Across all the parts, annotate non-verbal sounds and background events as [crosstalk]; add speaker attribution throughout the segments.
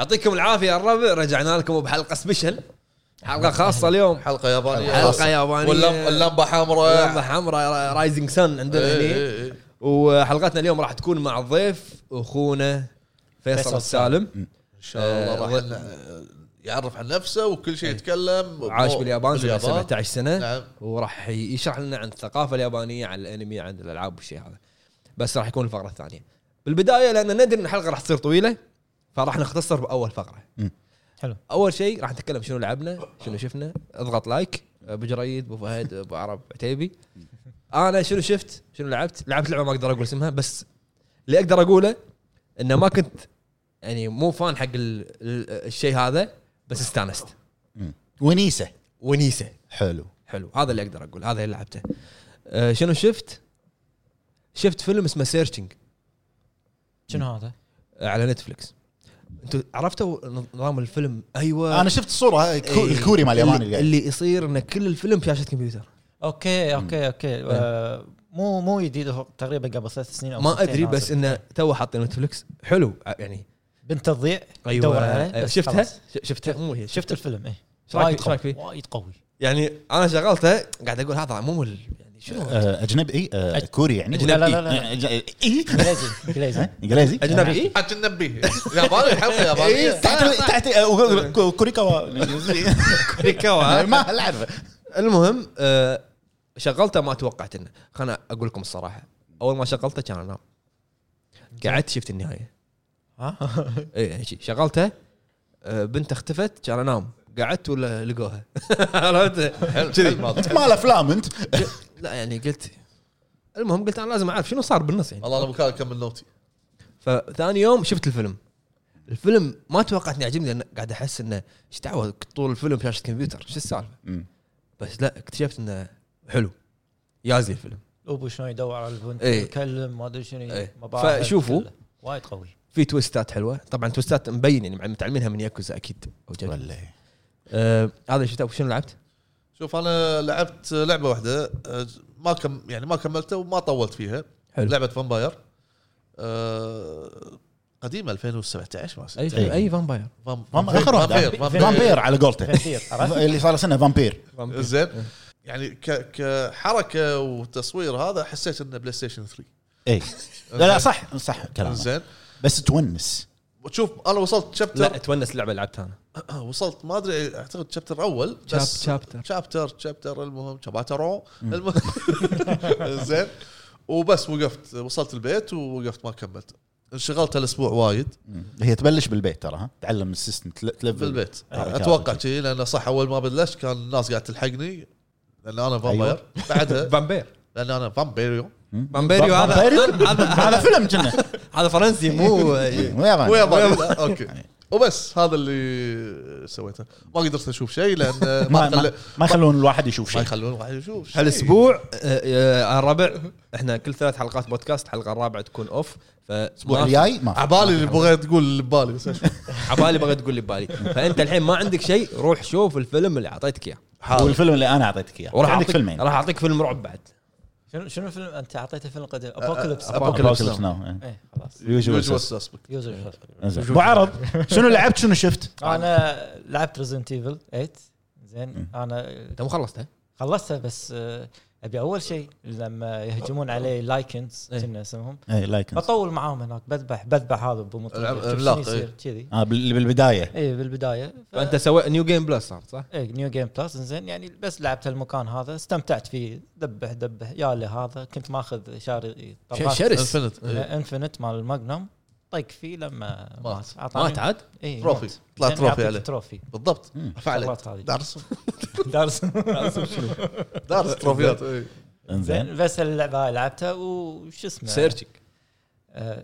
Speaker 1: يعطيكم العافية الربع. رجعنا لكم بحلقة سبيشل. حلقة خاصة اليوم.
Speaker 2: حلقة يابانية.
Speaker 1: حلقة يابانية.
Speaker 2: واللمبة اللمبه حمراء.
Speaker 1: لمبه حمراء. رايزنج سن عندنا
Speaker 2: إيه،
Speaker 1: هني.
Speaker 2: إيه، إيه.
Speaker 1: وحلقتنا اليوم راح تكون مع الضيف أخونا فيصل
Speaker 3: فيصل
Speaker 1: السالم.
Speaker 2: إن شاء الله
Speaker 1: آه،
Speaker 2: راح ن- يعرف عن نفسه وكل شيء يتكلم.
Speaker 1: عاش باليابان سنه
Speaker 2: باليابان.
Speaker 1: 17 سنة.
Speaker 2: نعم.
Speaker 1: وراح يشرح لنا عن الثقافة اليابانية عن الأنمي عن الألعاب والشيء هذا. بس راح يكون الفقرة الثانية. بالبداية لأن ندري إن الحلقة راح تصير طويلة. فراح نختصر بأول فقرة.
Speaker 4: مم.
Speaker 3: حلو.
Speaker 1: أول شيء راح نتكلم شنو لعبنا شنو شفنا. اضغط like أبو جريد أبو فهد [laughs] أبو عرب عتيبي. أنا شنو شفت شنو لعبت؟ لعبت لعبة ما أقدر أقول اسمها بس اللي أقدر أقوله إنه ما كنت يعني مو fan حق ال- ال- الشيء هذا بس استانست.
Speaker 4: ونيسة.
Speaker 1: ونيسة.
Speaker 4: حلو.
Speaker 1: حلو. هذا اللي أقدر أقول هذا اللي لعبته. أه شنو شفت؟ شفت فيلم اسمه Searching
Speaker 3: شنو هذا؟
Speaker 1: على نتفلكس أنتوا عرفتوا نظام الفيلم؟ أيوه.
Speaker 4: أنا شفت الصورة هاي الكو-
Speaker 1: إيه.
Speaker 4: الكوري مال الياباني
Speaker 1: اللي,
Speaker 4: اللي
Speaker 1: يصير إن كل الفيلم شاشه كمبيوتر.
Speaker 3: okay okay okay. آه مو مو جديد هو تقريبا قبل ثلاث سنين أو
Speaker 1: ما أدري بس. إنه تو حاطين نتفلكس حلو يعني.
Speaker 3: بنت تضيع
Speaker 1: أيوه.
Speaker 3: دور عليه. بس
Speaker 1: شفتها؟ شفتها؟ مو هي
Speaker 3: شفت الفيلم إيه.
Speaker 1: إيش رأيك؟
Speaker 3: قوي
Speaker 1: فيه؟
Speaker 3: وايد قوي.
Speaker 1: يعني أنا شغلته قاعد أقول هذا مو ال- يعني شنو
Speaker 4: آه، أجنبي؟ اي آه، كوري يعني؟
Speaker 3: لا لا لا لا.
Speaker 4: أج- اي
Speaker 3: إنجليزي. إنجليزي.
Speaker 4: ها؟ إنجليزي.
Speaker 1: أجنبي. [laughs] إيه؟
Speaker 2: حتى ننبيه ياباني. حلقه يابانيه
Speaker 4: تحت تحت آه، كو- كوريكاوا. [laughs]
Speaker 1: كريكاوا
Speaker 4: ما لا اعرفه
Speaker 1: المهم شغلته ما توقعت إنه. خلنا أقول لكم الصراحة. أول ما شغلته كان انام قعدت شفت النهاية.
Speaker 3: ها؟ [laughs]
Speaker 1: اي شغلته بنت اختفت كان أنام. قعدت ولا لقوها؟ عرفت؟ كذي
Speaker 4: مال أفلام أنت.
Speaker 1: لا يعني قلت المهم قلت أنا لازم أعرف شنو صار بالنص يعني
Speaker 2: والله أنا مكان اكمل نوتي
Speaker 1: فثاني يوم شفت الفيلم الفيلم ما توقعت اني يعجبني لأن قاعد أحس إنه إيش دعوة طول الفيلم شاشه كمبيوتر شو
Speaker 4: السالفة.
Speaker 1: بس لا اكتشفت إنه حلو يازي الفيلم
Speaker 3: أبو شلون يدور على البنت
Speaker 1: إيه.
Speaker 3: يتكلم ما أدري شنو. مباحث
Speaker 1: فشوفوا.
Speaker 3: وايد قوي
Speaker 1: في twistات حلوة طبعا twistات مبين يعني متعلمينها من ياكوزا أكيد جد.
Speaker 4: ولا.
Speaker 1: آه هذا شفته شنو لعبت؟
Speaker 2: شوف أنا لعبت لعبة واحدة أه، ما كم يعني ما كملتها وما طولت فيها.
Speaker 1: حلو.
Speaker 2: لعبة Vampyr أه، قديمة 2017 ما
Speaker 4: أي.
Speaker 1: أي Vampyr
Speaker 2: فام-
Speaker 4: فام- اخر
Speaker 2: واحدة
Speaker 4: Vampyr على قولته؟ اللي صار له سنة Vampyr
Speaker 2: زين. يعني ك- كحركة وتصوير هذا حسيت إنه PlayStation 3
Speaker 4: اي لا لا صح صح كلام
Speaker 2: زين.
Speaker 4: بس تونس.
Speaker 2: وتشوف أنا وصلت
Speaker 1: لا
Speaker 2: شابتر
Speaker 1: تونس لعبة لعبتها أنا. [clears throat]
Speaker 2: وصلت ما أدري أعتقد شابتر أول بس
Speaker 1: شابتر.
Speaker 2: شابتر شابتر المهم شابتر المهم. [laughs] زين. وبس وقفت وصلت البيت ووقفت ما كملت. انشغلت الأسبوع وايد.
Speaker 4: هي تبلش بالبيت ترى ها؟ تعلم السيستم تل- تلفل.
Speaker 2: بالبيت.
Speaker 4: حركات أتوقع.
Speaker 2: شيء لأن صح أول ما بلشت كان الناس قاعد تلحقني لأن أنا فامباير. بعدها [laughs]
Speaker 1: فامبير
Speaker 2: لأن أنا فامبيريو.
Speaker 1: فامبيريو هذا؟ هذا
Speaker 4: هذا فيلم كنا.
Speaker 1: هذا فرنسي مو
Speaker 4: مو ياباني.
Speaker 2: أوكي. وبس هذا اللي سويته. ما قدرت أشوف شيء لأن [laughs]
Speaker 4: ما
Speaker 2: ما
Speaker 4: ما,
Speaker 2: خل...
Speaker 4: ما يخلون الواحد يشوف
Speaker 2: ما
Speaker 4: شيء.
Speaker 2: يخلون واحد يشوف شيء.
Speaker 1: هالأسبوع آه، الربع إحنا كل ثلاث حلقات بودكاست الحلقة الرابعة تكون اوف
Speaker 4: الأسبوع
Speaker 1: فالاسبوع
Speaker 4: الجاي؟ ما. في.
Speaker 2: عبالي اللي بغيت تقول اللي ببالي بس [laughs]
Speaker 1: عبالي بغيت تقول لي ببالي. فأنت الحين ما عندك شيء روح شوف الفيلم اللي أعطيتك
Speaker 2: إياه.
Speaker 4: والفيلم اللي أنا أعطيتك إياه.
Speaker 1: وراح
Speaker 4: عندك
Speaker 1: أعطيك-
Speaker 4: فيلمين.
Speaker 1: راح أعطيك فيلم رعب بعد.
Speaker 3: شنو شنو فيلم؟ أنت اعطيته فيلم قديم. ابوكاليبس
Speaker 1: أبوكاليبس.
Speaker 4: ابوكاليبس ناو
Speaker 3: إيه. خلاص.
Speaker 4: يوجوال
Speaker 2: يوجوال سسبكت
Speaker 3: يوزر
Speaker 4: زين. أبو عرب شنو لعبت شنو شفت؟
Speaker 3: أنا لعبت ريزنت ايفل 8 زين أنا
Speaker 1: انت مو خلصتها
Speaker 3: خلصتها بس آه، أبي أول شيء لما يهجمون عليه لايكنز
Speaker 1: إيه.
Speaker 3: كنا اسمهم؟
Speaker 4: اي لايك
Speaker 3: بطول معاهم هناك بذبح بذبح هذا بمطلق
Speaker 2: إيه.
Speaker 3: يصير؟ كذي.
Speaker 4: آه بال- بالبداية.
Speaker 3: اي بالبداية. ف-
Speaker 1: فأنت سويت نيو جيم بلس صار صح؟
Speaker 3: إيه نيو جيم بلس زين يعني بس لعبت المكان هذا استمتعت فيه. دبح دبح يا لي هذا كنت ماخذ شاري
Speaker 1: شرس.
Speaker 2: انفنت
Speaker 3: انفنت مال الماجنوم طق فيه لما
Speaker 2: مات.
Speaker 3: مات
Speaker 1: عاد؟
Speaker 3: اي
Speaker 2: تروفي. طلع
Speaker 3: زين،
Speaker 2: تروفي عليه.
Speaker 3: تروفي
Speaker 2: بالضبط
Speaker 3: هذه. [laughs]
Speaker 2: دارس
Speaker 3: دارس
Speaker 2: دارس [laughs] تروفيات إيه.
Speaker 4: إنزين
Speaker 3: زين بس اللعبه هاي لعبتها وش اسمه
Speaker 1: سيرشنج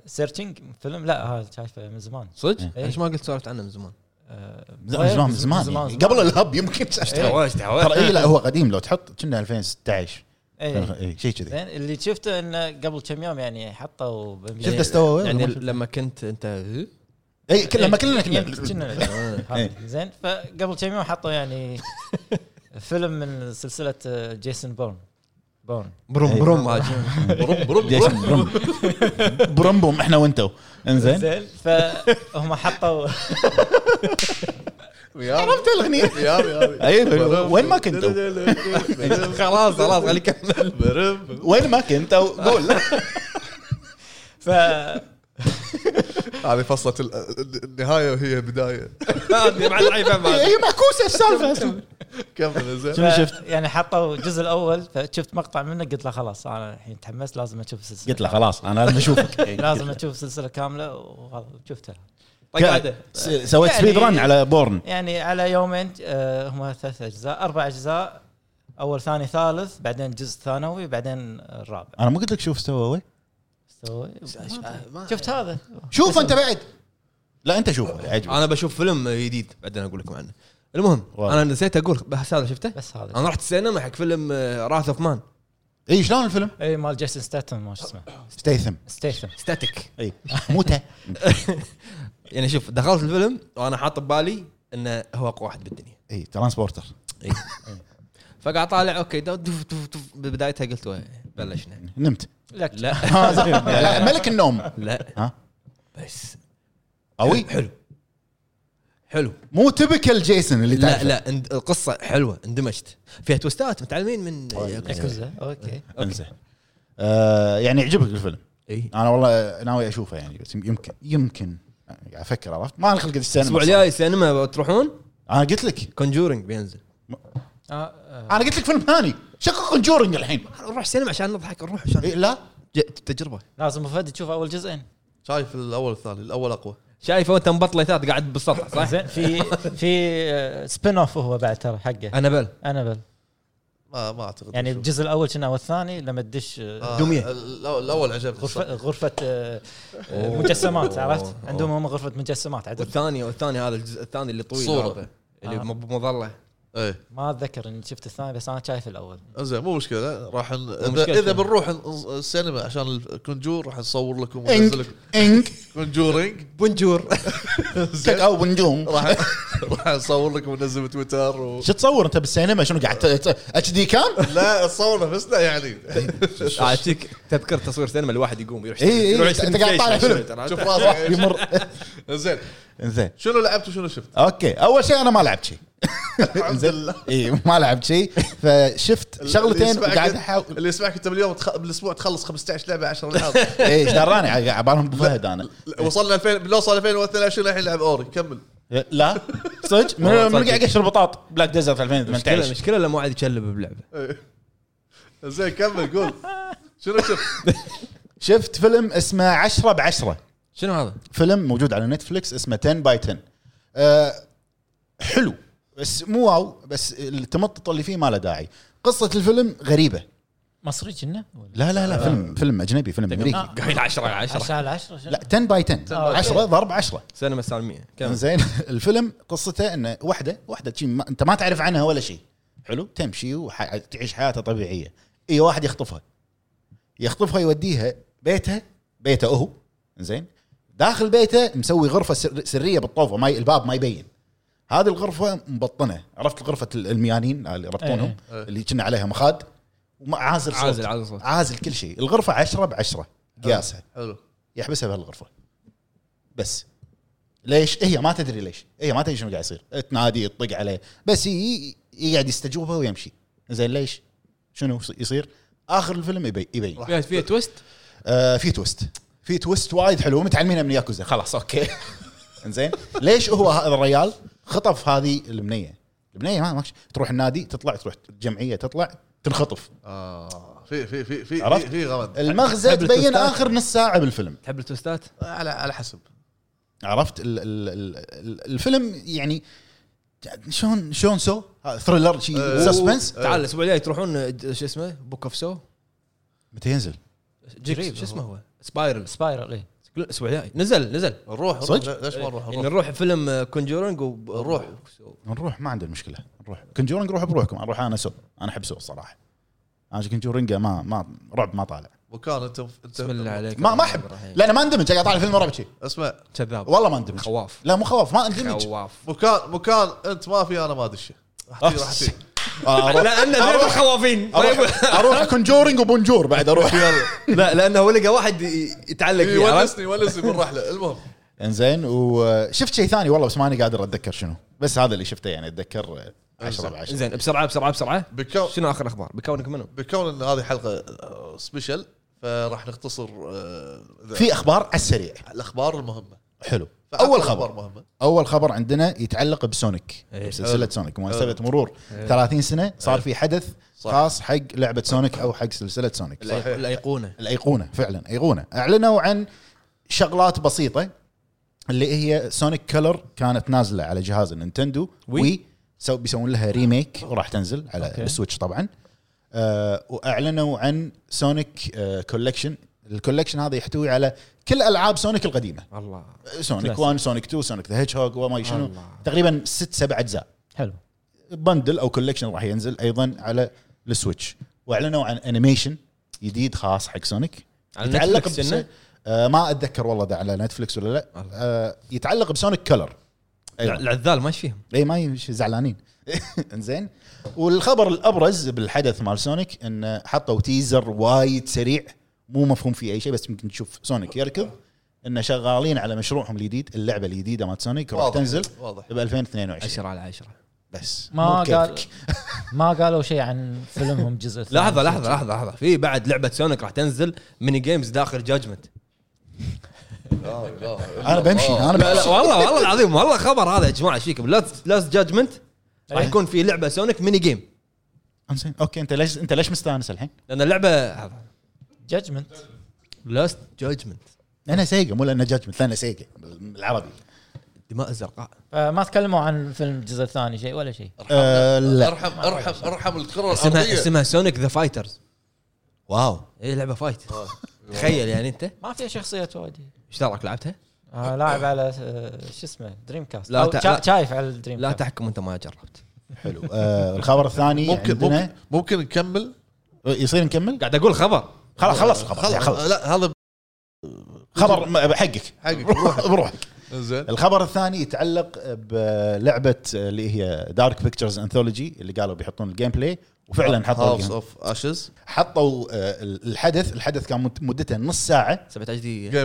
Speaker 3: سيرشنج فيلم لا هذا شايفه من زمان
Speaker 1: صدق؟
Speaker 3: إيه.
Speaker 1: ليش ما قلت سولفت عنه من زمان؟
Speaker 3: آه،
Speaker 4: من زمان من زمان يعني. قبل الهب يمكن
Speaker 3: إيه.
Speaker 4: ترى اي لا هو قديم لو تحط كنا 2016
Speaker 3: إيه.
Speaker 4: اي شيء كذي.
Speaker 3: زين اللي شفته انه قبل كم يوم يعني حطوا
Speaker 4: شفت استوى؟
Speaker 1: يعني
Speaker 4: شفت؟
Speaker 1: لما كنت أنت
Speaker 4: اي كل- لما كلنا كنا.
Speaker 3: كنا. [laughs] هذا. زين فقبل كم يوم حطوا يعني فيلم من سلسلة جيسون بورن. بون
Speaker 1: بروم بروم. هاج [laughs]
Speaker 2: بروم بروم
Speaker 4: جيسون برم برمبوم إحنا وإنتو. إنزين.
Speaker 3: زين فهم حطوا [laughs]
Speaker 2: عرفت
Speaker 4: الأغنية؟
Speaker 2: يابي
Speaker 4: أيوه وين ما كنتوا؟ [laughs]
Speaker 1: خلاص خلاص خليه يكمل
Speaker 2: برم.
Speaker 4: وين ما كنتوا؟ قول.
Speaker 3: ف
Speaker 2: هذه فصلة ال- النهاية وهي
Speaker 1: هذه هذا.
Speaker 4: هي معكوسة السالفه
Speaker 2: كمل زين.
Speaker 4: شنو شفت؟
Speaker 3: يعني حطوا الجزء الأول فشفت مقطع منه قلت له خلاص أنا الحين تحمست لازم أشوف السلسلة
Speaker 4: قلت له خلاص أنا لازم أشوفك. [laughs]
Speaker 3: لازم أشوف السلسله كاملة وهذا
Speaker 4: س- سويت
Speaker 3: يعني-
Speaker 4: speed run على بورن
Speaker 3: يعني على يومين آه، هم ثلاث أجزاء أربع أجزاء أول ثاني ثالث بعدين جزء ثانوي بعدين الرابع.
Speaker 4: أنا ما قلت لك شوف استوى
Speaker 3: استوى؟ شفت هذا؟
Speaker 4: شوف أنت بعد. لا أنت شوف عجبك.
Speaker 1: أنا بشوف فيلم جديد بعدين أقول لكم عنه. المهم
Speaker 4: والله.
Speaker 1: أنا نسيت أقول بس هذا شفته؟
Speaker 3: بس هذا
Speaker 1: أنا رحت السينما حق فيلم Wrath of Man
Speaker 4: إي شلون الفيلم؟
Speaker 3: إي مال جيسون ستاتم ما شو اسمه.
Speaker 4: ستيثم
Speaker 3: ستيثم
Speaker 1: ستاتيك
Speaker 4: إي موتة. [laughs] [laughs]
Speaker 1: يعني شوف دخلت الفيلم وأنا حاط ببالي إنه هو أقوى واحد بالدنيا.
Speaker 4: إي ترانسبورتر.
Speaker 1: إي. فقاعد طالع أوكي دف دف دف ببدايتها قلت بلشنا.
Speaker 4: نمت.
Speaker 3: لك
Speaker 1: لا [laughs] [laughs]
Speaker 4: لا. ملك النوم.
Speaker 1: لا.
Speaker 4: ها؟
Speaker 1: بس.
Speaker 4: قوي؟
Speaker 1: حلو. حلو.
Speaker 4: مو تبكل جيسون اللي
Speaker 1: لا
Speaker 4: تعرفه.
Speaker 1: لا. اند- القصة حلوة اندمجت. فيها توستات متعلمين من
Speaker 3: ياكوزا. أوكي.
Speaker 4: انزين. آه يعني يعجبك الفيلم.
Speaker 1: اي
Speaker 4: أنا والله ناوي أشوفه يعني بس يمكن يمكن. قاعد أفكر عرفت؟ ما أنا خلقت السينما
Speaker 1: الأسبوع الجاي سينما تروحون
Speaker 4: أنا قلت لك.
Speaker 1: كونجورنج بينزل.
Speaker 3: آه، آه.
Speaker 4: أنا قلت لك فيلم ثاني. شكو كونجورنج الحين؟
Speaker 1: نروح سينما عشان نضحك نروح عشان
Speaker 4: إيه لا.
Speaker 1: ج- تجربة.
Speaker 3: لازم أبو فهد تشوف أول جزئين.
Speaker 2: شايف الأول والثاني الأول أقوى.
Speaker 1: شايفه وانت مبطليتات قاعد بالسطح صح؟
Speaker 3: زين في في spin-off هو بعد ترى حقه.
Speaker 1: أنابل.
Speaker 3: أنابل.
Speaker 2: ما ما أعتقد
Speaker 3: يعني
Speaker 2: أشوف.
Speaker 3: الجزء الأول كنا والثاني لما تدش آه،
Speaker 2: آه،. الأول- الأول عجبني
Speaker 3: غرفه
Speaker 2: الصراحة.
Speaker 3: غرفة آه، آه، مجسمات عرفت. عندهم هم غرفة مجسمات عدل
Speaker 1: والثاني والثاني هذا الجزء الثاني اللي طويل
Speaker 2: صورة.
Speaker 1: هذا اللي
Speaker 3: آه.
Speaker 1: مظله
Speaker 2: إيه.
Speaker 3: ما أتذكر إني شفت الثاني بس أنا شايف الأول.
Speaker 2: زين مو مشكلة. راح ن... اذا,
Speaker 1: مشكلة.
Speaker 2: إذا؟ بنروح السينما عشان ال Conjuring راح نصور لكم وننزل لكم.
Speaker 4: إنك.
Speaker 2: Conjuring.
Speaker 1: Bonjour. [laughs]
Speaker 2: زين.
Speaker 4: أو بنجوم [laughs]
Speaker 2: راح راح نصور لكم وننزل بتويتر و...
Speaker 4: شو تصور أنت بالسينما؟ شنو قاعد اتش دي كام؟
Speaker 2: لا تصور نفسنا يعني. [laughs]
Speaker 1: اعطيك تذكر تصوير سينما الواحد يقوم يروح
Speaker 4: إي إي،
Speaker 1: يروح
Speaker 4: أنت
Speaker 1: يشتري
Speaker 4: قاعد طالع
Speaker 1: بلاي
Speaker 4: فيلم.
Speaker 2: شوف راسك.
Speaker 4: يمر.
Speaker 2: زين.
Speaker 4: زين.
Speaker 2: شنو لعبت وشنو شفت؟
Speaker 4: أوكي. أول شيء أنا ما لعبت شيء.
Speaker 2: الحمد لله.
Speaker 4: اي ما لعبت شيء. فشفت شغلتين وقاعد أحاول.
Speaker 2: اللي يسمعك أنت باليوم تخ... بالأسبوع تخلص 15 لعبة 10 العاب [laughs]
Speaker 4: إيش دراني على بالهم أبو فهد أنا.
Speaker 2: وصلنا 2000 بنوصل 2022 الحين لعب Ori. كمل.
Speaker 4: لا. صدق؟ من. قاعد قشر بطاط. Black Desert
Speaker 1: مشكله
Speaker 4: 2018
Speaker 1: مشكلة لما واحد يتشلب بلعبة.
Speaker 2: إيه. زين كمل قول. شنو شفت؟
Speaker 4: شفت فيلم اسمه 10 ب 10
Speaker 1: شنو هذا؟
Speaker 4: فيلم موجود على Netflix اسمه 10 by 10 أه حلو. بس مو wow بس التمطط اللي فيه ما له داعي. قصة الفيلم غريبة.
Speaker 3: مصري كنا
Speaker 4: لا لا لا فيلم فيلم أجنبي فيلم أمريكي.
Speaker 3: آه.
Speaker 1: قايل 10 على 10
Speaker 3: 10 على 10
Speaker 4: لا 10 باي 10
Speaker 3: آه،
Speaker 4: 10 ضرب 10
Speaker 1: سينما السالميه كمل.
Speaker 4: زين [laughs] الفيلم قصته إنه واحدة واحدة شي ما أنت ما تعرف عنها ولا شيء حلو؟ تمشي وتعيش حياتها طبيعية. أي واحد يخطفها. يخطفها يوديها بيتها بيته هو. زين؟ داخل بيته مسوي غرفة سر سرية بالطوفة ما ي- الباب ما يبين. هذه الغرفة مبطنة. عرفت غرفه الميانين اللي يربطونهم
Speaker 2: إيه.
Speaker 4: اللي كنا عليها مخاد؟ وعازل صوت.
Speaker 1: عازل عازل صوت.
Speaker 4: عازل كل شيء. الغرفة 10 ب 10 قياسها.
Speaker 2: حلو.
Speaker 4: يحبسها بهالغرفة. بس. ليش؟ هي ما تدري ليش. هي ما تدري شنو قاعد يصير. تنادي تطق عليه. بس هي يقعد يستجوبها ويمشي. زين ليش؟ شنو يصير؟ آخر الفيلم يبي يبين.
Speaker 1: فيها فيها twist؟
Speaker 4: آه في twist. في twist وايد حلو. متعلمينها من ياكوزا. خلاص okay. [laughs] زين. ليش هو هذا الريال؟ خطف هذه البنيه البنيه ما ماكش. تروح النادي تطلع تروح الجمعيه تطلع تنخطف.
Speaker 2: آه في في في في
Speaker 4: عرفت؟
Speaker 2: في, في غمض
Speaker 4: المغزى تبين؟ آخر نص ساعة بالفيلم.
Speaker 1: تحب التويستات؟
Speaker 2: على على حسب.
Speaker 4: عرفت؟ ال ال ال الفيلم يعني شلون شلون Saw؟ thriller شي
Speaker 2: أه.
Speaker 4: suspense
Speaker 1: تعال الأسبوع الجاي تروحون شو اسمه؟ Book of Saw
Speaker 4: متى ينزل؟
Speaker 1: Jigsaw شو اسمه هو؟ Spiral
Speaker 3: Spiral اي
Speaker 1: الأسبوع الجاي. نزل نزل.
Speaker 2: نروح
Speaker 4: صدق؟
Speaker 2: نروح. ليش ما نروح؟
Speaker 1: يعني
Speaker 2: نروح.
Speaker 1: نروح فيلم Conjuring
Speaker 2: نروح.
Speaker 4: نروح ما عندنا مشكلة. نروح. Conjuring روح بروحكم. أروح أنا Saw. أنا أحب Saw الصراحة. أنا Conjuring ما ما رعب ما طالع.
Speaker 2: مكان أنت أنت
Speaker 1: بسم الله عليك.
Speaker 4: ما ما أحب. لا أنا ما اندمج. قاعد طالع فيلم رعب شي
Speaker 2: اسمع.
Speaker 1: كذاب.
Speaker 4: والله ما اندمج.
Speaker 1: خواف.
Speaker 4: لا مو خواف. ما اندمج.
Speaker 1: خواف.
Speaker 2: مكان مكان أنت ما في أنا ما ادشه راح تجي راح تجي
Speaker 1: أروح لأن الخوافين طيب. [laughs]
Speaker 4: أروح أروح Conjuring و Bonjour بعد أروح.
Speaker 1: لا لأنه هو لقى واحد يتعلق فيه؟
Speaker 2: يونسني يونسني بالرحلة. المهم.
Speaker 4: إنزين وشفت شيء ثاني والله بس ماني قادر أتذكر شنو. بس هذا اللي شفته يعني أتذكر 10 ب 10
Speaker 1: زين بسرعة بسرعة بسرعة.
Speaker 2: بكون
Speaker 1: شنو آخر أخبار؟ بكونك منو؟
Speaker 2: بكون إن هذه حلقة آه، special فراح نختصر آه،
Speaker 4: في أخبار على السريع.
Speaker 2: الأخبار المهمة.
Speaker 4: حلو.
Speaker 2: أول
Speaker 4: خبر.
Speaker 2: مهمة.
Speaker 4: أول خبر عندنا يتعلق بسونيك.
Speaker 1: إيه.
Speaker 4: سلسلة سونيك. مناسبه مرور. 30 سنة صار في حدث
Speaker 2: صح.
Speaker 4: خاص حق لعبة سونيك أو حق سلسلة سونيك.
Speaker 1: الأي- الأيقونة.
Speaker 4: الأيقونة فعلا أيقونة. أعلنوا عن شغلات بسيطة اللي هي Sonic Colors كانت نازلة على جهاز النينتندو.
Speaker 1: Wii.
Speaker 4: Wii. سو بيسوون لها remake. وراح تنزل على
Speaker 3: okay.
Speaker 4: السويتش طبعا. آه وأعلنوا عن سونيك آه collection ال collection هذا يحتوي على كل ألعاب سونيك القديمة.
Speaker 1: الله.
Speaker 4: Sonic
Speaker 3: Classic.
Speaker 4: 1 سونيك 2 Sonic the Hedgehog وما شنو.
Speaker 1: الله.
Speaker 4: تقريبا ست سبع أجزاء.
Speaker 3: حلو.
Speaker 4: bundle أو collection راح ينزل أيضا على السويتش. وأعلنوا عن animation جديد خاص حق سونيك.
Speaker 1: على
Speaker 4: يتعلق
Speaker 1: Netflix
Speaker 4: بس...
Speaker 1: إنه؟
Speaker 4: آه ما أتذكر والله ده على Netflix ولا لا. آه يتعلق ب Sonic Colors أيوه.
Speaker 1: العذال ما إيش فيهم.
Speaker 4: اي ما يمشي زعلانين. [laughs] إنزين. والخبر الأبرز بالحدث مال سونيك انه حطوا teaser وايد سريع مو مفهوم فيه أي شيء بس يمكن تشوف سونيك يركض. إنه شغالين على مشروعهم الجديد اللعبة الجديدة مال سونيك راح تنزل
Speaker 2: واضح.
Speaker 4: ب 2022
Speaker 1: 10 على 10
Speaker 4: بس
Speaker 3: ما قال. [laughs] ما قالوا شيء عن فيلمهم جزء [laughs] ثاني.
Speaker 1: لحظة لحظة لحظة لحظة. في بعد لعبة سونيك راح تنزل mini games داخل Judgment
Speaker 4: أنا بمشي أنا
Speaker 1: لا لا
Speaker 4: بمشي.
Speaker 1: والله والله العظيم والله خبر هذا يا جماعة إيش فيكم Lost Judgment راح
Speaker 3: أيه.
Speaker 1: يكون في لعبة سونيك mini game
Speaker 4: أنزين. okay أنت ليش أنت ليش مستأنس الحين؟
Speaker 1: لأن اللعبة
Speaker 3: Judgment
Speaker 1: Lost Judgment
Speaker 4: أنا سيجا مو لأنه Judgment أنا سيجا بالعربي
Speaker 1: دماء الزرقاء.
Speaker 3: فما تكلموا عن فيلم الجزء الثاني شيء ولا شيء؟
Speaker 4: آه، لا.
Speaker 2: ارحم ارحم أرحم الكرة
Speaker 1: اسمها
Speaker 2: الأرضية.
Speaker 1: اسمها Sonic the Fighters
Speaker 4: wow.
Speaker 1: اي لعبة fight تخيل يعني أنت.
Speaker 3: ما فيها شخصيات وايد.
Speaker 1: إيش دراك لعبتها؟
Speaker 3: آه لاعب على آه، شو اسمه Dreamcast
Speaker 1: لا تع-.
Speaker 3: شايف على ال
Speaker 1: Dream
Speaker 3: لا
Speaker 1: تحكم أنت ما جربت.
Speaker 4: حلو. آه الخبر الثاني
Speaker 2: ممكن ممكن نكمل؟
Speaker 4: يصير نكمل؟
Speaker 1: قاعد أقول خبر.
Speaker 4: خلاص خلص الخبر
Speaker 2: خلاص
Speaker 4: خلص
Speaker 2: لا هذا
Speaker 4: خبر حقك
Speaker 2: حقك بروحك. زين.
Speaker 4: الخبر الثاني يتعلق بلعبة اللي هي Dark Pictures Anthology اللي قالوا بيحطون ال gameplay وفعلا حطوا House.
Speaker 2: of Ashes
Speaker 4: حطوا آه، الحدث الحدث كان مد- مدته نص ساعة.
Speaker 1: سبعة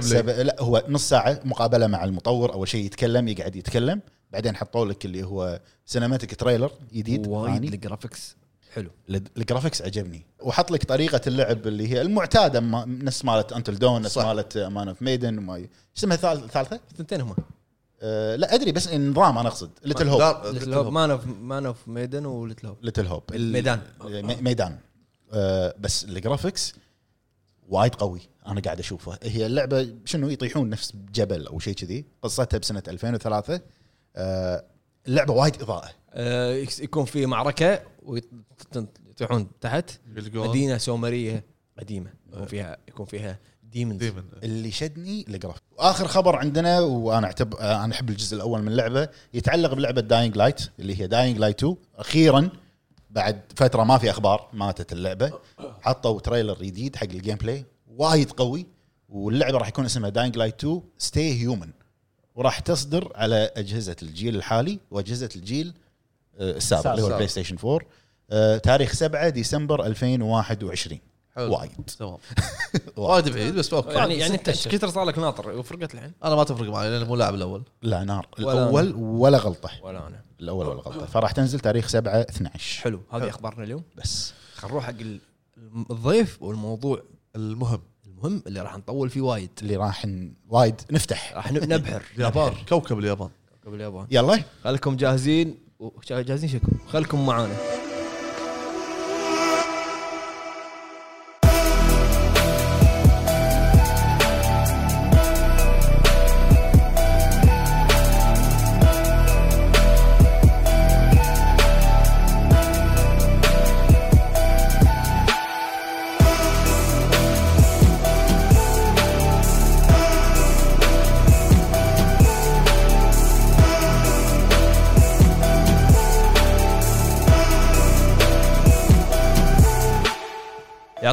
Speaker 4: سب...
Speaker 2: play
Speaker 4: لا هو نص ساعة مقابلة مع المطور أول شيء يتكلم يقعد يتكلم بعدين حطوا لك اللي هو cinematic trailer جديد
Speaker 1: وايد
Speaker 4: ال
Speaker 1: graphics حلو.
Speaker 4: ال- ال graphics عجبني. وحط لك طريقة اللعب اللي هي المعتادة ما- نفس مالت Until Dawn نفس. مالت Man of Medan وما اسمها الثال- الثالثة؟
Speaker 1: الثنتين هم.
Speaker 4: أه لا أدري بس النظام أنا أقصد. Little Hope
Speaker 2: Little
Speaker 1: Hope Man of Man of Medan و Little Hope
Speaker 4: Little Hope
Speaker 1: ال
Speaker 4: Medan. Medan. أه بس ال graphics وايد قوي. أنا قاعد أشوفه. هي اللعبة شنو يطيحون نفس جبل أو شيء كذي. قصتها بسنة 2003 أه اللعبة وايد إضاءة.
Speaker 1: آه، يكون في معركة ويطيحون تحت. مدينة سومرية قديمة. يكون فيها يكون فيها demons
Speaker 2: demon
Speaker 4: اللي شدني الجرافيك واخر خبر عندنا وأنا اعتبر أنا أحب الجزء الأول من اللعبة يتعلق بلعبة Dying Light اللي هي Dying Light 2 أخيرا بعد فترة ما في أخبار ماتت اللعبة. حطوا trailer جديد حق ال gameplay. وايد قوي. واللعبة راح يكون اسمها Dying Light 2 Stay Human وراح تصدر على أجهزة الجيل الحالي وأجهزة الجيل آه، السابق اللي هو. ال PlayStation 4 آه، تاريخ 7 ديسمبر 2021
Speaker 2: حلو.
Speaker 4: وايد. [laughs]
Speaker 2: تمام. [laughs] وايد. بعيد بس أوكي.
Speaker 1: يعني يعني انت
Speaker 3: أشهر.
Speaker 1: كثر صار لك ناطر. وفرقت الحين؟
Speaker 2: أنا ما تفرق معي لاني مو لاعب الأول.
Speaker 4: لا نار.
Speaker 1: ولا
Speaker 4: الأول ولا غلطة.
Speaker 1: ولا أنا.
Speaker 4: الأول ولا غلطة. فراح تنزل تاريخ 7 12
Speaker 1: حلو. هذه أخبارنا اليوم؟
Speaker 4: بس.
Speaker 1: خل نروح حق ال- الضيف والموضوع
Speaker 2: المهم.
Speaker 1: المهم اللي راح نطول فيه وايد.
Speaker 4: اللي راح ن- وايد. نفتح.
Speaker 1: راح نبحر. [laughs]
Speaker 2: اليابان. كوكب اليابان.
Speaker 1: قبل اليابان.
Speaker 4: يلا.
Speaker 1: خليكم جاهزين. و- جاهزين شكو؟ خليكم معانا.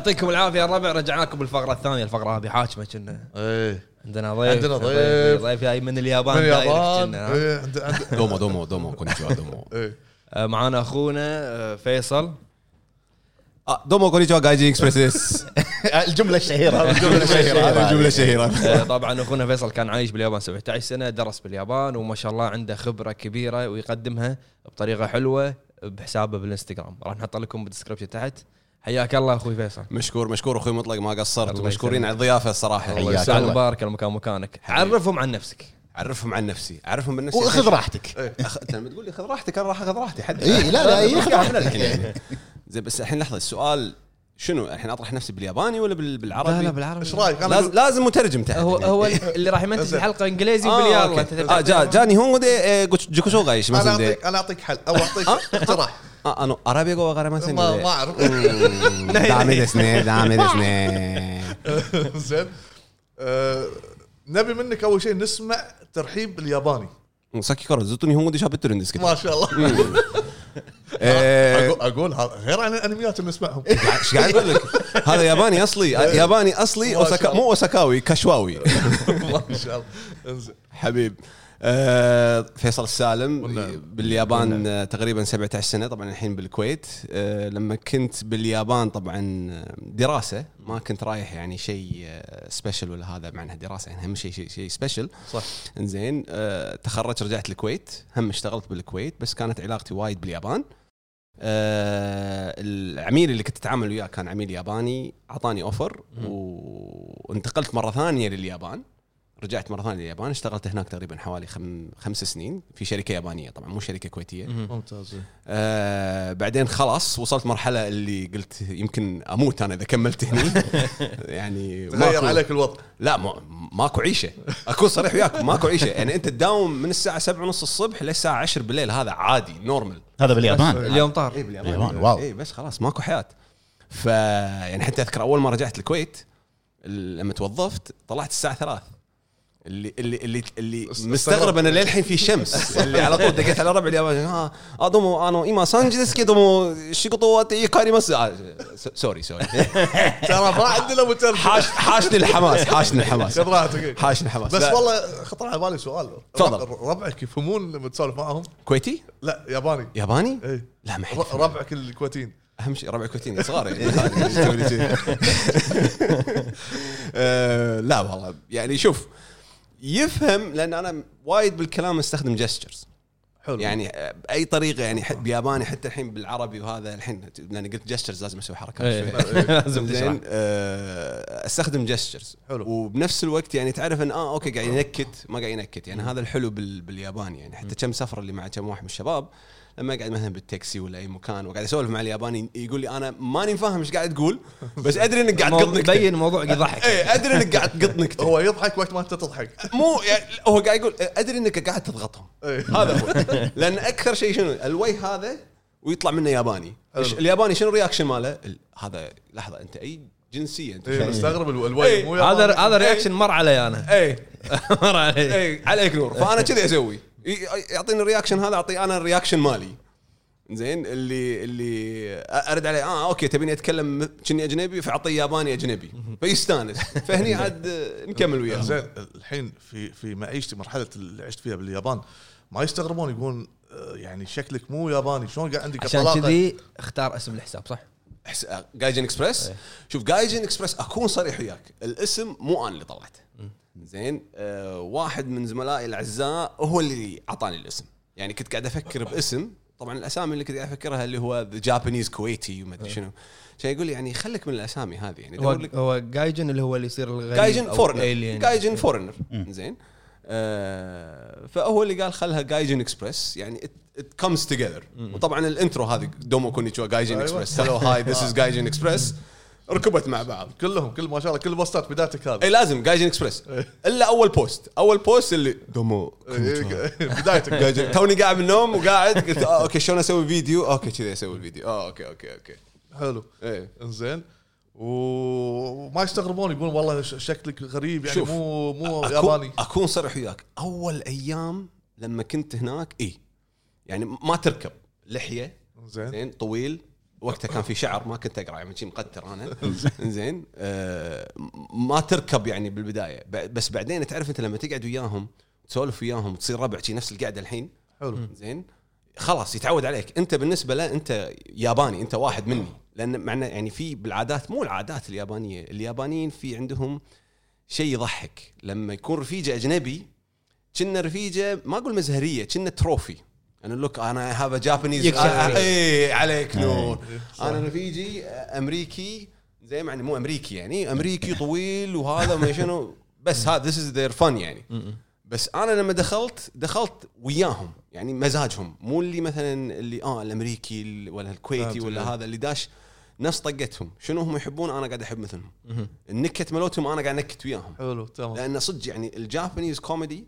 Speaker 1: يعطيكم العافية يا الربع رجعناكم بالفقرة الثانية. الفقرة هذه حاكمة كنا.
Speaker 2: إيه.
Speaker 1: عندنا ضيف.
Speaker 2: عندنا ضيف.
Speaker 1: ضيف. جاي من اليابان.
Speaker 2: من اليابان؟ إيه عند عند
Speaker 5: どうも どう
Speaker 2: も
Speaker 5: どうも. こんにち[laughs] は どうも.
Speaker 2: إيه.
Speaker 1: آه، معانا أخونا آه، فيصل.
Speaker 5: آه، どうも こ
Speaker 4: んに
Speaker 5: ちは Gaijin Express [laughs] الجملة
Speaker 1: الشهيرة. [laughs] الجملة الشهيرة. الجملة الشهيرة. طبعا أخونا فيصل كان عايش باليابان 17 سنة درس باليابان وما شاء الله عنده خبرة كبيرة ويقدمها بطريقة حلوة بحسابه بالإنستغرام. راح نحط لكم بال description تحت. حياك الله أخوي فيصل.
Speaker 5: مشكور مشكور أخوي مطلق ما قصرت. ومشكورين
Speaker 1: يسلمك.
Speaker 5: على الضيافة الصراحة.
Speaker 4: حياك
Speaker 1: الله. مبارك المكان مكانك. عرفهم عن نفسك.
Speaker 5: اعرفهم عن نفسي. اعرفهم بالنفس.
Speaker 4: وخذ راحتك.
Speaker 5: أخ... أنت لما تقول لي خذ راحتك أنا راح أخذ راحتي حد
Speaker 4: إي، لا، لا، إي، خذ راحتك.
Speaker 5: زين بس الحين لحظة السؤال شنو؟ الحين أطرح نفسي بالياباني ولا بال- بالعربي؟
Speaker 1: بالعربي.
Speaker 2: إيش رأيك؟
Speaker 5: لازم لازم مترجم تحت.
Speaker 1: هو. هو اللي راح يمنتج الحلقة إنجليزي
Speaker 5: آه،.
Speaker 1: أنت تبدأ
Speaker 5: آه جا جاني هون دي جوكوشو غايش أنا
Speaker 2: اعطيك أنا أعطيك حل. أو أعطيك اقتراح.
Speaker 5: آه أنا عربي جو غير مثلا
Speaker 2: ما
Speaker 5: دي.
Speaker 2: ما اعرف
Speaker 5: مم، دامي دسني دامي دسني
Speaker 2: زين. آه، نبي منك أول شيء نسمع ترحيب بالياباني
Speaker 5: ساكي كورو زوتوني هون دي شابتر اندس
Speaker 2: ما شاء الله. [laughs] أقول أقول هذا غير عن الأنميات اللي نسمعهم.
Speaker 5: إيش قاعد أقول لك؟ هذا ياباني أصلي. [laughs] ياباني أصلي
Speaker 2: ما شاء
Speaker 5: أوساكا
Speaker 2: الله.
Speaker 5: مو أوساكاوي كشواوي. [laughs]
Speaker 2: ما شاء الله. إنزين.
Speaker 5: حبيب. آه فيصل السالم. باليابان آه تقريبا 17 سنة طبعا الحين بالكويت. آه لما كنت باليابان طبعا دراسة ما كنت رايح يعني شيء special ولا هذا معناها دراسة يعني اهم شيء شيء شيء special
Speaker 2: صح.
Speaker 5: إنزين آه تخرجت رجعت الكويت. هم اشتغلت بالكويت بس كانت علاقتي وايد باليابان. آه العميل اللي كنت أتعامل وياه كان عميل ياباني أعطاني offer وانتقلت مرة ثانية لليابان. رجعت مرة ثانية لليابان اشتغلت هناك تقريبا حوالي خم خمس سنين في شركة يابانية طبعا مو شركة كويتية.
Speaker 2: ممتاز.
Speaker 5: آه بعدين خلاص وصلت مرحلة اللي قلت يمكن أموت أنا إذا كملت هني. [laughs] يعني
Speaker 2: تغير عليك الوضع.
Speaker 5: لا ما ماكو عيشة. أكون صريح وياك ماكو عيشة. يعني أنت تداوم من الساعة 7 ونص الصبح للساعه 10 بالليل هذا عادي normal
Speaker 4: هذا باليابان.
Speaker 1: اليوم طار.
Speaker 5: اي باليابان.
Speaker 4: باليابان، wow.
Speaker 5: اي بس خلاص ماكو حياة. ف يعني حتى أذكر أول ما رجعت الكويت لما توظفت طلعت الساعة 3 اللي اللي اللي اللي مستغرب أنا للحين في شمس. [laughs] اللي على طول دقيت على ربع الياباني ها آه どうも あの 今 三時 ですけども 仕事 家 帰ります. آه، sorry sorry. [laughs]
Speaker 2: ترى ما عندنا مترجم.
Speaker 5: حاش حاشني الحماس حاشني الحماس. حاشني الحماس.
Speaker 2: بس والله خطر على بالي سؤال.
Speaker 5: تفضل.
Speaker 2: رب- ربعك يفهمون لما تسولف معهم؟
Speaker 5: كويتي؟
Speaker 2: لا ياباني.
Speaker 5: ياباني؟
Speaker 2: إي.
Speaker 5: لا ما
Speaker 2: ربعك الكويتيين.
Speaker 5: أهم شيء ربع كويتيين صغار. [laughs] يعني. آه، لا والله. يعني شوف يفهم لأن أنا وايد بالكلام أستخدم gestures
Speaker 2: حلو.
Speaker 5: يعني آه، باي طريقة يعني حتى بالياباني حتى الحين بالعربي وهذا الحين لأن قلت gestures لازم أسوي حركات
Speaker 1: إيه.
Speaker 5: شوي. [laughs]
Speaker 1: لازم
Speaker 5: زين آه، أستخدم gestures
Speaker 2: حلو.
Speaker 5: وبنفس الوقت يعني تعرف إن آه أوكي قاعد ينكت ما قاعد ينكت. يعني هذا الحلو بال بالياباني. يعني حتى كم سفرة اللي مع كم واحد من الشباب لما قاعد مثلا بالتاكسي ولا أي مكان وقاعد أسولف مع الياباني يقول لي أنا ماني فاهم إيش قاعد تقول بس أدري إنك قاعد تقط نكته
Speaker 1: يبين الموضوع يضحك.
Speaker 5: اي أدري إنك قاعد تقط نكته
Speaker 2: هو يضحك وقت ما أنت تضحك.
Speaker 5: مو يعني هو قاعد يقول أدري إنك قاعد تضغطهم.
Speaker 2: إيه.
Speaker 5: هذا هو. [laughs] لأن أكثر شيء شنو الوي هذا ويطلع منه ياباني. الياباني شنو ال reaction ماله؟ ال- هذا لحظة أنت أي جنسية أنت
Speaker 2: إيه،
Speaker 5: شنو؟
Speaker 2: مستغرب
Speaker 5: إيه.
Speaker 2: الوي مو
Speaker 1: هذا
Speaker 2: ياباني.
Speaker 1: هذا reaction مر علي أنا.
Speaker 5: اي [laughs]
Speaker 1: مر علي.
Speaker 5: اي عليك نور. فأنا كذي أسوي. يعطيني ال reaction هذا اعطيه أنا ال reaction مالي. زين؟ اللي اللي أرد عليه آه أوكي تبيني أتكلم كني أجنبي فأعطيه ياباني أجنبي. فيستانس. فهني [laughs] عاد آه، نكمل وياه.
Speaker 2: زين الحين في في معيشتي مرحلة اللي عشت فيها باليابان ما يستغربون يقولون آه، يعني شكلك مو ياباني شلون قاعد عندك
Speaker 1: عشان؟ كذي اختار اسم الحساب صح؟
Speaker 5: Gaijin Express شوف Gaijin Express أكون صريح وياك. الاسم مو أنا اللي طلعته زين. آه واحد من زملائي الأعزاء هو اللي أعطاني الاسم. يعني كنت قاعد أفكر باسم. طبعا الأسامي اللي كنت قاعد أفكرها اللي هو the Japanese كويتي وما أدري شنو. كان يقول لي يعني خليك من الأسامي هذه. يعني
Speaker 1: هو
Speaker 5: لك
Speaker 1: هو 外人 اللي هو اللي يصير الغريب
Speaker 5: 外
Speaker 1: 人
Speaker 5: foreigner.
Speaker 1: 外
Speaker 5: 人 foreigner زين. آه فهو اللي قال خلها Gaijin Express يعني it comes together وطبعا ال intro هذه どうも
Speaker 2: こ
Speaker 5: んにちは Gaijin. Express hello hi this is Gaijin Express ركبت مع بعض.
Speaker 2: كلهم كل ما شاء الله كل بوستات بدايتك هذا
Speaker 5: اي لازم Gaijin Express [laughs] إلا أول post. أول post اللي どうも
Speaker 2: إيه، بدايتك. [laughs]
Speaker 5: Gaijin. توني قاعد من النوم وقاعد قلت آه okay شلون أسوي فيديو؟ okay كذا أسوي الفيديو. آه okay okay okay.
Speaker 2: حلو.
Speaker 5: إيه.
Speaker 2: إنزين. وما يستغربون يقولون والله ش- شكلك غريب يعني
Speaker 5: شوف،
Speaker 2: مو مو
Speaker 5: أكون-
Speaker 2: ياباني.
Speaker 5: أكون صريح وياك. أول أيام لما كنت هناك اي يعني ما تركب. لحية.
Speaker 2: زين
Speaker 5: طويل. وقتها كان في شعر ما كنت أقرأ يعني شي مقتر أنا. [laughs] زين. آه ما تركب يعني بالبداية. بس بعدين تعرف أنت لما تقعد وياهم تسولف وياهم تصير ربع شي نفس القعدة الحين؟
Speaker 2: حلو.
Speaker 5: زين. خلاص يتعود عليك. أنت بالنسبة له أنت ياباني أنت واحد مني. لأن معنى يعني في بالعادات مو العادات اليابانية اليابانيين في عندهم شيء يضحك. لما يكون رفيجة أجنبي كنا رفيجة ما أقول مزهرية كنا trophy. أنا look أنا
Speaker 1: half Japanese.
Speaker 5: اي عليك نور. أنا رفيجي أمريكي زي يعني مو أمريكي يعني أمريكي طويل وهذا ما شنو. بس هذا this is their fun يعني. بس أنا لما دخلت دخلت وياهم يعني مزاجهم. مو اللي مثلا اللي آه الأمريكي ال- ولا الكويتي ولا. هذا اللي داش نفس طقتهم. شنو هم يحبون؟ أنا قاعد أحب مثلهم. النكت ملوتهم أنا قاعد أنكت وياهم.
Speaker 2: حلو تمام.
Speaker 5: لأن صدق يعني ال Japanese comedy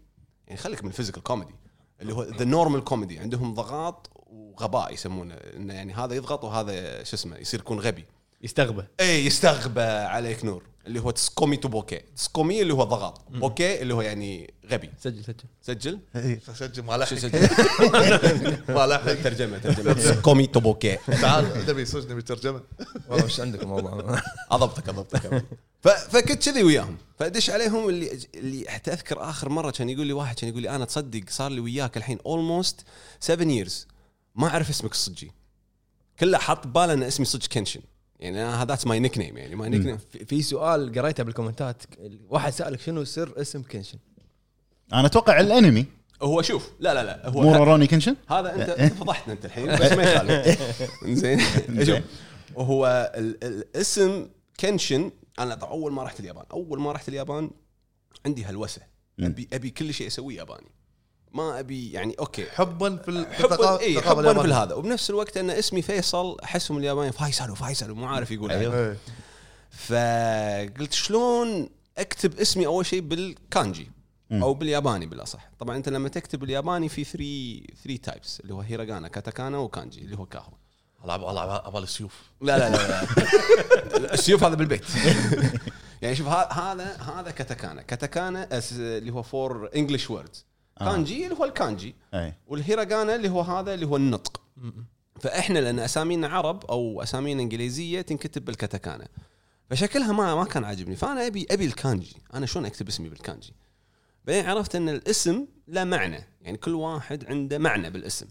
Speaker 5: يعني خليك من ال physical comedy. اللي هو the normal comedy عندهم ضغط وغباء يسمونه. إنه يعني هذا يضغط وهذا شو اسمه يصير يكون غبي.
Speaker 1: يستغبى.
Speaker 5: اي يستغبى عليك نور. اللي هو ツッコミ と ボケ ツッコミ اللي هو ضغط. ボケ اللي هو يعني غبي.
Speaker 1: سجل سجل.
Speaker 5: سجل؟
Speaker 2: اي فسجل ما لحق.
Speaker 5: سجل؟ [laughs]
Speaker 2: ما لحق.
Speaker 5: ترجمة ترجمة. ツッコミ と ボケ
Speaker 2: تعال نبي صدق نبي ترجمه
Speaker 1: والله وش عندكم والله
Speaker 5: اضبطك [laughs] اضبطك ف- فكنت كذي وياهم. فادش عليهم اللي اللي حتى أذكر آخر مرة كان يقول لي واحد كان يقول لي أنا تصدق صار لي وياك الحين almost 7 years. ما أعرف اسمك الصجي. كله حاط بباله إن اسمي صدق كنشن يعني هذا my nickname يعني. my nickname
Speaker 1: في- سؤال قريته بالكومنتات واحد سألك شنو سر اسم كنشن
Speaker 4: أنا أتوقع الأنمي.
Speaker 5: هو شوف لا لا لا
Speaker 4: مو
Speaker 5: هو
Speaker 4: روني كنشن
Speaker 5: هذا انت فضحتنا أنت الحين بس ما يخالف. [laughs] زين شوف وهو ال- الاسم كنشن أنا أول ما رحت اليابان أول ما رحت اليابان عندي
Speaker 4: هلوسة.
Speaker 5: ابي أبي كل شيء أسويه ياباني. ما أبي يعني okay
Speaker 2: حبا في
Speaker 5: حبا اي حبا في. هذا وبنفس الوقت أن اسمي فيصل أحسهم اليابانيين فيصل وفيصل ومو عارف يقول أيوه.
Speaker 2: إيه.
Speaker 5: فقلت شلون أكتب اسمي أول شيء بالكانجي. أو بالياباني بالأصح طبعا أنت لما تكتب الياباني في 3 3 types اللي هو هيراغانا كاتاكانا وكانجي اللي هو كاهو
Speaker 2: العب العب أبغى السيوف
Speaker 5: لا لا لا, لا. [laughs] السيوف هذا بالبيت [laughs] يعني شوف هذا هذا كاتاكانا كاتاكانا اللي هو for English words كانجي اللي هو الكانجي. والهيراغانا اللي هو هذا اللي هو النطق. فإحنا لأن أسامينا عرب أو أسامينا إنجليزية تنكتب بالكاتاكانا. فشكلها ما ما كان عاجبني. فأنا ابي أبي الكانجي. أنا شلون أكتب اسمي بالكانجي؟ بعدين عرفت إن الاسم له معنى. يعني كل واحد عنده معنى بالاسم.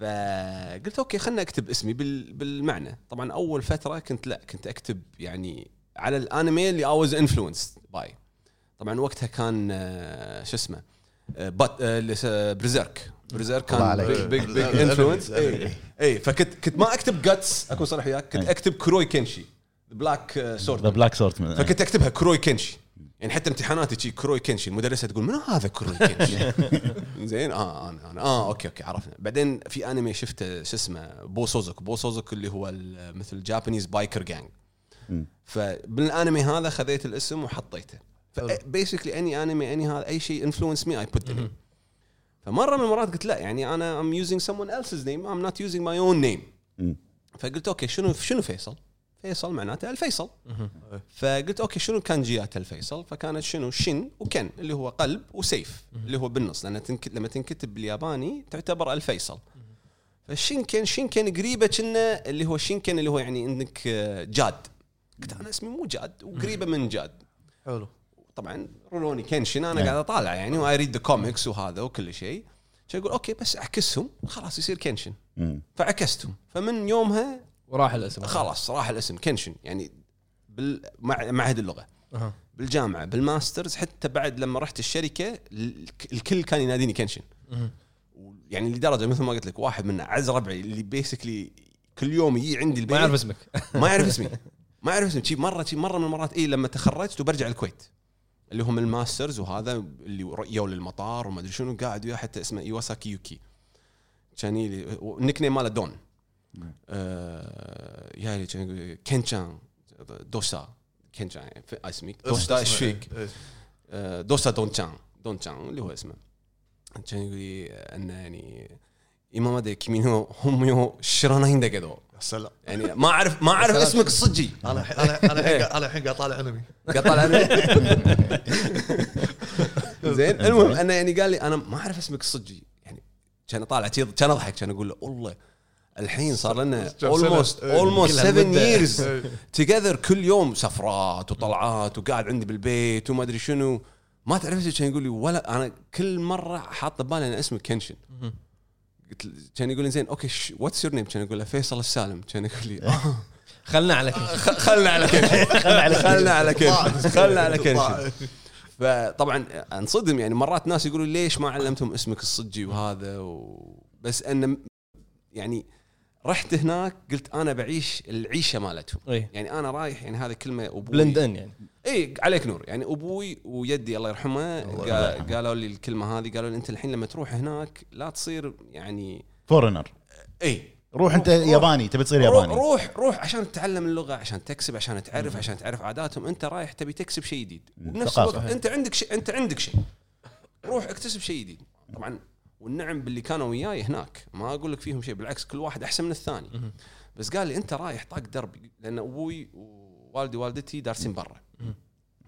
Speaker 5: فقلت okay خلنا أكتب اسمي بال بالمعنى. طبعا أول فترة كنت لا كنت أكتب يعني على الأنمي اللي I was influenced by طبعا وقتها كان آه، شو اسمه؟ آه، بات آه، Berserk
Speaker 4: Berserk
Speaker 5: كان.
Speaker 2: big
Speaker 5: big
Speaker 2: influence.
Speaker 5: اي اي فكنت كنت ما أكتب Guts أكون صريح وياك كنت
Speaker 4: أي.
Speaker 5: أكتب 黒い剣
Speaker 4: 士
Speaker 5: black
Speaker 4: the sword black sword
Speaker 5: فكنت أكتبها 黒い剣士 يعني حتى امتحاناتي شي 黒い剣士 المدرسة تقول منو هذا 黒い剣士 [laughs] زين. آه أنا أنا آه okay okay عرفنا. بعدين في انمي شفته شو اسمه 暴走族 暴走族 اللي هو مثل Japanese biker gang
Speaker 4: مم.
Speaker 5: فبالانمي هذا خذيت الاسم وحطيته. basically any انمي any هذا أي شيء influence me I put فمرة من المرات قلت لا يعني أنا am using someone else's name I'm not using my own name.
Speaker 4: مم.
Speaker 5: فقلت okay شنو شنو فيصل؟ فيصل معناته الفيصل. فقلت okay شنو كانجيات الفيصل؟ فكانت شنو؟ 心 و 剣 اللي هو قلب وسيف اللي هو بالنص لأن تنك... لما تنكتب بالياباني تعتبر الفيصل. ف ال 真剣 真剣 قريبة كنا اللي هو 真剣 اللي هو يعني انك آه، جاد. قلت أنا اسمي مو جاد وقريبة من جاد.
Speaker 2: حلو.
Speaker 5: طبعا رولوني كنشن أنا
Speaker 4: نعم.
Speaker 5: قاعد أطالع يعني و I read the comics وهذا وكل شيء. يقول؟ okay بس أعكسهم خلاص يصير كنشن. فعكستهم. فمن يومها
Speaker 1: وراح الاسم.
Speaker 5: خلاص راح الاسم كنشن يعني بال- مع معهد اللغة.
Speaker 1: بالجامعة
Speaker 5: بال masters حتى بعد لما رحت الشركة ال- الكل كان يناديني كنشن. يعني لدرجة مثل ما قلت لك واحد من اعز ربعي اللي basically كل يوم يجي عندي البيت.
Speaker 1: ما يعرف اسمك.
Speaker 5: ما يعرف اسمي. ما يعرف اسمي. شي مرة شي مرة من المرات اي لما تخرجت وبرجع الكويت. اللي هم الماسترز وهذا اللي يو للمطار وما ادري شنو قاعد وياه حتى اسمه ايواساكي يوكي كان يلي النيك نيم ماله دون آه يا كان يقول كنشان دوسا كنشان يعني في- اسمي دوسا ايش فيك؟
Speaker 2: إيه.
Speaker 5: آه، دوسا دونشان دونشان اللي هو اسمه كان يقول لي انه يعني 今まで君の本名を知らないんだけど
Speaker 2: يا سلام.
Speaker 5: يعني ما اعرف ما أعرف اسمك الصجي.
Speaker 2: أنا الحين أنا أنا الحين أنا الحين قاعد طالع انمي
Speaker 5: قطع الانمي زين. المهم أنه يعني قال لي أنا ما أعرف اسمك الصجي. يعني كان طالع كان أضحك كان أقول له والله الحين صار لنا؟
Speaker 2: almost.
Speaker 5: almost
Speaker 1: كل
Speaker 5: 7
Speaker 1: هالمدة.
Speaker 2: years.
Speaker 5: together كل يوم سفرات وطلعات وقاعد عندي بالبيت وما أدري شنو. ما تعرف إيش كان يقول لي؟ ولا أنا كل مرة حاط ببالي أن اسمك كنشن. قلت له- كان يقول لي زين okay what's your name كان يقول له فيصل السالم. كان يقول لي آه، [laughs]
Speaker 1: خلنا على كل
Speaker 5: خ- خلنا على كيفك [laughs] خلنا على كيفك خلنا على كيفك [laughs] فطبعا انصدم يعني مرات ناس يقولوا ليش ما علمتهم اسمك الصجي وهذا و... بس أن يعني رحت هناك قلت أنا بعيش العيشة مالتهم.
Speaker 1: اي
Speaker 5: يعني أنا رايح يعني هذه كلمة أبوي.
Speaker 1: blend in يعني.
Speaker 5: اي عليك نور. يعني أبوي ويدي الله يرحمه قا- قالوا لي الكلمة هذه قالوا لي أنت الحين لما تروح هناك لا تصير يعني
Speaker 4: foreigner
Speaker 5: اي
Speaker 4: روح أنت
Speaker 5: روح.
Speaker 4: ياباني تبي تصير ياباني.
Speaker 5: روح روح عشان تتعلم اللغة عشان تكسب عشان تعرف عشان تعرف عاداتهم. أنت رايح تبي تكسب شيء جديد. وبنفس. الوقت أنت عندك شيء أنت عندك شيء. روح اكتسب شيء جديد. طبعا والنعم باللي كانوا وياي هناك ما أقول لك فيهم شيء بالعكس كل واحد أحسن من الثاني. بس قال لي أنت رايح طاق درب لأن أبوي ووالدي ووالدتي دارسين برا.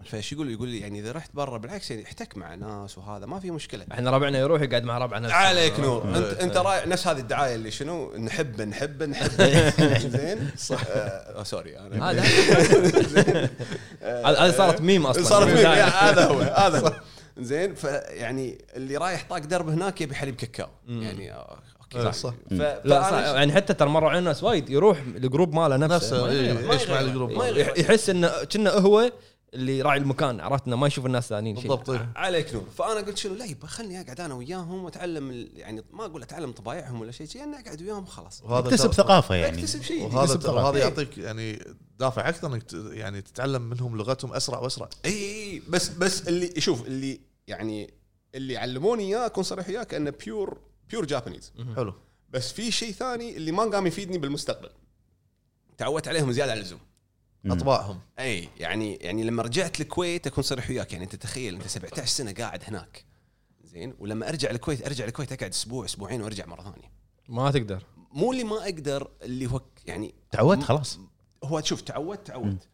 Speaker 5: فايش يقول؟ يقول لي يعني إذا رحت برا بالعكس يعني احتك مع ناس وهذا ما في مشكلة.
Speaker 1: إحنا ربعنا يروح يقعد مع ربعنا
Speaker 5: عليك نور. انت أنت رايح نفس هذه الدعاية اللي شنو؟ نحبه نحبه نحبه [laughs] زين؟ صح. آه sorry أنا
Speaker 1: هذا. [laughs] هذه صارت ميم أصلا.
Speaker 5: صارت
Speaker 1: البداية.
Speaker 5: هذا هو هذا هو. زين فيعني اللي رايح طاق درب هناك يبي حليب كاكاو. يعني آه، صح
Speaker 2: صح.
Speaker 5: ف-
Speaker 1: لا صح يعني حتى ترى مروا علينا ناس وايد يروح ال group ماله نفسه
Speaker 2: نفسه إيه،
Speaker 1: يغير.
Speaker 2: إيش مع
Speaker 5: ال group.
Speaker 1: يحس إنه كنا هو اللي راعي المكان عرفت إنه ما يشوف الناس ثانيين شيء
Speaker 2: بالضبط إيه.
Speaker 5: عليك نور فأنا قلت شنو لا يبا خلني أقعد أنا وياهم وأتعلم ال- يعني ما أقول أتعلم طبايعهم ولا شيء شيء أنا أقعد وياهم خلاص
Speaker 4: اكتسب ثقافة يعني
Speaker 5: اكتسب شيء
Speaker 2: وهذا
Speaker 4: يكتسب ثقافة.
Speaker 2: وهذا
Speaker 5: إيه.
Speaker 2: يعطيك يعني دافع أكثر إنك يعني تتعلم منهم لغتهم أسرع وأسرع
Speaker 5: اي اي بس بس اللي شوف اللي يعني اللي علموني إياه أكون صريح وياك إنه pure pure Japanese
Speaker 2: حلو.
Speaker 5: بس في شيء ثاني اللي ما قام يفيدني بالمستقبل. تعودت عليهم زيادة عن اللزوم.
Speaker 2: اطباعهم
Speaker 5: أي يعني يعني لما رجعت الكويت أكون صريح وياك. يعني أنت تخيل أنت 17 سنة قاعد هناك. زين؟ ولما أرجع الكويت أرجع الكويت أقعد أسبوع أسبوعين وأرجع مرة ثانية.
Speaker 1: ما تقدر.
Speaker 5: مو اللي ما أقدر اللي هو يعني
Speaker 4: تعودت خلاص.
Speaker 5: هو شوف تعودت تعودت.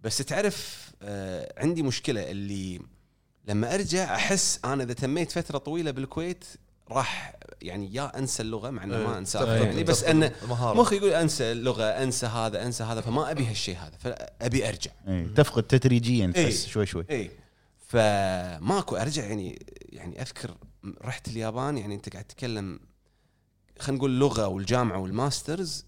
Speaker 5: بس تعرف آه عندي مشكلة اللي لما أرجع أحس أنا إذا تميت فترة طويلة بالكويت راح يعني يا أنسى اللغة مع إنه ما
Speaker 2: إيه،
Speaker 5: انساها
Speaker 2: تفقد-
Speaker 5: يعني بس انه. مخي يقول أنسى اللغة أنسى هذا أنسى هذا فما أبي هالشيء هذا فأبي أرجع
Speaker 4: إيه، تفقد تدريجيا
Speaker 5: إيه.
Speaker 4: تحس شوي شوي
Speaker 5: اي فماكو أرجع يعني يعني أذكر رحت اليابان يعني أنت قاعد تتكلم خلينا نقول اللغة والجامعة وال masters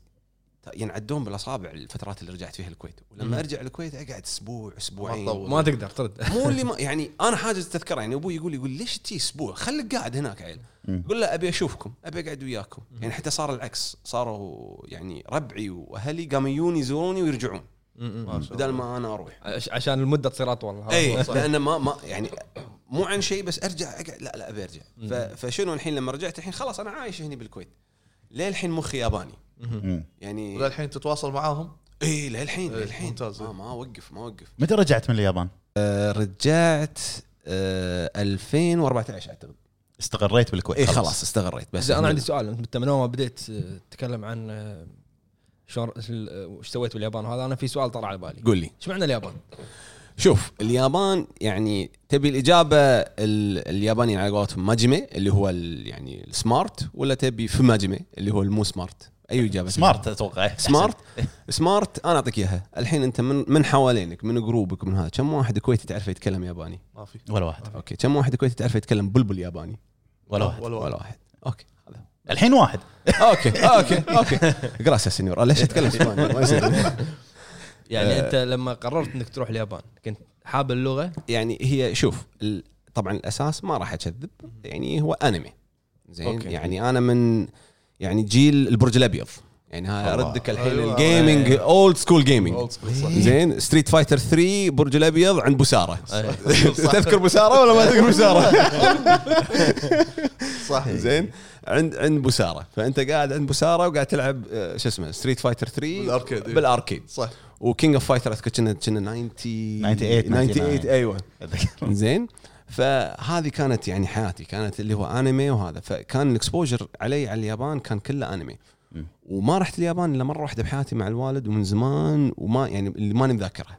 Speaker 5: ينعدون بالاصابع الفترات اللي رجعت فيها الكويت. ولما ارجع الكويت اقعد أسبوع أسبوعين
Speaker 2: ما.
Speaker 1: ما تقدر ترد.
Speaker 5: مو اللي [laughs] ما يعني أنا حاجز تذكره يعني أبوي يقول يقول ليش تي أسبوع؟ خليك قاعد هناك عيل. قول له أبي أشوفكم أبي أقعد وياكم. يعني حتى صار العكس صاروا يعني ربعي وأهلي قاموا يجون يزوروني ويرجعون. بدل ما أنا أروح.
Speaker 1: عش- عشان المدة تصير أطول. [laughs]
Speaker 5: اي. لأن ما ما يعني مو عن شيء بس أرجع أقعد. لا لا أبي أرجع. ف- فشنو الحين لما رجعت الحين؟ خلاص أنا عايش هنا بالكويت. للحين مخي ياباني. يعني
Speaker 2: وللحين تتواصل معاهم؟
Speaker 5: اي للحين
Speaker 2: إيه،
Speaker 5: للحين
Speaker 2: ممتاز.
Speaker 5: ما, ما اوقف ما اوقف
Speaker 4: متى رجعت من اليابان؟
Speaker 5: آه، رجعت آه 2014 أعتقد.
Speaker 4: استقريت بالكويت
Speaker 5: اي خلاص. استقريت. بس
Speaker 1: أنا عندي سؤال أنت من اول ما بديت آه، تتكلم عن آه، شلون آه، وش سويت باليابان؟ وهذا أنا في سؤال طلع على بالي.
Speaker 5: قول لي.
Speaker 1: إيش معنى اليابان؟
Speaker 5: شوف اليابان يعني تبي الإجابة ال- اليابانيين على قولتهم まじめ اللي هو ال- يعني ال smart ولا تبي ふまじめ اللي هو المو smart اي إجابة
Speaker 4: smart أتوقع.
Speaker 5: smart smart أنا أعطيك إياها. الحين أنت من من حوالينك من group ك من هذا. كم واحد كويتي تعرف يتكلم ياباني؟
Speaker 2: ما في.
Speaker 4: ولا واحد.
Speaker 5: okay. كم واحد كويتي تعرف يتكلم بلبل ياباني؟
Speaker 4: ولا واحد.
Speaker 2: ولا
Speaker 5: ولا
Speaker 2: واحد.
Speaker 5: واحد. okay. هذا.
Speaker 4: الحين واحد.
Speaker 5: okay okay okay. gracias señor ليش اتكلم إسباني؟ ما يصير.
Speaker 1: يعني أنت لما قررت إنك تروح اليابان كنت حاب اللغة؟
Speaker 5: يعني هي شوف ال- طبعا الأساس ما راح أكذب. يعني هو أنمي. زين. يعني أنا من يعني جيل البرج الأبيض. يعني هاي. اردك الحين
Speaker 2: أيوة.
Speaker 5: ال gaming
Speaker 2: old school gaming.
Speaker 5: زين Street Fighter 3 برج الأبيض عند بوسارة. [laughs] تذكر بوسارة ولا ما تذكر بوسارة؟ [laughs]
Speaker 2: صح
Speaker 5: زين عند عند بوسارة. فأنت قاعد عند بوسارة وقاعد تلعب آه، شو اسمه Street Fighter 3
Speaker 2: بال arcade، إيه.
Speaker 5: بال arcade.
Speaker 2: صح.
Speaker 5: و King of Fighters اذكر كنا كنا 90
Speaker 4: 98
Speaker 5: 98 أيوه. زين. فهذه كانت يعني حياتي كانت اللي هو انمي وهذا. فكان ال exposure علي على اليابان كان كله انمي. وما رحت اليابان إلا مرة واحدة بحياتي مع الوالد ومن زمان وما يعني اللي ماني مذاكرها.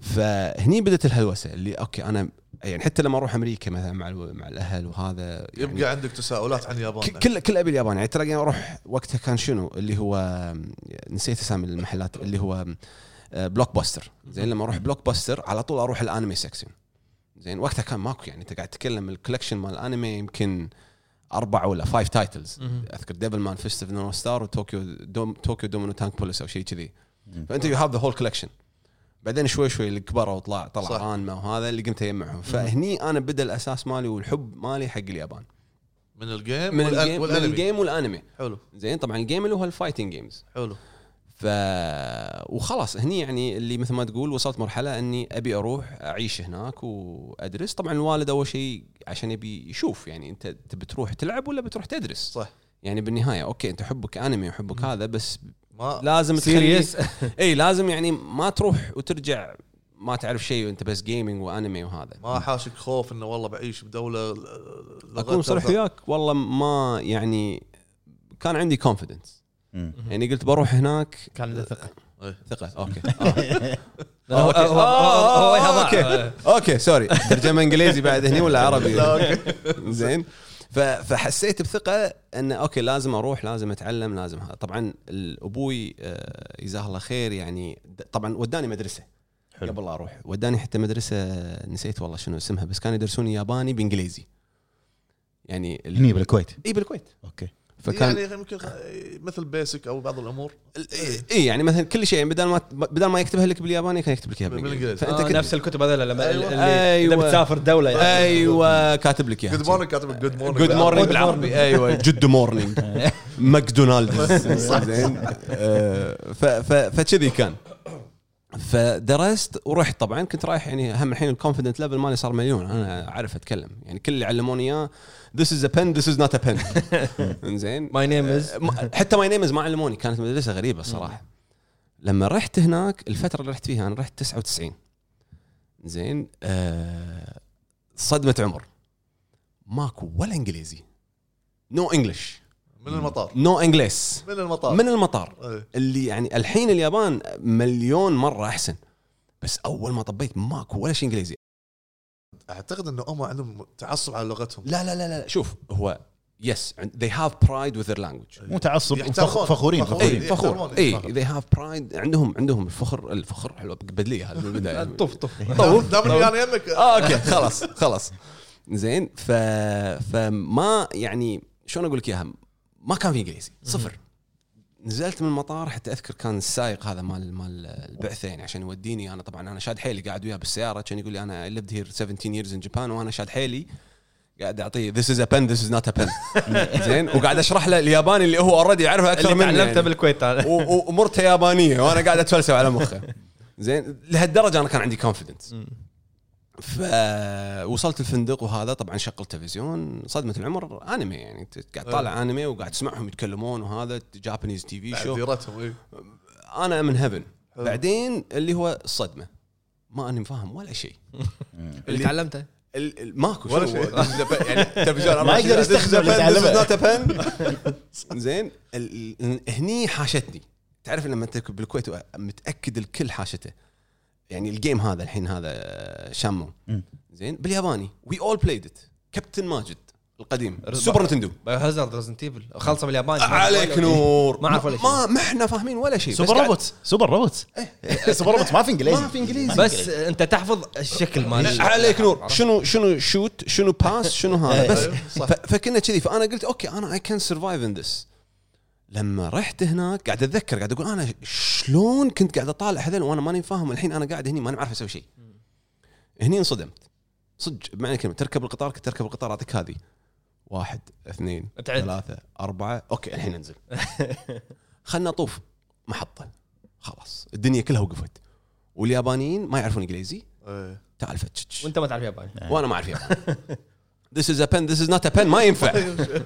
Speaker 5: فهني بدت الهلوسة اللي okay أنا يعني حتى لما أروح أمريكا مثلا مع مع الأهل وهذا يعني
Speaker 2: يبقى عندك تساؤلات عن اليابان
Speaker 5: ك- كل كل أبي اليابان. يعني تلاقي أروح وقتها كان شنو؟ اللي هو نسيت أسامي المحلات اللي هو آه، Blockbuster زين لما أروح Blockbuster على طول أروح الأنمي section زين وقتها كان ماكو يعني انت قاعد تتكلم ال collection مال الانمي يمكن أربع ولا
Speaker 1: five
Speaker 5: titles. أذكر Devilman Fist of North Star وطوكيو دوم طوكيو Dominion Tank Police أو شيء كذي. فأنت you have the whole collection بعدين شوي شوي اللي كبروا وطلع طلع
Speaker 2: صح.
Speaker 5: رانما وهذا اللي قمت أجمعهم. فهني أنا بدأ الأساس مالي والحب مالي حق اليابان.
Speaker 2: من ال game
Speaker 5: من
Speaker 2: ال
Speaker 5: game من
Speaker 2: والانمي
Speaker 5: ال game والانمي
Speaker 2: حلو.
Speaker 5: زين طبعا ال game اللي هو ال fighting games
Speaker 2: حلو.
Speaker 5: ف وخلاص هني يعني اللي مثل ما تقول وصلت مرحلة إني أبي أروح أعيش هناك وأدرس. طبعا الوالد أول شيء عشان يبي يشوف يعني أنت تبي تروح تلعب ولا بتروح تدرس؟
Speaker 2: صح.
Speaker 5: يعني بالنهاية okay أنت حبك أنمي وحبك هذا بس
Speaker 2: ما
Speaker 5: لازم
Speaker 1: serious [laughs]
Speaker 5: إي لازم يعني ما تروح وترجع ما تعرف شيء وأنت بس gaming وأنمي وهذا.
Speaker 2: ما حاشك خوف إنه والله بعيش بدولة
Speaker 5: أكون صريح وياك والله ما يعني كان عندي
Speaker 4: confidence.
Speaker 5: يعني قلت بروح هناك
Speaker 1: كان عنده ثقة.
Speaker 5: ثقة. okay. [laughs] آه. آه، آه،. okay. okay sorry. ترجمة إنجليزي بعد هني ولا عربي؟ [laughs]
Speaker 2: okay.
Speaker 5: زين. فحسيت بثقة انه okay لازم أروح لازم أتعلم لازم هذا طبعا أبوي جزاه الله خير يعني طبعا وداني مدرسة
Speaker 4: حلو.
Speaker 5: قبل لا أروح. وداني حتى مدرسة نسيت والله شنو اسمها بس كانوا يدرسوني ياباني بإنجليزي. يعني
Speaker 4: هني بالكويت؟
Speaker 5: إي بالكويت.
Speaker 4: okay.
Speaker 5: فكان
Speaker 2: يعني يمكن مثل basic أو بعض الأمور.
Speaker 5: اي يعني مثلا كل شيء بدل ما بدل ما يكتبها لك بالياباني كان يكتب لك اياها
Speaker 2: بالإنجليزي.
Speaker 5: فأنت
Speaker 1: آه،
Speaker 5: كنت
Speaker 1: نفس الكتب هذول لما
Speaker 2: أيوة.
Speaker 1: اللي
Speaker 5: أيوة.
Speaker 1: اذا بتسافر دولة يعني.
Speaker 5: أيوه كاتب لك اياها
Speaker 2: good morning كاتب good morning
Speaker 5: good morning بالعربي. أيوه good morning ماكدونالدز [laughs] [laughs] زين. آه، ف- ف- فكذي كان. فدرست ورحت. طبعا كنت رايح يعني هم الحين ال confidence level مالي صار مليون. أنا أعرف أتكلم. يعني كل اللي علموني إياه this is a pen this is not a pen. زين
Speaker 1: my name
Speaker 5: is حتى my name is ما علموني كانت مدرسة غريبة الصراحه لما رحت هناك الفترة اللي رحت فيها أنا رحت 99 زين آه صدمة عمر. ماكو ولا إنجليزي. no English
Speaker 2: من المطار.
Speaker 5: no English
Speaker 2: من المطار.
Speaker 5: من المطار.
Speaker 2: إيه.
Speaker 5: اللي يعني الحين اليابان مليون مرة أحسن. بس أول ما طبيت ماكو ولا شيء إنجليزي.
Speaker 2: أعتقد إنه هم عندهم تعصب على لغتهم.
Speaker 5: لا لا لا لا شوف هو yes they have pride with their language.
Speaker 4: مو تعصب فخورين
Speaker 2: فخورين.
Speaker 5: اي فخور. اي they have pride. عندهم عندهم الفخر الفخر حلو بدليه هذا من البداية. [laughs]
Speaker 1: طف طف.
Speaker 2: دام دام اني أنا يمك.
Speaker 5: آه okay خلاص خلاص. زين ف فما يعني شلون أقول لك إياها؟ ما كان في إنجليزي صفر. نزلت من المطار حتى أذكر كان السائق هذا مال مال البعثه يعني عشان يوديني. أنا طبعا أنا شاد حيلي قاعد وياه بالسيارة كان يقول لي أنا lived here 17 years in Japan وأنا شاد حيلي قاعد أعطيه this is a pen this is not a pen. [laughs] زين؟ وقاعد أشرح له الياباني اللي هو already يعرفه أكثر
Speaker 1: اللي
Speaker 5: مني
Speaker 1: تعلمته
Speaker 5: يعني.
Speaker 1: بالكويت
Speaker 5: أنا ومرته يابانية وأنا قاعد أتفلسف على مخه [laughs] زين؟ لهالدرجة أنا كان عندي confidence فوصلت الفندق وهذا طبعا شغل تلفزيون صدمة العمر أنمي يعني انت قاعد طالع أنمي وقاعد تسمعهم يتكلمون وهذا جابانيز تي في شو أنا من هيفن. بعدين اللي هو الصدمه ما اني فاهم ولا شيء. [laughs]
Speaker 1: اللي تعلمته؟
Speaker 5: ماكو
Speaker 2: ولا شيء.
Speaker 5: يعني [laughs] تلفزيون
Speaker 4: ما يقدر يستخدم اللي تعلمه.
Speaker 5: تعلمه. [laughs] زين هني حاشتني. تعرف لما انت بالكويت متأكد الكل حاشته. يعني ال game هذا الحين هذا شامو. زين؟ بالياباني. we all played it كابتن ماجد القديم. سوبر نتندو
Speaker 1: هازارد ريزنت ايفل خلصه بالياباني.
Speaker 5: عليك نور.
Speaker 1: ما أعرف ولا شيء.
Speaker 5: ما ما إحنا فاهمين ولا شيء.
Speaker 4: سوبر روبوت سوبر روبوت سوبر روبوت ما في إنجليزي.
Speaker 5: ما في إنجليزي.
Speaker 1: بس أنت تحفظ الشكل مال
Speaker 5: عليك نور. شنو شنو shoot شنو pass شنو هذا. [laughs] بس
Speaker 2: أيوه،
Speaker 5: فكنا كذي. فأنا قلت okay أنا I can survive in this لما رحت هناك قاعد أتذكر قاعد أقول أنا شلون كنت قاعد أطالع هذول وأنا ماني فاهم الحين أنا قاعد هني ماني عارف أسوي شيء. هني انصدمت. صدق بمعنى الكلمة تركب القطار كنت تركب القطار أعطيك هذه. واحد اثنين
Speaker 1: تعد.
Speaker 5: ثلاثة أربعة. أوكي الحين أنزل. [laughs] خلنا نطوف. محطة. خلاص. الدنيا كلها وقفت. واليابانيين ما يعرفون إنجليزي.
Speaker 2: إيه.
Speaker 5: تعال فتش.
Speaker 1: وأنت ما تعرف ياباني.
Speaker 5: وأنا ما أعرف ياباني. [laughs] This is a pen. This is not a pen. ما ينفع.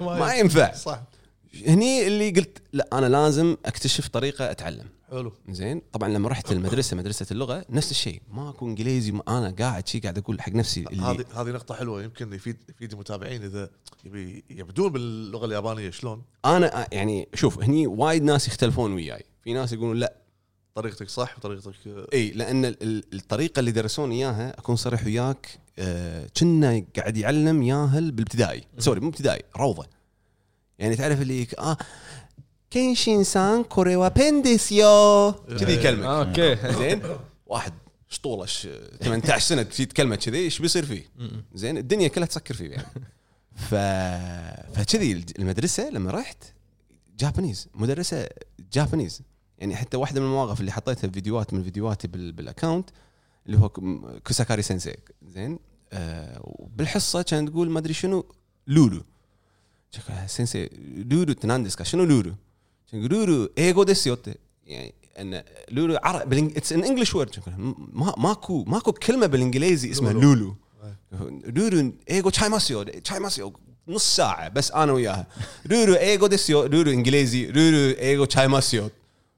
Speaker 5: ما ينفع.
Speaker 2: صح.
Speaker 5: هني اللي قلت لا أنا لازم أكتشف طريقة أتعلم.
Speaker 2: حلو.
Speaker 5: زين؟ طبعا لما رحت المدرسة مدرسة اللغة نفس الشيء. ماكو إنجليزي ما أنا قاعد شي قاعد أقول حق نفسي
Speaker 2: هذه هذه نقطة حلوة. يمكن يفيد يفيد المتابعين إذا يبي يبدون باللغة اليابانية شلون؟
Speaker 5: أنا يعني شوف هني وايد ناس يختلفون وياي. في ناس يقولون لا.
Speaker 2: طريقتك صح وطريقتك آه،
Speaker 5: إي لأن ال- ال- الطريقة اللي درسوني إياها أكون صريح وياك آه، كنا قاعد يعلم ياهل بالابتدائي. sorry مو ابتدائي روضة. يعني تعرف اللي آه كينشين سان これはペンでしょう كذي كلمة.
Speaker 1: okay.
Speaker 5: زين. واحد شطوله ش- 18 سنة تجي تكلمه كذي إيش بيصير فيه؟ زين الدنيا كلها تسكر فيه يعني. ف فكذي المدرسة لما رحت Japanese مدرسة Japanese. يعني حتى واحدة من المواقف اللي حطيتها فيديوهات من فيديوهاتي بال- بال account اللي هو كوساكاري 先生 زين آه بالحصه كانت تقول ما أدري شنو ルール. 先生 ルールって何ですか شنو ルール كان يقول ルール 英語でしょう يعني ان ルール عرب it's an English word ما ماكو ماكو كلمه بالانجليزي اسمها
Speaker 2: ル
Speaker 5: ール. ルール 英語違いますよ 違いますよ نص ساعه بس أنا وياها ルール 英語でしょう ルール انجليزي ルール 英語違いますよ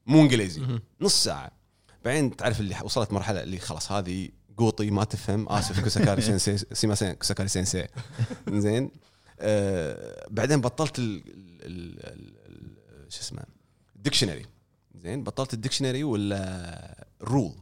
Speaker 5: مو انجليزي نص ساعه بعدين تعرف اللي وصلت مرحلة اللي خلاص هذه قوطي ما تفهم. آسف كوساكاري سensei سيما [laughs] سين كوساكاري سensei زين. آه بعدين بطلت ال ال ال ال شو اسمه الدكشنري زين بطلت الدكشنري ولا رول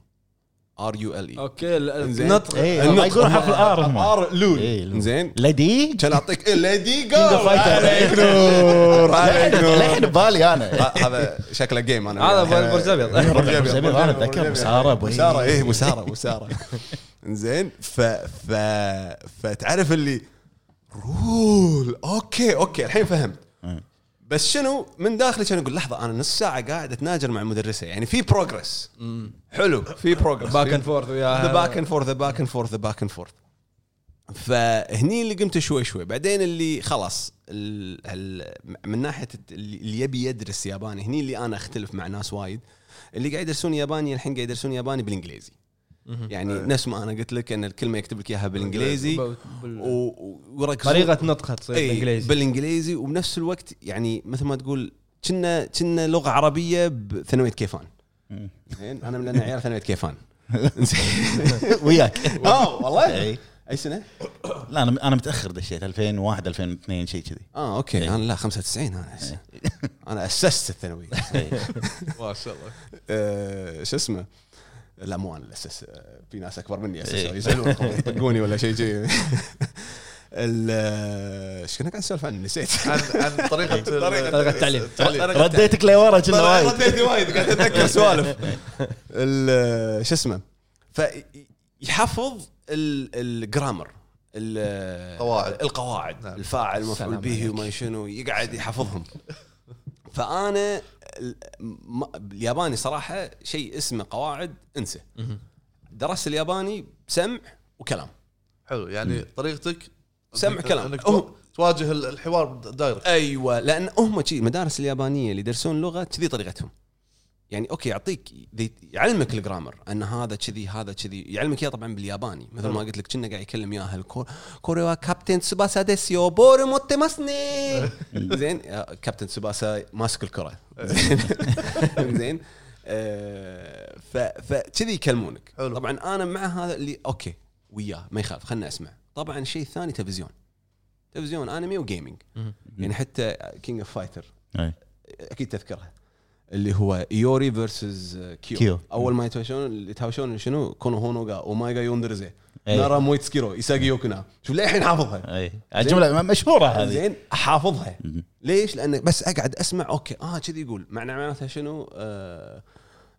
Speaker 5: ار يو ال اي أوكي.
Speaker 1: النطق.
Speaker 4: إيه، يقولون حرف الآر
Speaker 5: ار لول.
Speaker 4: إيه،
Speaker 5: زين.
Speaker 4: لدي؟
Speaker 5: كان اعطيك ليدي جو
Speaker 4: King of Fighters.
Speaker 5: عليك [laughs] نور عليك نور.
Speaker 4: للحين ببالي
Speaker 5: أنا. هذا شكله جيم أنا.
Speaker 1: هذا. برج أبيض.
Speaker 5: برج
Speaker 4: برج مسارة
Speaker 5: أبيض.
Speaker 4: بوي.
Speaker 5: مسارة إيه مسارة مسارة. [laughs] زين ف ف فتعرف اللي رول. أوكي أوكي الحين فهمت.
Speaker 4: مم.
Speaker 5: بس شنو؟ من داخلي كان أقول لحظة أنا نص ساعة قاعد أتناجر مع المدرسة. يعني في بروجرس حلو في بروجرس
Speaker 1: باك اند فورث
Speaker 5: ذا
Speaker 1: وياها
Speaker 5: باك اند فورث ذا باك اند فورث ذا باك اند فورث فهني اللي قمت شوي شوي. بعدين اللي خلاص ال ال من ناحية اللي يبي يدرس ياباني هني اللي أنا أختلف مع ناس وايد. اللي قاعد يدرسون ياباني الحين قاعد يدرسون ياباني بالإنجليزي. يعني نفس ما أنا قلت لك إن الكلمة يكتب لك إياها بالإنجليزي. و-
Speaker 1: بال-
Speaker 5: و- وركزوا.
Speaker 1: طريقة نطقها تصير
Speaker 5: إي،
Speaker 1: بالإنجليزي.
Speaker 5: بالإنجليزي. وبنفس الوقت يعني مثل ما تقول كنا كنا لغة عربية بثانوية كيفان. زين؟ أنا من عيال ثانوية كيفان. [laughs]
Speaker 4: وياك. [laughs]
Speaker 5: آه [laughs] والله.
Speaker 4: إي.
Speaker 5: أي سنة؟
Speaker 4: لا أنا أنا متأخر دشيت 2001 2002 شيء كذي.
Speaker 5: آه okay.
Speaker 4: إيه.
Speaker 5: أنا لا 95 أنا. أنا أسست الثانوية.
Speaker 2: ما شاء الله.
Speaker 5: آه، شو اسمه؟ لا مو أنا اللي اسس آه، في ناس أكبر مني اسسوا
Speaker 4: إيه.
Speaker 5: يزعلون [laughs] يطقوني ولا شيء شيء ال- آه، إيش كنا قاعد نسولف عنه نسيت
Speaker 2: عن عن طريقة [laughs]
Speaker 1: طريقة التعليم.
Speaker 4: رديتك لورا كنا وايد
Speaker 5: رديتني وايد قاعد أتذكر سوالف [laughs] ال- شو اسمه فيحفظ الجرامر
Speaker 2: قواعد.
Speaker 5: القواعد
Speaker 2: نعم.
Speaker 5: الفاعل
Speaker 1: سلام
Speaker 5: به. وما شنو يقعد يحفظهم فأنا الياباني صراحة شيء اسمه قواعد انسى. درست الياباني سمع وكلام.
Speaker 2: حلو يعني طريقتك
Speaker 5: سمع كلام.
Speaker 2: إنك
Speaker 5: هو-
Speaker 2: تواجه ال- الحوار دايركت.
Speaker 5: أيوه لأن هم شي المدارس اليابانية اللي يدرسون لغة كذي طريقتهم. يعني okay يعطيك يعلمك ال grammar إن هذا كذي هذا كذي. يعلمك إياه طبعا بالياباني. مثل ما قلت لك كنا قاعد يكلم اياها الكور これは كابتن سوباسا でしょう. ボール持ちますね [laughs] زين يا كابتن سوباسا ماسك الكرة. [laughs] زين. زين [laughs] آه، فكذي يكلمونك.
Speaker 2: حلو.
Speaker 5: طبعا أنا مع هذا اللي okay وياه ما يخاف خلنا اسمع طبعا الشيء الثاني تلفزيون. تلفزيون أنمي و gaming يعني حتى King of
Speaker 4: Fighter.
Speaker 5: أكيد تذكرها. اللي هو ايوري versus كيو,
Speaker 4: كيو.
Speaker 5: أول ما يتهاوشون اللي يتهاوشون شنو この炎がお前を呼んでるぜ.
Speaker 4: إي.
Speaker 5: なら燃え尽きろ潔くな. شوف للحين حافظها؟
Speaker 4: أي. الجملة مشهورة هذه.
Speaker 5: زين؟ حافظها. ليش؟ لأن بس أقعد أسمع okay آه كذي يقول. معنى معناتها شنو؟ آه،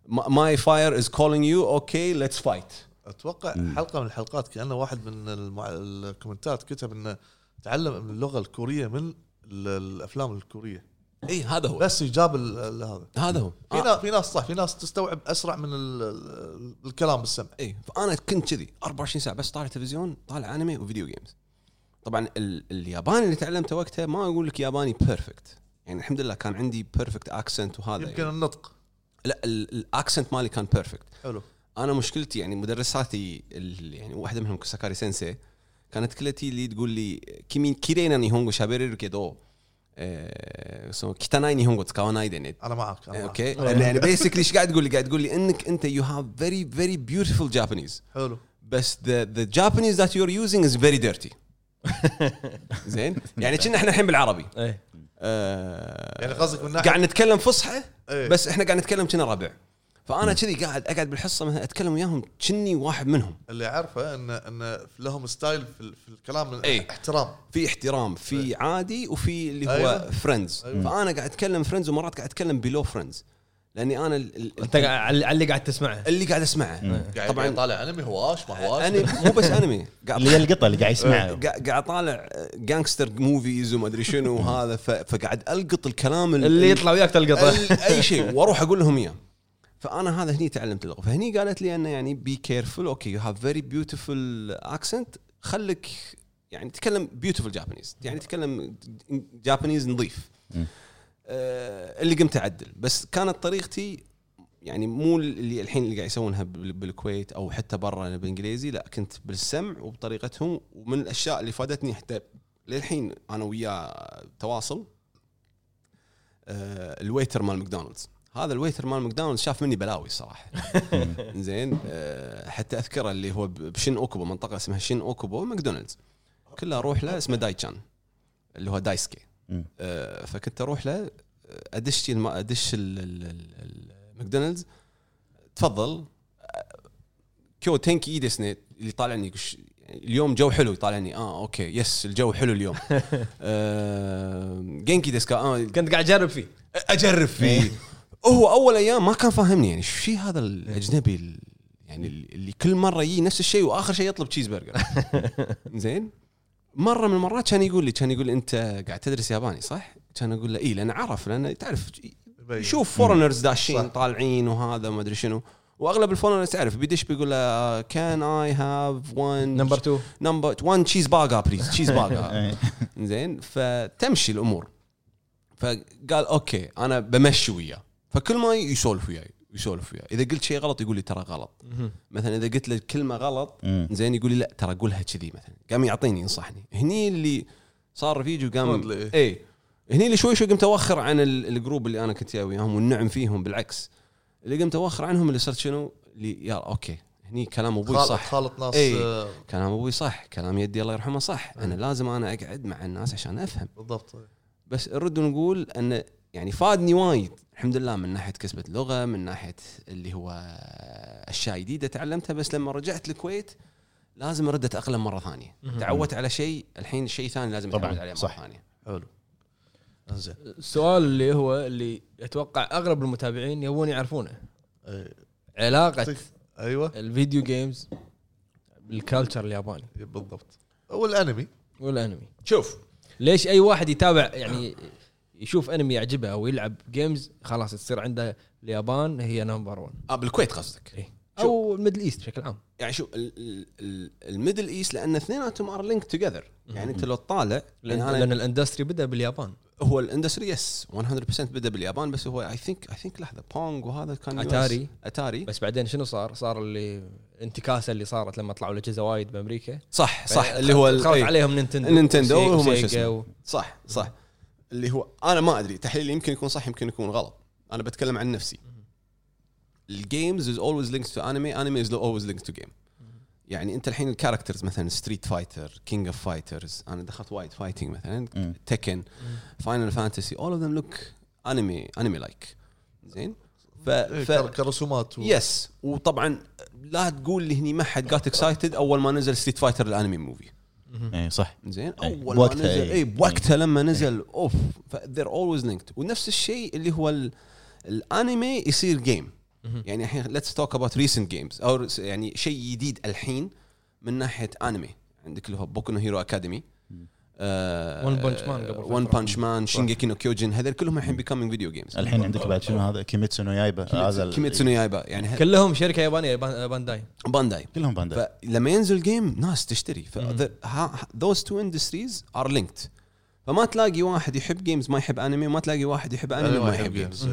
Speaker 5: my fire is calling you okay let's fight
Speaker 2: أتوقع حلقة من الحلقات كأنه واحد من المع... الكومنتات كتب إنه تعلم اللغة الكورية من ال- الأفلام الكورية.
Speaker 5: إي هذا هو.
Speaker 2: بس يجاب هذا.
Speaker 5: هذا هو.
Speaker 2: في ناس في ناس صح في ناس تستوعب أسرع من ال- ال- الكلام بالسمع.
Speaker 5: إي فأنا كنت كذي 24 ساعة بس طالع تلفزيون طالع انمي و video games طبعا ال- الياباني اللي تعلمته وقتها ما أقول لك ياباني perfect يعني الحمد لله كان عندي perfect accent وهذا.
Speaker 2: يمكن
Speaker 5: يعني.
Speaker 2: النطق.
Speaker 5: لا ال accent مالي كان perfect
Speaker 2: حلو.
Speaker 5: أنا مشكلتي يعني مدرساتي يعني واحدة منهم كوساكاري 先生 كانت كلتي اللي تقول لي 君きれいな日本語喋れる
Speaker 2: けどそ
Speaker 5: う汚い日本語使わないでね
Speaker 2: أنا معك
Speaker 5: أنا. okay يعني basically إيش قاعد تقول لي؟ قاعد تقول لي انك انت you have very very beautiful Japanese
Speaker 2: حلو
Speaker 5: بس the the Japanese that you are using is very dirty زين؟ يعني كنا إحنا الحين بالعربي
Speaker 1: إيه.
Speaker 5: آه،
Speaker 2: يعني قصدك من ناحيه
Speaker 5: قاعد نتكلم فصحى
Speaker 2: إيه.
Speaker 5: بس إحنا قاعد نتكلم كنا ربع. فأنا كذي قاعد أقعد بالحصة مثلا أتكلم وياهم كني واحد منهم.
Speaker 2: اللي اعرفه ان إن لهم style في, في الكلام من
Speaker 5: إيه.
Speaker 2: احترام.
Speaker 5: في احترام في عادي وفي اللي هو
Speaker 2: أيوة.
Speaker 5: friends
Speaker 2: أيوة.
Speaker 5: فأنا قاعد أتكلم friends ومرات قاعد أتكلم below friends لأني أنا
Speaker 1: أنت قاعد- على اللي قاعد تسمعه.
Speaker 5: اللي قاعد أسمعه.
Speaker 2: قاعد
Speaker 5: طبعاً.
Speaker 2: طالع أنمي هواش ما هواش.
Speaker 5: أنا مو بس أنمي. [laughs] قاعد
Speaker 4: اللي هي القطة اللي قاعد يسمعها
Speaker 5: قاعد قاعد طالع gangster movies وما أدري شنو وهذا فقاعد ألقط الكلام ال-
Speaker 1: اللي يطلع وياك تلقطه.
Speaker 5: أي شيء وأروح أقول لهم إياه. فأنا هذا هني تعلمت اللغة. فهني قالت لي انه يعني be careful okay you have very beautiful accent خليك يعني تكلم beautiful Japanese يعني تكلم Japanese نظيف. آه اللي قمت أعدل. بس كانت طريقتي يعني مو اللي الحين اللي قاعد يسوونها بال- بالكويت أو حتى برا بالإنجليزي. لا كنت بالسمع وبطريقتهم. ومن الأشياء اللي فادتني حتى للحين أنا وياه تواصل آه ال waiter مال ماكدونالدز. هذا ال waiter مال ماكدونالدز شاف مني بلاوي صراحة. [laughs] زين آه حتى اذكره اللي هو بشين أوكوبو منطقة اسمها شين أوكوبو ماكدونالدز. كلها أروح له اسمه دايتشان اللي هو دايسكي. آه فكنت أروح له أدش الم- أدش ال- ال- ال- ال- ماكدونالدز. تفضل. 今日天気いいですね اللي طالعني اليوم جو حلو يطالعني آه okay yes الجو حلو اليوم. [laughs] آه 元気ですか آه
Speaker 1: كنت قاعد أجرب فيه.
Speaker 5: أجرب فيه. [laughs] هو أول أيام ما كان فاهمني يعني شو هذا الأجنبي ال- يعني اللي كل مرة يجي نفس الشيء وآخر شيء يطلب تشيز برجر [laughs] زين؟ مرة من المرات كان يقول لي كان يقول لي أنت قاعد تدرس ياباني صح؟ كان أقول له اي لأن عرف لأن تعرف. يشوف foreigners داشين. طالعين وهذا ما أدري شنو. وأغلب ال foreigners تعرف بيدش بيقول له can I have one
Speaker 1: number 2
Speaker 5: number 1 cheeseburger please cheese
Speaker 4: إيه.
Speaker 5: زين؟ فتمشي الأمور. فقال okay أنا بمشي وياه. فكل ما يسولف وياي يسولف وياي. إذا قلت شيء غلط يقول لي ترى غلط. مثلا إذا قلت له كلمة غلط. زين يقول لي لا ترى قولها كذي مثلا. قام يعطيني ينصحني. هني اللي صار رفيجي وقام. اي هني اللي شوي شوي قمت أوخر عن ال- ال group اللي أنا كنت وياهم والنعم فيهم بالعكس. اللي قمت أوخر عنهم اللي صرت شنو؟ اللي يا okay هني كلام أبوي
Speaker 2: خالط
Speaker 5: صح.
Speaker 2: خالط ناس
Speaker 5: إيه.
Speaker 2: آه،
Speaker 5: كلام أبوي صح. كلام يدي الله يرحمه صح.
Speaker 2: أنا.
Speaker 5: لازم أنا أقعد مع الناس عشان أفهم.
Speaker 2: بالضبط.
Speaker 5: بس نرد ونقول انه يعني فادني وايد. الحمد لله من ناحية كسبة لغه من ناحية اللي هو أشياء جديدة تعلمتها بس لما رجعت الكويت لازم ارد اتاقلم مرة ثانية. تعودت على شيء الحين شيء ثاني لازم أتعود عليه مرة
Speaker 4: صح.
Speaker 5: ثانية.
Speaker 2: حلو. زين.
Speaker 1: السؤال اللي هو اللي أتوقع اغلب المتابعين يبون يعرفونه.
Speaker 2: إيه.
Speaker 1: علاقة
Speaker 2: أيوه.
Speaker 1: ال video games بال culture الياباني.
Speaker 2: بالضبط. والأنمي.
Speaker 1: والأنمي.
Speaker 5: شوف.
Speaker 1: ليش أي واحد يتابع يعني يشوف انمي يعجبه أو يلعب games خلاص تصير عنده اليابان هي number 1
Speaker 5: آه بالكويت قصدك.
Speaker 1: إيه. أو ال Middle East بشكل عام.
Speaker 5: يعني شوف ال- ال- ال- ال Middle East لأن اثنيناتهم are linked together يعني أنت لو تطالع
Speaker 1: لأن,
Speaker 5: يعني
Speaker 1: لأن ال industry بدأ باليابان.
Speaker 5: هو ال industry yes 100% بدأ باليابان بس هو I think I think لحظة Pong وهذا كان
Speaker 1: أتاري.
Speaker 5: اتاري
Speaker 1: بس بعدين شنو صار؟ صار اللي الانتكاسه اللي صارت لما طلعوا الأجهزة وايد بأمريكا.
Speaker 5: صح صح اللي هو
Speaker 1: خلط
Speaker 5: إيه.
Speaker 1: عليهم نينتندو.
Speaker 5: نينتندو وهم شو اسمه. صح صح. اللي هو أنا ما أدري تحليلي يمكن يكون صح يمكن يكون غلط. أنا بتكلم عن نفسي. ال games is always linked to anime anime is always linked to game يعني أنت الحين ال characters مثلا Street Fighter King of Fighters أنا دخلت وايد fighting مثلا. Tekken Final Fantasy all of them look anime anime like زين؟ ف,
Speaker 2: إيه،
Speaker 5: ف
Speaker 2: كر- كرسومات و...
Speaker 5: يس وطبعا لا تقول لي هني ما حد got excited أول ما نزل Street Fighter الأنمي movie
Speaker 4: اي صح.
Speaker 5: زين
Speaker 4: أي.
Speaker 5: أول ما
Speaker 4: بوقتها
Speaker 5: نزل. اي بوقتها لما نزل أوف they're always linked. ونفس الشيء اللي هو ال- الأنمي يصير game يعني الحين let's talk about recent games أو يعني شيء جديد الحين من ناحية أنمي. عندك اللي هو Boku no Hero Academy
Speaker 1: One Punch Man قبل One.
Speaker 5: Punch Man Shingeki no Kyojin هذول كلهم الحين becoming video games
Speaker 4: الحين عندك بعد شنو هذا؟ كيميتسو نو يايبا هذا
Speaker 5: كيميتسو نو يايبا يعني
Speaker 1: كلهم شركة يابانية بان- بانداي
Speaker 5: بانداي
Speaker 4: كلهم بانداي
Speaker 5: فلما ينزل game ناس تشتري. ف those two industries are linked فما تلاقي واحد يحب games ما يحب انمي وما تلاقي واحد يحب انمي
Speaker 2: ما
Speaker 5: يحب
Speaker 2: games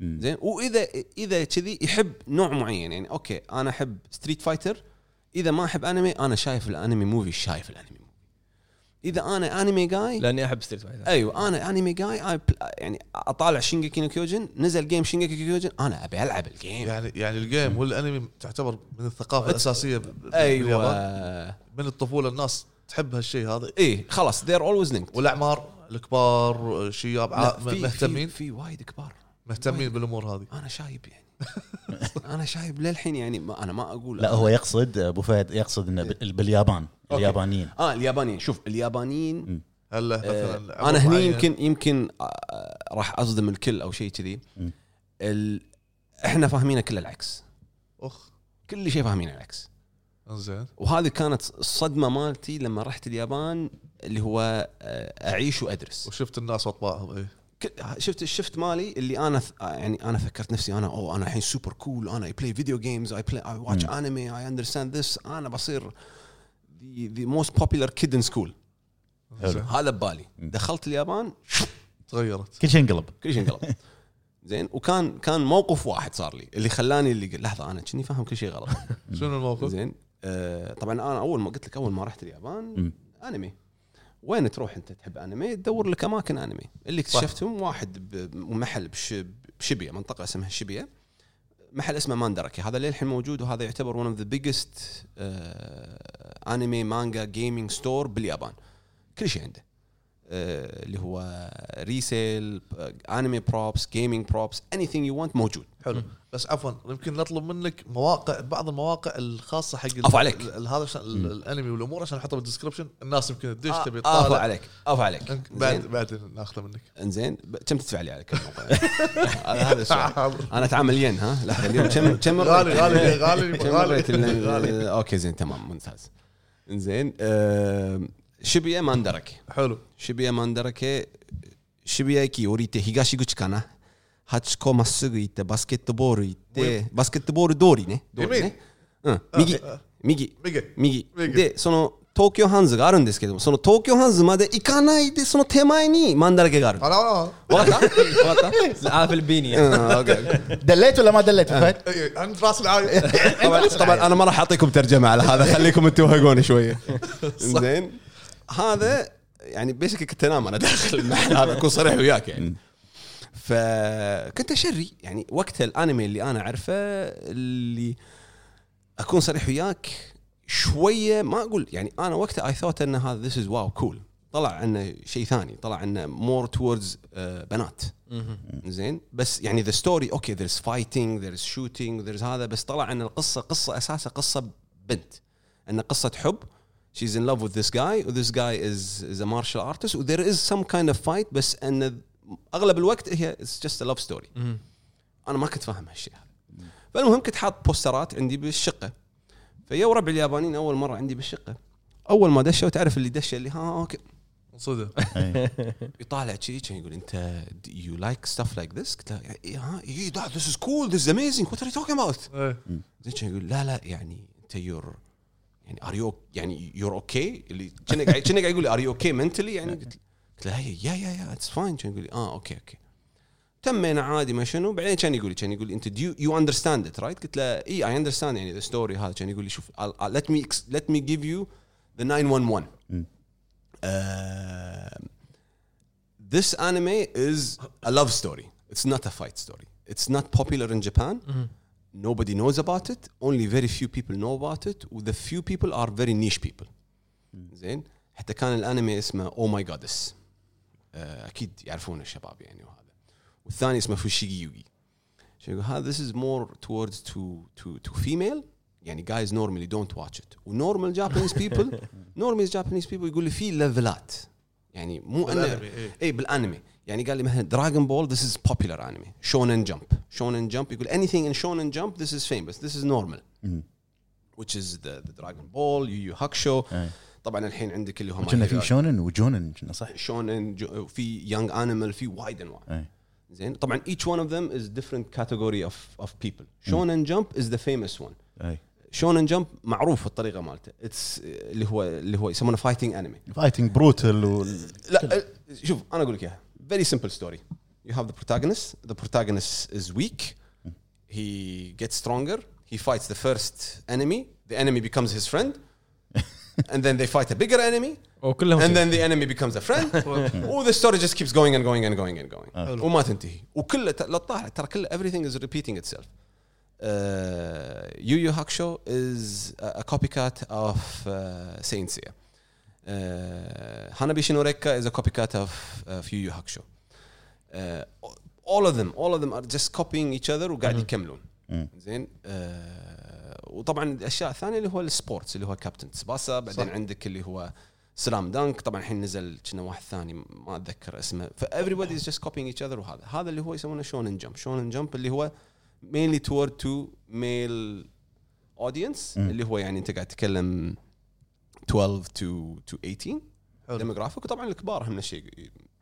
Speaker 5: زين؟ واذا إذا كذي يحب نوع معين. يعني okay أنا أحب ستريت فايتر إذا ما أحب انمي أنا شايف ال anime movie شايف الانمي إذا أنا anime guy
Speaker 1: لأني أحب ستريت فايتر
Speaker 5: أيوه أنا anime guy يعني أطالع شينجيكي نو كيوجن نزل game شينجيكي كيوجن أنا أبي ألعب ال game
Speaker 2: يعني يعني ال game والانمي تعتبر من الثقافة الأساسية.
Speaker 5: أيوه.
Speaker 2: من الطفولة الناس تحب هالشيء هذا.
Speaker 5: اي خلاص they're always linked.
Speaker 2: والأعمار الكبار شياب مهتمين.
Speaker 5: في, في وايد كبار.
Speaker 2: مهتمين بالأمور هذه.
Speaker 5: أنا شايب يعني. أنا شايب للحين يعني ما أنا ما أقول
Speaker 4: لا هو يقصد أبو فهد يقصد إنه بال- باليابان
Speaker 5: أوكي.
Speaker 4: اليابانيين.
Speaker 5: آه اليابانيين. شوف اليابانيين
Speaker 2: هلا
Speaker 5: آه
Speaker 2: مثلا عمر
Speaker 5: أنا هني. يمكن يمكن آه، راح أصدم الكل أو شيء كذي. ال- إحنا فاهمينه كله العكس.
Speaker 2: أخ.
Speaker 5: كل شيء فاهمينه العكس.
Speaker 2: زين
Speaker 5: وهذه كانت الصدمة مالتي لما رحت اليابان اللي هو آه، أعيش وأدرس.
Speaker 2: وشفت الناس واطباعهم اي
Speaker 5: شفت ال shift مالي اللي أنا ث- يعني أنا فكرت نفسي أنا أوه أنا الحين super cool أنا I play video games I play I watch anime I understand this أنا بصير the most popular kid in
Speaker 2: school
Speaker 5: هذا ببالي. دخلت اليابان
Speaker 2: تغيرت.
Speaker 4: كل شيء انقلب.
Speaker 5: كل شيء انقلب. [laughs] زين وكان كان موقف واحد صار لي اللي خلاني اللي قل- لحظة أنا كني فاهم كل شيء غلط. [laughs]
Speaker 2: شنو الموقف؟
Speaker 5: زين آه طبعا أنا أول ما قلت لك أول ما رحت اليابان. انمي وين تروح انت تحب انمي؟ تدور لك اماكن انمي. اللي اكتشفتهم واحد بمحل بش بشيبويا منطقة اسمها شيبويا محل اسمه ماندراكي هذا للحين موجود وهذا يعتبر one of the biggest انمي مانجا جيمنج ستور باليابان. كل شيء عنده. اللي هو ريسيل انمي بروبس جيمنج بروبس اني ثينج يو موجود.
Speaker 2: حلو. بس عفوا يمكن نطلب منك مواقع بعض المواقع الخاصة حق ال-
Speaker 5: عفو عليك.
Speaker 2: هذا الانمي والامور عشان نحطها بالدسكربشن الناس يمكن تدش
Speaker 5: آه،
Speaker 2: تبي
Speaker 5: افو
Speaker 2: تطالع.
Speaker 5: عليك. افو عليك.
Speaker 2: بعد. بعد ناخذه منك.
Speaker 5: إنزين. كم تدفع لي على كل موقع؟ [laughs] هذا السؤال [laughs] أنا أتعامل ين ها؟ لحظه اليوم كم كم
Speaker 2: غالي غالي غالي غالي
Speaker 5: أوكي زين تمام ممتاز. إنزين شبيه ماندركي حلو شبيه ماندركي شبيه كي
Speaker 4: اوريتي هيغاشي غوتشي كانا هاتشكو
Speaker 2: ماسوغو ايتا باسكيت بول
Speaker 5: ايتا باسكت بول دوري ني دوري ني ميجي ميجي ميجي دي سونو زين هذا يعني basic كنت أنام أنا داخل المحل. هذا أكون صريح وياك يعني. فكنت أشري. يعني وقتها الأنمي اللي أنا أعرفه اللي أكون صريح وياك شوية ما أقول. يعني أنا وقتها اي ثوت ان هذا this is wow cool طلع عنه شيء ثاني. طلع عنه more towards بنات. زين؟ بس يعني the story okay there's fighting there's shooting there's هذا. بس طلع إن القصة قصة أساسها قصة بنت. إن قصة حب she's in love with this guy. This guy is is a martial artist. There is some kind of fight بس إن أغلب الوقت هي it's just a love story. أنا ما كنت فاهم هالشيء. هذا فالمهم كنت حاط بوسترات عندي بالشقة. فيا ربع اليابانيين أول مرة عندي بالشقة. أول ما دشوا تعرف اللي دش اللي ها okay.
Speaker 2: صدق [laughs]
Speaker 5: يطالع شي كان يقول أنت you like stuff like this قلت له "إيه، ها this is cool this amazing what are you talking
Speaker 2: about.
Speaker 5: زين كان يقول لا لا يعني أنت you're يعني are you يعني you're okay اللي كنا قاعد كنا قاعد يقول are you okay mentally يعني قلت قلت له هي yeah yeah yeah it's fine كان يقول لي آه okay okay تمينا عادي ما شنو. بعدين كان يقول لي كان يقول لي انت do you understand it right قلت له إي I understand يعني the story هذا. كان يقول لي شوف let me let me give you the 911 Uh, this anime is a love story. It's not a fight story. It's not popular in Japan. Nobody knows about it. Only very few people know about it. The few people are very niche people. زين حتى كان الانمي اسمه أو ماي جادس أكيد يعرفونه الشباب يعني وهذا والثاني اسمه فوشيجي يوغي هذا this is more towards to to to female يعني guys normally don't watch it ونورمال Japanese people normal Japanese people يقول لي في ليفلات يعني مو
Speaker 2: إيه.
Speaker 5: اي بالانمي يعني قال لي مثلا دراجون بول this is popular anime. شونن جمب شونن جمب يقول anything in شونن جمب this is famous. This is normal. which is the, the Dragon Ball يو يو هاكشو
Speaker 4: إيه.
Speaker 5: طبعا الحين عندك اللي هم
Speaker 4: كنا في شونن وجونن كنا صح؟
Speaker 5: شونن في يونج انيمال في وايد انواع. زين؟ طبعا each one of them is different category of of people. jump is the famous one.
Speaker 4: أي.
Speaker 5: شونن جمب معروف الطريقة مالته. اتس اللي هو اللي هو يسمونه فايتنج انمي
Speaker 4: فايتنج بروتل و
Speaker 5: لا شوف أنا أقول لك إياها. very simple story you have the protagonist the protagonist is weak he gets stronger he fights the first enemy the enemy becomes his friend [laughs] and then they fight a bigger enemy
Speaker 1: وكلهم
Speaker 5: and then the enemy becomes a friend [laughs] و the story just keeps going and going and going and going وما تنتهي وكله ت- لا تطالع ترى كله everything is repeating itself يو يو هاكشو is a a copycat of uh, Saint Seiya uh, Hanabi Shinoreka is a copycat of of Yu Yu Hakusho. Uh, all of them all of them are just copying each other وقاعد يكملون. زين؟ آه وطبعا الأشياء الثانية اللي هو ال sports اللي هو كابتن تسباسا بعدين
Speaker 2: صح.
Speaker 5: عندك اللي هو سلام دانك طبعا الحين نزل كنا واحد ثاني ما أتذكر اسمه. ف everybody is just copying each other وهذا. هذا اللي هو يسمونه شونن جمب شونن جمب اللي هو toward to male audience
Speaker 4: مم.
Speaker 5: اللي هو يعني أنت قاعد تتكلم 12 to to 18
Speaker 2: حلو.
Speaker 5: demographic وطبعا الكبار هم الشيء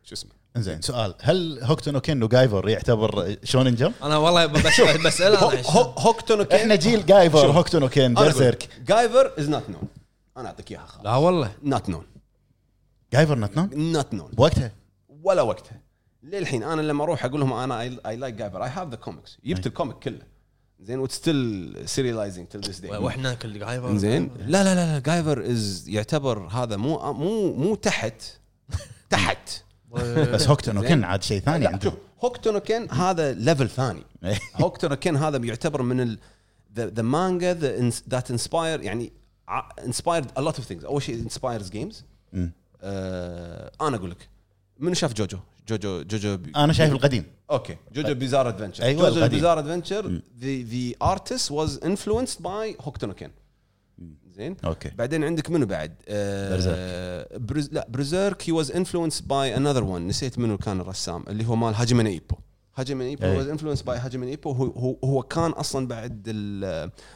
Speaker 5: شو اسمه؟
Speaker 4: انزين سؤال. هل هوكتو نو كين وجايفر يعتبر شونن جمب؟
Speaker 1: أنا والله بسال
Speaker 5: هو-
Speaker 1: أنا
Speaker 5: هو- هوكتو نو كين
Speaker 4: إحنا جيل جايفر
Speaker 5: شوف.
Speaker 4: هوكتو نو كين
Speaker 5: أنا أقول
Speaker 4: بيرسيرك
Speaker 5: لك، جايفر is not known أنا أعطيك إياها خلاص.
Speaker 1: لا والله.
Speaker 5: not known
Speaker 4: جايفر not known
Speaker 5: not known
Speaker 4: بوقتها
Speaker 5: ولا وقتها. للحين أنا لما أروح أقول لهم أنا I like Guyver I have the comics جبت ال comic كله. زين و still serializing till this
Speaker 1: day وإحنا كل Guyver
Speaker 5: زين لا لا لا لا Guyver is يعتبر هذا مو مو مو تحت [laughs] تحت.
Speaker 4: بس Hokuto no
Speaker 5: زين.
Speaker 4: Ken عاد شيء ثاني
Speaker 5: لا
Speaker 4: عنده
Speaker 5: شوف Hokuto no Ken هذا level ثاني.
Speaker 4: إيه.
Speaker 5: Hokuto no Ken هذا يعتبر من ال the manga that inspire يعني inspired a lot of things أول شيء inspires games
Speaker 4: مم.
Speaker 5: أنا أقول لك من شاف جوجو؟ جوجو جوجو بي-
Speaker 4: أنا شايف القديم.
Speaker 5: okay. جوجو Bizarre Adventure
Speaker 4: أيوة،
Speaker 5: جوجو. Bizarre Adventure the the artist was influenced by Hokuto no Ken زين؟
Speaker 4: okay.
Speaker 5: بعدين عندك منو بعد؟ آه Ber لا Berserk he was influenced by another one نسيت منو كان الرسام اللي هو مال Hajime no Ippo. Hajime
Speaker 4: no
Speaker 5: Ippo. was influenced by Hajime no Ippo. هو هو, هو كان أصلا بعد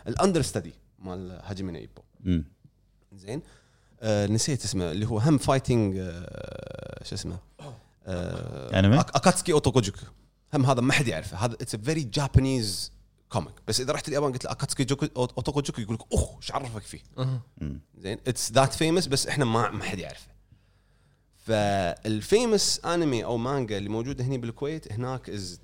Speaker 5: ال understudy مال Hajime no
Speaker 4: Ippo.
Speaker 5: زين؟ آه نسيت اسمه اللي هو هم fighting آه شو اسمه؟
Speaker 4: أنمي؟
Speaker 5: أك- Akatsuki Otokojuku هم هذا ما حد يعرفه. هذا it's very Japanese comic بس إذا رحت اليابان قلت له Akatsuki جوكو Otokojuku يقول لك oh إيش عرفك فيه. زين it's that famous بس إحنا ما ما حد يعرفه. فال famous أنمي أو مانجا اللي موجوده هنا بالكويت هناك is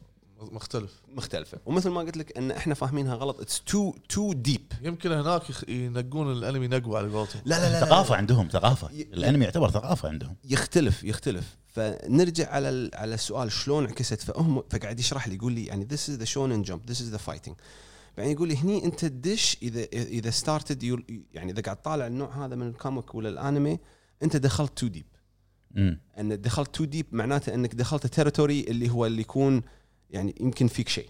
Speaker 2: مختلف.
Speaker 5: مختلفة. ومثل ما قلت لك إن إحنا فاهمينها غلط. it's too too deep
Speaker 2: يمكن هناك يخ- ينقون الأنمي نقوى على قولتهم.
Speaker 5: لا لا لا, لا,
Speaker 4: ثقافة عندهم ثقافة.
Speaker 5: ي-
Speaker 4: الأنمي يعتبر ثقافة عندهم.
Speaker 5: يختلف يختلف. فنرجع على ال- على السؤال شلون عكست؟ فهم فقاعد يشرح لي يقول لي يعني this is the Shonen Jump this is the fighting بعدين يقول لي هني أنت تدش إذا إذا started يعني إذا قاعد طالع النوع هذا من ال comic ولا الأنمي أنت دخلت too
Speaker 4: deep.
Speaker 5: إن دخلت too deep معناته إنك دخلت territory اللي هو اللي يكون يعني يمكن فيك شيء.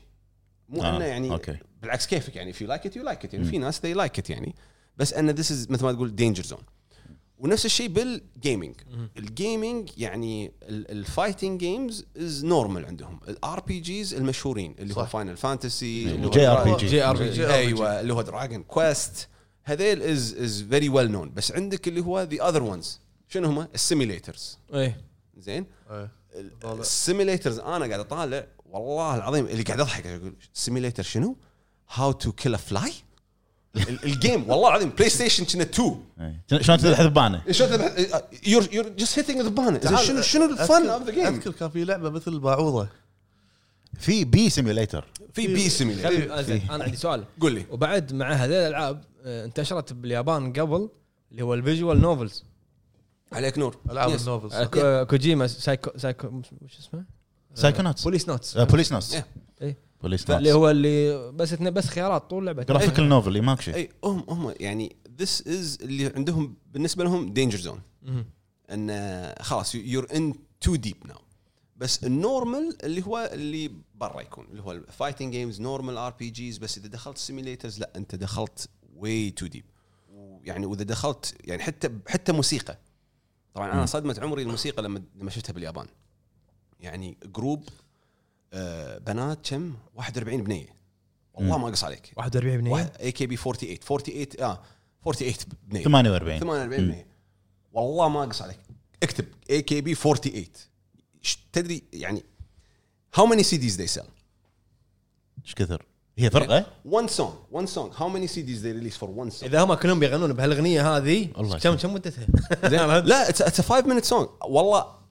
Speaker 5: مو
Speaker 4: آه،
Speaker 5: أنه يعني
Speaker 4: okay.
Speaker 5: بالعكس كيفك يعني if you like it you like it. يعني. في ناس they like it يعني. بس أن this is مثل ما تقول danger zone ونفس الشيء بال gaming ال gaming يعني ال fighting games is normal عندهم. ال RPGs المشهورين اللي هو. فاينل فانتسي
Speaker 4: جي ار بي جي
Speaker 1: جي ار بي جي
Speaker 5: أيوه اللي هو Dragon Quest هذيل is is very well known بس عندك اللي هو the other ones شنو هم؟ ال
Speaker 1: simulators إيه.
Speaker 5: زين؟
Speaker 2: إيه. ال
Speaker 5: simulators أنا قاعد أطالع والله العظيم اللي قاعد اضحك أقول simulator شنو؟ how to kill a fly ال game والله العظيم PlayStation كنا 2
Speaker 4: إيه. شلون تذبح ذبانه
Speaker 5: شو you're you're just hitting ذبانه
Speaker 2: تعال،
Speaker 5: شنو شنو ال fun of the
Speaker 2: game أذكر كان في لعبة مثل بعوضه
Speaker 4: في بي simulator
Speaker 5: في بي
Speaker 1: زين، أنا عندي سؤال.
Speaker 5: قول لي.
Speaker 1: وبعد مع هذه الألعاب آه، انتشرت باليابان قبل اللي هو ال visual novels
Speaker 5: عليك نور.
Speaker 2: ألعاب.
Speaker 5: ال
Speaker 2: novels
Speaker 1: آه، كو- كوجيما سايكو سايكو وش اسمه؟
Speaker 4: سايكونوتس. Policenauts
Speaker 5: Policenauts.
Speaker 1: إيه.
Speaker 4: بوليس
Speaker 1: اللي
Speaker 4: نوتس
Speaker 1: هو اللي بس بس خيارات طول لعبه
Speaker 4: graphical novel ماكو شيء
Speaker 5: اي هم هم يعني this is اللي عندهم بالنسبة لهم danger
Speaker 1: zone.
Speaker 5: إن آه، خلاص you're in too deep now بس ال normal اللي هو اللي برا يكون اللي هو ال fighting games normal RPGs بس إذا دخلت simulators لا أنت دخلت way too deep يعني وإذا دخلت يعني حتى حتى موسيقى. طبعا أنا صدمة عمري الموسيقى لما لما شفتها باليابان. يعني group آه، بنات كم؟ 41 بنية. والله ما أقص عليك.
Speaker 1: 41
Speaker 5: بنية؟ AKB 48 48 آه 48 بنية.
Speaker 4: 48
Speaker 5: 48 بنية. والله ما أقص عليك. اكتب AKB 48 ش- تدري يعني how many CDs they sell
Speaker 4: إيش كثر؟ هي فرقه
Speaker 5: one song one song. How many CDs they release for one song
Speaker 1: إذا هم كلهم بيغنون بهالأغنية هذه كم. كم مدتها؟
Speaker 5: زين. [laughs] لا it's it's 5 minute song. والله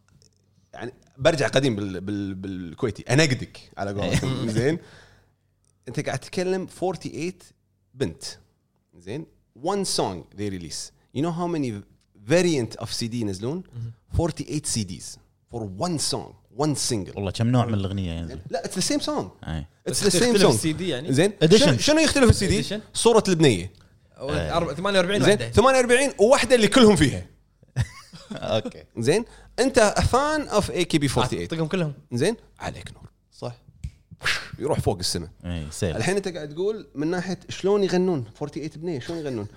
Speaker 5: برجع قديم بال بال بالكويتي. انقدك على قولتهم. [laughs] زين؟ أنت قاعد تتكلم 48 بنت. زين؟ One song they release. You know how many variant of CD ينزلون؟ 48 CDs for one song one single.
Speaker 4: والله كم نوع من الأغنية ينزل؟
Speaker 5: لا it's the
Speaker 4: same
Speaker 5: song
Speaker 1: it's
Speaker 5: the same
Speaker 1: تختلف
Speaker 5: song
Speaker 1: ال CD يعني؟
Speaker 5: زين؟
Speaker 4: Edition.
Speaker 5: شنو- شنو يختلف السي دي؟ صورة البنية.
Speaker 1: أربعة- 48
Speaker 5: زين؟
Speaker 1: وحده
Speaker 5: 48 وواحدة اللي كلهم فيها. [laughs]
Speaker 4: okay.
Speaker 5: زين. أنت fan of AKB 48
Speaker 1: اعطيهم كلهم.
Speaker 5: زين. عليك نور.
Speaker 2: صح.
Speaker 5: يروح فوق السماء.
Speaker 4: إي sell.
Speaker 5: الحين أنت قاعد تقول من ناحية شلون يغنون؟ 48 بنية شلون يغنون؟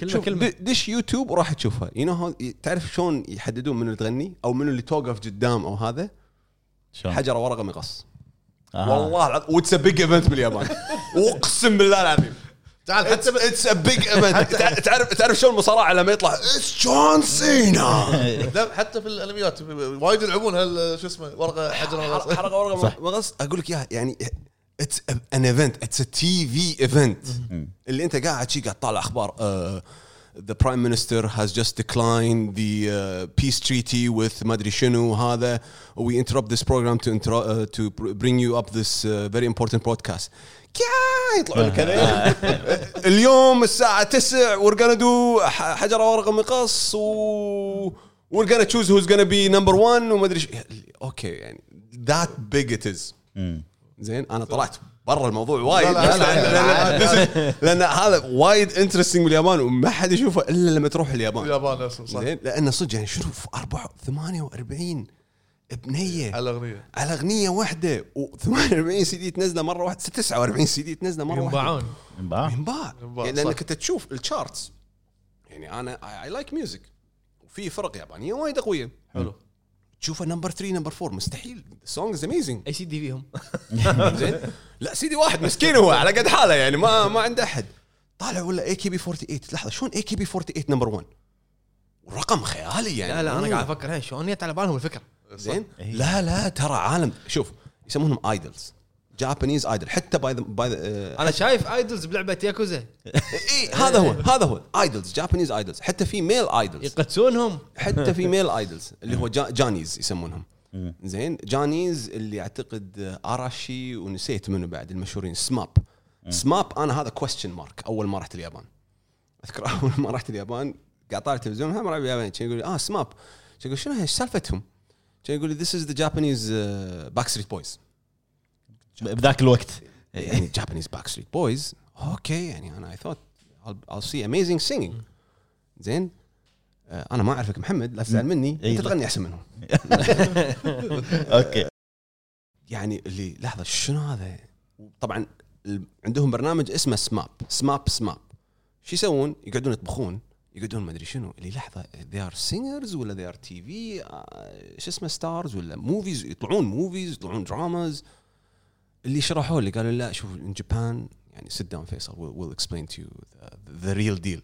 Speaker 1: كلمة
Speaker 5: كلمة. دش يوتيوب وراح تشوفها. you know تعرف شلون يحددون منو اللي تغني؟ أو منو اللي توقف قدام أو هذا؟
Speaker 4: شلون؟
Speaker 5: حجره ورقة مقص.
Speaker 4: آه.
Speaker 5: والله العظيم. و it's big event باليابان أقسم بالله العظيم.
Speaker 2: تعال حتى
Speaker 5: it's a big event تعرف تعرف شلون المصارعه لما يطلع؟ it's John Cena
Speaker 2: لا، حتى في الأنميات وايد يلعبون هال شو اسمه ورقة حجر مقص.
Speaker 5: حجرة ورقة مقص. أقول لك إياها يعني it's an event it's a TV event اللي أنت قاعد شي قاعد طالع أخبار the prime minister has just declined the uh, peace treaty with ما أدري شنو هذا we interrupt this program to intro, uh, to bring you up this uh, very important broadcast. كيا يطلعون لك هذيل. [laughs] اليوم الساعة 9 we're gonna do ح- حجرة ورقة مقص و we're gonna choose who's gonna be number one وما أدري أوكي يعني that big it is. زين أنا طلعت برا الموضوع وايد.
Speaker 2: لا، لا، لا، [laughs]
Speaker 5: لأن هذا وايد interesting باليابان وما حد يشوفه إلا لما تروح اليابان.
Speaker 2: اليابان صح.
Speaker 5: زين لأنه صدق يعني شنو في 4 48 بنيه
Speaker 2: على الأغنية.
Speaker 5: على أغنية واحدة و48 سي دي تنزله مرة واحدة 49 سي دي تنزله مرة واحدة.
Speaker 1: ينباعون.
Speaker 5: ينباع.
Speaker 2: ينباع،
Speaker 5: يعني. لأنك انت تشوف ال charts يعني أنا I like music وفي فرق يابانية وايد قويه
Speaker 2: حلو.
Speaker 5: تشوفه number 3 number 4 مستحيل. song is amazing
Speaker 1: أي سي دي فيهم. [laughs]
Speaker 5: زين. لا سيدي واحد مسكين هو على قد حاله يعني ما ما عنده أحد. طالع ولا اي كي بي 48 لحظة شلون اي كي بي 48 نمبر 1 ورقم خيالي يعني.
Speaker 1: لا لا
Speaker 5: أنا.
Speaker 1: قاعد أفكر شلون جت على بالهم الفكرة؟
Speaker 5: زين؟
Speaker 4: إيه.
Speaker 5: لا لا ترى عالم. شوف يسمونهم idols Japanese idol حتى باي باي
Speaker 1: أنا شايف idols بلعبة ياكوزا [laughs]
Speaker 5: اي هذا هو هذا هو. idols Japanese idols حتى في male idols
Speaker 1: يقدسونهم.
Speaker 5: حتى في [laughs] male idols اللي هو جا جانيز يسمونهم. زين؟ جانيز اللي أعتقد اراشي ونسيت منه بعد المشهورين. سماب سماب أنا هذا question mark أول ما رحت اليابان. أذكر [laughs] أول ما رحت اليابان قاعد طالع التلفزيون هم اليابان. يقول آه سماب يقول شنو هي؟ إيش سالفتهم؟ كان يقول لي this is the Japanese Backstreet Boys
Speaker 4: بذاك الوقت
Speaker 5: يعني Japanese Backstreet Boys أوكي يعني أنا اي ثوت I'll see amazing singing. زين أنا ما أعرفك محمد لا تزعل مني أنت
Speaker 4: لا.
Speaker 5: تغني أحسن منهم. [laughs]
Speaker 4: أوكي.
Speaker 5: يعني اللي لحظة شنو هذا؟ طبعا عندهم برنامج اسمه سماب سماب سماب. شو يسوون؟ يقعدون يطبخون. يقعدون ما أدري شنو. اللي لحظة they are singers ولا they are TV شو اسمه stars ولا movies يطلعون movies يطلعون dramas اللي شرحوا لي قالوا لا شوف in Japan يعني sit down فيصل explain to you the, the real deal.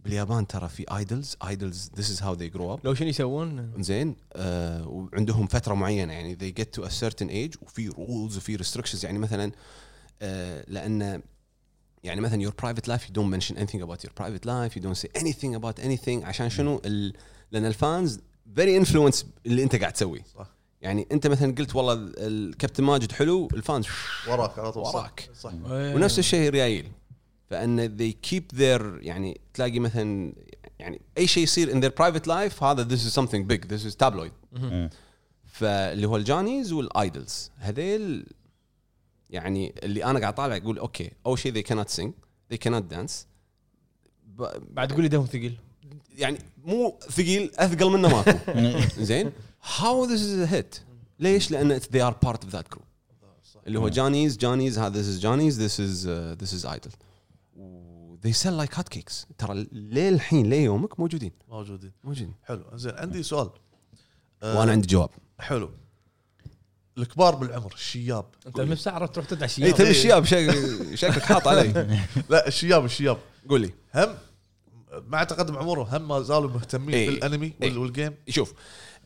Speaker 5: باليابان ترى في idols idols this is how they grow up.
Speaker 1: لو شنو يسوون؟
Speaker 5: زين آه وعندهم فترة معينة يعني they get to a certain age وفي rules وفي restrictions. يعني مثلا آه لأن يعني مثلا your private life you don't mention anything about your private life you don't say anything about anything. عشان شنو؟ ال لأن ال fans very influence اللي أنت قاعد تسويه.
Speaker 2: صح.
Speaker 5: يعني أنت مثلا قلت والله ال- الكابتن ماجد حلو ال fans
Speaker 2: وراك على طول. صح.
Speaker 5: وراك.
Speaker 2: صح
Speaker 5: ونفس الشيء ريايل. فأن they keep their يعني تلاقي مثلا يعني أي شيء يصير in their private life هذا this is something big this is tabloid. فاللي هو الجانيز وال idols. هذيل يعني اللي أنا قاعد طالع أقول أوكي أول شيء they cannot sing they cannot dance. ب-
Speaker 1: بعد تقول لي دمهم ثقيل.
Speaker 5: يعني مو ثقيل أثقل منه ماكو. [laughs] زين؟ how this is hit ليش؟ لأن they are part of that group. اللي هو جانيز جانيز هذا this is جانيز this is uh, this is idol. و they sell like hot cakes ترى للحين ليومك موجودين.
Speaker 2: موجودين.
Speaker 5: موجودين.
Speaker 2: حلو. زين عندي سؤال. آه،
Speaker 5: وأنا عندي جواب.
Speaker 2: حلو. الكبار بالعمر الشياب.
Speaker 1: أنت من ساعة تروح تدعى
Speaker 5: اي تبي الشياب شك- شكلك حاط علي. [laughs]
Speaker 2: لا الشياب الشياب.
Speaker 5: قول لي.
Speaker 2: هم مع تقدم عمرهم هم ما زالوا مهتمين
Speaker 5: إيه.
Speaker 2: بالأنمي وال-
Speaker 5: إيه.
Speaker 2: وال game
Speaker 5: شوف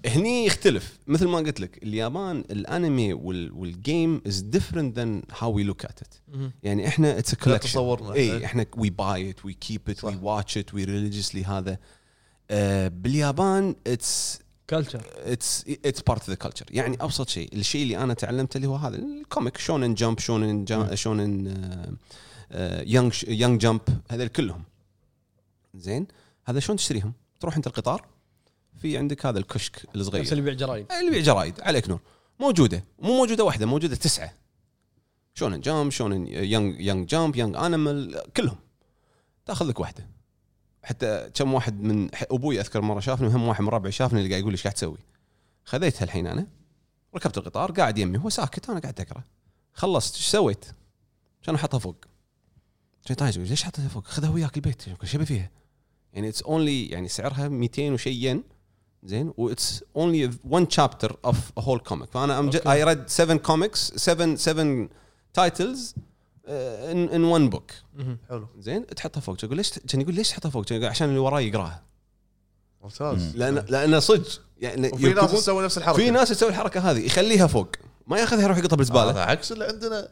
Speaker 5: هني يختلف. مثل ما قلت لك اليابان الأنمي وال- وال game is different than how we look at it يعني إحنا it's collection
Speaker 2: تصورنا.
Speaker 5: اي إحنا we buy it we keep it
Speaker 2: we.
Speaker 5: watch it we religiously هذا. آه باليابان it's
Speaker 1: culture
Speaker 5: it's it's part of the culture يعني أبسط شيء الشيء اللي أنا تعلمته اللي هو هذا ال comic شونن جمب شونن جا- شونن يونج يونج جمب هذول كلهم. زين؟ هذا شلون تشتريهم؟ تروح انت القطار في عندك هذا الكشك الصغير.
Speaker 1: نفس اللي يبيع جرايد.
Speaker 5: اللي يبيع جرايد عليك نور. موجودة مو موجودة واحدة موجودة تسعة. شونن جامب شونن يونج يونج جامب يونج انيمال كلهم. تاخذ لك واحدة. حتى كم واحد من أبوي أذكر مرة شافني وهم واحد من ربعي شافني اللي قاعد يقول لي إيش قاعد تسوي خذيتها الحين أنا ركبت القطار قاعد يمي هو ساكت أنا قاعد أقرأ خلصت إيش سويت؟ عشان احطها فوق عشان طايش يقول ليش حطيتها فوق؟ خذها وياك البيت إيش ابي فيها؟ يعني it's only يعني سعرها 200 وشي ين زين و it's only chapter of a whole comic فأنا ju- I read seven comics seven seven in in one book.
Speaker 2: حلو.
Speaker 5: زين؟ تحطها فوق. تقول ليش كان يقول ليش تحطها فوق؟ يقول عشان اللي وراي يقراها.
Speaker 2: ممتاز.
Speaker 5: لأن لأن صدق. يعني
Speaker 2: وفي ناس تسوي نفس الحركة.
Speaker 5: في ناس تسوي الحركة هذه. يخليها فوق. ما ياخذها يروح يحطها بالزبالة.
Speaker 2: هذا عكس اللي عندنا.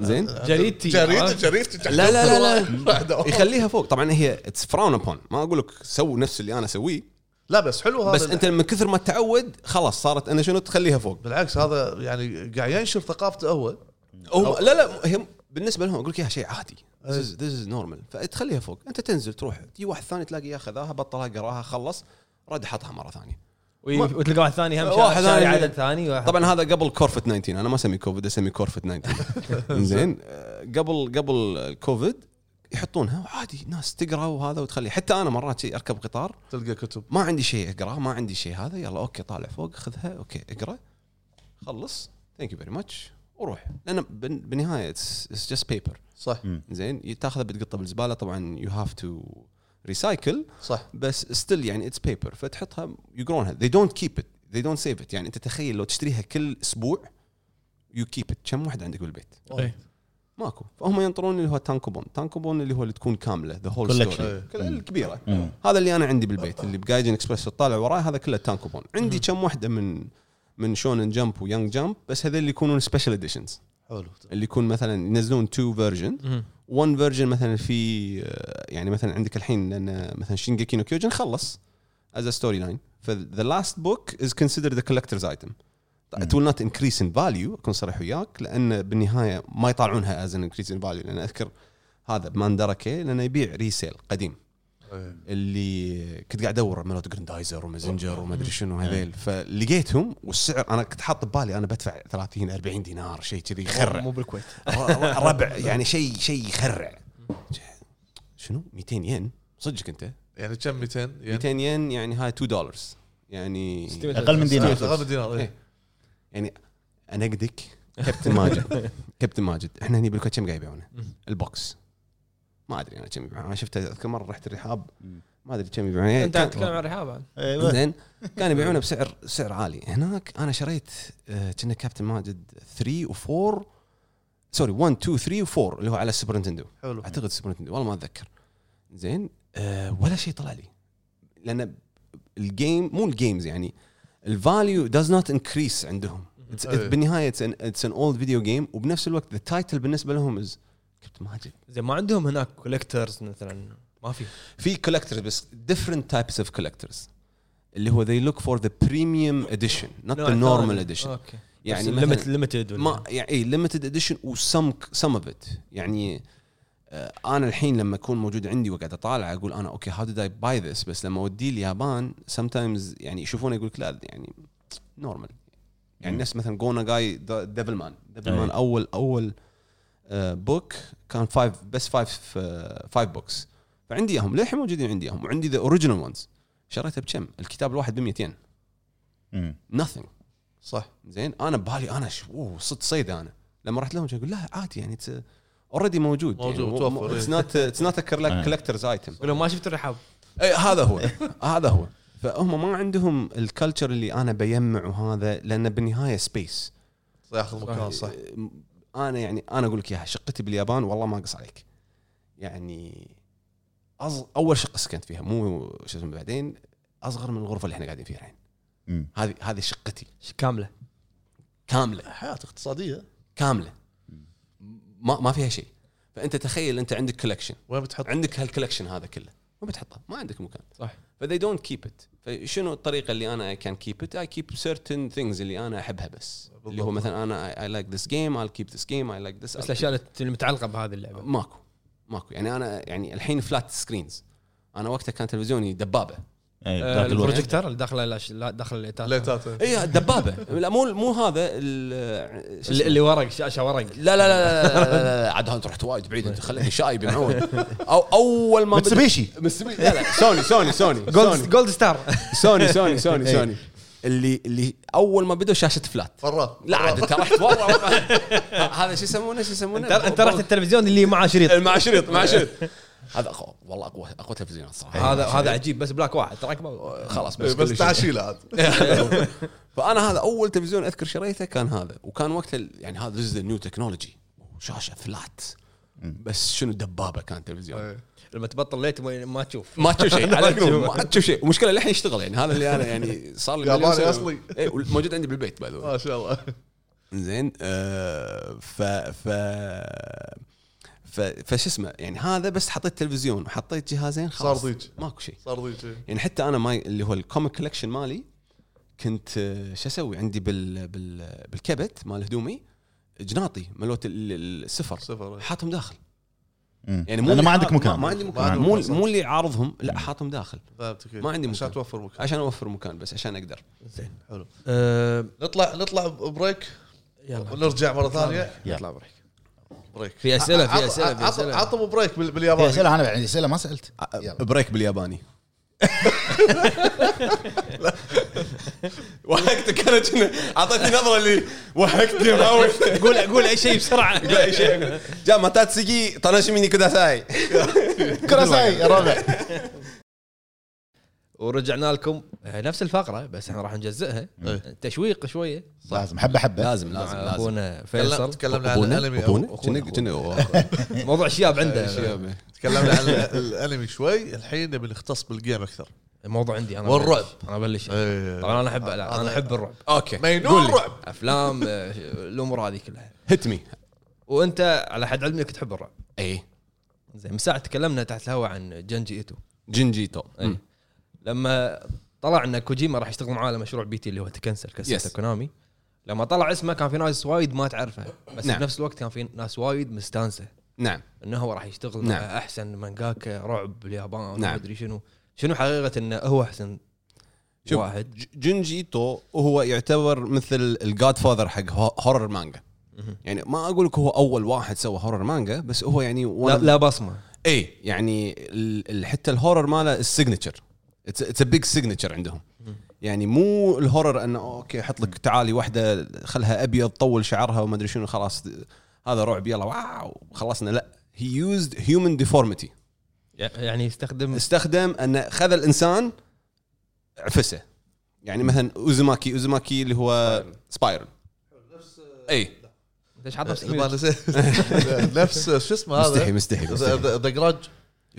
Speaker 5: زين؟
Speaker 1: جريدتي. عرفت؟
Speaker 2: جريدتي
Speaker 5: لا لا لا لا.
Speaker 2: لا
Speaker 5: يخليها فوق. طبعا هي it's frowned upon ما أقول لك سووا نفس اللي أنا أسويه.
Speaker 2: لا بس حلو هذا.
Speaker 5: بس أنت من كثر ما تعود خلاص صارت أنا شنو؟ تخليها فوق.
Speaker 2: بالعكس هذا يعني قاعد ينشر ثقافته هو.
Speaker 5: هو لا لا هي بالنسبة لهم أقول لك إياها شيء عادي. this is normal فتخليها فوق. أنت تنزل تروح. تجي واحد ثاني تلاقي ياخذها بطلها قراها خلص. رد حطها مرة ثانية.
Speaker 1: وي- وتلقى واحد ثاني هم
Speaker 5: واحد
Speaker 1: ثاني. عدد ثاني واحد.
Speaker 5: طبعا هذا قبل كورفت 19 أنا ما اسمي كوفيد اسمي كورفت 19 [laughs] زين آه، قبل قبل الكوفيد يحطونها وعادي. ناس تقرأ وهذا وتخلي. حتى أنا مرات شي أركب قطار.
Speaker 2: تلقى كتب.
Speaker 5: ما عندي شيء اقراه ما عندي شيء هذا. يلا أوكي طالع فوق خذها. أوكي اقرأ. خلص. thank you very much وروح. لأن بن- بالنهاية it's just paper
Speaker 2: صح.
Speaker 5: زين تاخذه بتقطه بالزبالة طبعا you have to recycle
Speaker 2: صح.
Speaker 5: بس still يعني it's paper فتحطها يقرونها. They don't keep it. They don't save it. يعني أنت تخيل لو تشتريها كل أسبوع you keep it كم واحد عندك بالبيت؟
Speaker 1: إيه.
Speaker 5: ماكو. فهم ينطرون اللي هو 単行本 単行本 اللي هو اللي تكون كاملة.
Speaker 4: the
Speaker 5: whole.
Speaker 2: story.
Speaker 5: الكبيرة.
Speaker 4: مم.
Speaker 5: هذا اللي أنا عندي بالبيت. اللي بجايجن اكسبرس طالع وراي هذا كله 単行本 عندي كم واحدة من من Shonen Jump و Young Jump بس هذول اللي يكونون special editions
Speaker 2: حلو.
Speaker 5: اللي يكون مثلا ينزلون two
Speaker 1: version.
Speaker 5: one version مثلا في آه، يعني مثلا عندك الحين لأن مثلا شينجيكي نو كيوجن خلص as story line ف the last book is considered the collector's item it will not increase in value أكون صريح وياك لأن بالنهاية ما يطلعونها as an increase in value لأن أذكر هذا ب Mandarake لأنه يبيع resale قديم. اللي كنت قاعد أدور مالت جراندايزر ومازنجر وما أدري شنو هذيل. فلقيتهم والسعر أنا كنت حاط ببالي أنا بدفع 30 40 دينار شيء كذي يخرع.
Speaker 1: مو بالكويت.
Speaker 5: ربع يعني شيء شيء يخرع. شنو؟ 200 ين؟ صدقك أنت.
Speaker 2: يعني كم 200 يعني
Speaker 5: 200 ين يعني هاي 2 دولار يعني
Speaker 4: أقل من دينار.
Speaker 2: أقل من دينار إيه.
Speaker 5: إيه. يعني أنقدك كابتن ماجد. [laughs] كابتن ماجد. إحنا هني بالكويت كم قاعد يبيعونه؟ البوكس. ما أدري أنا كم يبيعونه أنا شفته اذكر مرة رحت الرحاب. ما أدري كم يبيعونه
Speaker 1: أنت
Speaker 5: كان-
Speaker 1: تتكلم عن الرحاب
Speaker 4: أيوه.
Speaker 5: زين. كان يبيعونه بسعر سعر عالي. هناك أنا شريت آه، كنا كابتن ماجد 3 و4 sorry 1 2 3 و4 اللي هو على السوبر نتندو.
Speaker 2: حلو.
Speaker 5: أعتقد السوبر نتندو. والله ما أتذكر. زين. أه ولا شيء طلع لي. لأن ال game مو ال games يعني ال value does not increase عندهم. It's-
Speaker 2: أيه.
Speaker 5: بالنهاية it's an old video game وبنفس الوقت ال title بالنسبة لهم as كابتن ماجد
Speaker 1: زين ما عندهم هناك collectors مثلا ما في.
Speaker 5: في collectors بس different types of collectors. اللي هو they look for the premium edition not the normal edition.
Speaker 1: okay
Speaker 5: يعني مثلاً-
Speaker 1: limited
Speaker 5: ما يعني اي limited edition و some some of it يعني آه، أنا الحين لما أكون موجود عندي وقاعد أطالع أقول أنا okay how did I buy this بس لما أوديه اليابان sometimes يعني يشوفونه يقول لك لا يعني normal يعني نفس مثلا جو ناجاي ديفل مان ديفل مان. اول أول book كان five بس five five books فعندي إياهم للحين موجودين عندي إياهم. وعندي the original ones شريته بكم؟ الكتاب الواحد ب 200 ين
Speaker 4: مم.
Speaker 5: nothing.
Speaker 2: صح.
Speaker 5: زين. أنا ببالي أنا. أوه صدق صيد أنا. لما رحت لهم أقول؟ لا عادي يعني already موجود.
Speaker 2: موجود،
Speaker 5: يعني
Speaker 2: متوفر، it's.
Speaker 5: not it's not
Speaker 4: آه.
Speaker 5: collector's item
Speaker 1: ولو ما شفت الرحاب؟
Speaker 5: هذا هو. [laughs] هذا هو. فهم ما عندهم ال culture اللي أنا بيمع وهذا لأن بالنهاية space
Speaker 2: ياخذ مكان صح.
Speaker 5: أنا يعني أنا أقول لك إياها شقتي باليابان والله ما أقص عليك. يعني أص... أول شقة سكنت فيها مو شو اسمه بعدين أصغر من الغرفة اللي إحنا قاعدين فيها الحين. هذه هذه شقتي.
Speaker 1: كاملة.
Speaker 5: كاملة.
Speaker 2: حياة اقتصادية.
Speaker 5: كاملة. ما ما فيها شيء. فأنت تخيل أنت عندك collection
Speaker 2: وين بتحط؟
Speaker 5: عندك هال collection هذا كله. ما بتحطه ما عندك مكان.
Speaker 1: صح.
Speaker 5: ف they don't keep it فشنو الطريقة اللي أنا can keep it I keep certain things اللي أنا أحبها بس. اللي هو
Speaker 2: بالضبط.
Speaker 5: مثلا أنا I like this game I keep this game I like this
Speaker 1: بس الأشياء اللي متعلقة بهذه اللعبة.
Speaker 5: ماكو ماكو. يعني أنا يعني الحين flat screens أنا وقتها كان تلفزيوني
Speaker 4: دبابة. الوقت.
Speaker 1: البروجيكتور اللي داخله داخل الليتات
Speaker 2: ليتات
Speaker 5: اي دبابة. لا مو مو هذا
Speaker 1: اللي, ورق شاشه ورق.
Speaker 5: لا لا لا لا لا, لا, لا عاد انت رحت وايد بعيد انت [laughs] خليتني شايب معود أو أول ما
Speaker 4: متسوبيشي.
Speaker 5: لا لا سوني سوني سوني
Speaker 1: جولد
Speaker 5: سوني.
Speaker 1: جولد ستار
Speaker 5: سوني سوني [laughs] سوني. سوني. اللي اللي أول ما بدوا شاشة flat
Speaker 2: flat
Speaker 5: لا عاد انت رحت ورا [laughs] هذا شو يسمونه شو يسمونه؟
Speaker 1: انت انت رحت التلفزيون اللي معاه شريط.
Speaker 5: مع شريط مع شريط. هذا اقوى والله اقوى أقوى تلفزيونات صراحة
Speaker 1: هذا هذا عجيب بس بلاك واحد. تراك
Speaker 5: خلاص
Speaker 2: بس,
Speaker 5: بس,
Speaker 2: بس
Speaker 5: كل شيء.
Speaker 2: تعشيل عاد [laughs]
Speaker 5: فأنا هذا أول تلفزيون أذكر شريته كان هذا. وكان وقتها ال- يعني هذا these new technology شاشة flat بس شنو دبابه كان تلفزيون؟
Speaker 2: إيه.
Speaker 1: لما تبطل ليت ما ما تشوف.
Speaker 5: ما تشوف شيء [laughs] على
Speaker 1: ما تشوف.
Speaker 5: جنوب ما تشوف شيء. ومشكلة للحين يشتغل يعني. هذا اللي أنا يعني صار لي
Speaker 2: ياباني. أصلي.
Speaker 5: إيه، موجود عندي بالبيت بعد
Speaker 2: ما شاء الله.
Speaker 5: زين آه ف ف فش اسمه يعني هذا بس حطيت تلفزيون وحطيت جهازين خلاص.
Speaker 2: صار ضيج.
Speaker 5: ماكو شيء.
Speaker 2: صار ضيج إيه.
Speaker 5: يعني حتى أنا my اللي هو ال comic collection مالي كنت آه، شو أسوي؟ عندي بال بال بالكبت مال هدومي جناطي ملوت ال- ال- السفر
Speaker 2: صفر إيه.
Speaker 5: حاطهم داخل.
Speaker 4: يعني
Speaker 5: يعني
Speaker 4: مو ما عندك مكان.
Speaker 5: ما, ما عندي مكان مو. مو اللي عارضهم لا حاطهم داخل. ما عندي
Speaker 2: عشان
Speaker 5: مكان.
Speaker 2: توفر مكان
Speaker 5: عشان أوفر مكان بس عشان أقدر.
Speaker 1: زين
Speaker 2: حلو.
Speaker 1: أه
Speaker 2: نطلع نطلع break
Speaker 1: يلا.
Speaker 2: ونرجع مرة
Speaker 4: ثانية.
Speaker 1: نطلع break
Speaker 2: break.
Speaker 1: في أسئلة، في
Speaker 2: عط-
Speaker 1: أسئلة، في
Speaker 2: عط-
Speaker 1: أسئلة.
Speaker 2: عطهم break بال-
Speaker 4: في
Speaker 2: بالياباني
Speaker 4: أسئلة أنا عندي أسئلة ما سألت. يلا.
Speaker 5: break بالياباني. [laughs] وهكت كانت كنا- أعطيتني نظرة اللي وهكتني
Speaker 1: قول قول أي شيء بسرعة.
Speaker 5: أي شيء. じゃあまた
Speaker 4: 次
Speaker 5: 楽しみに ください く
Speaker 2: ださい
Speaker 4: يا ربع. [laughs]
Speaker 1: ورجعنا لكم. آه، نفس الفقرة بس إحنا راح نجزئها.
Speaker 2: إيه.
Speaker 1: تشويق شوية.
Speaker 4: لازم حبة حبة.
Speaker 5: لازم لازم لازم.
Speaker 1: اخونا فيصل.
Speaker 2: تكلمنا عن
Speaker 5: الأنمي.
Speaker 2: أخونا- [laughs]
Speaker 1: موضوع شياب عنده.
Speaker 5: شياب.
Speaker 2: تكلمنا عن [laughs] الأنمي شوي. الحين نبي نختص بال game أكثر.
Speaker 1: الموضوع عندي أنا
Speaker 2: والرعب.
Speaker 1: أنا أبلش.
Speaker 2: إيه.
Speaker 1: طبعا أنا احب أنا أحب الرعب.
Speaker 5: okay.
Speaker 2: مينون رعب.
Speaker 1: أفلام آه، الأمور هذه كلها.
Speaker 5: hit me
Speaker 1: وأنت على حد علمي انك تحب الرعب.
Speaker 5: اي
Speaker 1: زين من ساعه تكلمنا تحت الهواء عن جونجي إيتو.
Speaker 5: جونجي إيتو
Speaker 1: أي. لما طلع إن كوجيما راح يشتغل معاه على مشروع P.T. اللي هو تكنسل كسيتا
Speaker 5: Yes.
Speaker 1: كونامي لما طلع اسمه كان في ناس وايد ما تعرفه بس
Speaker 5: نعم.
Speaker 1: في نفس الوقت كان في ناس وايد مستانسه
Speaker 5: نعم
Speaker 1: إنه هو راح يشتغل
Speaker 5: نعم.
Speaker 1: مع أحسن 漫画家 رعب باليابان
Speaker 5: نعم.
Speaker 1: نعم. أدري شنو شنو حقيقة إنه هو أحسن
Speaker 5: شوف
Speaker 1: واحد
Speaker 5: ج- جنجيتو هو يعتبر مثل ال godfather حق ho- horror manga يعني ما أقول لك هو أول واحد سوى horror مانجا بس هو يعني
Speaker 1: لا, لا بصمة
Speaker 5: اي يعني حتى ال horror ماله ال signature it's a big signature عندهم. يعني مو ال horror انه okay حط لك تعالي واحدة خلها أبيض طول شعرها وما أدري شنو خلاص هذا رعب يلا wow خلصنا. لا هي used human deformity
Speaker 1: يعني يستخدم
Speaker 5: استخدم انه خذ الإنسان عفسه. يعني مثلا اوزوماكي اوزوماكي اللي هو سبايرل أي.
Speaker 1: ليش حاط نفسك
Speaker 2: ما
Speaker 1: ميوت؟
Speaker 2: نسيت نفس شو اسمه هذا؟
Speaker 5: مستحي, مستحي.
Speaker 2: ذا جراج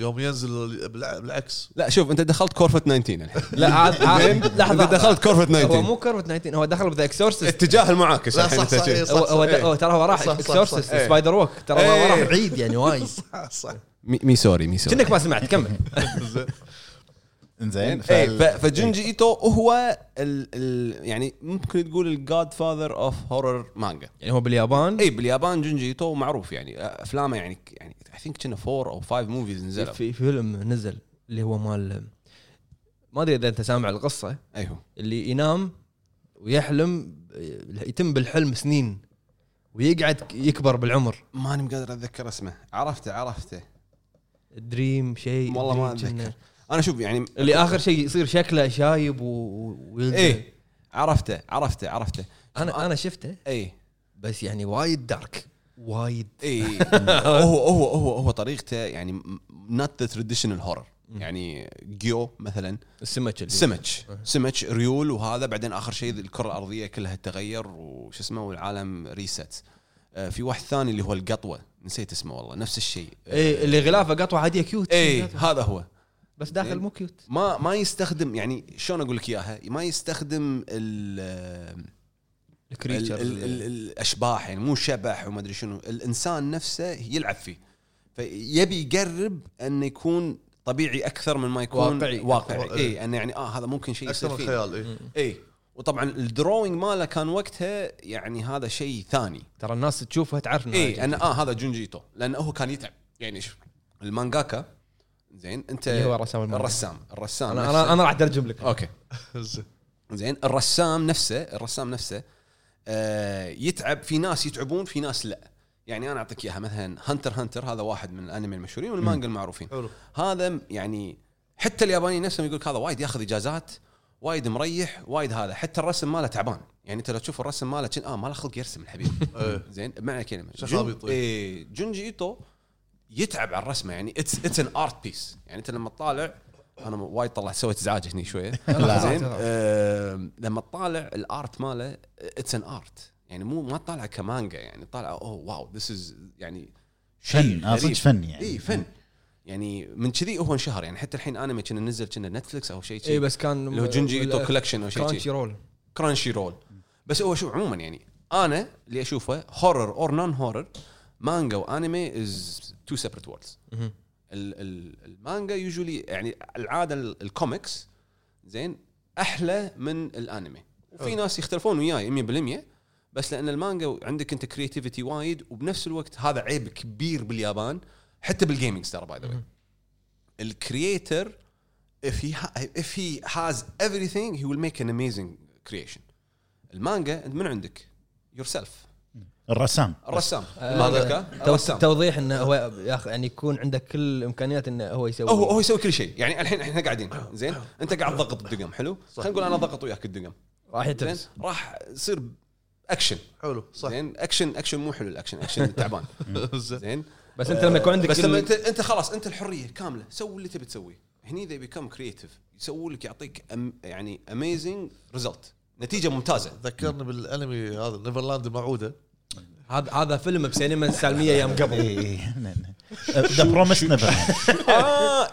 Speaker 2: يوم ينزل بالع- بالعكس
Speaker 5: لا شوف انت دخلت كورفت 19 الحين
Speaker 1: لا عاد عاد لحظة
Speaker 5: انت دخلت كورفت
Speaker 1: هو
Speaker 5: 19
Speaker 1: مو كرفت 19 هو دخل بذا اكسورسيست
Speaker 5: اتجاه المعاكس
Speaker 2: لا،
Speaker 5: الحين
Speaker 2: صح،
Speaker 5: انت
Speaker 2: صح،
Speaker 5: شي.
Speaker 2: إيه.
Speaker 1: هو هو,
Speaker 2: صح،
Speaker 1: هو ترى هو راح
Speaker 2: صح، صح،
Speaker 1: اكسورسيست
Speaker 2: صح. إيه.
Speaker 1: سبايدر ووك ترى هو
Speaker 5: إيه.
Speaker 1: راح بعيد يعني وايد [laughs]
Speaker 2: صح
Speaker 5: مي مي سوري مي سوري
Speaker 1: كأنك ما سمعت كمل [laughs]
Speaker 2: زين.
Speaker 4: إنزين
Speaker 5: إيه
Speaker 4: فال-
Speaker 5: ف- فجونجي إيتو هو ال ال يعني ممكن تقول ال godfather of horror مانجا
Speaker 1: يعني هو باليابان
Speaker 5: اي باليابان جونجي إيتو معروف يعني أفلامه يعني يعني I think كنا four أو five movies نزلوا.
Speaker 1: في فيلم نزل اللي هو مال ما أدري إذا أنت سامع القصة.
Speaker 5: أيوه.
Speaker 1: اللي ينام ويحلم يتم بالحلم سنين ويقعد يكبر بالعمر.
Speaker 5: ماني قادر أتذكر اسمه. عرفته عرفته.
Speaker 1: دريم شيء
Speaker 5: والله ما
Speaker 1: أتذكر.
Speaker 5: أنا شوف يعني
Speaker 1: اللي آخر شيء يصير شكله شايب و... و- ويلدغ.
Speaker 5: إيه. عرفته عرفته عرفته.
Speaker 1: أنا أنا شفته.
Speaker 5: اي
Speaker 1: بس يعني وايد دارك وايد.
Speaker 5: اي [laughs] هو هو هو هو طريقته يعني نوت ذا تراديشنال هورر يعني جيو مثلا.
Speaker 1: السمك
Speaker 5: سمك. سمك ريول وهذا بعدين آخر شيء الكرة الأرضية كلها تغير وش اسمه والعالم ريست في واحد ثاني اللي هو القطوة. نسيت اسمه والله نفس الشيء.
Speaker 1: إيه اللي غلافة قطوة عادية cute
Speaker 5: اي هذا هو.
Speaker 1: بس داخل مو cute
Speaker 5: ما ما يستخدم يعني شلون أقول لك إياها؟ ما يستخدم ال
Speaker 1: ال creature
Speaker 5: ال- ال- ال- الأشباح يعني مو شبح وما أدري شنو الإنسان نفسه يلعب فيه. فيبي يقرب انه يكون طبيعي أكثر من ما يكون
Speaker 1: واقعي.
Speaker 5: واقعي. اي أنه يعني آه هذا ممكن شيء يصير
Speaker 2: أكثر من
Speaker 5: فيه
Speaker 2: خيال اي
Speaker 5: اي وطبعا ال drawing ماله كان وقتها يعني هذا شيء ثاني.
Speaker 1: ترى الناس تشوفها تعرف انه
Speaker 5: أي
Speaker 1: هذا
Speaker 5: أنا آه هذا جونجي إيتو. لأنه هو كان يتعب. يعني شوف المانجاكا زين أنت
Speaker 1: اللي هو رسام المانجا.
Speaker 5: الرسام. الرسام
Speaker 1: أنا
Speaker 5: نفسه-
Speaker 1: أنا أنا راح اترجم لك.
Speaker 5: okay.
Speaker 2: زين. [laughs]
Speaker 5: زين الرسام نفسه الرسام نفسه آه يتعب. في ناس يتعبون في ناس لا. يعني أنا أعطيك إياها. مثلا Hunter Hunter هذا واحد من الأنمي المشهورين والمانجا المعروفين.
Speaker 2: حلو.
Speaker 5: هذا يعني حتى اليابانيين نفسهم يقول هذا وايد ياخذ إجازات وايد مريح وايد هذا. حتى الرسم ماله تعبان. يعني أنت لو تشوف الرسم ماله آه ما له خلق يرسم الحبيب. [laughs]
Speaker 2: إيه.
Speaker 5: زين بمعنى
Speaker 2: شخابيط.
Speaker 5: جن... إيه. جونجي إيتو يتعب على الرسمة. يعني it's it's an art piece يعني أنت لما تطالع أنا وايد طلعت سويت ازعاج هني شوية. [laughs]
Speaker 1: لا.
Speaker 5: زين؟ آه لما تطالع ال art ماله it's an art يعني مو ما تطالع كمانجا يعني طالع oh wow this is يعني
Speaker 4: فن آه، صدق فن يعني.
Speaker 5: إي فن. يعني من كذي هو انشهر. يعني حتى الحين انمي كنا نزل كنا Netflix أو شيء
Speaker 1: إي بس كان
Speaker 5: اللي هو جونجي ايتو collection أو شيء
Speaker 1: Crunchy
Speaker 5: شي. Roll Crunchyroll بس هو شوف عموما يعني أنا اللي أشوفه horror or non horror مانجا وانمي is two separate
Speaker 1: worlds.
Speaker 5: المانجا usually يعني العادة ال- الكوميكس زين أحلى من الأنمي. وفي ناس يختلفون وياي 100% بس لأن المانجا عندك أنت creativity وايد وبنفس الوقت هذا عيب كبير باليابان حتى بال gaming ترى by the way ال creator if he if he has everything he will make an amazing creation. المانجا انت من عندك yourself.
Speaker 4: الرسام.
Speaker 5: الرسام.
Speaker 1: آه،
Speaker 5: الرسام.
Speaker 1: توضيح إنه هو ياخ يعني يكون عندك كل الامكانيات إنه هو يسوي.
Speaker 5: هو هو يسوي كل شيء. يعني الحين إحنا قاعدين. زين؟ أنت قاعد تضغط الدقم حلو؟ خلينا نقول أنا ضغط وياك الدقم.
Speaker 1: راح يتبس
Speaker 5: راح يصير اكشن
Speaker 2: حلو صح.
Speaker 5: زين؟ action action مو حلو ال action action [laughs] تعبان.
Speaker 2: زين.
Speaker 1: بس أنت لما يكون عندك
Speaker 5: بس لما انت أنت خلاص أنت الحرية كاملة. سوي اللي تبي تسويه. هني they become creative يسوي لك يعطيك أم يعني اميزنج ريزلت نتيجة ممتازة.
Speaker 2: ذكرني بالأنمي هذا Neverland الموعودة.
Speaker 1: هذا هذا فيلم بسينما السالمية أيام قبل.
Speaker 4: اي ذا بروميس نيفر
Speaker 5: آه.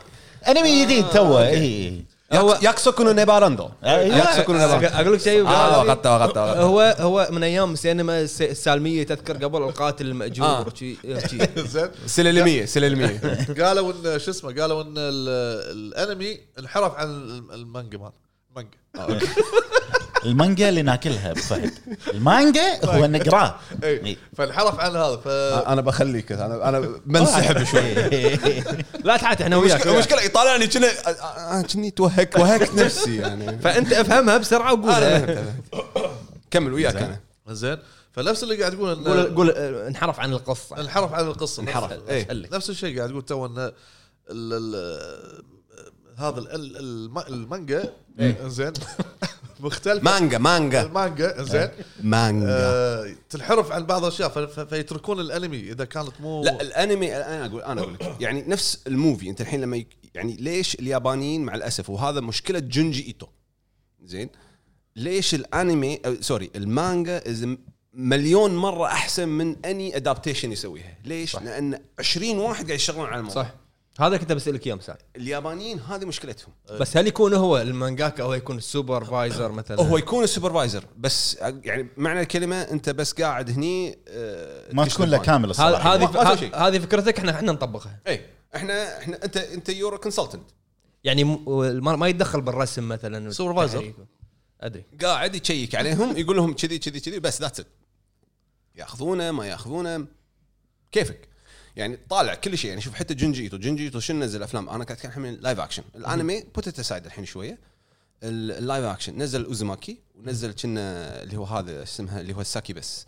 Speaker 4: انمي جديد توه. اي
Speaker 1: هو-
Speaker 5: ياكسوكونو نيباراندو.
Speaker 4: أيوة.
Speaker 5: ياكسوكونو نيباراندو.
Speaker 1: أقول لك شيء.
Speaker 5: آه اخذته
Speaker 1: هو هو من أيام السينما الس- السالمية تذكر قبل القاتل المأجور
Speaker 5: آه. [laughs]
Speaker 2: زين.
Speaker 5: سلالميه سلالميه [laughs]
Speaker 2: قالوا ان شو اسمه قالوا إن ال- الأنمي انحرف عن الم- المانجا مان المانجا. [laughs]
Speaker 4: المانجا اللي ناكلها أبو فهد. المانجا هو نقراه.
Speaker 2: اي فانحرف عن هذا ف
Speaker 5: أنا بخليك أنا أنا بنسحب شوي. [laughs]
Speaker 1: لا تعال إحنا وياك
Speaker 5: المشكلة يطالعني كنا أنا كني توهك وهكت نفسي يعني.
Speaker 1: فأنت أفهمها
Speaker 5: بسرعة
Speaker 1: وقولها.
Speaker 5: كمل وياك أنا.
Speaker 2: زين. فنفس اللي قاعد تقول
Speaker 1: قول
Speaker 2: انه
Speaker 1: قول آه، انحرف عن القصة.
Speaker 2: انحرف عن القصة.
Speaker 5: انحرف.
Speaker 2: نفس-
Speaker 5: إيه.
Speaker 2: الشيء قاعد تقول تو إن ال- ال- هذا ال- ال- الم- المانجا زين. مختلف
Speaker 5: مانجا مانجا.
Speaker 2: المانجا زين.
Speaker 5: مانجا.
Speaker 2: آه، تنحرف عن بعض الأشياء فيتركون الأنمي إذا كانت مو
Speaker 5: لا الأنمي أنا أقول أنا أقول لك يعني نفس ال movie أنت الحين لما يك يعني ليش اليابانيين مع الأسف وهذا مشكلة جونجي إيتو. زين. ليش الأنمي أو sorry المانجا is مليون مرة أحسن من any adaptation يسويها؟ ليش؟ صح. لأن 20 واحد قاعد يشتغلون على الموضوع.
Speaker 1: صح. هذا كنت بسألك إياه مساء.
Speaker 5: اليابانيين هذه مشكلتهم.
Speaker 1: بس هل يكون هو المانجاكا أو يكون ال supervisor مثلا؟
Speaker 5: هو يكون ال supervisor بس يعني معنى الكلمة أنت بس قاعد هني آه،
Speaker 4: ما تكون له. كامل الصراحة.
Speaker 1: هذه. هذه فكرتك إحنا إحنا نطبقها.
Speaker 5: اي إحنا إحنا انت أنت you're consultant
Speaker 1: يعني م- ما ما يتدخل بالرسم مثلا.
Speaker 2: supervisor.
Speaker 1: والتحريك. أدري.
Speaker 5: قاعد يشيك عليهم يقول لهم كذي كذي كذي بس that's ياخذونه ما ياخذونه. كيفك؟ يعني طالع كل شيء. يعني شوف حتى جنجي إيتو. جنجي إيتو شنو نزل أفلام؟ أنا قاعد أتكلم الحين live action الأنمي put it aside الحين شوية. ال- ال live action نزل اوزوماكي ونزل كنا اللي هو هذا اسمها؟ اللي هو الساكي بس.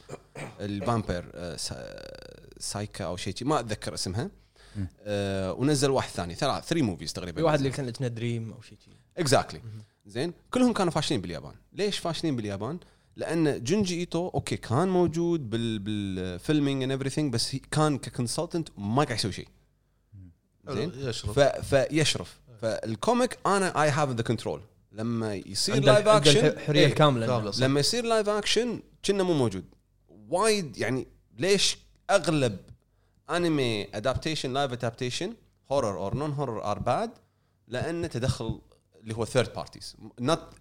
Speaker 5: ال vampire آه، سا- سايكا أو شيء شي، ما أتذكر اسمها. آه ونزل واحد ثاني. ثلاث three movies تقريبا.
Speaker 1: واحد اللي كان اسمه dream أو شيء شي.
Speaker 5: exactly زين. كلهم كانوا فاشلين باليابان. ليش فاشلين باليابان؟ لأن جونجي إيتو okay كان موجود بال بال filming and everything بس كان ك consultant ما قاعد يسوي شيء. زين؟
Speaker 2: يشرب
Speaker 5: ف... فيشرف. فال comic أنا I have the control لما يصير
Speaker 1: live
Speaker 5: action
Speaker 1: الحريه الكامله
Speaker 2: كاملة. صح.
Speaker 5: لما يصير live action كنا مو موجود. وايد يعني ليش أغلب anime adaptation live adaptation horror or non horror are bad لأن تدخل اللي هو third parties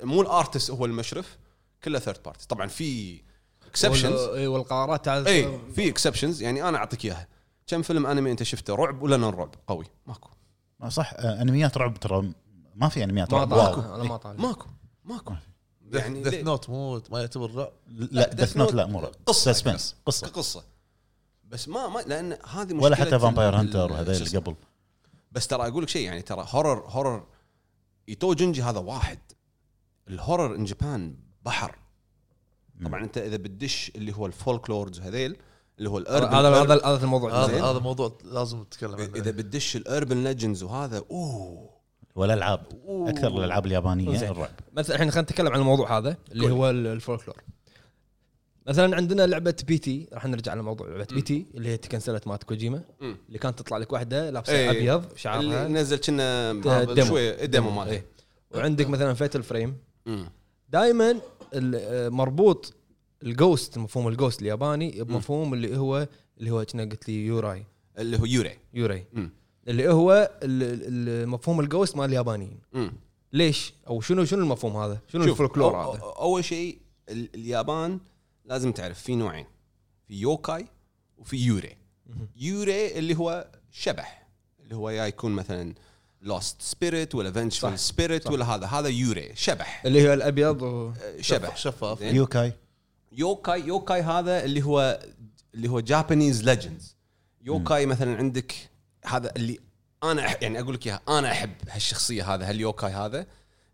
Speaker 5: مو ال artist هو المشرف. كله third parties طبعا في
Speaker 1: exceptions إي، والقرارات تعال-
Speaker 5: اي في exceptions يعني أنا أعطيك إياها. كم فيلم أنمي أنت شفته؟ رعب ولا non رعب قوي. ماكو.
Speaker 4: صح آه، أنميات رعب ترى ما في أنميات
Speaker 1: ما
Speaker 4: رعب واو
Speaker 1: أنا ما طالع.
Speaker 5: ماكو. ماكو. يعني Death؟
Speaker 2: Note مو ما يعتبر رعب؟
Speaker 4: لا Death Note لا مو رعب.
Speaker 5: قصة.
Speaker 4: suspense قصة.
Speaker 5: كقصة. بس ما ما لأن هذه مشكلة
Speaker 4: ولا حتى
Speaker 5: Vampire
Speaker 4: Hunter
Speaker 5: شو
Speaker 4: اللي. قبل.
Speaker 5: بس ترى أقول لك شيء يعني ترى horror horror ايتو جنجي هذا واحد. ال horror in Japan بحر طبعا أنت إذا بتدش اللي هو ال folklores هذيل اللي هو ال urban
Speaker 1: هذا هذا هذا الموضوع
Speaker 2: هذا. هذا موضوع لازم نتكلم عنه
Speaker 5: إذا بتدش ال urban legends
Speaker 4: وهذا
Speaker 5: أوه
Speaker 4: والألعاب. أكثر الألعاب اليابانية
Speaker 1: زين.
Speaker 4: الرعب
Speaker 1: مثلا إحنا خلينا نتكلم عن الموضوع هذا اللي
Speaker 5: قول.
Speaker 1: هو ال- الفولكلور مثلا عندنا لعبة PT راح نرجع لموضوع لعبة PT اللي هي تكنسلت مال كوجيما. اللي كانت تطلع لك واحدة لابسة
Speaker 5: إيه.
Speaker 1: أبيض
Speaker 5: اللي
Speaker 1: شعرها
Speaker 5: نزل كنا
Speaker 1: demo.
Speaker 5: شوية ال demo ماله
Speaker 1: إيه. وعندك مثلا Fatal Frame
Speaker 5: مم.
Speaker 1: دائما مربوط ال ghost مفهوم ال ghost الياباني بمفهوم اللي هو اللي هو كنا قلت لي يوراي.
Speaker 5: اللي هو يوري
Speaker 1: يوراي.
Speaker 5: مم.
Speaker 1: اللي هو مفهوم ال ghost مال اليابانيين. ليش؟ أو شنو شنو المفهوم هذا؟ شنو الفولكلور هذا؟
Speaker 5: أو- أول شيء ال- اليابان لازم تعرف في نوعين في 妖怪 وفي يوري يوري اللي هو شبح اللي هو يا يكون مثلا lost spirit ولا
Speaker 1: صح،
Speaker 5: vengeful
Speaker 1: spirit.
Speaker 5: ولا هذا هذا يوري شبح.
Speaker 1: اللي هو الأبيض و...
Speaker 5: آه، شبح.
Speaker 2: شفاف؟
Speaker 5: 妖
Speaker 4: 怪.
Speaker 5: 妖怪 妖怪 هذا اللي هو اللي هو Japanese legends 妖怪 مثلا عندك هذا اللي أنا يعني أقول لك إياها أنا أحب هالشخصية هذا هال 妖怪 هذا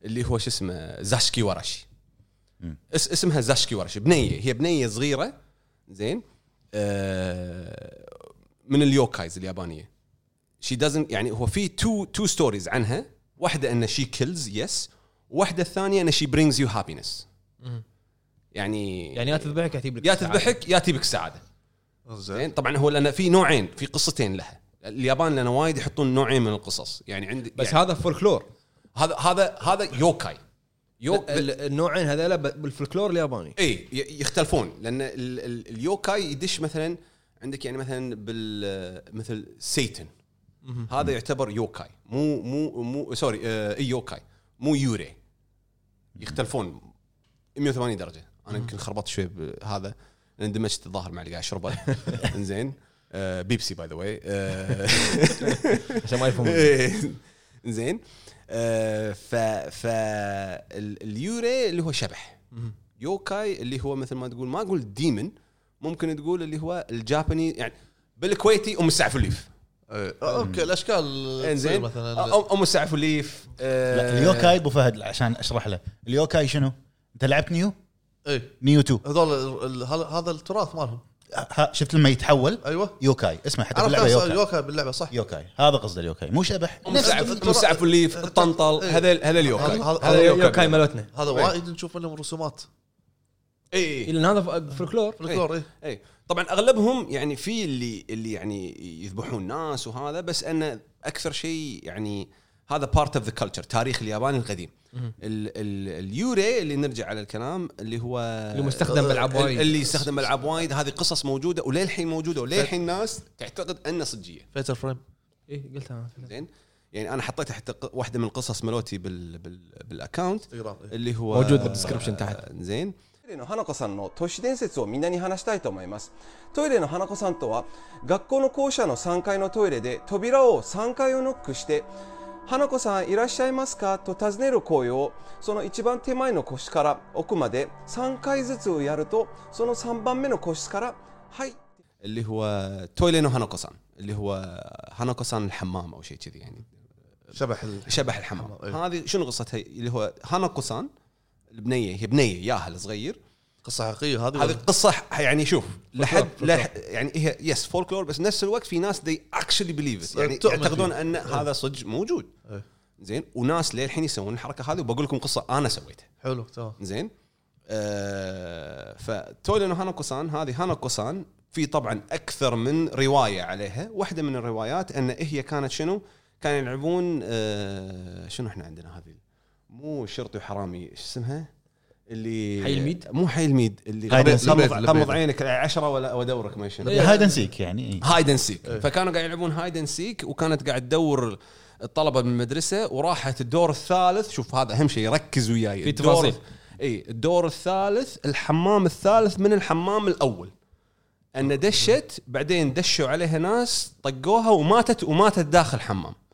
Speaker 5: اللي هو شو اسمه 座敷わらし
Speaker 4: مم.
Speaker 5: اس اسمها 座敷わらし بنية هي بنية صغيرة زين. آه من ال 妖怪s اليابانية. She doesn't يعني هو في two two stories عنها. واحدة أن she kills us واحدة الثانية أن she brings you
Speaker 1: happiness.
Speaker 5: يعني
Speaker 1: يعني يا تذبحك يا تجيب لك
Speaker 5: يا
Speaker 1: سعادة.
Speaker 5: تذبحك يا تجيبك سعادة.
Speaker 2: زين.
Speaker 5: طبعا هو لأن في نوعين في قصتين لها. اليابان لنا وايد يحطون نوعين من القصص. يعني عندي
Speaker 1: بس
Speaker 5: يعني
Speaker 1: هذا فولكلور
Speaker 5: هذا هذا هذا 妖怪 يوك
Speaker 1: ال- النوعين هذول ب- بالفولكلور الياباني.
Speaker 5: إي يختلفون. لأن ال- ال- ال 妖怪 يدش مثلا عندك يعني مثلا بال مثل Satan. هذا يعتبر 妖怪. مو مو مو sorry آه إي 妖怪. مو 幽霊. يختلفون 180 درجة. أنا يمكن خربطت شوي بهذا اندمجت الظاهر مع اللي قاعد اشربه [laughs] إنزين. آه بيبسي by the way
Speaker 1: عشان ما يفهمون.
Speaker 5: إيه. زين آه، ف ف ال- اليوري اللي هو شبح. 妖怪 اللي هو مثل ما تقول ما أقول demon ممكن تقول اللي هو الجاباني يعني بالكويتي أم السعفليف
Speaker 2: إيه. آه، okay الأشكال
Speaker 5: إنزين.
Speaker 2: مثلا.
Speaker 5: ام السعفليف آه،
Speaker 4: لا ال 妖怪 أبو فهد عشان أشرح له. ال 妖怪 شنو؟ أنت لعبت Nioh؟
Speaker 2: اي
Speaker 4: Nioh 2
Speaker 2: إيه. هذول ال- هذا هذا التراث مالهم.
Speaker 4: شفت لما يتحول؟
Speaker 2: أيوه.
Speaker 4: 妖怪. اسمه حتى في
Speaker 2: عرفت
Speaker 4: اللعبه
Speaker 2: 妖
Speaker 4: 怪.
Speaker 2: 妖怪 باللعبة صح.
Speaker 4: 妖怪. هذا قصده ال 妖怪. مو شبح.
Speaker 5: ام السعف- السعفليف الطنطل.
Speaker 2: إيه.
Speaker 5: هذا هذا ال 妖怪.
Speaker 2: هذا- هذا-
Speaker 1: هذا 妖怪 مالتنا
Speaker 2: هذا
Speaker 5: إيه.
Speaker 2: وايد نشوف منهم رسومات.
Speaker 5: اي
Speaker 1: لأن هذا ف- فولكلور
Speaker 2: فلكلور. اي
Speaker 5: اي طبعا أغلبهم يعني في اللي اللي يعني يذبحون ناس وهذا بس انه أكثر شيء يعني هذا part of the culture تاريخ اليابان القديم. ال ال اليوري اللي نرجع على الكلام اللي هو
Speaker 1: اللي مستخدم بالعاب وايد.
Speaker 5: اللي يستخدم العاب وايد. هذه قصص موجودة وللحين موجودة وللحين الناس تعتقد أنها صجية.
Speaker 2: Fatal Frame
Speaker 1: اي قلتها
Speaker 5: زين؟ يعني أنا حطيت حتى واحدة من القصص ملوتي بال بال بال
Speaker 2: account إيه.
Speaker 5: اللي هو
Speaker 1: موجود بال description تحت.
Speaker 5: زين؟
Speaker 6: トイレの花子さんの都市伝説をみんなに話したいと思いますトイレの花子さんとは学校の校舎の3階のトイレで扉を3階をノックして花子さんいらっしゃいますかと尋ねる声をその一番手前の個室から奥まで3回ずつをやるとその3番目の個室からはい
Speaker 5: اللي هو تويلينو هانوكو-سان اللي هو هانوكو-سان الحمام او شيء كذي يعني
Speaker 2: شبح ال...
Speaker 5: شبح الحمام
Speaker 2: أيوة.
Speaker 5: هذه شنو قصتها اللي هو هانوكو-سان البنية هي بنية ياهل صغير
Speaker 2: قصة حقيقية هذه
Speaker 5: هذه قصة يعني شوف لحد. لح يعني هي yes فولكلور بس نفس الوقت في ناس they actually believe يعني يعتقدون. أن هذا صدق موجود.
Speaker 2: إيه.
Speaker 5: زين وناس للحين يسوون الحركة هذه وبقول لكم قصة أنا سويتها.
Speaker 2: حلو تمام.
Speaker 5: زين. آه فتولينو هانوكو-سان هذه هانوكو-سان في طبعا أكثر من رواية عليها. واحدة من الروايات أن هي كانت شنو؟ كانوا يلعبون آه شنو إحنا عندنا هذه؟ مو شرطي وحرامي إيش اسمها اللي
Speaker 1: حي الميد؟
Speaker 5: مو حي الميد اللي
Speaker 4: hide seek.
Speaker 5: غمض عينك عشرة ولا ودورك ما شنو.
Speaker 4: hide and seek يعني.
Speaker 5: hide and seek فكانوا قاعد يلعبون hide and seek وكانت قاعد تدور الطلبة من المدرسة وراحت الدور الثالث شوف هذا أهم شيء ركز وياي
Speaker 1: في تفاصيل.
Speaker 5: اي الدور الثالث الحمام الثالث من الحمام الأول أن دشت بعدين دشوا عليها ناس طقوها وماتت وماتت داخل الحمام
Speaker 2: إيه.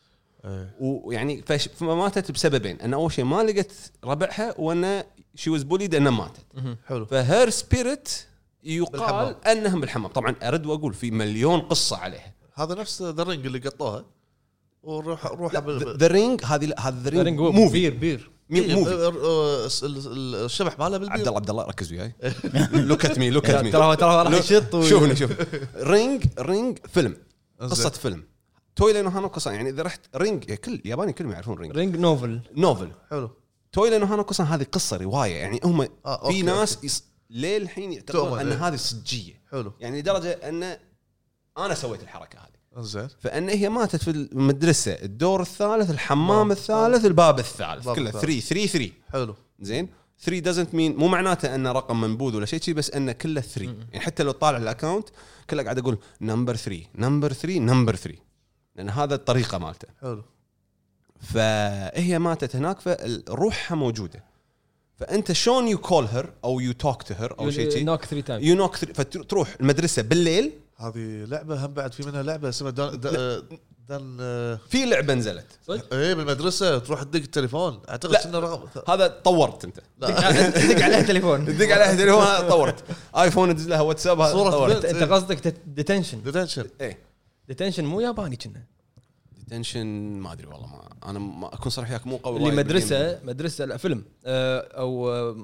Speaker 5: ويعني فش- فماتت بسببين. أن أول شيء ما لقت ربعها وأن she was bullied أنها ماتت.
Speaker 2: حلو.
Speaker 5: ف her spirit يقال
Speaker 2: بالحمام.
Speaker 5: انهم بالحمام. طبعا أرد وأقول في مليون قصة عليها.
Speaker 2: هذا نفس The Ring اللي قطوها. وروح روح
Speaker 5: The Ring هذه لا، هذا The
Speaker 1: Ring
Speaker 5: movie
Speaker 1: بير بير
Speaker 2: الشبح ماله
Speaker 5: عبد
Speaker 2: بالبير
Speaker 5: الله عبد الله ركز وياي. look at me look at me
Speaker 1: ترى هو- ترى راح يشط
Speaker 5: شوفني شوف Ring Ring فيلم.
Speaker 2: قصة.
Speaker 5: فيلم. トイレの هاناكو-سان يعني إذا رحت Ring كل ياباني كلهم يعرفون Ring.
Speaker 1: Ring novel.
Speaker 5: novel.
Speaker 2: حلو.
Speaker 5: トイレの هاناكو-سان هذه قصة رواية يعني هم
Speaker 2: آه،
Speaker 5: في ناس يص... للحين يعتقدون أن
Speaker 2: إيه.
Speaker 5: هذه صجية.
Speaker 2: حلو.
Speaker 5: يعني لدرجة أن أنا سويت الحركة هذه.
Speaker 2: إنزين.
Speaker 5: فأن هي ماتت في المدرسة الدور الثالث الحمام
Speaker 2: الحمام
Speaker 5: الثالث الباب الثالث. كله
Speaker 2: الثالث.
Speaker 5: 3 3 3
Speaker 2: حلو.
Speaker 5: زين؟ 3 doesn't mean مو معناته انه رقم منبوذ ولا شيء شي بس انه كله 3 يعني حتى لو طالع ال account كله قاعد أقول number 3 number 3 number 3 لأن هذا الطريقة مالته.
Speaker 2: حلو.
Speaker 5: فهي ماتت هناك فروحها موجودة. فأنت شلون you call her أو you talk to her أو شيء she
Speaker 1: knock 3 time
Speaker 5: you knock فتروح المدرسة بالليل.
Speaker 2: هذه لعبة هم بعد في منها لعبة اسمها دان دان, دان
Speaker 5: في لعبة نزلت.
Speaker 2: إيه بالمدرسة تروح تدق التليفون.
Speaker 5: أعتقد.
Speaker 2: انه رقم
Speaker 5: هذا طورت أنت.
Speaker 1: دق عليها تليفون
Speaker 5: تدق عليها تليفون طورت. ايفون تدز لها واتساب
Speaker 2: صورة
Speaker 5: طورت.
Speaker 1: أنت أنت قصدك ديتنشن
Speaker 2: ديتنشن
Speaker 5: إيه.
Speaker 1: ديتنشن مو ياباني كنا.
Speaker 5: ديتنشن ما أدري والله ما أنا ما أكون صريح وياك مو قوي
Speaker 1: اللي مدرسة مدرسة لا فيلم آه، أو آه،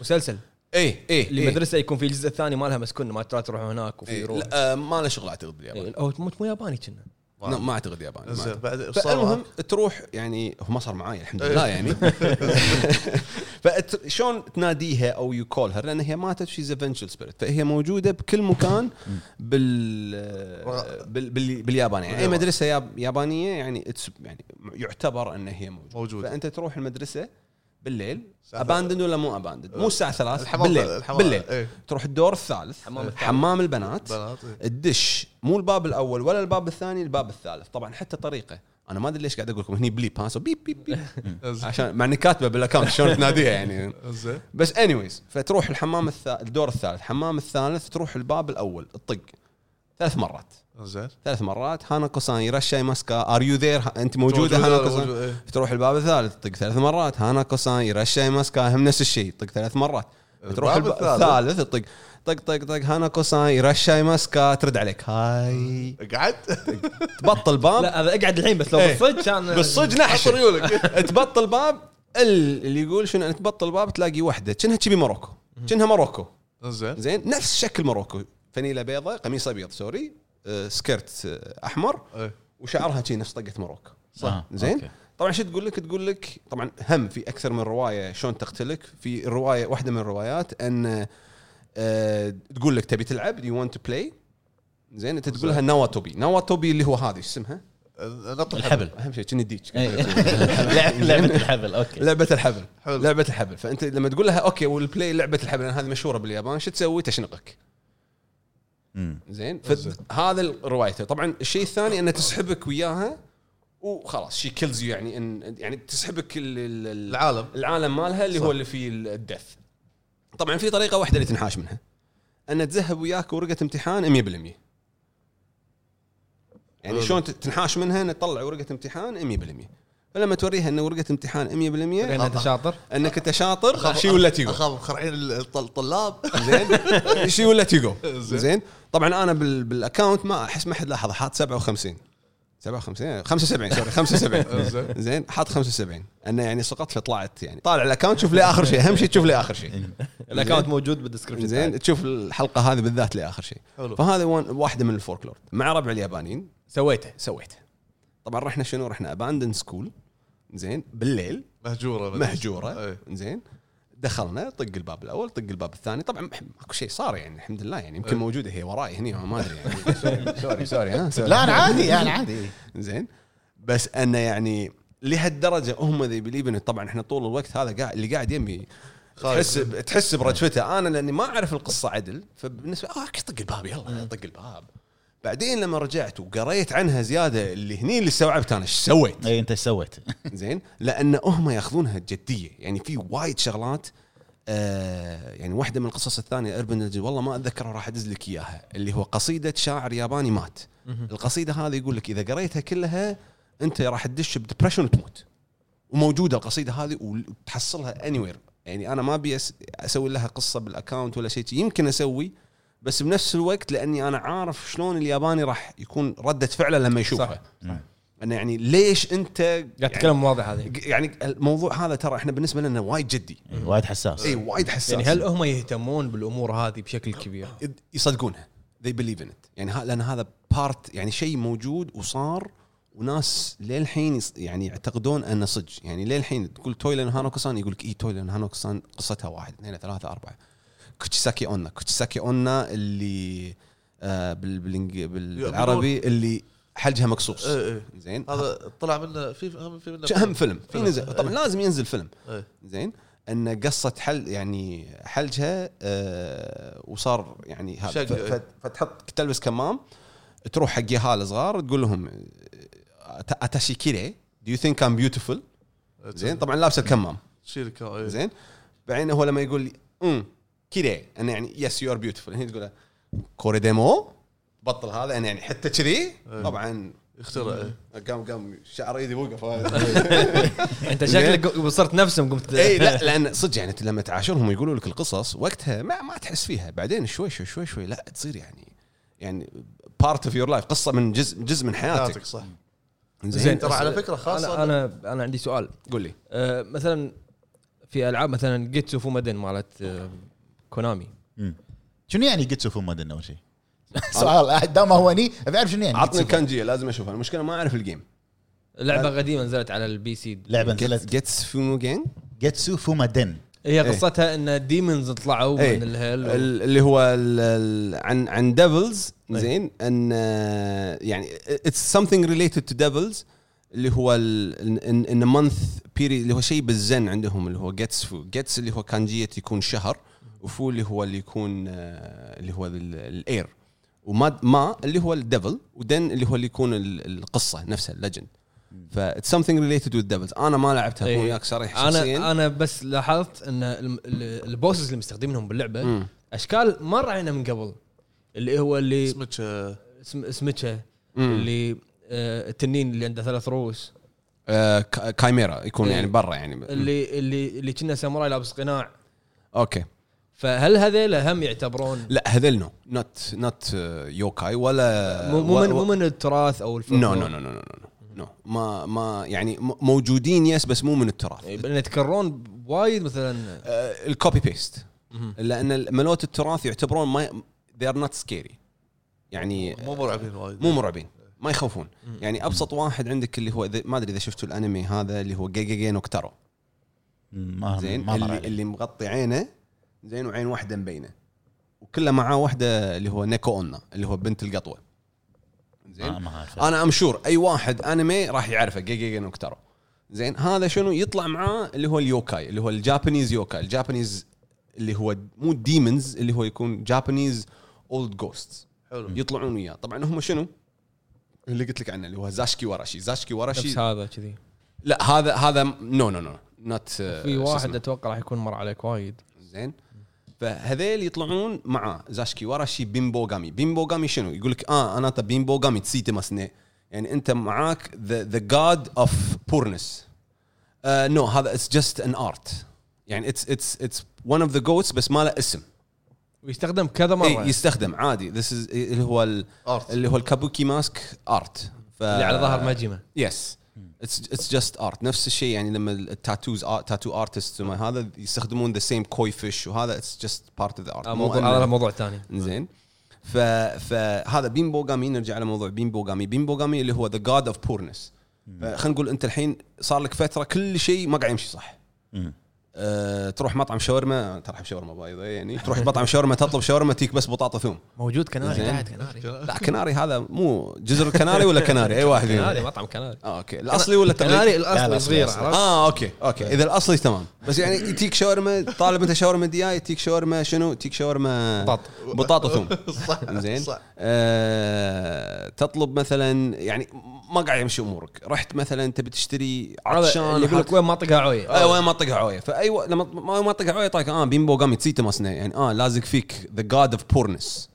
Speaker 1: مسلسل
Speaker 5: إيه إيه
Speaker 1: اللي
Speaker 5: إيه.
Speaker 1: مدرسة يكون في الجزء الثاني مالها مسكون ما تروح هناك وفي
Speaker 5: إيه.
Speaker 1: روح
Speaker 5: لا آه، ما له شغل أعتقد باليابان
Speaker 1: إيه، أو مو مو ياباني كنا
Speaker 5: لا، ما أعتقد ياباني ما أعتقد. فالمهم؟ تروح يعني هو ما صار معاي الحمد لله يعني. [laughs] [laughs] فشلون تناديها أو you call her لأن هي ماتت she's a vengeful spirit فهي موجودة بكل مكان بال, [laughs] بال, بال باليابان يعني أي مدرسة ياب يابانية يعني يعني يعتبر إن هي موجودة.
Speaker 2: موجودة.
Speaker 5: فأنت تروح المدرسة بالليل. abandoned ولا مو abandoned مو الساعة 3
Speaker 2: الحمام
Speaker 5: بالليل.
Speaker 2: الحمام.
Speaker 5: بالليل.
Speaker 2: إيه.
Speaker 5: تروح الدور الثالث.
Speaker 1: حمام الثالث.
Speaker 5: حمام البنات.
Speaker 2: بنات إيه.
Speaker 5: الدش. مو الباب الأول ولا الباب الثاني الباب الثالث. طبعا حتى طريقة. أنا ما أدري ليش قاعد أقول لكم هني بليب ها؟ so beep beep
Speaker 2: beep. [laughs]
Speaker 5: عشان مع إني كاتبه بال account شلون تناديها يعني. بس anyways فتروح الحمام الثالث الدور الثالث. الحمام الثالث تروح الباب الأول. الطق. ثلاث مرات.
Speaker 2: زين.
Speaker 5: ثلاث مرات. هاناكو سان いらっしゃいますか. are you there انت موجودة هاناكو سان
Speaker 2: موجود، إيه.
Speaker 5: تروح الباب الثالث طق ثلاث مرات. هاناكو سان いらっしゃいますか. هم نفس الشيء طق ثلاث مرات. تروح
Speaker 2: الباب
Speaker 5: الثالث. طق طق طق طق هاناكو سان いらっしゃいますか. ترد عليك. はい.
Speaker 2: قعد
Speaker 5: تبطل باب.
Speaker 1: لا هذا أقعد الحين بس لو
Speaker 5: إيه.
Speaker 1: بالصدق كان
Speaker 5: بالصج نحش [laughs] تبطل باب. ال- اللي يقول شنو تبطل باب تلاقي وحدة. كأنها تشبي ماروكو كأنها ماروكو
Speaker 2: زين.
Speaker 5: زين؟ نفس شكل ماروكو فنيله بيضاء قميص أبيض sorry. skirt آه، أحمر
Speaker 2: إيه.
Speaker 5: وشعرها شي نفس طقة ماروكو
Speaker 4: آه،
Speaker 5: زين؟
Speaker 4: okay.
Speaker 5: طبعا شو تقول لك؟ تقول لك طبعا هم في أكثر من رواية شلون تقتلك في الروايه واحدة من الروايات أن آه، تقول لك تبي تلعب you want to play زين؟ أنت تقول لها なわとび なわとび اللي هو هذه إيش اسمها؟
Speaker 2: نط
Speaker 4: الحبل.
Speaker 5: أهم شيء كني ديك
Speaker 4: إيه. [laughs] لعب- لعبة الحبل okay.
Speaker 5: لعبة الحبل.
Speaker 2: حلو.
Speaker 5: لعبة الحبل. فأنت لما تقول لها okay we'll play لعبة الحبل هذه مشهورة باليابان شو تسوي؟ تشنقك. زين. فهذا روايته طبعا الشيء الثاني أنه تسحبك وياها وخلاص she kills يعني إن يعني تسحبك ال- ال- ال-
Speaker 2: العالم.
Speaker 5: العالم مالها اللي
Speaker 2: صح.
Speaker 5: هو اللي فيه ال death. طبعا في طريقة واحدة اللي تنحاش منها. أن تذهب وياك ورقة امتحان 100% يعني. شلون تنحاش منها؟ ان تطلع ورقة امتحان 100% فلما توريها ان ورقة امتحان 100%
Speaker 1: لأن انت شاطر
Speaker 5: إنك انت شاطر she will let
Speaker 2: you go؟ أخاف مخرعين الطلاب.
Speaker 5: زين. [laughs] she will let
Speaker 2: you go؟
Speaker 5: زين. طبعا أنا بال- بال account ما احس ما حد لاحظ حاط 57 57 75 sorry 75 [laughs]
Speaker 2: زين.
Speaker 5: زين. حاط 75 انه يعني سقطت فطلعت يعني. طالع ال account شوف لي آخر شيء. أهم شيء تشوف لي آخر شيء. [laughs]
Speaker 1: ال account موجود بال description
Speaker 5: زين. تشوف الحلقة هذه بالذات لاخر شيء. فهذا واحدة من الفولكلور مع ربع اليابانيين.
Speaker 1: سويته
Speaker 5: سويته. طبعا رحنا شنو؟ رحنا abandoned school زين بالليل.
Speaker 2: مهجورة
Speaker 5: مهجورة.
Speaker 2: إيه.
Speaker 5: زين. دخلنا طق الباب الأول طق الباب الثاني. طبعا ماكو شيء صار يعني الحمد لله يعني. يمكن موجودة هي وراي هني ما أدري يعني. [laughs] sorry [laughs] sorry ها sorry.
Speaker 4: لا أنا عادي يعني عادي. [laughs]
Speaker 5: زين. بس انه يعني لهالدرجة هم they believe in طبعا إحنا طول الوقت هذا قاعد اللي قاعد يمي. تحس تحس برجفته أنا لأني ما أعرف القصة عدل فبالنسبه آه طق الباب يلا طق الباب. بعدين لما رجعت وقريت عنها زيادة اللي هني اللي استوعبت أنا إيش سويت؟
Speaker 4: إي أنت إيش سويت؟ [laughs]
Speaker 5: زين لأن هم يأخذونها جدية. يعني في وايد شغلات آه يعني واحدة من القصص الثانية urban والله ما أتذكرها راح أدز لك إياها اللي هو قصيدة شاعر ياباني مات. القصيدة هذه يقول لك إذا قريتها كلها أنت راح تدش ب depression وتموت. وموجودة القصيدة هذه وتحصلها اني يعني أنا ما أبي أسوي لها قصة بال account ولا شيء يمكن أسوي بس بنفس الوقت لأني أنا عارف شلون الياباني راح يكون ردة فعله لما يشوفها
Speaker 1: صح.
Speaker 5: انه يعني ليش أنت
Speaker 1: قاعد تتكلم واضح هذه.
Speaker 5: يعني الموضوع هذا ترى إحنا بالنسبة لنا وايد جدي.
Speaker 4: وايد حساس.
Speaker 5: إي وايد حساس.
Speaker 1: يعني هل هم يهتمون بالأمور هذه بشكل كبير؟
Speaker 5: يصدقونها. They believe in it. يعني لأن هذا part يعني شيء موجود وصار وناس للحين يعني يعتقدون أنه صدق. يعني للحين تقول تويلن هانوكو سان يقول لك إي تويلن هانوكو سان قصتها واحد اثنين ثلاثة أربعة. كوتشيساكي اونا كوتشيساكي اونا اللي آه بالعربي اللي حلجها مقصوص
Speaker 2: إيه إيه.
Speaker 5: زين؟
Speaker 2: هذا طلع منه في هم في منه
Speaker 5: اهم فيلم. في. نزل. طبعا لازم ينزل فيلم.
Speaker 2: إيه.
Speaker 5: زين؟ إن قصة حل يعني حلجها آه وصار يعني هذا. فتحط تلبس كمام تروح حق يهال صغار تقول لهم あたしきれい. do you think I'm beautiful زين؟ طبعا لابس الكمام
Speaker 2: شيل إيه.
Speaker 5: زين؟ بعدين هو لما يقول لي أمم. きれい أنا يعني yes you are beautiful هنا تقول これでも بطل هذا. أنا يعني حتى كذي طبعا.
Speaker 2: اخترع إيه.
Speaker 5: قام قام شعر ايدي وقف [laughs]
Speaker 1: أنت شكلك وصلت نفسهم قمت.
Speaker 5: اي لا لأن صدق يعني لما تعاشرهم ويقولوا لك القصص وقتها ما, ما تحس فيها. بعدين شوي شوي شوي شوي لا تصير يعني يعني part of your life قصة من جزء جزء من حياتك.
Speaker 2: حياتك صح.
Speaker 5: زين
Speaker 2: ترى على فكرة خاصة
Speaker 1: أنا أنا أنا عندي سؤال.
Speaker 5: قول لي.
Speaker 1: أه مثلا في ألعاب مثلا جيتسو فومادن مالت أه كونامي.
Speaker 4: شنو يعني جيتسو فومادن أول شيء؟ [laughs] سؤال. دام هو هني ابي أعرف شنو يعني
Speaker 5: عطني الكانجيه لازم اشوفها المشكلة ما أعرف ال game
Speaker 1: لعبه قديمة نزلت على ال PC.
Speaker 4: لعبة نزلت.
Speaker 5: جيتس فيمو جينج
Speaker 4: جيتسو فومادن
Speaker 1: هي
Speaker 5: إيه.
Speaker 1: قصتها إن demons طلعوا
Speaker 5: إيه.
Speaker 1: من ال hell و-
Speaker 5: اللي هو ال- ال- عن عن devils زين. إن آه، يعني it's something related to devils اللي هو in month period اللي هو شيء بالزن عندهم اللي هو جيتس فو جيتس اللي هو كانجيه يكون شهر. وفو اللي هو اللي يكون آه، اللي هو ال air وما ما اللي هو ال devil ودن اللي هو اللي يكون ال- القصة نفسها ال legend ف it's something related with devils. أنا ما لعبتها
Speaker 1: إيه.
Speaker 5: اكون وياك صريح
Speaker 1: أنا أنا بس لاحظت إن ال bosses اللي مستخدمينهم باللعبة
Speaker 5: مم.
Speaker 1: أشكال ما رأينا من قبل. اللي هو اللي سميتشا
Speaker 5: مم.
Speaker 1: اللي آه، التنين اللي عنده ثلاث رؤوس
Speaker 5: آه، كا- chimera يكون
Speaker 1: إيه.
Speaker 5: يعني برا يعني.
Speaker 1: اللي اللي اللي كنا ساموراي لابس قناع.
Speaker 5: okay.
Speaker 1: فهل هذيل هم يعتبرون
Speaker 5: لا هذول no not not 妖怪 ولا
Speaker 1: مو مو من مو من التراث أو الفولكلور
Speaker 5: no no no no no no ما ما يعني م- موجودين yes بس مو من التراث.
Speaker 1: يتكررون وايد مثلا.
Speaker 5: آه، ال copy
Speaker 1: paste.
Speaker 5: لأن ملوت التراث يعتبرون ما they are not scary. يعني
Speaker 2: مو مرعبين وايد.
Speaker 5: مو مرعبين. ما يخوفون. يعني أبسط واحد عندك اللي هو ما أدري إذا شفتوا الأنمي هذا اللي هو جيجي
Speaker 4: نو
Speaker 5: كيتارو
Speaker 4: ما زين؟
Speaker 5: اللي. اللي مغطي عينه زين وعين واحدة مبينة. وكله معاه واحدة اللي هو نيكو أونا اللي هو بنت القطوة. زين؟
Speaker 4: أعرف.
Speaker 5: أنا I'm sure أي واحد أنمي راح يعرفه. جيجي نو كيتارو. زين هذا شنو؟ يطلع معاه اللي هو ال 妖怪 اللي هو ال Japanese 妖怪. ال Japanese اللي هو مو demons اللي هو يكون Japanese old ghost
Speaker 2: حلو.
Speaker 5: يطلعون وياه. طبعا هم شنو؟ اللي قلت لك عنه اللي هو زاشكي وراشي زاشكي وراشي
Speaker 1: نفس هذا كذي.
Speaker 5: لا هذا هذا no no no not
Speaker 1: في واحد أتوقع راح يكون مر عليك وايد.
Speaker 5: زين. فهذيل يطلعون مع زاشكي وراشي بيمبوغامي بيمبوغامي شنو؟ يقول لك آه أنا بيمبوغامي ついてますね يعني أنت معاك the the god of poorness no هذا it's just an art يعني it's it's it's one of the ghosts بس ما له اسم.
Speaker 1: ويستخدم كذا مرة.
Speaker 5: إيه يستخدم عادي. this is اللي هو اللي هو ال kabuki mask art ف
Speaker 1: اللي على ظهر مجمه
Speaker 5: yes it's it's just art نفس الشيء يعني لما ال tattoos tattoo artist هذا يستخدمون the same koi fish وهذا it's just part of the
Speaker 1: art موضوع هذا موضوع ثاني.
Speaker 5: زين. ف فهذا بيمبوغامي نرجع على موضوع بيمبوغامي بيمبوغامي اللي هو the god of poorness خلينا نقول أنت الحين صار لك فترة كل شيء ما قاعد يمشي صح. أه تروح مطعم شاورما ترحب شاورما by the يعني. تروح مطعم شاورما تطلب شاورما تيك بس بطاطا ثوم.
Speaker 1: موجود كناري. قاعد كناري.
Speaker 5: لا كناري هذا مو جزر الكناري ولا كناري أي واحد
Speaker 1: كناري مطعم كناري.
Speaker 5: آه okay. الأصلي ولا التقليدي؟
Speaker 1: كناري
Speaker 4: لا،
Speaker 1: الأصلي
Speaker 4: لا،
Speaker 1: صغير؟
Speaker 5: آه okay okay. إذا الأصلي تمام. بس يعني يتيك شاورما طالب أنت شاورما دياي يتيك شاورما شنو؟ يتيك شاورما
Speaker 1: بطاطا.
Speaker 5: بطاطا ثوم. [laughs]
Speaker 2: صح
Speaker 5: زين. آه تطلب مثلا يعني ما قاعد يمشي أمورك. رحت مثلا تبي تشتري عطشان
Speaker 1: يقول لك وين ما طقها عوية.
Speaker 5: آه وين ما طقها عوية. فأي و... لما ما ما طقها عوية طايك آه بيمبوغامي ついてますね يعني آه لازق فيك. the god of poorness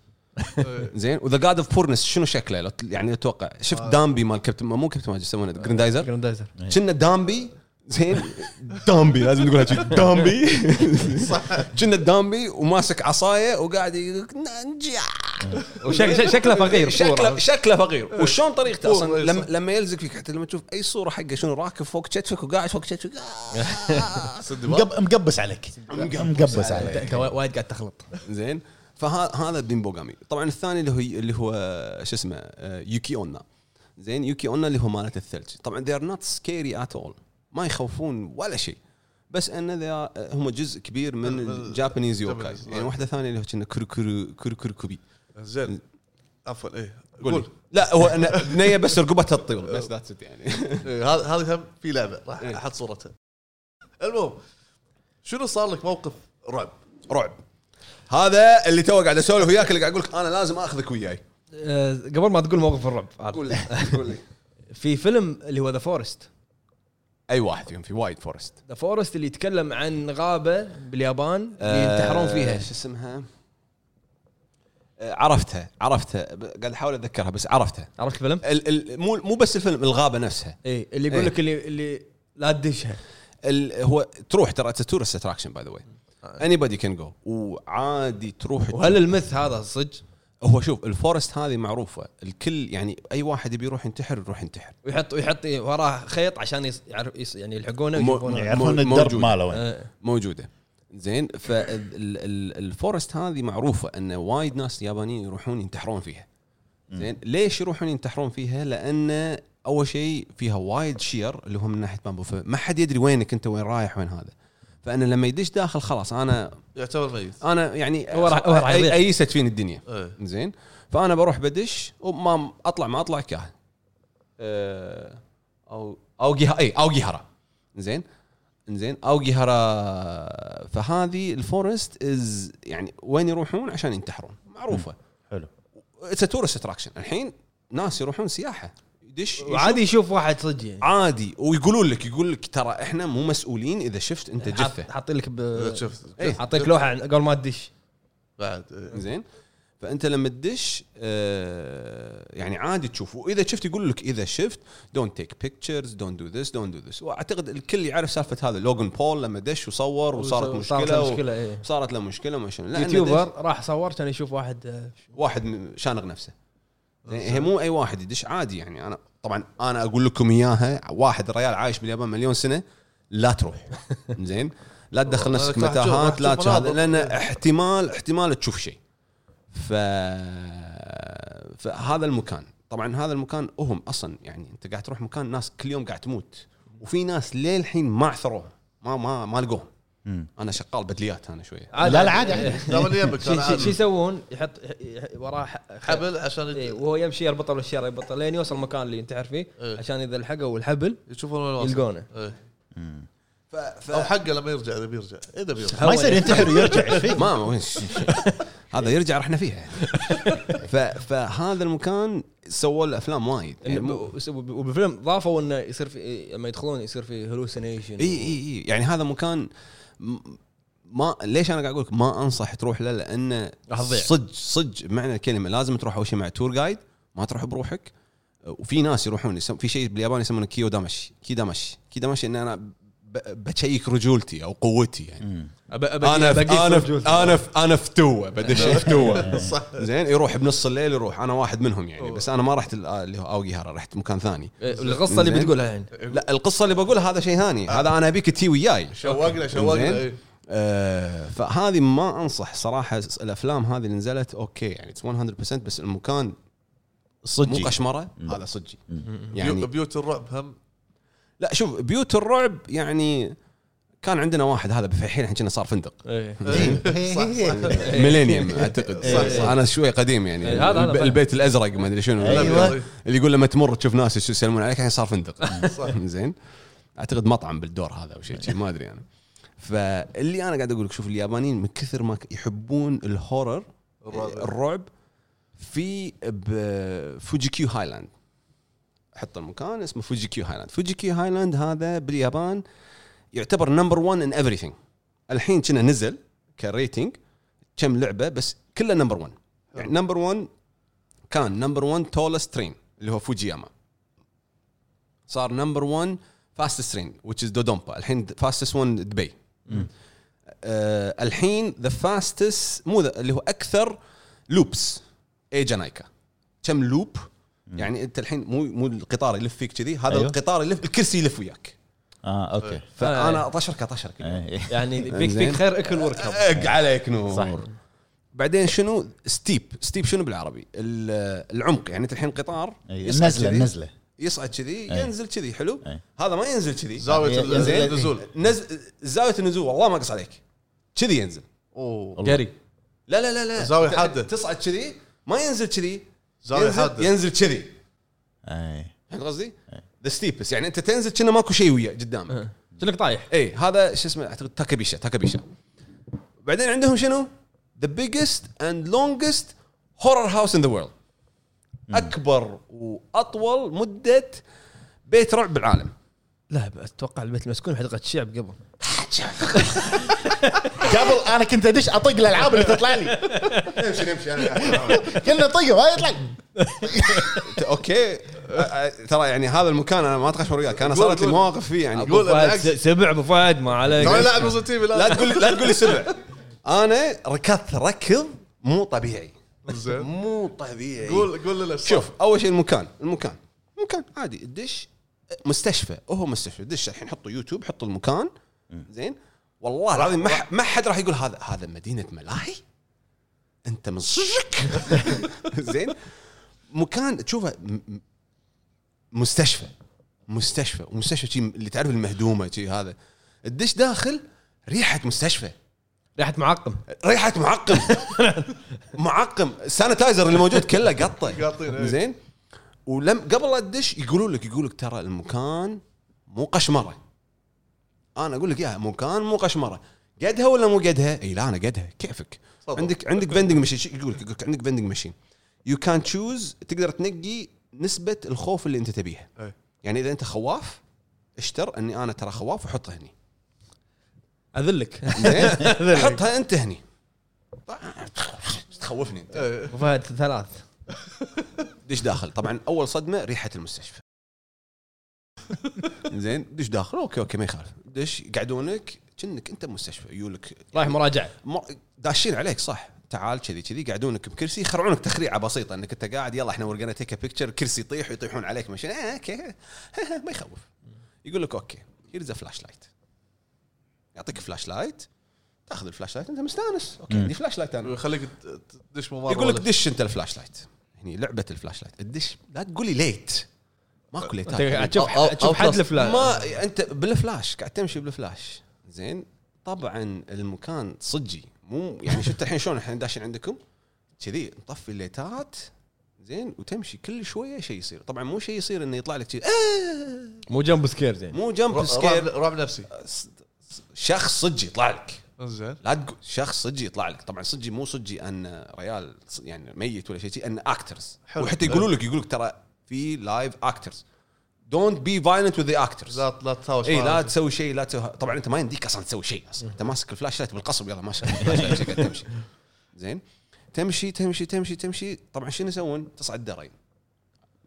Speaker 5: زين؟ و the god of poorness شنو شكله؟ يعني أتوقع. شفت دامبي مال كابتن مو كابتن ماجد يسمونه جراندايزر
Speaker 1: جراندايزر
Speaker 5: كنا دامبي زين؟ دامبي لازم نقولها شي. دامبي. كنا دامبي وماسك عصاية وقاعد يقول
Speaker 1: وشك- شكله فقير
Speaker 5: شكله. شكله فقير. وشلون طريقته أصلا؟
Speaker 2: إيه،
Speaker 5: لما
Speaker 2: صح.
Speaker 5: لما يلزق فيك حتى لما تشوف أي صورة حقه شنو راكب فوق كتفك وقاعد فوق كتفك. [laughs]
Speaker 4: مقب- مقبس عليك. مقبس عليك.
Speaker 1: أنت وايد قاعد تخلط.
Speaker 5: زين. فهذا بيمبوغامي طبعا الثاني اللي هو اللي هو شو اسمه آه، يوكي أونا. زين يوكي أونا اللي هو مالت الثلج. طبعا they are not scary at all. ما يخوفون ولا شيء. بس أن ذا هم جزء كبير من
Speaker 2: من-
Speaker 5: الجابانيز يوكاي. يعني واحدة ثانية اللي هو كنا كرو كرو كرو كرو كوبي
Speaker 2: زين عفوا إيه.
Speaker 5: قول. لا هو بنيه بس رقبتها تطير بس ذاتس يعني. [laughs]
Speaker 2: إيه، هذا هذا هم في لعبة راح
Speaker 5: إيه.
Speaker 2: أحط صورتها. المهم شنو صار لك موقف رعب؟
Speaker 5: رعب. هذا اللي تو قاعد أسولف وياك اللي قاعد أقول لك أنا لازم آخذك وياي.
Speaker 1: آه، قبل ما تقول موقف الرعب.
Speaker 5: قول لي قول لي. [laughs]
Speaker 1: في فيلم اللي هو The Forest
Speaker 5: أي واحد فيهم في وايد forest
Speaker 1: The Forest اللي يتكلم عن غابة باليابان اللي ينتحرون فيها.
Speaker 5: شو اسمها؟ آه، عرفتها عرفتها. قاعد أحاول أتذكرها بس عرفتها.
Speaker 1: عرفت الفيلم؟
Speaker 5: ال ال مو مو بس الفيلم الغابة نفسها.
Speaker 1: اي اللي يقول
Speaker 5: إيه.
Speaker 1: لك اللي اللي لا تدشها.
Speaker 5: ال هو تروح ترى it's tourist attraction by the way anybody can go وعادي تروح
Speaker 1: وهل ال myth هذا صدق؟
Speaker 5: هو شوف ال forest هذه معروفة. الكل يعني أي واحد يبي يروح ينتحر يروح ينتحر.
Speaker 1: ويحط ويحط وراه خيط عشان يص- يعرف يعني يلحقونه
Speaker 4: يعرفون الدرب. ماله وين.
Speaker 1: آه،
Speaker 5: موجودة. زين فال forest هذه معروفة إن وايد ناس يابانيين يروحون ينتحرون فيها. زين ليش يروحون ينتحرون فيها؟ لأن أول شيء فيها وايد شجر اللي هو من ناحية بامبو فما حد يدري وينك أنت وين رايح وين هذا. فأنا لما يدش داخل خلاص أنا
Speaker 2: يعتبر ميت.
Speaker 5: أنا يعني
Speaker 1: هو راح- هو راح.
Speaker 5: ايست فيني الدنيا.
Speaker 2: إيه.
Speaker 5: زين؟ فأنا بروح بدش وما أطلع ما أطلع كاه أه، أو اوجي اي اوجي هرا زين؟ زين؟ اوجي هرا فهذه ال forest is يعني وين يروحون؟ عشان ينتحرون. معروفة.
Speaker 4: حلو.
Speaker 5: it's tourist attraction الحين ناس يروحون سياحة. يدش
Speaker 1: وعادي يشوف واحد صدق يعني.
Speaker 5: عادي. ويقولون لك يقول لك ترى إحنا مو مسؤولين إذا شفت أنت
Speaker 1: حاط-
Speaker 5: جثة.
Speaker 1: حاطين لك ب...
Speaker 2: شفت
Speaker 5: إيه.
Speaker 1: حاطين لك لوحة قبل ما تدش.
Speaker 2: بعد إيه.
Speaker 5: زين. فأنت لما تدش آه يعني عادي تشوف. وإذا شفت يقول لك إذا شفت don't take pictures don't do this don't do this وأعتقد الكل يعرف سالفة هذا. لوجن بول لما دش وصور وصارت
Speaker 1: صارت
Speaker 5: مشكلة
Speaker 1: له
Speaker 5: و-
Speaker 1: مشكلة إيه.
Speaker 5: صارت له مشكلة شنو.
Speaker 1: YouTuber راح صور كان يشوف واحد آه،
Speaker 5: واحد شانق نفسه. هي مو أي واحد يدش عادي يعني. أنا طبعا أنا أقول لكم إياها واحد ريال عايش باليابان مليون سنة لا تروح. [laughs] زين؟ لا تدخل نفسك متاهات لا هذا. لأن احتمال احتمال تشوف شيء. ف فهذا المكان. طبعا هذا المكان هم أصلا يعني أنت قاعد تروح مكان ناس كل يوم قاعد تموت. وفي ناس للحين ما عثروه ما ما ما لقوهم. أنا شغال بدليات أنا شوية.
Speaker 4: لا لا عادي. عادي
Speaker 2: دام اللي يمك
Speaker 1: شو. يسوون؟ يحط يح- وراه
Speaker 2: حبل عشان
Speaker 1: إيه، وهو يمشي يربطه بالشارع يربطه لين يوصل المكان اللي ينتحر فيه
Speaker 2: إيه.
Speaker 1: عشان إذا لحقوا الحبل
Speaker 2: يشوفون.
Speaker 1: يلقونه.
Speaker 2: إيه.
Speaker 5: ف... ف...
Speaker 2: أو حقه لما يرجع إذا بيرجع. إذا بيرجع.
Speaker 4: ما يصير ينتحر ويرجع إيش فيك؟ [laughs]
Speaker 5: ما وين هذا يرجع رحنا فيها. [laughs] ف... فهذا المكان سووا له أفلام وايد. يعني
Speaker 1: وبالفيلم ضافوا إنه يصير في لما يدخلون يصير في hallucination
Speaker 5: اي اي إي. يعني هذا مكان ما ليش أنا قاعد أقول لك ما أنصح تروح له؟
Speaker 1: لأنه.
Speaker 5: صدق صدق بمعنى الكلمة لازم تروح أول شيء مع tour guide ما تروح بروحك. وفي ناس يروحون في شيء باليابان يسمونه كيمو دامشي كيمو دامشي كيمو دامشي إن أنا بشيك رجولتي أو قوتي يعني.
Speaker 4: مم.
Speaker 5: أنا في أنا في أنا في أنا فتوه بدش فتوه زين يروح بنص الليل يروح أنا واحد منهم يعني. بس أنا ما رحت ال- اللي هو اوجي هارا رحت مكان ثاني.
Speaker 1: القصة اللي. بتقولها يعني.
Speaker 5: لا القصة اللي بقولها هذا شيء ثاني. هذا أنا أبيك تي وياي.
Speaker 2: شوقنا شوقنا. إيه.
Speaker 5: آه فهذه ما أنصح صراحة الأفلام هذه اللي نزلت okay يعني 100% بس المكان مو
Speaker 4: صدقي
Speaker 5: قشمره هذا صدقي يعني
Speaker 2: بيو- بيوت الرعب هم
Speaker 5: لا شوف بيوت الرعب يعني كان عندنا واحد هذا الحين كنا صار فندق.
Speaker 1: إيه.
Speaker 5: ميلينيوم أعتقد.
Speaker 2: صح، صح.
Speaker 5: أنا شوي قديم يعني.
Speaker 1: إيه، فاهم.
Speaker 5: البيت الأزرق ما أدري شنو.
Speaker 4: أيوة.
Speaker 5: اللي يقول لما تمر تشوف ناس يس- يسلمون عليك الحين صار فندق.
Speaker 2: صح. [laughs]
Speaker 5: زين. أعتقد مطعم بالدور هذا أو شيء شي، ما أدري أنا. فاللي أنا قاعد أقول لك شوف اليابانيين من كثر ما يحبون الهورر
Speaker 2: الرعب.
Speaker 5: الرعب في بفوجيكيو هايلاند حط المكان اسمه فوجيكيو هايلاند فوجيكيو هايلاند هذا باليابان يعتبر number 1 in everything. الحين كنا نزل كريتنج كم لعبة بس كله number 1 يعني number 1 كان number 1 tallest train اللي هو فوجياما صار number 1 fastest train which is دودومبا الحين fastest 1 دبي آه الحين ذا فاستست مو اللي هو أكثر لوبس اي جانايكا كم لوب يعني انت الحين مو مو القطار يلف فيك كذي هذا
Speaker 4: أيوه.
Speaker 5: القطار يلف الكرسي يلف وياك.
Speaker 4: آه أوكي.
Speaker 5: فأنا طشرك اطشرك
Speaker 4: إيه.
Speaker 1: يعني [laughs] فيك. فيك خير إكل واركب
Speaker 5: اق عليك نور.
Speaker 1: صح.
Speaker 5: بعدين شنو؟ ستيب. ستيب شنو بالعربي؟ ال- العمق. يعني أنت الحين قطار
Speaker 4: إيه،
Speaker 5: يصعد
Speaker 4: النزلة
Speaker 5: كذي.
Speaker 4: النزلة.
Speaker 5: يصعد كذي. ينزل كذي حلو؟
Speaker 4: أي.
Speaker 5: هذا ما ينزل كذي.
Speaker 4: زاوية
Speaker 2: النزول.
Speaker 5: نزل زاوية النزول والله ما قص عليك كذي ينزل.
Speaker 2: أوه.
Speaker 1: قري.
Speaker 5: لا لا لا لا.
Speaker 2: زاوية
Speaker 5: ت-
Speaker 2: حادة.
Speaker 5: تصعد كذي ما ينزل كذي.
Speaker 2: زاوية
Speaker 5: ينزل,
Speaker 2: حادة.
Speaker 5: ينزل كذي.
Speaker 4: أي.
Speaker 5: فهمت قصدي؟ the steepest يعني أنت تنزل كنا ماكو شيء وياه قدامك.
Speaker 1: شنك طايح.
Speaker 5: اي هذا شو اسمه؟ أعتقد تاكابيشا تاكابيشا. بعدين عندهم شنو؟ the biggest and longest horror house in the world أكبر وأطول مدة بيت رعب بالعالم.
Speaker 1: لا أتوقع البيت المسكون حديقة الشعب قبل. [laughs]
Speaker 4: قبل أنا كنت أدش أطق الألعاب اللي تطلع لي.
Speaker 5: نمشي نمشي أنا
Speaker 4: كنا نطقه ما يطلع [laughs]
Speaker 5: okay. ترى يعني هذا المكان أنا ما اتغشمر وياك
Speaker 2: أنا
Speaker 5: صارت لي. مواقف فيه يعني.
Speaker 2: قول
Speaker 1: فهد سبع أبو فهد ما عليك.
Speaker 2: TV
Speaker 5: لا. تقول لا تقول لي سبع. أنا ركضت ركض مو طبيعي.
Speaker 2: زين.
Speaker 5: مو طبيعي.
Speaker 2: قول قول لنا
Speaker 5: شوف أول شيء المكان المكان. مكان عادي. الدش مستشفى. هو مستشفى. دش الحين حطوا يوتيوب حطوا المكان. زين؟ والله العظيم ما ما حد راح يقول هذا هذا مدينة ملاهي؟ أنت من صدقك؟ [laughs] زين؟ مكان تشوفه مستشفى. مستشفى. ومستشفى شي اللي تعرف المهدومة شي هذا. الدش داخل ريحة مستشفى.
Speaker 1: ريحة معقم.
Speaker 5: ريحة معقم. [laughs] معقم. ال sanitizer اللي موجود كله
Speaker 2: قطة. [laughs] إيه.
Speaker 5: زين؟ ولم قبل لا تدش يقولوا لك يقول لك ترى المكان مو قشمرة. أنا أقول لك إياها مكان مو قشمرة. قدها ولا مو قدها؟ إي لا أنا قدها. كيفك؟
Speaker 2: تفضل.
Speaker 5: عندك عندك vending machine يقول لك يقول لك عندك vending machine you can choose تقدر تنقي نسبة الخوف اللي أنت تبيها.
Speaker 2: إيه.
Speaker 5: يعني إذا أنت خواف اشتر إني أنا ترى خواف وحطها هني.
Speaker 1: أذلك.
Speaker 5: زين؟ [laughs] حطها أنت هني. تخوفني
Speaker 1: أنت. ثلاث.
Speaker 5: دش داخل؟ طبعا أول صدمة ريحة المستشفى. [laughs] زين دش داخل. okay okay ما يخالف. دش يقعدونك كأنك أنت بمستشفى يقولك
Speaker 1: رايح مراجعه
Speaker 5: داشين عليك صح. تعال كذي كذي يقعدونك بكرسي يخرعونك تخريعة بسيطة. إنك أنت قاعد يلا إحنا ورقنا take picture كرسي يطيح ويطيحون عليك ماشي آه okay. [laughs] ما يخوف. يقول لك okay here's flashlight يعطيك flashlight تأخذ ال flashlight أنت مستأنس. okay عندي flashlight أنا.
Speaker 2: يخليك ت- تدش ممر
Speaker 5: يقول لك دش أنت ال flashlight هني لعبة ال flashlight الدش لا تقول لي ليت ماكو ليتات
Speaker 1: قاعد تشوف تشوف حد
Speaker 2: بلس.
Speaker 1: الفلان
Speaker 5: ما أنت بالفلاش قاعد تمشي بالفلاش. زين. طبعا المكان صجي. مو يعني شفت الحين شلون إحنا داشين عندكم؟ كذي نطفي الليتات زين وتمشي كل شوية شيء يصير. طبعا مو شيء يصير إنه يطلع لك كذي آه!
Speaker 1: مو jump scare زين.
Speaker 5: مو
Speaker 2: jump
Speaker 5: scare.
Speaker 2: رعب نفسي.
Speaker 5: شخص صجي يطلع لك.
Speaker 2: زين.
Speaker 5: لا تقول شخص صجي يطلع لك. طبعا صجي مو صجي أن ريال يعني ميت ولا شيء أن actors
Speaker 2: حلو.
Speaker 5: وحتى يقولوا لك يقول لك ترى في live actors don't be violent with the actors
Speaker 2: لا لا تهاوش
Speaker 5: اي لا. تسوي شيء لا تسوي طبعا أنت ما يمديك أصلا تسوي شيء أصلا أنت ماسك ال flashlight بالغصب يلا ماشي. [laughs] ال flashlight قاعد تمشي. زين؟ تمشي تمشي تمشي تمشي. طبعا شنو يسوون؟ تصعد درين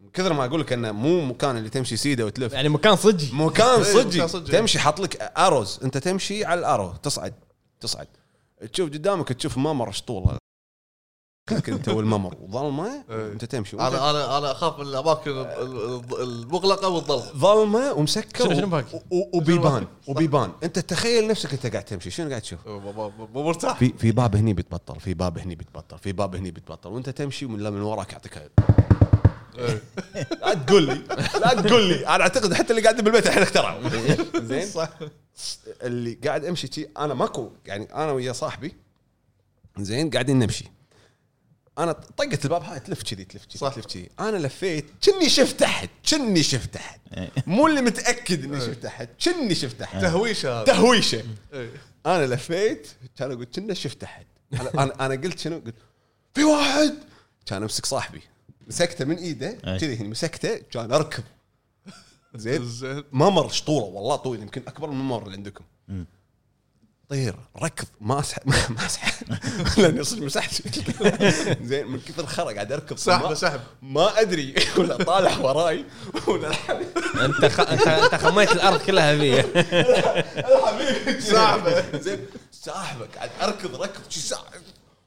Speaker 5: من كثر ما أقول لك إنه مو مكان اللي تمشي سيدة وتلف.
Speaker 1: يعني مكان صجي
Speaker 5: مكان
Speaker 2: إيه،
Speaker 5: صجي. تمشي حاط لك اروز أنت تمشي على الارو تصعد تصعد. تشوف قدامك تشوف ممر شطوله انت والممر وظلمه
Speaker 2: إيه.
Speaker 5: انت تمشي.
Speaker 2: أنا أنا أنا أخاف من الأماكن ال- ال- المغلقة والظلمة.
Speaker 5: ظلمة ومسكر
Speaker 1: شنو- باقي؟
Speaker 5: وبيبان. وبيبان. أنت تخيل نفسك أنت قاعد تمشي. شنو قاعد تشوف؟
Speaker 2: مو- مرتاح.
Speaker 5: في في باب هني بيتبطل. في باب هني بيتبطل. في باب هني بيتبطل. وأنت تمشي ومن من وراك يعطيك.
Speaker 2: إيه. [laughs]
Speaker 5: لا تقول لي. لا تقول لي. أنا أعتقد حتى اللي قاعدين بالبيت الحين اخترعوا. [laughs] زين؟
Speaker 2: صح.
Speaker 5: اللي قاعد أمشي شي أنا ماكو. يعني أنا ويا صاحبي زين قاعدين نمشي. أنا طقت الباب هاي تلف كذي تلف كذي
Speaker 2: صح.
Speaker 5: تلف كذي. أنا لفيت كني شفت أحد كني شفت أحد. مو اللي متأكد إني شفت أحد كني شفت أحد.
Speaker 2: تهويشة هذا.
Speaker 5: تهويشة.
Speaker 2: إيه.
Speaker 5: أنا لفيت كان أقول كنا شفت أحد. أنا أنا, أنا قلت شنو؟ قلت في واحد. كان أمسك صاحبي. مسكته من
Speaker 4: إيده.
Speaker 5: كذي هني مسكته كان اركض [laughs] زين. ممر شطوله والله طويل يمكن أكبر من الممر اللي عندكم. طير ركض ما اسحب [laughs] ما اسحب [laughs] لأني صدق مسحت [laughs] زين من كثر الخرا قاعد أركض.
Speaker 2: سحبه
Speaker 5: ما-
Speaker 2: سحب
Speaker 5: ما أدري. ولا طالع وراي ولا الحبيب
Speaker 1: أنت خ... انت أنت خميت الأرض كلها فيه
Speaker 5: الحبيب
Speaker 2: ساحبه.
Speaker 5: زين ساحبه قاعد أركض ركض.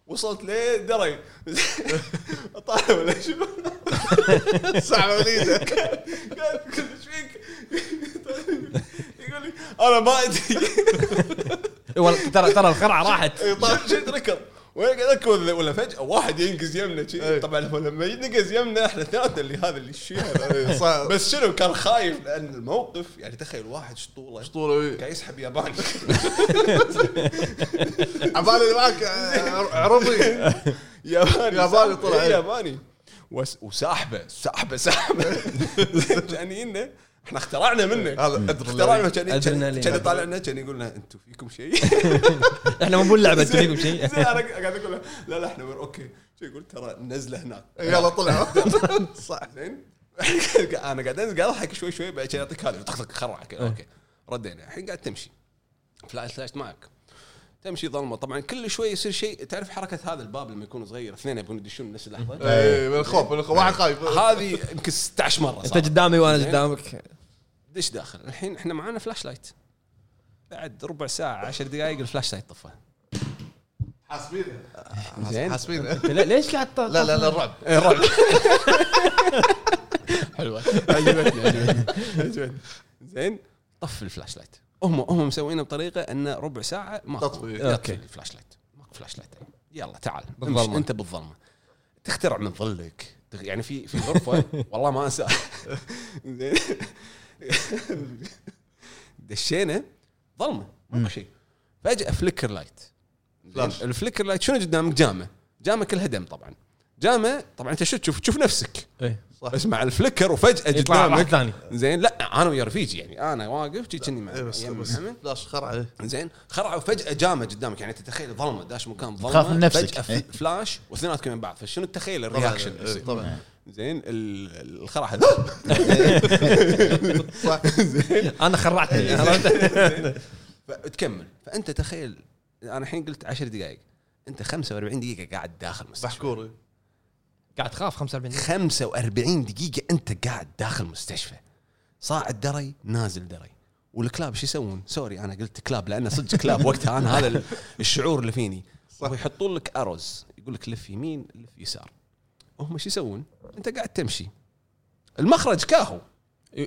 Speaker 5: وصلت ليه دري. طالع ولا شو؟
Speaker 2: ايده
Speaker 5: قال قلت إيش فيك؟ يقول لي أنا ما أدري. [laughs]
Speaker 1: والله ترى ترى الخرعة راحت.
Speaker 5: شيء ركض وأنا قاعد ولا- ولا فجأة واحد ينقز يمنا شي.
Speaker 2: إيه.
Speaker 5: طبعا هو لما ينقز يمنا إحنا اثنيناتنا اللي هذا اللي الشيء [laughs]
Speaker 2: صح.
Speaker 5: بس شنو كان خايف لأن الموقف يعني تخيل واحد شطوله
Speaker 2: اسطوره
Speaker 5: قاعد يسحب ياباني. [laughs]
Speaker 2: عبالي معك آه، عربي.
Speaker 5: ياباني
Speaker 2: ياباني؟ طلع،
Speaker 5: إيه،
Speaker 2: إيه.
Speaker 5: ياباني. وس- وساحبة سحبه سحبه كان ينا إحنا اخترعنا منه
Speaker 2: هذا.
Speaker 5: اخترعنا كان كان
Speaker 1: أدرينالين.
Speaker 5: كان يقول لنا أنتم فيكم شيء. [laughs]
Speaker 1: إحنا مو بنلعب أنتم فيكم شيء.
Speaker 5: زين أنا قاعد أقول له لا لا إحنا أوكي. شو يقول؟ ترى نزلة هناك.
Speaker 2: يلا طلع. [laughs]
Speaker 5: صح. زين. [laughs] أنا قاعد أنزل قاعد أضحك شوي شوي بعدين يعطيك هذا. طق طق خرعك أوكي. ردينا. الحين قاعد تمشي. flash flash معك تمشي ظلمة. طبعا كل شوي يصير شيء. تعرف حركة هذا الباب لما يكون صغير اثنين يبون يدشون نفس اللحظة؟
Speaker 2: اي من الخوف من الخوف واحد خايف.
Speaker 5: هذه يمكن 16
Speaker 1: مرة
Speaker 5: أنت.
Speaker 1: قدامي
Speaker 5: وأنا.
Speaker 1: قدامك.
Speaker 5: دش داخل. الحين إحنا معانا flashlight بعد ربع ساعة 10 دقائق ال flashlight طفى.
Speaker 2: حاسبين
Speaker 5: زين.
Speaker 2: حاسبين
Speaker 1: أنت ليه- ليش قاعد
Speaker 2: لا لا لا الرعب
Speaker 5: إيه، رعب. [laughs] حلوة. عجبتني عجبتني. عجبتني زين؟ طفي ال flashlight هم هم مسوينه بطريقة أن ربع ساعة ما
Speaker 2: تطفي.
Speaker 5: okay. ال flashlight ماكو flashlight يلا تعال.
Speaker 1: بالظلمة.
Speaker 5: أنت بالظلمة. تخترع من ظلك. يعني في في غرفه [laughs] والله ما أنسى. زين [laughs] دشينا ظلمة. ماكو شيء. فجأة flicker light؟ flash.
Speaker 2: ال
Speaker 5: flicker light شنو قدامك؟ جامة. جامة كلها دم طبعا. جامة طبعا أنت شو تشوف؟ تشوف نفسك.
Speaker 1: إيه.
Speaker 2: صح.
Speaker 5: بس مع ال
Speaker 1: flicker وفجأة
Speaker 5: قدامك.
Speaker 1: ثاني.
Speaker 5: زين لا أنا ويا رفيجي يعني. أنا واقف كني مع
Speaker 2: إيه، بس بس
Speaker 5: محمد.
Speaker 2: فلاش خرع إيه.
Speaker 5: زين خرعوا فجاه جامة قدامك. يعني تتخيل ظلمة داش مكان ظلمة.
Speaker 4: تخاف من نفسك.
Speaker 5: فجأة
Speaker 4: إيه.
Speaker 5: فلاش واثنيناتكم من بعض. فشنو التخيل
Speaker 2: طبعاً،
Speaker 5: ال
Speaker 2: reaction؟
Speaker 5: اللي يصير.
Speaker 2: طبعا
Speaker 5: زين ال- الخرع. هذا
Speaker 2: صح
Speaker 1: أنا خرعتني عرفت؟ [laughs]
Speaker 5: فتكمل. فأنت تخيل أنا الحين قلت 10 دقائق أنت 45 دقيقة قاعد داخل مستشفى.
Speaker 2: محكور.
Speaker 1: قاعد تخاف 45 دقيقة.
Speaker 5: 45 دقيقة أنت قاعد داخل مستشفى. صاعد دري نازل دري. والكلاب شو يسوون؟ sorry أنا قلت كلاب لأن صدق كلاب وقتها أنا هذا ال- الشعور اللي فيني.
Speaker 2: صح.
Speaker 5: ويحطون لك arrows يقول لك لف يمين لف يسار. وهم شو يسوون؟ أنت قاعد تمشي. المخرج كاهو.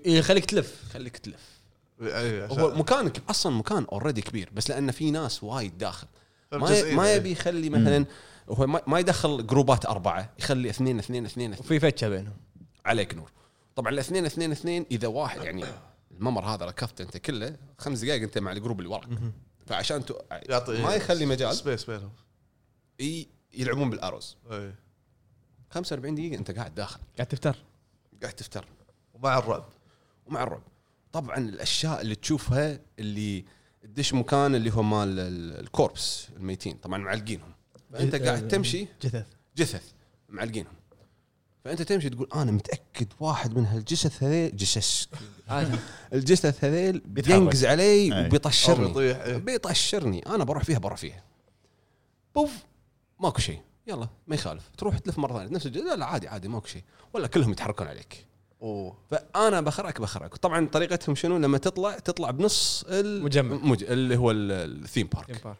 Speaker 1: يخليك تلف.
Speaker 5: خليك تلف.
Speaker 2: عشان-
Speaker 5: هو مكانك أصلا مكان already كبير بس لأن في ناس وايد داخل. ما
Speaker 2: جزئين،
Speaker 5: ما
Speaker 2: إيه.
Speaker 5: يبي يخلي مثلا هو ما ما يدخل جروبات أربعة يخلي اثنين اثنين اثنين, اثنين.
Speaker 1: وفي فتشة بينهم.
Speaker 5: عليك نور. طبعا الاثنين اثنين اثنين إذا واحد يعني الممر هذا ركضت أنت كله خمس دقائق أنت مع ال group اللي وراك. فعشان تو... ما يخلي مجال.
Speaker 2: space بينهم.
Speaker 5: ي... يلعبون بال arrows.
Speaker 2: إيه.
Speaker 5: 45 دقيقة أنت قاعد داخل.
Speaker 1: قاعد تفتر.
Speaker 5: قاعد تفتر.
Speaker 2: ومع الرعب.
Speaker 5: ومع الرعب. طبعا الأشياء اللي تشوفها اللي تدش مكان اللي هو مال ال- الكوربس الميتين. طبعا معلقينهم. فأنت قاعد تمشي
Speaker 1: جثث.
Speaker 5: جثث معلقينهم. فأنت تمشي تقول أنا متأكد واحد من هالجثث هذيل جثث
Speaker 1: عادي
Speaker 5: الجثث هذيل. بينقز علي وبيطشرني.
Speaker 2: بيطيح إيه.
Speaker 5: بيطشرني. أنا بروح فيها بروح فيها. بوف ماكو شيء. يلا ما يخالف. تروح تلف مرة ثانية نفس الجثث لا لا عادي عادي ماكو شيء. ولا كلهم يتحركون عليك.
Speaker 2: أوه.
Speaker 5: فأنا بخرعك بخرعك طبعا طريقتهم شنو؟ لما تطلع تطلع بنص
Speaker 1: مجمع.
Speaker 5: المج... اللي هو ال- الثيم بارك.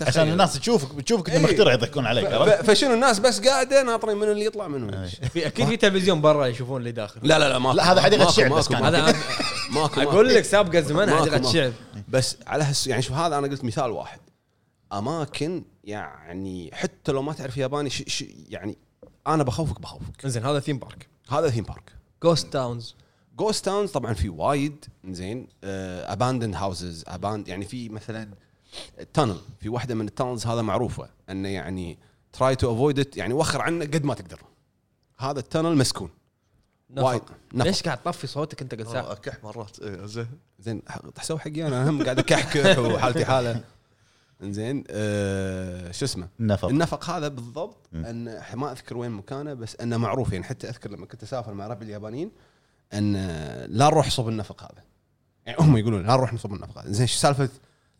Speaker 4: عشان الناس تشوفك بتشوفك انت
Speaker 5: إيه.
Speaker 4: مخترع يضحكون عليك
Speaker 5: ف...
Speaker 4: عرفت؟
Speaker 5: ف- فشنو الناس بس قاعدة ناطرين منو اللي يطلع منو اللي يدش.
Speaker 1: في أكيد في تلفزيون برا يشوفون اللي داخل
Speaker 5: لا لا لا ماكو
Speaker 4: لا، هذا الشعب
Speaker 5: ماكو-
Speaker 4: بس كان.
Speaker 1: هذا [laughs]
Speaker 5: ماكو
Speaker 1: أقول لك سابقة زمان
Speaker 5: حديقة.
Speaker 1: الشعب
Speaker 5: بس على هس يعني شوف هذا أنا قلت مثال واحد أماكن يعني حتى لو ما تعرف ياباني ش... ش... يعني أنا بخوفك بخوفك
Speaker 1: زين هذا theme park
Speaker 5: هذا theme park
Speaker 1: ghost towns
Speaker 5: ghost towns طبعا في وايد زين abandoned houses aband- يعني في مثلا tunnel في واحدة من ال tunnels هذا معروفة إنه يعني try to avoid يعني وخر عنه قد ما تقدر. هذا ال tunnel مسكون. وايد. نفق.
Speaker 1: ليش قاعد تطفي صوتك أنت ساعه
Speaker 2: آه، أكح مرات. إيه، زين.
Speaker 5: زين تحسوا حقي أنا. هم قاعد أكحكح وحالتي حالة. زين آه شو اسمه؟
Speaker 4: النفق.
Speaker 5: النفق هذا بالضبط إن ما أذكر وين مكانه بس إنه معروف. يعني حتى أذكر لما كنت أسافر مع ربعي اليابانيين إن لا نروح صوب النفق هذا. يعني هم يقولون لا نروح صوب النفق هذا. زين شو سالفة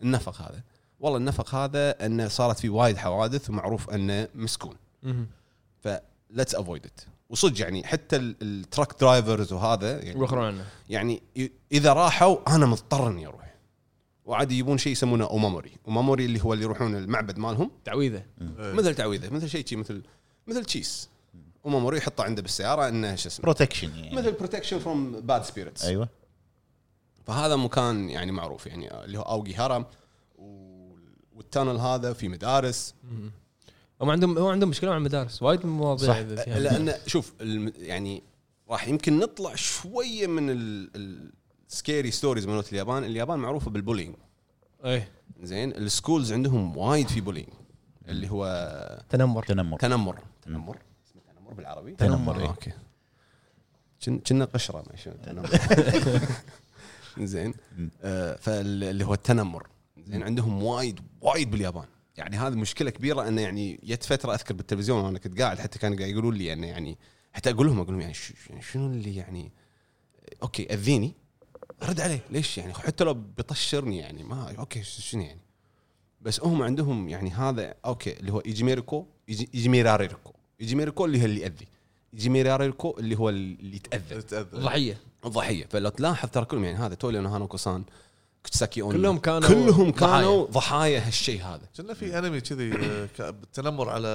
Speaker 5: النفق هذا. والله النفق هذا انه صارت فيه وايد حوادث ومعروف أنه مسكون.
Speaker 1: ف
Speaker 5: let's avoid it وصدق يعني حتى ال- ال truck drivers وهذا يعني يعني إذا راحوا أنا مضطر إني أروح. وعاد يبون شيء يسمونه اوماموري اوماموري اللي هو اللي يروحون المعبد مالهم.
Speaker 2: تعويذة.
Speaker 5: مثل تعويذة مثل شيء شي مثل مثل تشيس اوماموري يحطه عنده بالسيارة إنه شو اسمه؟
Speaker 4: بروتكشن يعني.
Speaker 5: مثل بروتكشن فروم باد سبيريتس
Speaker 4: أيوه.
Speaker 5: فهذا مكان يعني معروف يعني اللي هو اوجي هرم و- والتانل هذا في مدارس.
Speaker 1: هم عندهم هم عندهم مشكلة مع المدارس وايد من مواضيع
Speaker 4: صح.
Speaker 5: لأن شوف الم- يعني راح يمكن نطلع شوية من ال scary stories مالت اليابان. اليابان معروفة بال
Speaker 1: bullying. إيه.
Speaker 5: زين ال schools عندهم وايد في bullying اللي هو
Speaker 1: تنمر.
Speaker 4: تنمر.
Speaker 5: تنمر. تنمر. اسمه تنمر بالعربي؟
Speaker 4: تنمر،
Speaker 5: آه،
Speaker 4: إيه.
Speaker 5: okay. كن- كنا قشرة ما تنمر [laughs] زين. آه فاللي هو التنمر. زين عندهم وايد وايد باليابان. يعني هذه مشكلة كبيرة إنه يعني جت فترة أذكر بالتلفزيون وأنا كنت قاعد حتى كانوا قاعد يقولون لي انه يعني حتى أقول لهم أقول لهم يعني يعني شنو اللي يعني okay أذيني. رد عليه ليش يعني؟ حتى لو بيطشرني يعني ما okay شنو يعني؟ بس هم عندهم يعني هذا okay اللي هو いじめる子 いじめられる子 いじめる子 اللي هو اللي يأذي. いじめられる子 اللي هو اللي يتأذى.
Speaker 2: تاذى
Speaker 1: ضحية.
Speaker 5: الضحيه فلو تلاحظ ترى كلهم يعني هذا トイレの花子さん 口裂け 女
Speaker 1: كلهم كانوا
Speaker 5: كلهم
Speaker 1: ضحايا.
Speaker 5: كانوا ضحايا هالشيء هذا.
Speaker 2: كنا في أنمي كذي آه، بالتنمر على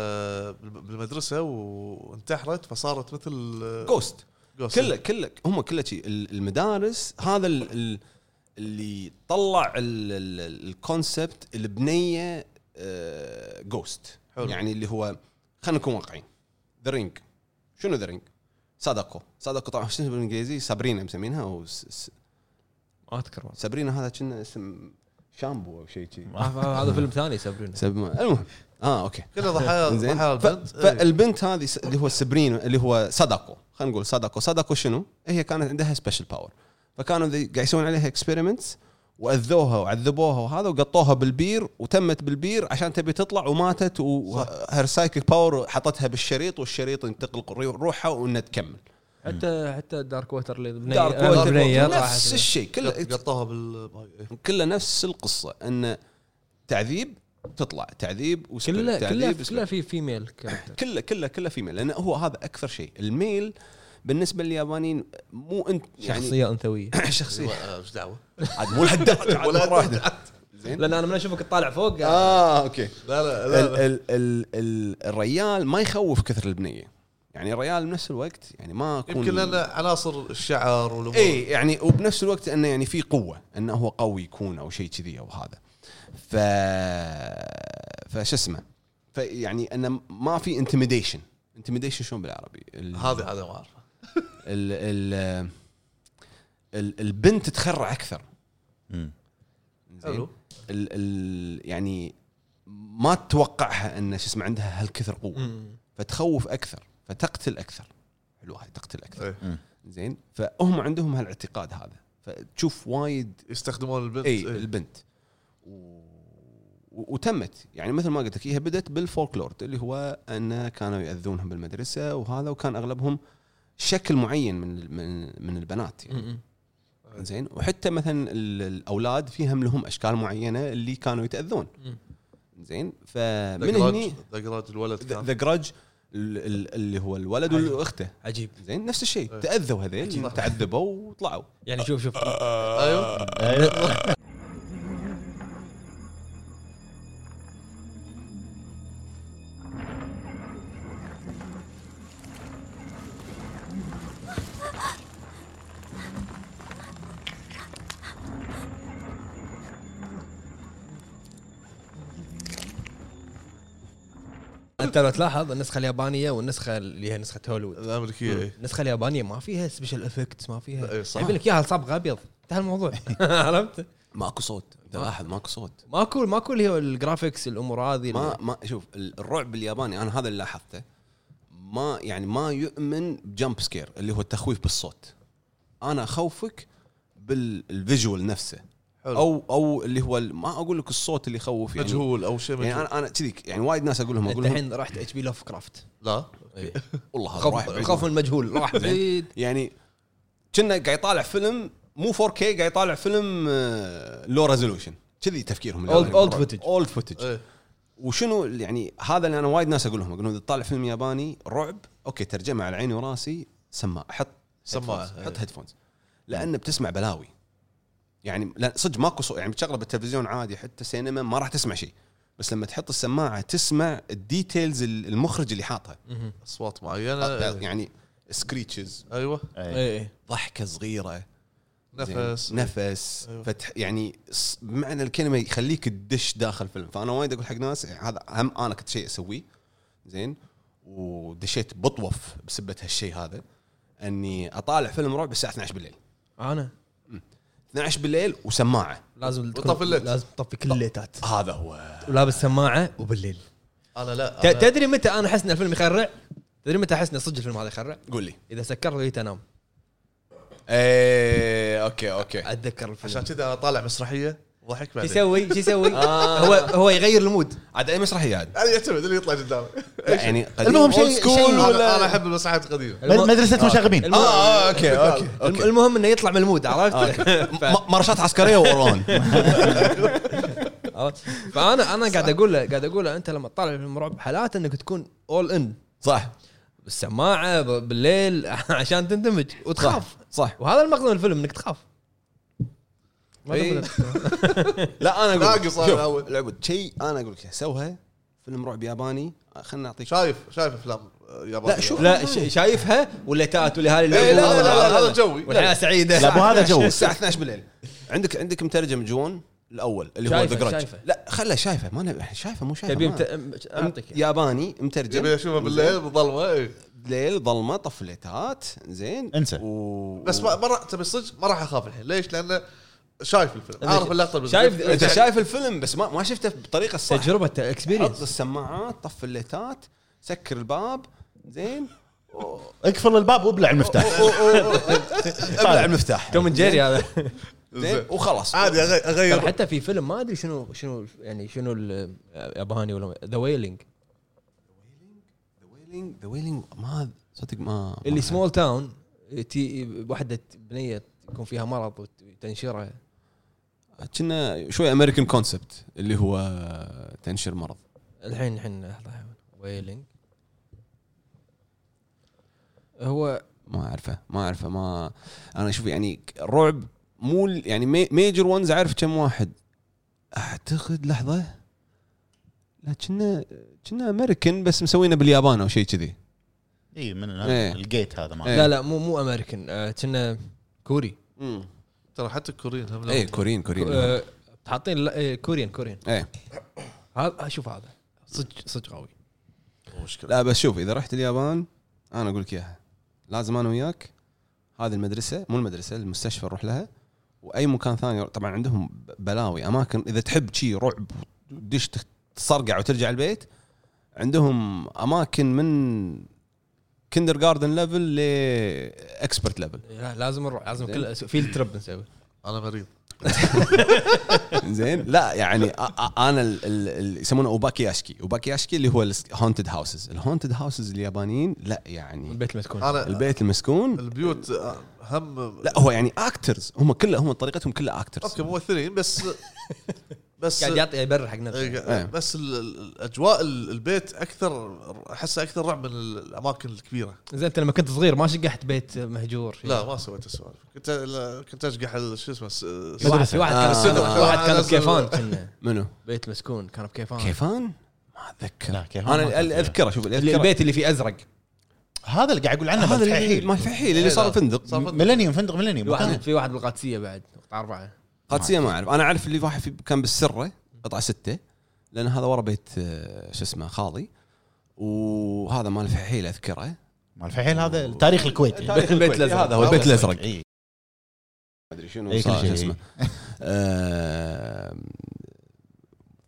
Speaker 2: بالمدرسة وانتحرت فصارت مثل آه،
Speaker 5: ghost
Speaker 2: Ghost.
Speaker 5: كله كله هم كله شيء ال- المدارس هذا ال- ال- اللي طلع ال- ال- ال concept البنية ghost
Speaker 2: حلو.
Speaker 5: يعني اللي هو خلينا نكون واقعيين. The Ring شنو The Ring؟ ساداكو ساداكو طبعا. [laughs] شنو بالإنجليزي؟ سابرينا مسمينها أو س- س-
Speaker 1: ما أذكر والله.
Speaker 5: سابرينا هذا كنا اسم شامبو أو شيء شيء
Speaker 1: آه، هذا فيلم ثاني سابرينا.
Speaker 5: سب- المهم. آه okay.
Speaker 2: كنا ضحايا [laughs] ضحايا البنت.
Speaker 5: فالبنت هذه س- اللي هو سبرينا اللي هو ساداكو خلينا نقول ساداكو ساداكو شنو؟ هي كانت عندها special power فكانوا ذي- قاعد يسوون عليها experiments وأذوها وعذبوها وهذا وقطوها بالبير وتمت بالبير عشان تبي تطلع وماتت و her psychic power حطتها بالشريط والشريط ينتقل روحها وإنها تكمل.
Speaker 1: حتى حتى Dark Water اللي بني
Speaker 5: Dark
Speaker 1: Water
Speaker 5: نفس. الشيء. كله
Speaker 2: قطوها بال.
Speaker 5: كله نفس القصة انه تعذيب تطلع تعذيب وسبيل،
Speaker 1: كله كله
Speaker 5: تعذيب
Speaker 1: كله في female
Speaker 5: كله كله كله female لأنه هو هذا أكثر شيء. ال male بالنسبة لليابانيين مو انت يعني
Speaker 1: شخصية أنثوية. [coughs]
Speaker 5: شخصية.
Speaker 2: آه، إيش دعوة؟
Speaker 5: عاد مو لهالدرجه عاد
Speaker 2: ولا
Speaker 5: مرة واحدة. زين.
Speaker 1: لأن أنا من أشوفك تطالع فوق.
Speaker 5: آه okay.
Speaker 2: لا لا
Speaker 5: ال
Speaker 2: لا, لا.
Speaker 5: ال ال ال الريال ما يخوف كثر البنية. يعني الريال بنفس الوقت يعني ما يكون
Speaker 2: يمكن لأن عناصر الشعر والأمور.
Speaker 5: اي يعني وبنفس الوقت إنه يعني في قوة إنه هو قوي يكون أو شيء كذي أو هذا. ف فش اسمه؟ فيعني إنه ما في intimidation intimidation شلون بالعربي؟ ال-
Speaker 2: هذه هذا ما اعرف
Speaker 5: ال ال ال البنت تخرع أكثر.
Speaker 2: حلو.
Speaker 5: ال ال يعني ما تتوقعها إن شو اسمه عندها هالكثر قوة. فتخوف أكثر فتقتل أكثر. حلو هاي تقتل أكثر.
Speaker 2: إيه.
Speaker 5: زين. فهم عندهم هالاعتقاد هذا. فتشوف وايد
Speaker 2: يستخدمون البنت.
Speaker 5: إي
Speaker 2: إيه.
Speaker 5: البنت. و... و- وتمت. يعني مثل ما قلت لك هي بدت بالفولكلور اللي هو أن كانوا يأذونهم بالمدرسة وهذا وكان أغلبهم شكل معين من من من البنات يعني. زين. وحتى مثلا ال- الأولاد فيهم لهم أشكال معينة اللي كانوا
Speaker 1: يتأذون.
Speaker 5: زين. فمن هني
Speaker 2: دقراج الولد كان.
Speaker 5: ذا جراج اللي هو الولد والأخته.
Speaker 1: عجيب.
Speaker 5: زين. نفس الشيء.
Speaker 2: إيه.
Speaker 5: تأذوا هذيل تعذبوا وطلعوا.
Speaker 1: يعني شوف شوف. [laughs]
Speaker 4: أيوه. [laughs]
Speaker 1: تلاحظ النسخة اليابانية والنسخة اللي هي نسخة هوليوود.
Speaker 2: الأمريكية
Speaker 1: النسخه اليابانية ما فيها special effects ما فيها.
Speaker 2: إيه، صح.
Speaker 1: يبي لك إياها صبغه ابيض انتهى الموضوع. [laughs] عرفت؟
Speaker 5: ماكو صوت. لاحظ ماكو صوت.
Speaker 1: ماكو ماكو اللي هو ال graphics الأمور هذه
Speaker 5: ما ما شوف الرعب الياباني أنا هذا اللي لاحظته. ما يعني ما يؤمن ب jump scare اللي هو التخويف بالصوت. أنا أخوفك بال visual نفسه.
Speaker 2: حلو.
Speaker 5: أو أو اللي هو ما أقول لك الصوت اللي يخوف يعني.
Speaker 2: مجهول أو شيء
Speaker 5: يعني
Speaker 2: مجهول.
Speaker 5: أنا أنا كذي يعني وايد ناس أقول لهم
Speaker 1: أنت
Speaker 5: أقول لهم
Speaker 1: الحين رحت H.P. Lovecraft
Speaker 2: لا [laughs]
Speaker 5: والله هذا
Speaker 1: خوف المجهول راح بعيد.
Speaker 5: يعني كنا قاعد يطالع فيلم مو 4K قاعد يطالع فيلم low resolution كذي تفكيرهم
Speaker 1: old footage.
Speaker 5: old footage
Speaker 2: إيه.
Speaker 5: وشنو يعني هذا اللي أنا وايد ناس أقول لهم أقول لهم إذا تطالع فيلم ياباني رعب okay ترجمة على عيني وراسي
Speaker 2: سماعة.
Speaker 5: حط
Speaker 2: إيه.
Speaker 5: حط headphones لأن بتسمع بلاوي. يعني لا صدق ماكو صوت يعني بتشغله بالتلفزيون عادي حتى سينما ما راح تسمع شيء. بس لما تحط السماعة تسمع ال details المخرج اللي حاطها.
Speaker 2: أصوات معينة.
Speaker 5: يعني scratches
Speaker 2: أيوه.
Speaker 4: أي.
Speaker 1: اي
Speaker 5: ضحكة صغيرة.
Speaker 2: نفس.
Speaker 5: نفس.
Speaker 2: أيوة.
Speaker 5: فتح يعني بمعنى الكلمة يخليك تدش داخل فيلم. فأنا وايد أقول حق ناس هذا هم أنا كنت شيء أسويه. زين. ودشيت بطوف بسبه هالشيء هذا. إني أطالع فيلم رعب الساعة 12 بالليل.
Speaker 1: أنا؟
Speaker 5: 12 بالليل وسماعة.
Speaker 1: لازم
Speaker 2: وطفي الليت.
Speaker 1: لازم تطفي كل الليتات.
Speaker 5: هذا هو.
Speaker 1: ولابس سماعة وبالليل.
Speaker 2: أنا لا
Speaker 1: ت-
Speaker 2: أنا
Speaker 1: تدري متى أنا أحس إن الفيلم يخرع؟ تدري متى أحس إن صدق الفيلم هذا يخرع؟
Speaker 5: قول لي.
Speaker 1: إذا سكرت وجيت انام
Speaker 5: إيه okay okay.
Speaker 1: أتذكر
Speaker 2: عشان
Speaker 1: الفيلم
Speaker 2: كذا أنا طالع مسرحية. وضحك
Speaker 1: شو
Speaker 2: بعدين
Speaker 1: يسوي؟ شو يسوي؟
Speaker 5: آه.
Speaker 1: هو هو يغير ال mood.
Speaker 5: عاد أي مسرحيه عاد
Speaker 2: هذا يعتمد اللي يطلع قدامي
Speaker 5: يعني قديم.
Speaker 4: المهم شيء- شيء-
Speaker 2: أنا
Speaker 5: ولا
Speaker 2: أنا أحب المسرحيات القديمة.
Speaker 1: الم-
Speaker 4: مدرسة مشاغبين.
Speaker 1: الم-
Speaker 5: آه okay okay
Speaker 1: الم-
Speaker 5: okay
Speaker 1: المهم إنه يطلع من ال mood عرفت؟ [laughs]
Speaker 5: م- مرشات عسكرية واوران [laughs]
Speaker 1: عرفت؟ فانا أنا قاعد أقول له قاعد أقول له أنت لما تطالع فيلم رعب حالات إنك تكون all in
Speaker 5: صح.
Speaker 1: بالسماعة ب- بالليل [laughs] عشان تندمج وتخاف.
Speaker 5: صح.
Speaker 1: وهذا المقصد من الفيلم إنك تخاف. ما
Speaker 5: إيه. [laughs] لا
Speaker 2: أنا
Speaker 5: أقول
Speaker 2: ناقص.
Speaker 5: العبد شيء أنا أقول لك سوها. فيلم رعب ياباني. خلينا نعطيك.
Speaker 2: شايف شايف أفلام يابانية.
Speaker 5: لا، شوف.
Speaker 1: لا شايفها؟ والليتات والاهالي
Speaker 2: إيه، لا،
Speaker 1: اللي
Speaker 2: لا، لا، هذا جوي.
Speaker 1: والحياة سعيده
Speaker 4: لا، مو هذا جو.
Speaker 5: الساعة 12 بالليل. عندك عندك مترجم Ju-On الأول اللي هو
Speaker 1: شايفه،
Speaker 5: The
Speaker 1: Grudge.
Speaker 5: لا خله شايفه. ما شايفه مو شايفه
Speaker 1: تبي أعطيك
Speaker 5: ياباني مترجم.
Speaker 2: يبي أشوفه بالليل بالظلمه إيه.
Speaker 5: ليل ظلمه طف الليتات زين.
Speaker 4: انسى.
Speaker 5: و...
Speaker 2: بس ما ما راح تبي صدق ما راح أخاف الحين. ليش؟ لأنه شايف الفيلم. عارف اللقطة بالضبط.
Speaker 1: شايف-
Speaker 5: انت شايف الفيلم بس ما ما شفته بالطريقة الصح
Speaker 1: تجربة
Speaker 5: حط
Speaker 1: experience
Speaker 5: السماعات طف الليتات سكر الباب زين.
Speaker 4: اقفل الباب وابلع المفتاح. [laughs]
Speaker 5: ابلع المفتاح.
Speaker 1: توم جيري هذا؟
Speaker 5: زين وخلاص.
Speaker 2: عادي أغير.
Speaker 1: حتى في فيلم ما أدري شنو شنو يعني شنو الياباني ولا The Wailing
Speaker 5: The Wailing The Wailing ما صدق ما
Speaker 1: اللي small town تي وحده بنية يكون فيها مرض وتنشره
Speaker 5: كنا شوي American concept اللي هو تنشر مرض.
Speaker 1: الحين الحين لحظة Wailing هو
Speaker 5: ما أعرفه ما أعرفه ما أنا أشوف يعني الرعب مو ال- يعني مي- major ones أعرف كم واحد. أعتقد لحظة لا كنا كنا امريكان بس مسوينه باليابان أو شيء كذي.
Speaker 4: اي من
Speaker 5: إيه.
Speaker 4: الجيت هذا
Speaker 5: إيه.
Speaker 4: ما
Speaker 1: لا لا مو مو امريكان آه، كنا كوري.
Speaker 2: ترى حتى الكوريين هم
Speaker 5: اي كوريين كوريين
Speaker 1: آه، حاطين لا، إيه، Korean Korean
Speaker 5: إيه.
Speaker 1: هذا شوف هذا. صدق صدق قوي.
Speaker 2: مشكلة.
Speaker 5: لا بس شوف إذا رحت اليابان أنا أقول لك إياها. لازم أنا وياك هذه المدرسة مو المدرسة المستشفى نروح لها. وأي مكان ثاني طبعا عندهم بلاوي أماكن إذا تحب شي رعب ودش تصرقع وترجع البيت عندهم أماكن من kindergarten level ل expert level
Speaker 1: لا لازم نروح لازم. كل field trip نسوي.
Speaker 2: أنا مريض [laughs]
Speaker 5: زين. لا يعني أنا ال- ال- ال- يسمونه お化け屋敷. お化け屋敷 اللي هو ال haunted houses ال haunted houses اليابانيين لا يعني
Speaker 1: البيت المسكون.
Speaker 5: البيت المسكون.
Speaker 2: البيوت هم
Speaker 5: لا هو يعني actors هم كلهم هم طريقتهم كلها actors
Speaker 2: okay ممثلين بس [laughs] بس
Speaker 1: قاعد يعطي يبرر حق نفسه
Speaker 2: إيه،
Speaker 5: إيه.
Speaker 2: بس ال- ال- الأجواء ال- البيت أكثر احسه أكثر رعب من الأماكن الكبيرة
Speaker 1: زين أنت لما كنت صغير ما شقحت بيت مهجور.
Speaker 2: لا ما سويت السوالف كنت لا، كنت أشقح شو اسمه س-
Speaker 1: في واحد كان
Speaker 5: آه.
Speaker 1: في واحد كان. بكيفان كنا [laughs]
Speaker 5: منو؟
Speaker 1: بيت مسكون كان بكيفان
Speaker 5: كيفان؟ ما أتذكر
Speaker 4: لا، كيفان ما
Speaker 5: أنا أذكره شوف
Speaker 1: البيت اللي فيه أزرق
Speaker 4: هذا اللي قاعد أقول عنه
Speaker 5: هذا
Speaker 4: مال
Speaker 5: اللي
Speaker 4: فحيل
Speaker 5: مال فحيل اللي صار فندق
Speaker 2: صار فندق.
Speaker 4: Millennium فندق Millennium
Speaker 1: في واحد
Speaker 4: مكان.
Speaker 1: في واحد بالقادسية بعد قطعه أربعة
Speaker 5: قادسيه ما أعرف. أنا أعرف اللي واحد في كان بالسرة قطعة ستة لأن هذا ورا بيت آه، شو اسمه خاضي وهذا مال فحيل أذكره.
Speaker 4: مال فحيل هذا التاريخ الكويتي.
Speaker 5: تاريخ
Speaker 1: البيت
Speaker 5: الكويت.
Speaker 1: الأزرق.
Speaker 5: هذا هو البيت
Speaker 4: الأزرق.
Speaker 5: ما أدري شنو
Speaker 4: إي، كل
Speaker 5: صار،. شو اسمه. آه،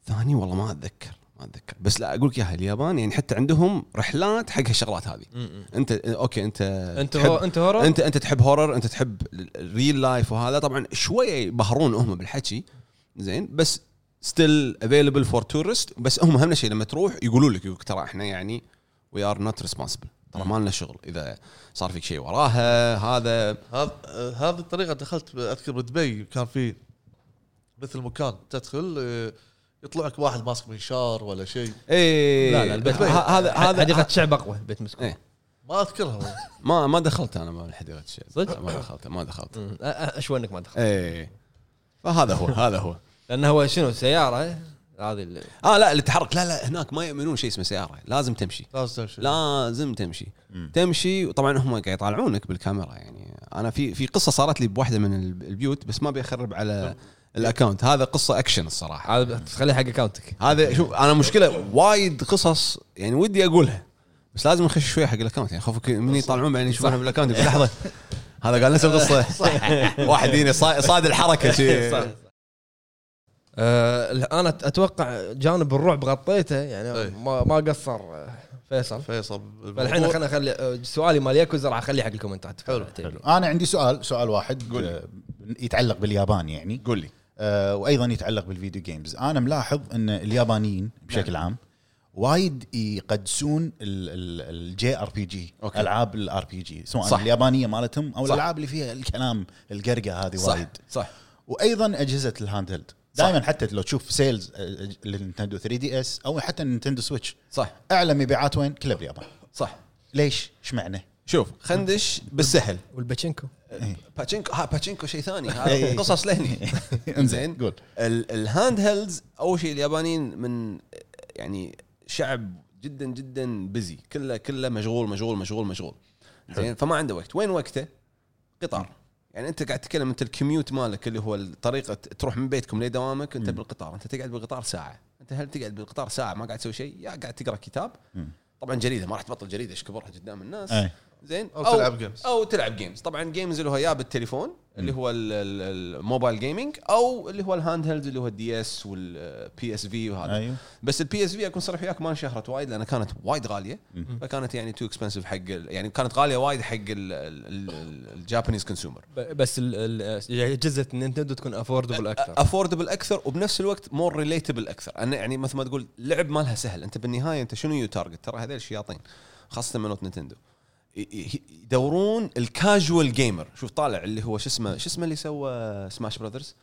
Speaker 5: ثاني والله ما أتذكر. ما أتذكر. بس لا أقول لك إياها اليابان يعني حتى عندهم رحلات حق هالشغلات هذه. أنت okay أنت
Speaker 1: أنت
Speaker 5: تحب-
Speaker 1: هو أنت horror
Speaker 5: انت أنت تحب horror أنت تحب ال real life وهذا. طبعا شوية يبهرون هم بالحكي زين بس still available for tourist بس هم أهم شيء لما تروح يقولوا لك ترى إحنا يعني we are not responsible ترى ما لنا شغل. إذا صار فيك شيء وراها هذا.
Speaker 2: هذا هذه الطريقة دخلت أذكر بدبي كان في مثل مكان تدخل آه، يطلع لك واحد ماسك منشار ولا شيء.
Speaker 5: إيه.
Speaker 1: لا لا البيت
Speaker 5: هذا
Speaker 1: هذا
Speaker 5: حديقة
Speaker 1: شعب أقوى بيت مسكون
Speaker 5: إيه.
Speaker 2: ما أذكرها والله.
Speaker 5: ما ما دخلت أنا مال حديقه الشيء
Speaker 1: صدق؟
Speaker 5: ما دخلت ما دخلت.
Speaker 1: أشوى إنك ما دخلت.
Speaker 5: إيه. فهذا هو هذا هو.
Speaker 1: لأنه هو شنو سيارة هذه اللي
Speaker 5: آه لا اللي تحرك. لا لا هناك ما يؤمنون شيء اسمه سيارة. لازم تمشي.
Speaker 2: لازم تمشي.
Speaker 5: لازم تمشي. تمشي وطبعا هم قاعد يطالعونك بالكاميرا يعني. أنا في في قصة صارت لي بواحدة من الب- البيوت بس ما ابي اخرب على ال account هذا قصة أكشن الصراحة.
Speaker 1: هذا تخليه حق اكونتك
Speaker 5: هذا شوف أنا مشكلة وايد قصص يعني ودي أقولها بس لازم نخش شوي حق ال account يعني خوفك من يطلعون بعدين يشوفونها بال account يقول لحظة هذا قال نفس القصة. [laughs] واحد يجيني صا- صاد الحركه شي. [laughs]
Speaker 1: آه أنا أتوقع جانب الرعب غطيته يعني
Speaker 2: أي.
Speaker 1: ما ما قصر آه، فيصل.
Speaker 2: فيصل
Speaker 1: فالحين خلينا نخلي آه، سؤالي مال ياكوزا راح أخليه حق الكومنتات.
Speaker 2: حلو،
Speaker 4: حلو. أنا عندي سؤال سؤال واحد.
Speaker 5: قول لي.
Speaker 4: آه، يتعلق باليابان يعني.
Speaker 5: قول لي.
Speaker 4: وأيضا يتعلق بال video games أنا ملاحظ إن اليابانيين بشكل عام وايد يقدسون
Speaker 5: ال
Speaker 4: JRPG. ألعاب ال RPG سواء
Speaker 5: صح.
Speaker 4: صح. اليابانية مالتهم أو
Speaker 5: صح.
Speaker 4: الألعاب اللي فيها الكلام القرقة هذه
Speaker 5: صح
Speaker 4: وايد
Speaker 5: صح
Speaker 4: وأيضا أجهزة ال handheld دائما حتى لو تشوف sales آه، لل Nintendo 3DS أو حتى ال Nintendo Switch
Speaker 5: صح
Speaker 4: أعلى مبيعات وين؟ كلها باليابان
Speaker 5: صح
Speaker 4: ليش؟ إيش معنى؟
Speaker 5: شوف خندش بالسهل
Speaker 1: والباتشينكو.
Speaker 5: باتشينكو ها باتشينكو شيء ثاني.
Speaker 4: إيه.
Speaker 5: هذا قصص لهني. [laughs]
Speaker 4: انزين قول.
Speaker 5: ال- ال handhelds أول شيء اليابانيين من يعني شعب جدا جدا busy كله كله مشغول مشغول مشغول مشغول. زين فما عنده وقت. وين وقته؟ قطار. يعني أنت قاعد تتكلم أنت ال commute مالك اللي هو الطريقة تروح من بيتكم لدوامك أنت بالقطار. أنت تقعد بالقطار ساعة. أنت هل تقعد بالقطار ساعة ما قاعد تسوي شيء؟ يا قاعد تقرأ كتاب.
Speaker 4: مم.
Speaker 5: طبعا جريدة ما راح تبطل جريدة إيش كبرها قدام الناس.
Speaker 4: أي.
Speaker 5: زين؟
Speaker 2: أو تلعب games.
Speaker 5: أو تلعب games طبعا games اللي هو يا بالتليفون اللي هو ال- ال- ال mobile gaming أو اللي هو ال handhelds اللي هو ال DS وال PSV وهذا.
Speaker 4: أيوه.
Speaker 5: بس ال PSV أكون صريح وياك ما انشهرت وايد لأنها كانت وايد غالية. فكانت يعني too expensive حق يعني كانت غالية وايد حق ال Japanese
Speaker 1: consumer بس ال- ال- اجهزه Nintendo تكون affordable أكثر.
Speaker 5: affordable أكثر وبنفس الوقت more relatable أكثر. أنا يعني مثل ما تقول لعب مالها سهل. أنت بالنهاية أنت شنو your target ترى هذول الشياطين خاصة مالوت Nintendo يدورون ال casual gamer شوف طالع اللي هو شو اسمه شو اسمه اللي سوى Smash Brothers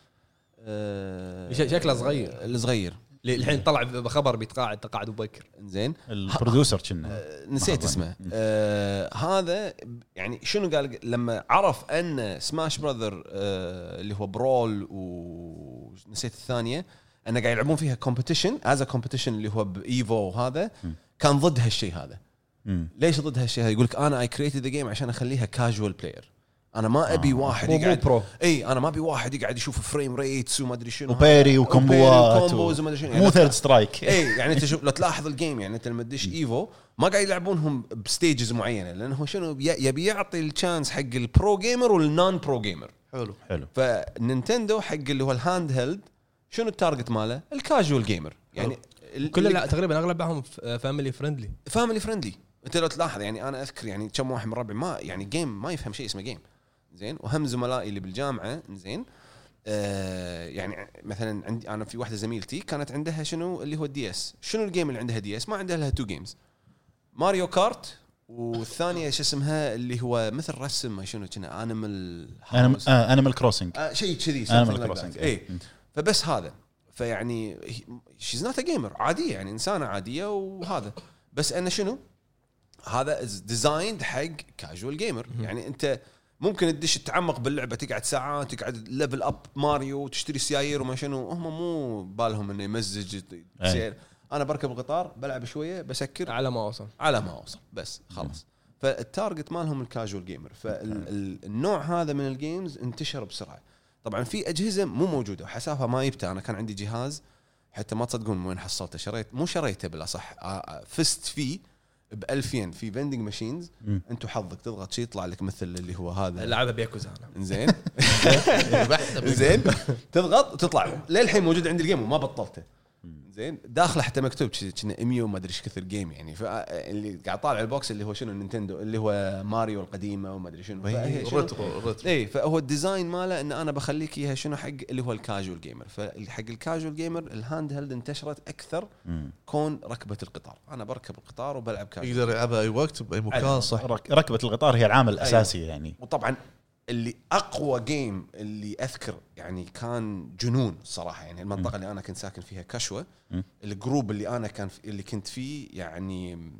Speaker 5: أه
Speaker 1: شكله صغير.
Speaker 5: الصغير.
Speaker 1: اللي الحين طلع بخبر بيتقاعد تقاعد بكر.
Speaker 5: زين.
Speaker 4: ال producer كنا.
Speaker 5: نسيت
Speaker 4: لحظة.
Speaker 5: اسمه. آه هذا يعني شنو قال؟ لما عرف أن Smash Brothers آه اللي هو Brawl ونسيت الثانية أنه قاعد يلعبون فيها competition as competition اللي هو ب Evo وهذا كان ضد هالشيء هذا.
Speaker 4: مم.
Speaker 5: ليش ضد هالشيء هذا؟ يقول لك أنا I created the game عشان أخليها casual player أنا ما أبي واحد
Speaker 1: مو- مو
Speaker 5: يقعد
Speaker 1: pro.
Speaker 5: إي أنا ما أبي واحد يقعد يشوف frame rates وما أدري شنو.
Speaker 4: وبيري وكومبوات
Speaker 5: و combos وما أدري شنو. يعني
Speaker 4: مو Third Strike
Speaker 5: إي يعني أنت شوف لو تلاحظ ال game يعني أنت لما تدش Evo ما قاعد يلعبونهم ب stages معينة لأنه هو شنو بي- يبي يعطي ال chance حق ال pro gamer وال non-pro gamer
Speaker 2: حلو.
Speaker 4: حلو.
Speaker 5: ف Nintendo حق اللي هو ال handheld شنو ال target ماله؟ ال casual gamer يعني
Speaker 1: كل تقريبا أغلبهم family friendly
Speaker 5: family friendly انت لو تلاحظ يعني أنا اذكر يعني كم واحد من ربعي ما يعني game ما يفهم شيء اسمه جيم زين؟ وهم زملائي اللي بالجامعة زين؟ آه يعني مثلا عندي أنا في واحدة زميلتي كانت عندها شنو؟ اللي هو ال DS شنو ال game اللي عندها DS ما عندها لها two games Mario Kart والثانية شو اسمها؟ اللي هو مثل رسم شنو كنا
Speaker 4: Animal Animal
Speaker 5: Crossing شيء كذي
Speaker 4: Crossing،
Speaker 5: that. اي فبس هذا. فيعني she's not gamer عادية يعني إنسانة عادية وهذا. بس انه شنو؟ هذا designed حق casual gamer يعني أنت ممكن تدش تتعمق باللعبة تقعد ساعات تقعد level up ماريو وتشتري سيايير وما شنو. هم مو بالهم إنه يمزج سير أنا بركب القطار بلعب شوية بسكر.
Speaker 1: على ما أوصل.
Speaker 5: على ما أوصل. بس خلاص. فال target مالهم ال casual gamer فالنوع هذا من ال games انتشر بسرعة. طبعا في أجهزة مو موجودة وحسافه ما جبته أنا كان عندي جهاز حتى ما تصدقون من وين حصلته. شريت مو شريته بالأصح فزت فيه ب 2000 ين في vending machines انت حظك تضغط شيء يطلع لك مثل اللي هو هذا.
Speaker 1: لعبها بياكوزا أنا
Speaker 5: زين [laughs] [laughs] زين تضغط وتطلع للحين موجود عندي ال game وما بطلته. زين. داخله حتى مكتوب كنا 100 وما أدري إيش كثر game يعني. فاللي قاعد طالع ال box اللي هو شنو؟ ال Nintendo اللي هو ماريو القديمة وما أدري شنو. ال retro
Speaker 2: ال retro
Speaker 5: اي فهو ال design ماله إن أنا بخليك إياها شنو؟ حق اللي هو ال casual gamer فحق ال casual gamer ال handheld انتشرت أكثر كون ركبة القطار. أنا بركب القطار وبلعب كاجوال
Speaker 2: يقدر يلعبها أي وقت بأي مكان صح.
Speaker 4: رك- ركبة القطار هي العامل الأساسي يعني.
Speaker 5: وطبعا اللي أقوى game اللي أذكر يعني كان جنون صراحة. يعني المنطقة اللي أنا كنت ساكن فيها كشوة
Speaker 4: م.
Speaker 5: ال group اللي أنا كان في اللي كنت فيه يعني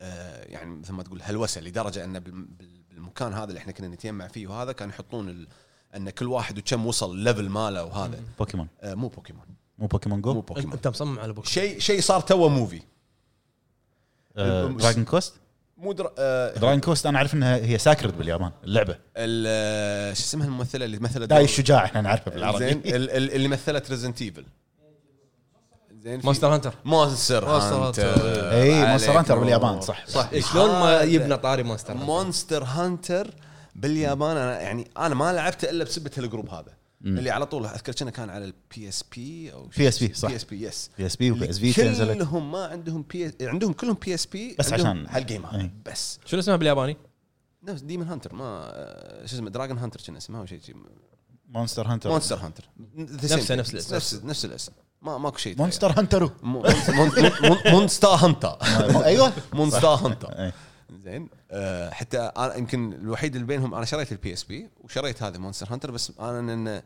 Speaker 5: آه يعني مثل ما تقول هلوسة لدرجة أن بال- بال- بالمكان هذا اللي إحنا كنا نتجمع فيه وهذا كانوا يحطون ال أن كل واحد وكم وصل ال level ماله وهذا.
Speaker 4: بوكيمون.
Speaker 5: آه مو بوكيمون.
Speaker 4: مو بوكيمون
Speaker 5: مو
Speaker 4: جو
Speaker 5: بوكيمون.
Speaker 1: أنت مصمم على بوكيمون.
Speaker 5: شيء شيء صار توه movie
Speaker 4: Dragon Quest
Speaker 5: مو در... آه
Speaker 4: Dragon Quest أنا أعرف إنها هي sacred باليابان اللعبة.
Speaker 5: ال- آه، شو اسمها الممثلة اللي مثلت
Speaker 4: داي الشجاع إحنا نعرفها
Speaker 5: زين
Speaker 4: بالعربي
Speaker 5: ال- ال- اللي مثلت Resident Evil زين Monster
Speaker 2: Hunter
Speaker 4: Monster Hunter.
Speaker 5: إي
Speaker 4: Monster
Speaker 5: Hunter.
Speaker 4: باليابان صح. صح.
Speaker 1: شلون ما يبنى طاري Monster Hunter؟
Speaker 5: Monster Hunter باليابان أنا يعني أنا ما لعبته إلا بسبة ال group هذا. اللي على طول أذكر كنا كان على ال PSP أو
Speaker 4: PSP صح. PSP yes PSP و PS Vita
Speaker 5: كلهم ما عندهم بي عندهم كلهم PSP
Speaker 4: بس عشان-
Speaker 5: هال game هذا
Speaker 4: أي.
Speaker 5: بس.
Speaker 1: شنو اسمها بالياباني؟
Speaker 5: نفس Demon Hunter ما شو اسمه Dragon Hunter كنا اسمه أو شيء.
Speaker 4: Monster Hunter
Speaker 5: Monster Hunter
Speaker 1: نفسه- نفس الاسم.
Speaker 5: نفس نفس الاسم. ما ماكو شيء Monster Mon- Monster Hunter
Speaker 4: أيوه.
Speaker 5: Monster Hunter
Speaker 4: إيه.
Speaker 5: زين. أه حتى أنا يمكن الوحيد اللي بينهم أنا شريت ال PSP وشريت هذا Monster Hunter بس أنا إن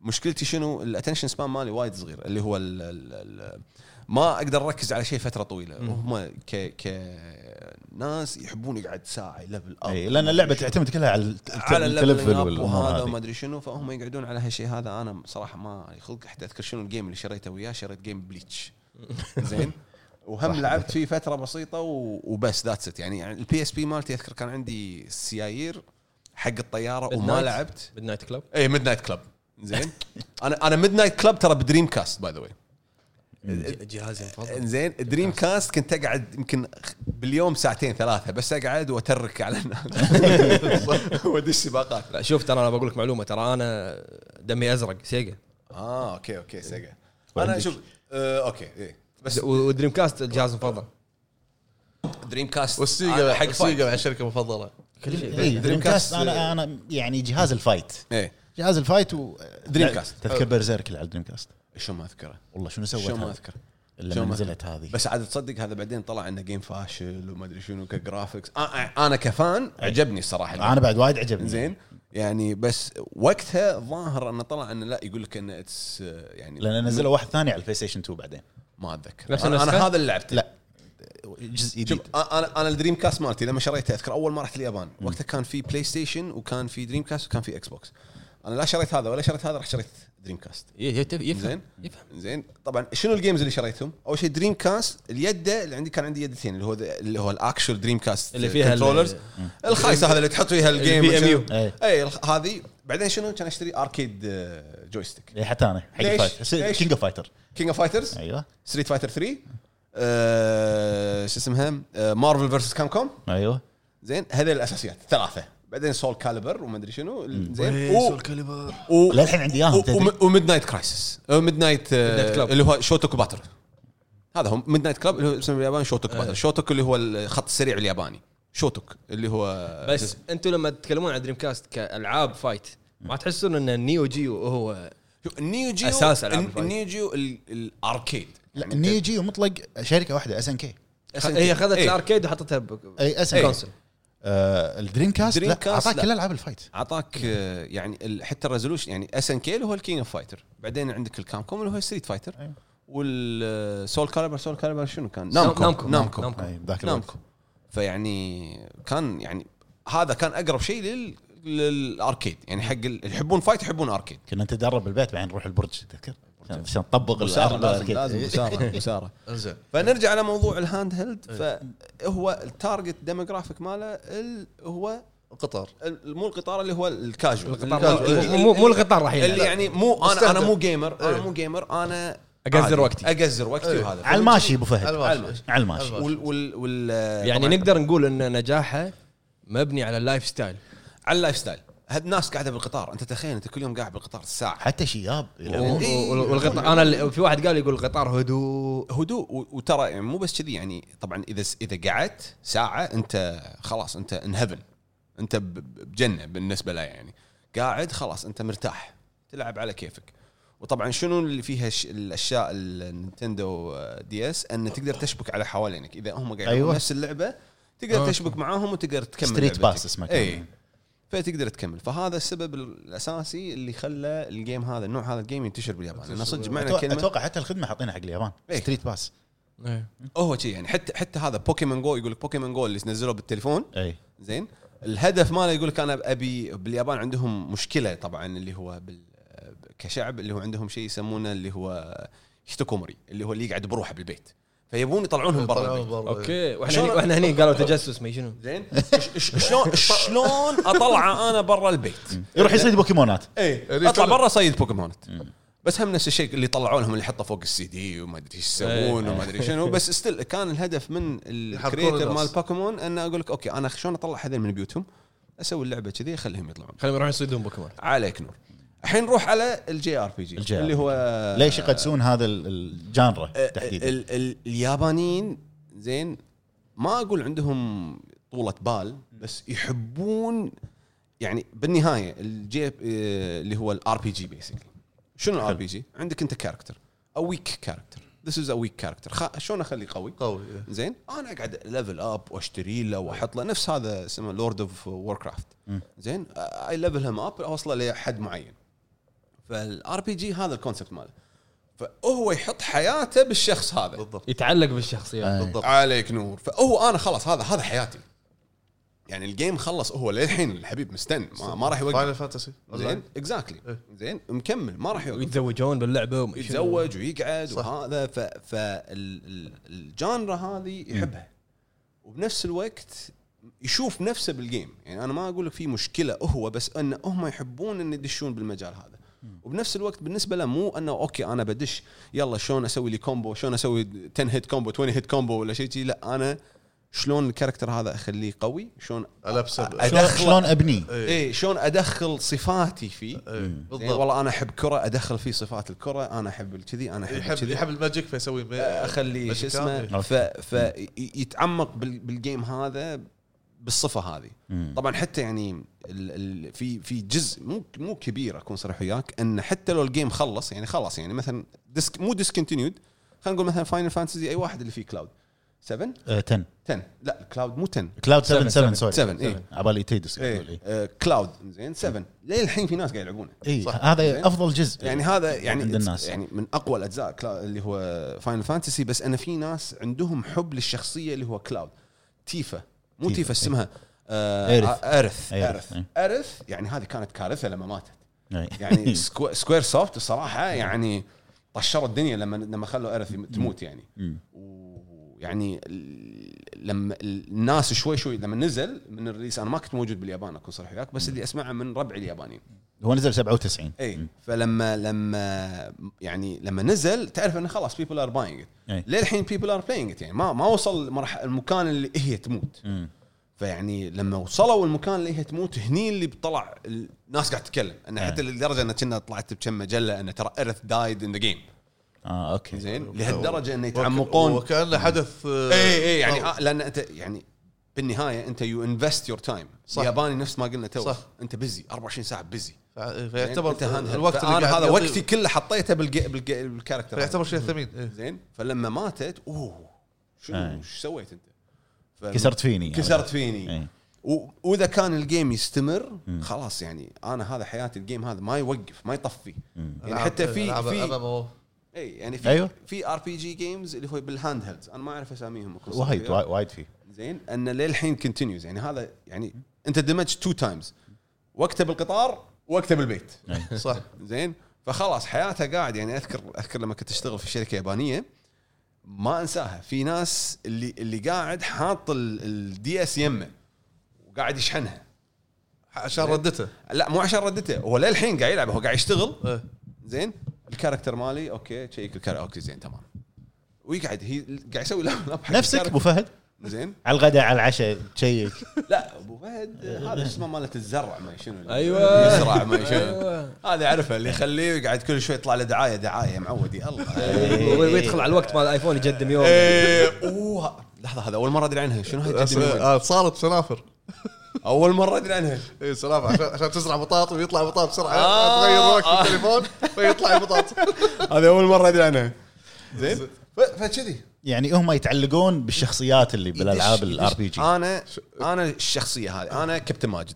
Speaker 5: مشكلتي شنو؟ ال attention span مالي وايد صغير اللي هو ال ال ال ما أقدر أركز على شيء فترة طويلة. وهم ك ك ناس يحبون يقعد ساعه ي level
Speaker 4: up إي لأن اللعبة تعتمد كلها على
Speaker 5: على الت
Speaker 4: level
Speaker 5: وهذا وما أدري شنو فهم يقعدون على هالشيء هذا. أنا صراحة ما خلق حتى أذكر شنو ال game اللي شريته وياه شريت game Bleach [laughs] زين؟ وهم لعبت فيه فترة بسيطة وبس that's it يعني ال PSP مالتي أذكر كان عندي سيايير حق الطيارة وما؟ لعبت.
Speaker 1: Midnight Club
Speaker 5: اي Midnight Club زين. أنا أنا Midnight Club ترى ب Dreamcast by the way
Speaker 1: جهازي المفضل
Speaker 5: زين Dreamcast كنت أقعد يمكن باليوم ساعتين ثلاثة بس أقعد وأترك على الناس [laughs] وأدش سباقات.
Speaker 1: لا شوف ترى أنا بقول لك معلومة ترى أنا دمي أزرق Sega.
Speaker 5: آه okay okay Sega. أنا شوف آه okay إيه. بس
Speaker 1: و Dreamcast الجهاز المفضل.
Speaker 5: Dreamcast وال
Speaker 2: Sega
Speaker 5: حق
Speaker 2: حق. Sega مع الشركة المفضلة.
Speaker 4: اي Dreamcast أنا أنا يعني جهاز ال
Speaker 5: fight. إيه.
Speaker 4: جهاز الفايت و
Speaker 5: Dreamcast.
Speaker 4: تذكر Berserk اللي على ال Dreamcast
Speaker 5: شلون ما أذكره.
Speaker 4: والله شنو سوت
Speaker 5: شلون ما
Speaker 4: هذا؟
Speaker 5: اذكر
Speaker 4: لما
Speaker 5: شلون ما
Speaker 4: نزلت هذه.
Speaker 5: بس عاد تصدق هذا بعدين طلع إنه game فاشل وما أدري شنو ك graphics آه أنا كفان عجبني الصراحة.
Speaker 4: أنا بعد وايد عجبني.
Speaker 5: زين. يعني بس وقتها ظاهر إنه طلع إنه لا يقول لك إنه it's يعني
Speaker 4: لأن نزلوا واحد ثاني على ال PlayStation 2 بعدين.
Speaker 5: ما أتذكر.
Speaker 1: نفس
Speaker 5: أنا,
Speaker 1: أنا؟
Speaker 5: هذا اللي لعبته.
Speaker 4: لا. جزء جديد.
Speaker 5: شوف أنا أنا ال Dreamcast مالتي لما شريته أذكر أول ما رحت اليابان وقتها كان في PlayStation وكان في Dreamcast وكان في Xbox أنا لا شريت هذا ولا شريت هذا رحت شريت Dreamcast
Speaker 1: يفهم
Speaker 5: زين؟
Speaker 1: يفهم.
Speaker 5: زين. طبعا شنو ال games اللي شريتهم؟ أول شيء Dreamcast اليده اللي عندي كان عندي يدتين اللي هو اللي هو ال actual Dreamcast
Speaker 1: اللي فيها ال-
Speaker 5: controllers الخايسه هذا اللي تحط فيها
Speaker 1: ال
Speaker 5: game.
Speaker 4: أي.
Speaker 5: أي الخ- هذه. بعدين شنو؟ كان أشتري arcade joystick
Speaker 4: إي، حتى أنا حق
Speaker 5: ليش؟
Speaker 4: fight
Speaker 5: ليش؟
Speaker 4: King of Fighter
Speaker 5: King of Fighters
Speaker 4: أيوه.
Speaker 5: Street Fighter 3 آه، شو اسمها؟ Marvel versus Capcom
Speaker 4: أيوه.
Speaker 5: زين هذه الأساسيات. ثلاثة. بعدين Soul Calibur وما أدري شنو زين.
Speaker 2: Soul Calibur
Speaker 5: و-
Speaker 4: للحين عندي
Speaker 5: إياهم و Midnight Crisis Midnight
Speaker 1: Midnight Club.
Speaker 5: اللي هو Shutoko Battle هذا هو Midnight Club اللي هو اسمه بالياباني Shutoko Battle Shutoko اللي هو الخط السريع الياباني. Shutoko اللي هو
Speaker 1: بس أنتم لما تتكلمون عن Dreamcast كألعاب fight ما تحسون إن ال Neo Geo
Speaker 5: هو ال
Speaker 1: Neo Geo
Speaker 5: الن-
Speaker 1: ال
Speaker 5: fight. ال Neo Geo ال- ال arcade
Speaker 4: لا
Speaker 5: يعني
Speaker 4: ال Neo Geo مطلق شركة واحدة
Speaker 1: SNK هي أخذت
Speaker 5: إيه.
Speaker 1: ال arcade
Speaker 4: وحطتها as an
Speaker 1: console
Speaker 4: آه ال
Speaker 5: Dreamcast
Speaker 4: Dreamcast
Speaker 5: أعطاك.
Speaker 4: كل العاب ال
Speaker 5: fight. أعطاك آه، يعني حتى ال resolution يعني SNK اللي هو ال King of Fighter بعدين عندك ال Capcom اللي هو Street Fighter
Speaker 4: أيوة.
Speaker 5: وال Soul Calibur Soul Calibur شنو كان؟
Speaker 1: Namco.
Speaker 5: Namco
Speaker 4: Namco. Namco الوقت.
Speaker 5: Namco فيعني كان يعني هذا كان أقرب شيء لل لل arcade. يعني حق اللي يحبون fight يحبون arcade
Speaker 4: كنا نتدرب بالبيت بعدين نروح البرج تذكر؟ عشان- عشان نطبق
Speaker 5: مسارة
Speaker 4: الأرض
Speaker 5: لازم مسارة [laughs]
Speaker 2: إنزين.
Speaker 5: فنرجع على موضوع ال handheld. فهو ال target demographic ماله ال- هو
Speaker 2: القطار.
Speaker 5: ال- مو القطار اللي هو الكاجوال.
Speaker 1: القطار.
Speaker 5: اللي-
Speaker 1: مو مو القطار راح
Speaker 5: اللي. يعني مو
Speaker 2: أنا.
Speaker 5: أنا مو gamer أنا
Speaker 2: إيه.
Speaker 5: مو gamer
Speaker 1: أنا
Speaker 5: عادي.
Speaker 1: وقتي.
Speaker 5: أقزر وقتي
Speaker 2: إيه.
Speaker 5: وهذا.
Speaker 4: على الماشي أبو فهد.
Speaker 2: على الماشي.
Speaker 5: وال
Speaker 1: يعني نقدر نقول إن نجاحه مبني على ال lifestyle
Speaker 5: على ال lifestyle هاد الناس قاعدة بالقطار أنت تخيل أنت كل يوم قاعد بالقطار ساعه
Speaker 4: حتى شياب.
Speaker 5: إيه.
Speaker 1: والقطار أنا في واحد قال يقول القطار هدوء
Speaker 5: هدوء وترى يعني مو بس كذي يعني طبعا إذا إذا قعدت ساعة أنت خلاص أنت in heaven أنت بجنة بالنسبة له يعني قاعد خلاص أنت مرتاح تلعب على كيفك وطبعا شنو اللي فيها الأشياء ال Nintendo DS أن تقدر تشبك على حوالينك إذا هم قاعدين
Speaker 4: أيوة.
Speaker 5: نفس اللعبة تقدر
Speaker 1: آه.
Speaker 5: تشبك معاهم وتقدر تكمل Street.
Speaker 4: Pass اسمه.
Speaker 5: اي فتقدر تكمل فهذا السبب الأساسي اللي خلى ال game هذا النوع هذا ال game ينتشر باليابان. لأنه صدق معنى
Speaker 4: أتوقع-
Speaker 5: الكلمة
Speaker 4: أتوقع حتى الخدمة حاطينها حق اليابان.
Speaker 5: إيه.
Speaker 4: Street Pass
Speaker 5: هو شيء يعني حتى حتى هذا Pokémon Go يقول لك Pokémon Go اللي نزلوه بالتليفون.
Speaker 4: اي
Speaker 5: زين. الهدف ماله يقول لك أنا ابي باليابان عندهم مشكلة طبعا اللي هو بال كشعب اللي هو عندهم شيء يسمونه اللي هو hikikomori اللي هو اللي يقعد بروحه بالبيت. فيبون يطلعونهم برا.
Speaker 1: okay.
Speaker 5: وإحنا
Speaker 1: هني وإحنا هني قالوا تجسس ما شنو؟
Speaker 5: زين. شلون [laughs] شلون اطلعه أنا برا البيت؟
Speaker 4: يروح يصيد بوكيمونات.
Speaker 5: اي
Speaker 2: يعني أطلع
Speaker 5: برا صيد بوكيمونات. بس هم نفس الشيء اللي طلعوا لهم اللي حطوا فوق السي دي وما أدري إيش يسوون وما أدري شنو. بس still كان الهدف من ال
Speaker 2: creator.
Speaker 5: مال بوكيمون أن أقول لك okay أنا شلون أطلع هذول من بيوتهم؟ أسوي اللعبة كذي اخليهم يطلعون.
Speaker 1: خليهم يروحون يصيدون بوكيمون
Speaker 5: عليك نور. الحين نروح على ال
Speaker 4: JRPG
Speaker 5: اللي هو
Speaker 4: ليش يقدسون هذا ال- ال genre
Speaker 5: آه،
Speaker 4: تحديدا؟
Speaker 5: ال- ال- اليابانيين زين ما أقول عندهم طولة بال بس يحبون يعني بالنهاية ال J آه، اللي هو ال RPG basically شنو ال RPG؟ عندك أنت character أو weak character this is a weak character شلون أخليه قوي؟
Speaker 2: قوي إيه.
Speaker 5: زين أنا أقعد level up وأشتري له وأحط له نفس هذا اسمه Lord of Warcraft زين اي level هم up أوصله لحد معين. فال RPG هذا ال concept ماله. فهو يحط حياته بالشخص هذا.
Speaker 2: بالضبط.
Speaker 1: يتعلق بالشخصيات.
Speaker 4: آه.
Speaker 2: بالضبط.
Speaker 5: عليك نور. فهو أنا خلاص هذا هذا حياتي. يعني ال game خلص هو للحين الحبيب مستنى ما, ما راح يوقف.
Speaker 2: Final Fantasy
Speaker 5: زين؟ exactly
Speaker 2: إيه.
Speaker 5: زين؟ مكمل ما راح يوقف.
Speaker 1: ويتزوجون باللعبة.
Speaker 5: يتزوج ويقعد
Speaker 2: صح.
Speaker 5: وهذا. فال genre هذه يحبها. وبنفس الوقت يشوف نفسه بال game يعني أنا ما أقول لك في مشكلة هو بس أن هم يحبون أن يدشون بالمجال هذا. وبنفس الوقت بالنسبة له مو أنه okay أنا بدش يلا شلون أسوي لي combo شلون أسوي 10 hit combo 20 hit combo ولا شيء شي. لا أنا شلون ال character هذا أخليه قوي؟ شلون
Speaker 2: البسه
Speaker 4: شلون-
Speaker 5: ادخل
Speaker 4: شلون ابني
Speaker 5: اي شلون أدخل صفاتي فيه؟
Speaker 2: إيه، بالضبط.
Speaker 5: والله أنا أحب كرة أدخل فيه صفات الكرة أنا أحب الكذي أنا أحب
Speaker 2: يحب يحب ال magic فيسوي
Speaker 5: اخلي شو اسمه فيتعمق بال- بال game هذا بالصفة هذه. طبعا حتى يعني ال ال في في جزء مو مو كبير أكون صريح وياك إن حتى لو ال game خلص يعني خلص يعني مثلا disc مو discontinued خلينا نقول مثلا Final Fantasy أي واحد اللي فيه Cloud 7
Speaker 4: آه، 10
Speaker 5: 10 لا Cloud مو 10
Speaker 4: Cloud 7 7
Speaker 1: سبعة.
Speaker 4: sorry
Speaker 5: 7 اي
Speaker 4: عبالي Tidus
Speaker 5: إيه. آه، Cloud زين 7 للحين في ناس قاعد يلعبونه؟
Speaker 4: اي. هذا
Speaker 5: زين.
Speaker 4: أفضل جزء
Speaker 5: يعني هذا يعني
Speaker 4: عند الناس.
Speaker 5: يعني من أقوى الأجزاء اللي هو Final Fantasy بس أنا في ناس عندهم حب للشخصية اللي هو Cloud Tifa. مو Tifa، اسمها آه
Speaker 4: Aerith.
Speaker 5: Aerith
Speaker 4: Aerith،
Speaker 5: Aerith
Speaker 4: إيه.
Speaker 5: Aerith يعني هذه كانت كارثة لما ماتت.
Speaker 4: إيه.
Speaker 5: يعني [laughs] Squa- Squaresoft الصراحه يعني طشروا الدنيا لما لما خلوا Aerith تموت يعني. ويعني لما الناس شوي شوي لما نزل من ال release أنا ما كنت موجود باليابان أكون صريح وياك بس اللي أسمعه من ربعي اليابانيين.
Speaker 4: هو نزل 97
Speaker 5: اي فلما لما يعني لما نزل تعرف إنه خلاص people are
Speaker 4: buying.
Speaker 5: للحين people are playing يعني. ما ما وصل مرحله المكان اللي هي تموت.
Speaker 4: مم.
Speaker 5: فيعني لما وصلوا المكان اللي هي تموت هني اللي طلع الناس قاعد تتكلم. إنه حتى لدرجة إنه كنا طلعت بكم مجلة إنه ترى Aerith died in the game
Speaker 4: آه okay.
Speaker 5: زين؟ لهالدرجة إنه يتعمقون.
Speaker 2: وكانه حدث
Speaker 5: اي اي يعني
Speaker 2: آه
Speaker 5: لأن أنت يعني بالنهاية أنت you invest your time
Speaker 2: صح.
Speaker 5: الياباني نفس ما قلنا too
Speaker 2: صح.
Speaker 5: أنت busy 24 ساعة busy
Speaker 2: فع- فيعتبر
Speaker 5: انت.
Speaker 2: الوقت اللي قاعد
Speaker 5: هذا وقتي كله حطيته بالجي بالجي بال character هذا.
Speaker 2: فيعتبر شيء ثمين إيه.
Speaker 5: زين فلما ماتت أوه شنو
Speaker 4: آه.
Speaker 5: إيش سويت أنت؟ ف-
Speaker 4: كسرت فيني
Speaker 5: كسرت فيني
Speaker 4: إيه.
Speaker 5: و- وإذا كان ال game يستمر خلاص يعني أنا هذا حياتي ال game هذا ما يوقف ما يطفي يعني حتى في في. اي يعني في
Speaker 4: أيوه.
Speaker 5: في RPG games اللي هو بال handhelds أنا ما أعرف أساميهم
Speaker 4: وايد. وايد- فيه
Speaker 5: زين أن للحين continues يعني هذا يعني أنت دمجت two times وقته بالقطار وقته بالبيت
Speaker 2: صح.
Speaker 5: زين؟ فخلاص حياته قاعد يعني أذكر أذكر لما كنت أشتغل في شركة يابانية ما أنساها. في ناس اللي اللي قاعد حاط ال DS يمه وقاعد يشحنها.
Speaker 2: عشان ردته.
Speaker 5: لا مو عشان ردته. هو للحين قاعد يلعب هو قاعد يشتغل.
Speaker 2: إيه.
Speaker 5: زين؟ ال character مالي okay check ال character. okay زين تمام. ويقعد هي قاعد يسوي لاب
Speaker 4: نفسك
Speaker 5: أبو.
Speaker 4: فهد؟
Speaker 5: زين؟
Speaker 4: على الغداء على العشاء check
Speaker 5: لا أبو فهد هذا اسمه مالت الزرع ما شنو.
Speaker 1: أيوة.
Speaker 5: يزرع ما شنو.
Speaker 1: أيوة.
Speaker 5: هذا اعرفه اللي يخليه قاعد كل شوي يطلع له دعاية دعاية معود يا الله
Speaker 1: ويدخل على الوقت مال الايفون يقدم يوم.
Speaker 5: إيه. أوه. لحظة هذا أول مرة أدري عنها شنو هاي؟
Speaker 2: آه، صارت سنافر.
Speaker 5: أول مرة أدري عنها.
Speaker 2: اي سلام عشان عشان تزرع بطاط ويطلع بطاط بسرعة.
Speaker 5: آه،
Speaker 2: تغير وقت. التليفون فيطلع بطاط.
Speaker 5: هذا أول مرة أدري عنها. زين؟ فكذي
Speaker 4: يعني هم يتعلقون بالشخصيات اللي بالألعاب ال RPG
Speaker 5: أنا أنا الشخصية هذه. أنا كابتن ماجد.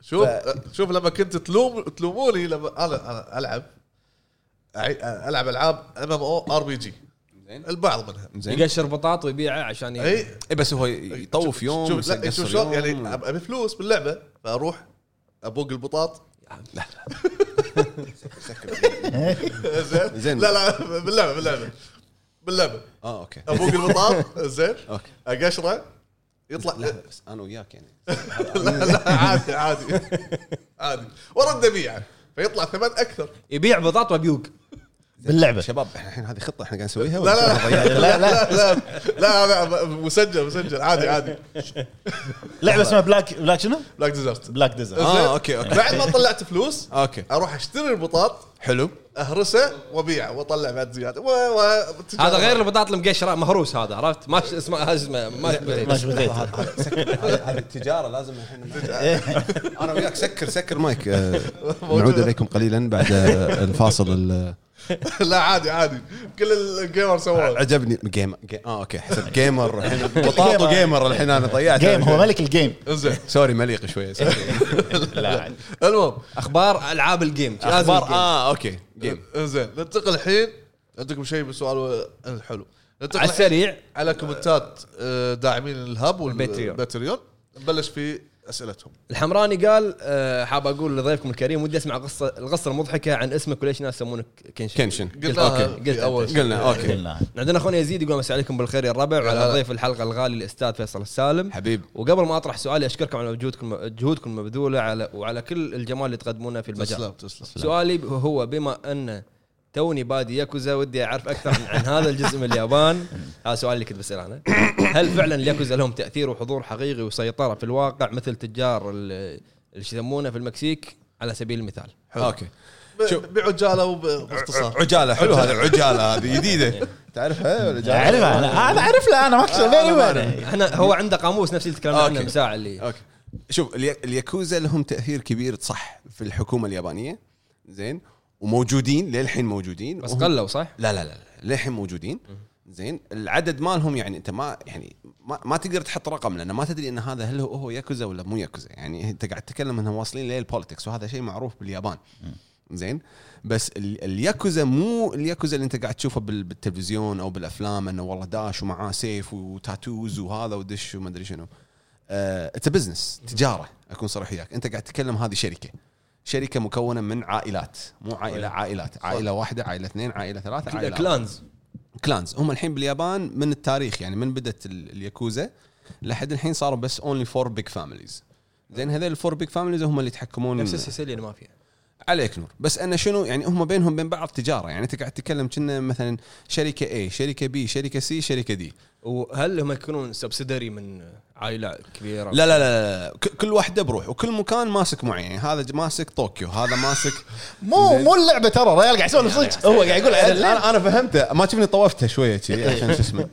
Speaker 2: شوف
Speaker 5: ف-
Speaker 2: شوف لما كنت تلوم تلوموني لما أنا ألعب ألعب ألعاب ام ام أو ار بي جي
Speaker 5: زين.
Speaker 2: البعض منها.
Speaker 5: زين.
Speaker 1: يقشر بطاط ويبيعه عشان ي-
Speaker 2: إي.
Speaker 5: إيه بس هو يطوف يوم
Speaker 2: شوف لا شوف شلون. يعني أبي فلوس باللعبة فأروح أبوق البطاط.
Speaker 5: لا [laughs]
Speaker 2: زين.
Speaker 5: زين.
Speaker 2: لا لا باللعبة باللعبة. باللعبة.
Speaker 5: آه أوكي.
Speaker 2: ابوق البطاط [laughs] زين. أقشره يطلع.
Speaker 5: لا بس أنا وياك يعني. [laughs]
Speaker 2: لا لا عادي عادي. [laughs] عادي. ورد ابيعه فيطلع ثمن أكثر.
Speaker 1: يبيع بطاط وبيوق
Speaker 4: باللعبة.
Speaker 5: شباب إحنا الحين هذه خطة إحنا قاعد نسويها
Speaker 2: لا لا
Speaker 5: ولا
Speaker 2: لا [laughs] لا لا لا لا مسجل مسجل عادي عادي.
Speaker 4: لعبة اسمها Black Black شنو؟
Speaker 2: Black Desert
Speaker 4: Black Desert
Speaker 5: آه okay okay.
Speaker 2: بعد ما طلعت فلوس
Speaker 5: okay.
Speaker 2: أروح أشتري البطاط
Speaker 5: حلو.
Speaker 2: أهرسه وأبيعه وأطلع بعد زيادة. و... و...
Speaker 1: هذا غير البطاط المقشره مهروس هذا عرفت؟ ما اسمه ما
Speaker 5: هذه التجارة لازم الحين. [laughs] أنا وياك سكر سكر مايك. [laughs] آه، نعود إليكم قليلا بعد آه، الفاصل ال- [laughs]
Speaker 2: لا عادي عادي. كل ال gamer سووه.
Speaker 5: عجبني. game جي- آه okay. حسب. [laughs] gamer الحين. بطاط و gamer الحين أنا ضيعت
Speaker 4: game هو ملك ال game.
Speaker 2: زين
Speaker 5: sorry مليق
Speaker 4: شوية [laughs]
Speaker 2: المهم.
Speaker 1: أخبار ألعاب ال
Speaker 5: game.
Speaker 1: أخبار.
Speaker 5: آه okay. game
Speaker 2: زين ننتقل الحين عندكم شيء بالسؤال الحلو ننتقل
Speaker 1: على السريع.
Speaker 2: على كومنتات آه، داعمين ال
Speaker 1: hub.
Speaker 2: وال Patreon نبلش في أسئلتهم.
Speaker 1: الحمراني قال آه، حاب أقول لضيفكم الكريم ودي أسمع قصة القصة المضحكة عن اسمك وليش ناس يسمونك كنشن
Speaker 5: كنشن
Speaker 2: قلناها.
Speaker 1: okay.
Speaker 2: في أول. شيء.
Speaker 5: قلنا okay.
Speaker 4: قلنا.
Speaker 1: عندنا أخونا يزيد يقول مساء عليكم بالخير يا الربع. وعلى ضيف الحلقة الغالي الأستاذ فيصل السالم.
Speaker 5: حبيب.
Speaker 1: وقبل ما أطرح سؤالي أشكركم على جهودكم جهودكم المبذولة على وعلى كل الجمال اللي تقدمونه في المجال.
Speaker 2: تسلم تسلم.
Speaker 1: سؤالي هو بما أن توني بادي ياكوزا ودي أعرف أكثر عن, عن هذا الجزء من اليابان. هذا سؤال اللي كنت بسأله أنا. هل فعلا الياكوزا لهم تأثير وحضور حقيقي وسيطرة في الواقع مثل تجار ال- اللي يسمونه في المكسيك؟ على سبيل المثال.
Speaker 5: أوكي.
Speaker 2: ب- بعجالة وباختصار.
Speaker 5: عجالة حلو هذا عجالة هذه [laughs] جديدة. تعرفها ولا جالة؟
Speaker 4: اعرفها أنا أنا أعرف له أنا ما
Speaker 1: إحنا هو عنده قاموس نفس اللي تكلمنا عنه ساعه اللي
Speaker 5: okay. شوف اليا- الياكوزا لهم تأثير كبير صح في الحكومة اليابانية. زين. وموجودين للحين موجودين.
Speaker 1: بس قلوا صح؟
Speaker 5: لا لا لا للحين موجودين. زين العدد مالهم يعني انت ما يعني ما, ما تقدر تحط رقم لأن ما تدري إن هذا هل هو ياكوزا ولا مو ياكوزا. يعني أنت قاعد تتكلم إنهم واصلين لل politics وهذا شيء معروف باليابان. زين بس ال- الياكوزا مو الياكوزا اللي أنت قاعد تشوفه بال- بالتلفزيون أو بالأفلام إنه والله داش ومعاه سيف و tattoos وهذا ودش وما أدري شنو. it's business تجارة أكون صريح وياك. أنت قاعد تتكلم هذه شركة. شركة مكونة من عائلات. مو عائلة عائلات. عائلة واحدة عائلة اثنين عائلة ثلاثة عائلة.
Speaker 1: clans
Speaker 5: clans هم الحين باليابان من التاريخ يعني من بدت ال- الياكوزا لحد الحين صاروا بس only four big families زين هذول ال four big families هم اللي يتحكمون
Speaker 1: نفس السيسيليا ما فيها.
Speaker 5: عليك نور. بس انه شنو يعني هم بينهم بين بعض تجارة. يعني أنت قاعد تتكلم كنا مثلا شركة A شركة B شركة C شركة D
Speaker 1: وهل هم يكونون subsidiary من عائلة كبيرة؟
Speaker 5: لا لا لا, كل واحدة بروح وكل مكان ماسك معين يعني هذا ماسك طوكيو هذا ماسك [laughs]
Speaker 4: مو مو اللعبة ترى الرجال قاعد يسولف صدق. هو قاعد يقول.
Speaker 5: أنا فهمته. ما تشوفني طوفتها شوية [laughs] عشان شو اسمه.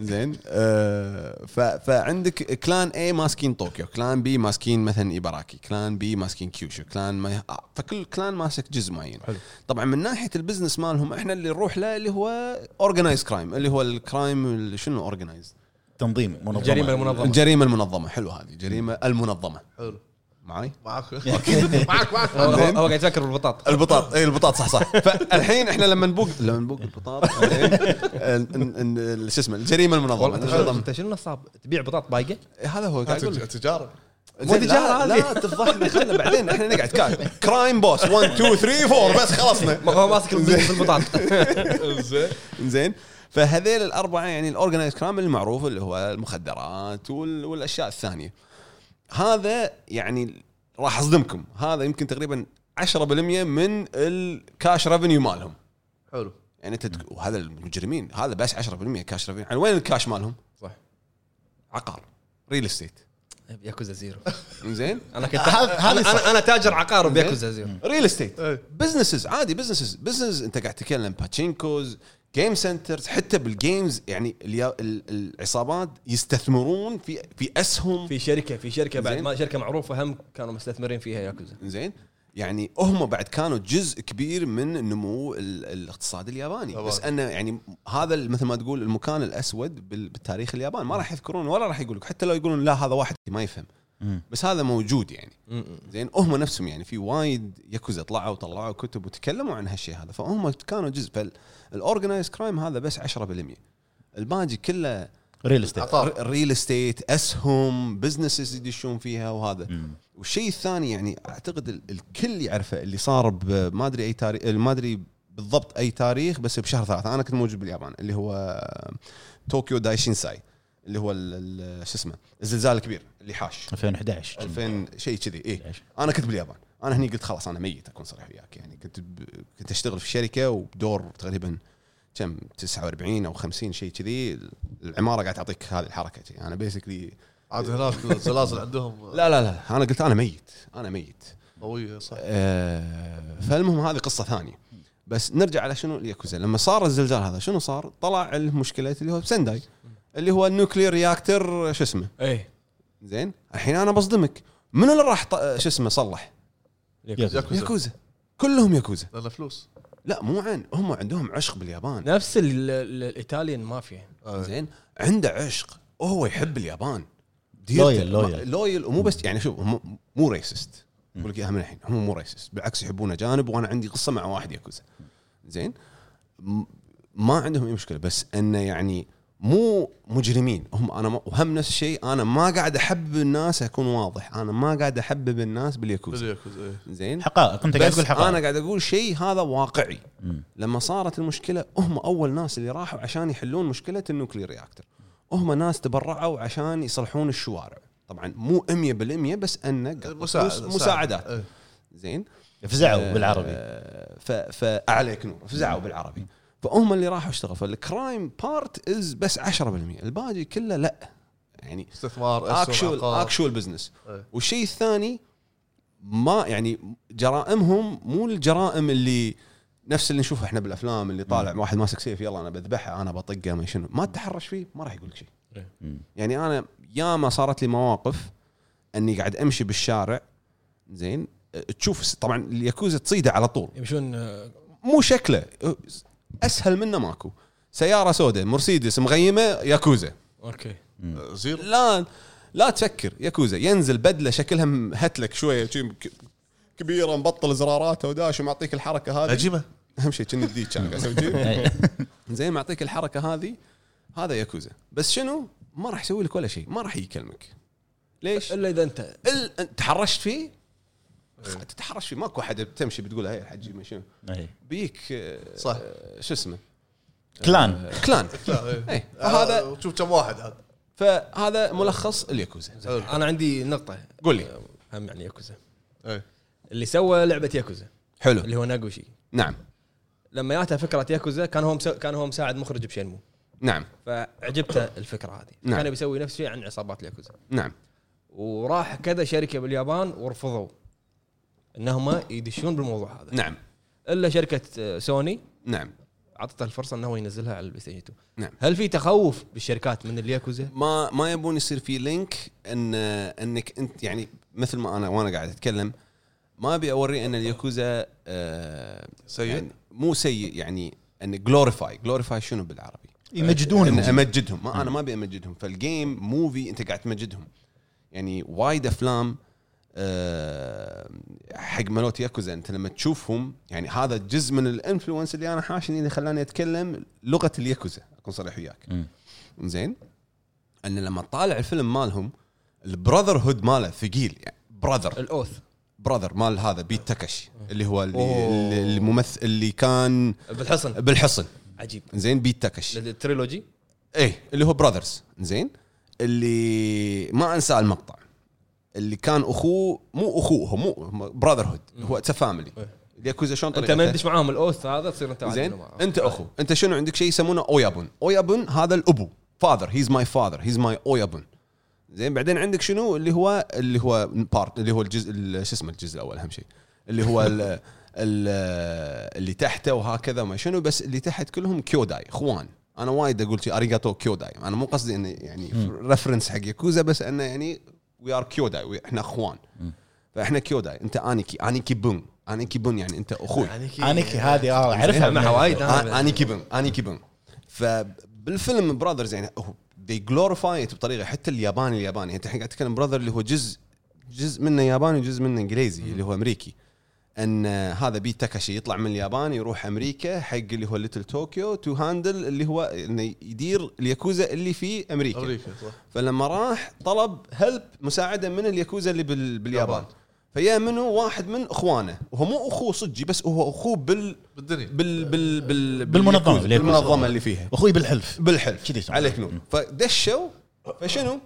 Speaker 5: زين آه فعندك clan A ماسكين طوكيو clan B ماسكين مثلا إيباراكي clan B ماسكين كيوشو clan ما آه فكل clan ماسك جزء معين. حلو. طبعا من ناحية ال business مالهم إحنا اللي نروح له اللي هو organized crime اللي هو ال crime شنو organized
Speaker 4: تنظيم منظمة.
Speaker 1: الجريمه المنظمة.
Speaker 5: الجريمه المنظمة حلو هذه الجريمه المنظمة.
Speaker 2: حلو.
Speaker 5: معي
Speaker 2: معك معك معك
Speaker 1: هو, قاعد يفكر بالبطاط.
Speaker 5: البطاط. اي البطاط صح صح. [laughs] فالحين إحنا لما نبوق لما نبوق البطاط شو اسمه
Speaker 1: الجريمة
Speaker 5: المنظمة.
Speaker 1: أنت شنو- نصاب؟ تبيع بطاط بايقة؟
Speaker 5: هذا هو.
Speaker 2: تجارة.
Speaker 5: مو
Speaker 1: تجارة
Speaker 5: لا, لا تفضحنا خلنا بعدين إحنا نقعد. كا- crime boss 1 2 3 4 بس خلصنا. [laughs]
Speaker 1: ما هو ماسك البطاط.
Speaker 2: زين.
Speaker 5: زين. فهذيل الأربعة يعني ال organized crime المعروف اللي هو المخدرات وال- والأشياء الثانية. هذا يعني راح أصدمكم. هذا يمكن تقريبا 10% من ال cash revenue مالهم.
Speaker 2: حلو.
Speaker 5: يعني أنت تك... وهذا المجرمين هذا بس 10% cash revenue يعني وين الكاش مالهم؟
Speaker 1: صح.
Speaker 5: عقار real estate
Speaker 1: Yakuza Zero.
Speaker 5: زين [laughs]
Speaker 1: أنا كنت أنا,
Speaker 4: صح.
Speaker 1: أنا, أنا تاجر عقار ب Yakuza
Speaker 5: Zero. real
Speaker 2: estate.
Speaker 5: businesses عادي businesses business أنت قاعد تتكلم pachinkos game centers حتى بال games يعني اليا- ال- العصابات يستثمرون في في أسهم.
Speaker 1: في شركة في شركة بعد. ما شركة معروفة هم كانوا مستثمرين فيها ياكوزا.
Speaker 5: زين. يعني هم بعد كانوا جزء كبير من نمو ال- الاقتصاد الياباني.
Speaker 2: طبعاً.
Speaker 5: بس انه يعني هذا مثل ما تقول المكان الأسود بال- بالتاريخ اليابان ما راح يذكرون ولا راح يقول لك حتى لو يقولون لا هذا واحد ما يفهم. بس هذا موجود يعني. زين. هم نفسهم يعني في وايد ياكوزا طلعوا وطلعوا كتب وتكلموا عن هالشيء هذا. فهم كانوا جزء. فال organized crime هذا بس 10% الباقي كله
Speaker 4: real
Speaker 2: estate
Speaker 5: real estate أسهم businesses يدشون فيها وهذا.
Speaker 4: مم.
Speaker 5: والشيء الثاني يعني أعتقد ال- الكل يعرفه اللي صار ما أدري أي تاريخ ما أدري بالضبط أي تاريخ بس بشهر ثلاثة. أنا كنت موجود باليابان اللي هو 東北大震災 اللي هو شو اسمه الزلزال الكبير اللي حاش.
Speaker 4: 2011
Speaker 5: 2000 شيء كذي اي
Speaker 4: 11.
Speaker 5: أنا كنت باليابان. أنا هني قلت خلاص أنا ميت اكون صريح وياك. يعني كنت ب... كنت اشتغل في شركة وبدور تقريبا كم 49 أو 50 شيء كذي. العمارة قاعد تعطيك هذه الحركة كذي. أنا basically
Speaker 2: عاد هناك الزلازل عندهم.
Speaker 5: لا لا لا. أنا قلت أنا ميت أنا ميت.
Speaker 2: قويه صح.
Speaker 5: آه فالمهم هذه قصة ثانية. بس نرجع على شنو الياكوزا. لما صار الزلزال هذا شنو صار؟ طلع المشكلة اللي هو سنداي اللي هو ال nuclear reactor شو اسمه؟
Speaker 1: إيه.
Speaker 5: زين. الحين أنا بصدمك. منو اللي راح شو اسمه صلح؟
Speaker 2: ياكوزا.
Speaker 5: ياكوزا. كلهم ياكوزا.
Speaker 2: لأنه فلوس.
Speaker 5: لا مو عن هم عندهم عشق باليابان.
Speaker 1: نفس ال- ال- ال Italian mafia.
Speaker 2: آه.
Speaker 5: زين. عنده عشق. وهو يحب اليابان.
Speaker 4: loyal- loyal.
Speaker 5: loyal ومو بس يعني شوف هم مو racist أقول لك إياها من الحين. هم مو racist بالعكس يحبون اجانب وأنا عندي قصة مع واحد ياكوزا. زين. م- ما عندهم أي مشكلة. بس إنه يعني مو مجرمين. هم أنا وهم نفس الشيء. أنا ما قاعد أحبب الناس أكون واضح. أنا ما قاعد أحبب الناس بالياكوزا.
Speaker 2: بالياكوزا إيه.
Speaker 5: زين؟
Speaker 4: حقائق. أنت قاعد تقول حقائق.
Speaker 5: أنا قاعد أقول شيء هذا واقعي. لما صارت المشكلة هم أول ناس اللي راحوا عشان يحلون مشكلة ال nuclear reactor. هم ناس تبرعوا عشان يصلحون الشوارع. طبعا مو 100% بس أنه
Speaker 2: مساعد-
Speaker 5: مساعدات.
Speaker 2: إيه.
Speaker 5: زين؟
Speaker 4: فزعوا بالعربي.
Speaker 5: آه، ف فعليك نور. فزعوا بالعربي. فهم اللي راحوا اشتغلوا. فال crime part is بس 10% الباقي كله لا. يعني
Speaker 2: استثمار
Speaker 5: actual
Speaker 2: عقار.
Speaker 5: actual business
Speaker 2: إيه.
Speaker 5: والشيء الثاني ما يعني جرائمهم مو الجرائم اللي نفس اللي نشوفه إحنا بالأفلام اللي طالع واحد ماسك سيف يلا أنا بذبحه أنا بطقه ما شنو. ما تتحرش فيه ما راح يقول لك شيء
Speaker 4: مم.
Speaker 5: يعني أنا ياما صارت لي مواقف إني قاعد أمشي بالشارع زين تشوف طبعا الياكوزا تصيده على طول.
Speaker 1: يمشون
Speaker 5: مو شكله. أسهل منه ماكو. سيارة سوداء مرسيدس مغيمة ياكوزا.
Speaker 2: okay. zero.
Speaker 5: لا لا تفكر ياكوزا. ينزل بدلة شكلها مهتلك شوية كبيرة مبطل زراراته وداش ومعطيك الحركة هذه.
Speaker 2: هجمة؟
Speaker 5: أهم شيء كني الديك كان قاعد. زين معطيك الحركة هذه. هذا ياكوزا. بس شنو؟ ما راح يسوي لك ولا شيء ما راح يكلمك. ليش؟
Speaker 1: إلا إذا انت
Speaker 5: ال... تحرشت فيه تتحرش فيه ماكو احد تمشي بتقول هي حجي ما شنو
Speaker 4: إيه.
Speaker 5: بيك آه،
Speaker 2: صح.
Speaker 5: آه، شو اسمه؟
Speaker 4: كلان.
Speaker 5: كلان. [laughs]
Speaker 2: لا، إيه.
Speaker 5: اي
Speaker 2: هذا شوف كم واحد هذا.
Speaker 5: فهذا ملخص الياكوزا.
Speaker 1: أنا عندي نقطة.
Speaker 5: قول لي.
Speaker 1: آه، هم يعني ياكوزا.
Speaker 2: إيه.
Speaker 1: اللي سوى لعبة ياكوزا.
Speaker 5: حلو.
Speaker 1: اللي هو ناغوشي
Speaker 5: نعم.
Speaker 1: لما جاته فكرة ياكوزا كان هو. كان هو مساعد مخرج ب Shenmue.
Speaker 5: نعم.
Speaker 1: فعجبته الفكرة هذه.
Speaker 5: نعم.
Speaker 1: كان بيسوي نفس الشيء عن عصابات الياكوزا.
Speaker 5: نعم.
Speaker 1: وراح كذا شركة باليابان ورفضوا. انهم يدشون بالموضوع هذا.
Speaker 5: نعم.
Speaker 1: إلا شركة آه، سوني.
Speaker 5: نعم.
Speaker 1: اعطته الفرصة إنه ينزلها على ال PlayStation 2
Speaker 5: نعم.
Speaker 1: هل في تخوف بالشركات من الياكوزا؟
Speaker 5: ما ما يبون يصير في link إن إنك أنت يعني مثل ما أنا وأنا قاعد أتكلم ما أبي أوري إن الياكوزا آه
Speaker 2: سيء؟
Speaker 5: يعني مو سيء يعني إن glorify glorify شنو بالعربي؟
Speaker 4: يمجدون
Speaker 5: إن أمجدهم. ما أنا ما أبي أمجدهم. فال game movie أنت قاعد تمجدهم. يعني وايد أفلام آه، حق ملوت ياكوزا انت لما تشوفهم يعني هذا جزء من ال influence اللي أنا حاشني اللي خلاني أتكلم لغة الياكوزا أكون صريح وياك. زين أن لما تطالع الفيلم مالهم ال brotherhood ماله ثقيل يعني brother.
Speaker 1: ال
Speaker 5: oath. brother مال هذا بيت تاكاشي اللي هو اللي, الممثل اللي كان
Speaker 1: بالحصن.
Speaker 5: بالحصن.
Speaker 1: عجيب.
Speaker 5: زين بيت تاكاشي.
Speaker 1: ال
Speaker 5: trilogy إيه اللي هو Brothers. زين اللي ما انسى المقطع. اللي كان أخوه مو أخوه مو brotherhood هو it's
Speaker 1: a.
Speaker 5: الياكوزا شلون أنت؟
Speaker 1: ما تدش معاهم ال oath هذا تصير أنت
Speaker 5: زين. أنت أخو. أنت شنو عندك شيء يسمونه 親分؟ 親分 هذا الأبو father he's my father he's my 親分. زين بعدين عندك شنو؟ اللي هو اللي هو part اللي هو الجزء ال- شو اسمه الجزء الأول أهم شيء. اللي هو ال [laughs] ال اللي تحته وهكذا وما شنو بس اللي تحت كلهم 兄弟 إخوان. أنا وايد أقول شيء ありがとう兄弟. أنا مو قصدي انه يعني reference حق ياكوزا بس أنه يعني we are 兄弟 إحنا اخوان. فاحنا 兄弟 انت 兄貴 兄貴分 兄貴分 يعني انت أخوي.
Speaker 1: يعني كي-
Speaker 4: 兄貴 هذه آه اعرفها
Speaker 1: مع وايد
Speaker 5: آه،
Speaker 1: أنا.
Speaker 5: 兄貴分 兄貴分 فبالفيلم Brothers يعني هو they glorify it بطريقة حتى الياباني الياباني. انت الحين قاعد تتكلم brother اللي هو جزء جزء منه ياباني وجزء منه إنجليزي اللي هو أمريكي. أن هذا بيت تاكاشي يطلع من اليابان يروح أمريكا حق اللي هو Little Tokyo to handle اللي هو إنه يدير الياكوزا اللي في أمريكا.
Speaker 2: أمريكا صح.
Speaker 5: فلما راح طلب help مساعدة من الياكوزا اللي بال- باليابان.
Speaker 2: يابان.
Speaker 5: فيا منو؟ واحد من إخوانه. وهو مو أخوه صجي بس هو أخوه بال
Speaker 2: بالدنيا.
Speaker 5: بال بال بال بالياكوزا. بالمنظمة اللي فيها.
Speaker 4: أخوي بالحلف.
Speaker 5: بالحلف.
Speaker 4: كذي.
Speaker 5: عليك نور. فدشوا. فشنو؟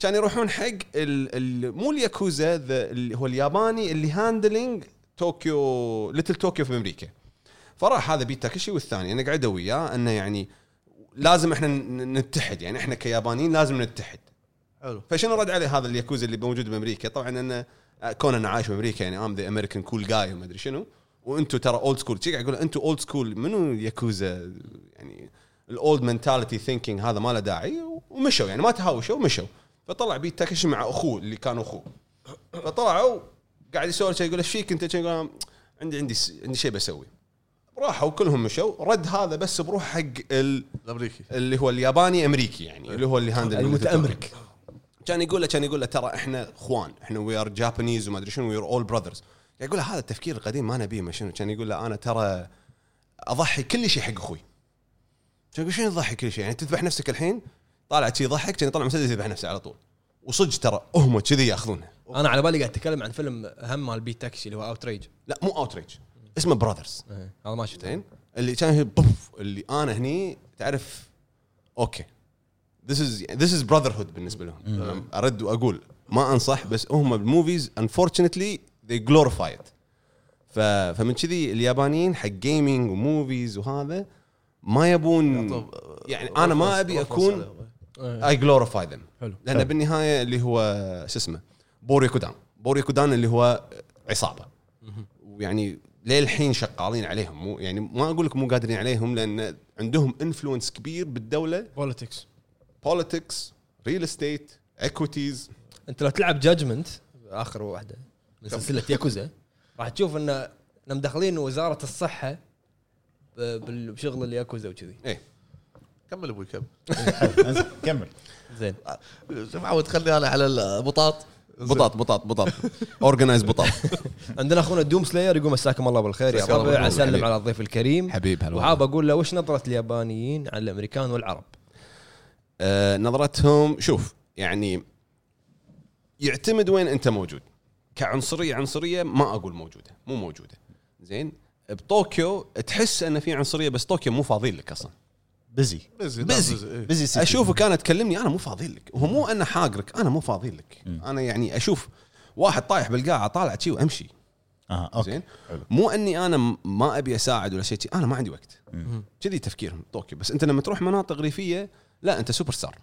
Speaker 5: كان يروحون حق ال ال مو الياكوزا ذا- اللي هو الياباني اللي handling طوكيو Little Tokyo في أمريكا. فراح هذا بيت تاكشي والثاني أنا قعدوا وياه إنه يعني لازم إحنا نتحد. يعني إحنا كيابانيين لازم نتحد.
Speaker 2: حلو.
Speaker 5: فشنو رد عليه هذا الياكوزا اللي موجود بأمريكا؟ طبعا إنه كون أنا عايش بامريكا يعني I'm the American cool guy وما أدري شنو. وأنتم ترى old school قاعد يقول أنتم old school منو الياكوزا يعني ال old mentality thinking هذا ما له داعي. ومشوا يعني ما تهاوشوا ومشوا. فطلع بيت تاكشي مع أخوه اللي كان أخوه. فطلعوا قاعد يسولف شيء يقول إيش فيك أنت؟ يقول عندي عندي عندي شيء بسوي راحوا كلهم مشوا. رد هذا بس بروح حق ال-
Speaker 2: الأمريكي.
Speaker 5: اللي هو الياباني أمريكي يعني اللي هو اللي handle
Speaker 1: المتامرك
Speaker 5: كان يقول له كان يقول له ترى إحنا إخوان إحنا we are Japanese وما أدري شنو we are all brothers يقول له هذا التفكير القديم ما نبيه ما شنو. كان يقول له أنا ترى أضحي كل شيء حق أخوي. كان يقول شنو تضحي كل شيء؟ يعني تذبح نفسك الحين طالع شي يضحك كان يطلع مسدس يذبح نفسه على طول. وصدق ترى هم كذي ياخذونها.
Speaker 1: أنا على بالي قاعد اتكلم عن فيلم هم مال بيت تاكشي اللي هو Outrage
Speaker 5: لا مو Outrage اسمه Brothers
Speaker 1: هذا ما شفته.
Speaker 5: زين؟ اللي كان بوف اللي أنا هني تعرف أوكي. this is this is brotherhood بالنسبة لهم. أرد وأقول. ما أنصح بس هم بال movies unfortunately they glorify it فمن كذي اليابانيين حق gaming و movies وهذا ما يبون يعني أنا ما أبي أكون I glorify them
Speaker 1: حلو.
Speaker 5: لأن بالنهاية اللي هو شو اسمه؟ 暴力団 暴力団 اللي هو عصابة. ويعني للحين شغالين عليهم. مو يعني ما أقول لك مو قادرين عليهم لأن عندهم influence كبير بالدولة.
Speaker 1: politics
Speaker 5: politics real estate equities
Speaker 1: أنت لو تلعب Judgment آخر واحدة من سلسلة ياكوزا راح تشوف إن ان مدخلين وزارة الصحة بشغل الياكوزا وكذي.
Speaker 5: إيه.
Speaker 2: كمل أبوي كمل. [laughs]
Speaker 4: كمل.
Speaker 1: زين.
Speaker 2: شو معود خلي أنا على البطاط
Speaker 5: بطاط بطاط بطاط. organize بطاط. [laughs]
Speaker 1: عندنا أخونا Doom Slayer يقول مساكم الله بالخير يا ربع
Speaker 5: أسلم
Speaker 1: على الضيف الكريم.
Speaker 5: حبيب هلا
Speaker 1: وحاب أقول له وش نظرة اليابانيين على الأمريكان والعرب؟
Speaker 5: آه نظرتهم شوف يعني يعتمد وين أنت موجود. كعنصرية عنصرية ما أقول موجودة مو موجودة. زين؟ بطوكيو تحس ان في عنصرية بس طوكيو مو فاضيين لك
Speaker 4: أصلا.
Speaker 2: busy
Speaker 5: busy
Speaker 2: busy. busy.
Speaker 4: busy city.
Speaker 5: اشوفك أنا تكلمني أنا مو فاضي لك. وهو مو أنا حاقرك أنا مو فاضي لك. أنا يعني أشوف واحد طايح بالقاعة طالع شي وأمشي.
Speaker 4: آه أوكي.
Speaker 5: زين. مو أني أنا ما أبي أساعد ولا شيء أنا ما عندي وقت. كذي تفكيرهم طوكيو. بس أنت لما تروح مناطق ريفية لا أنت سوبر ستار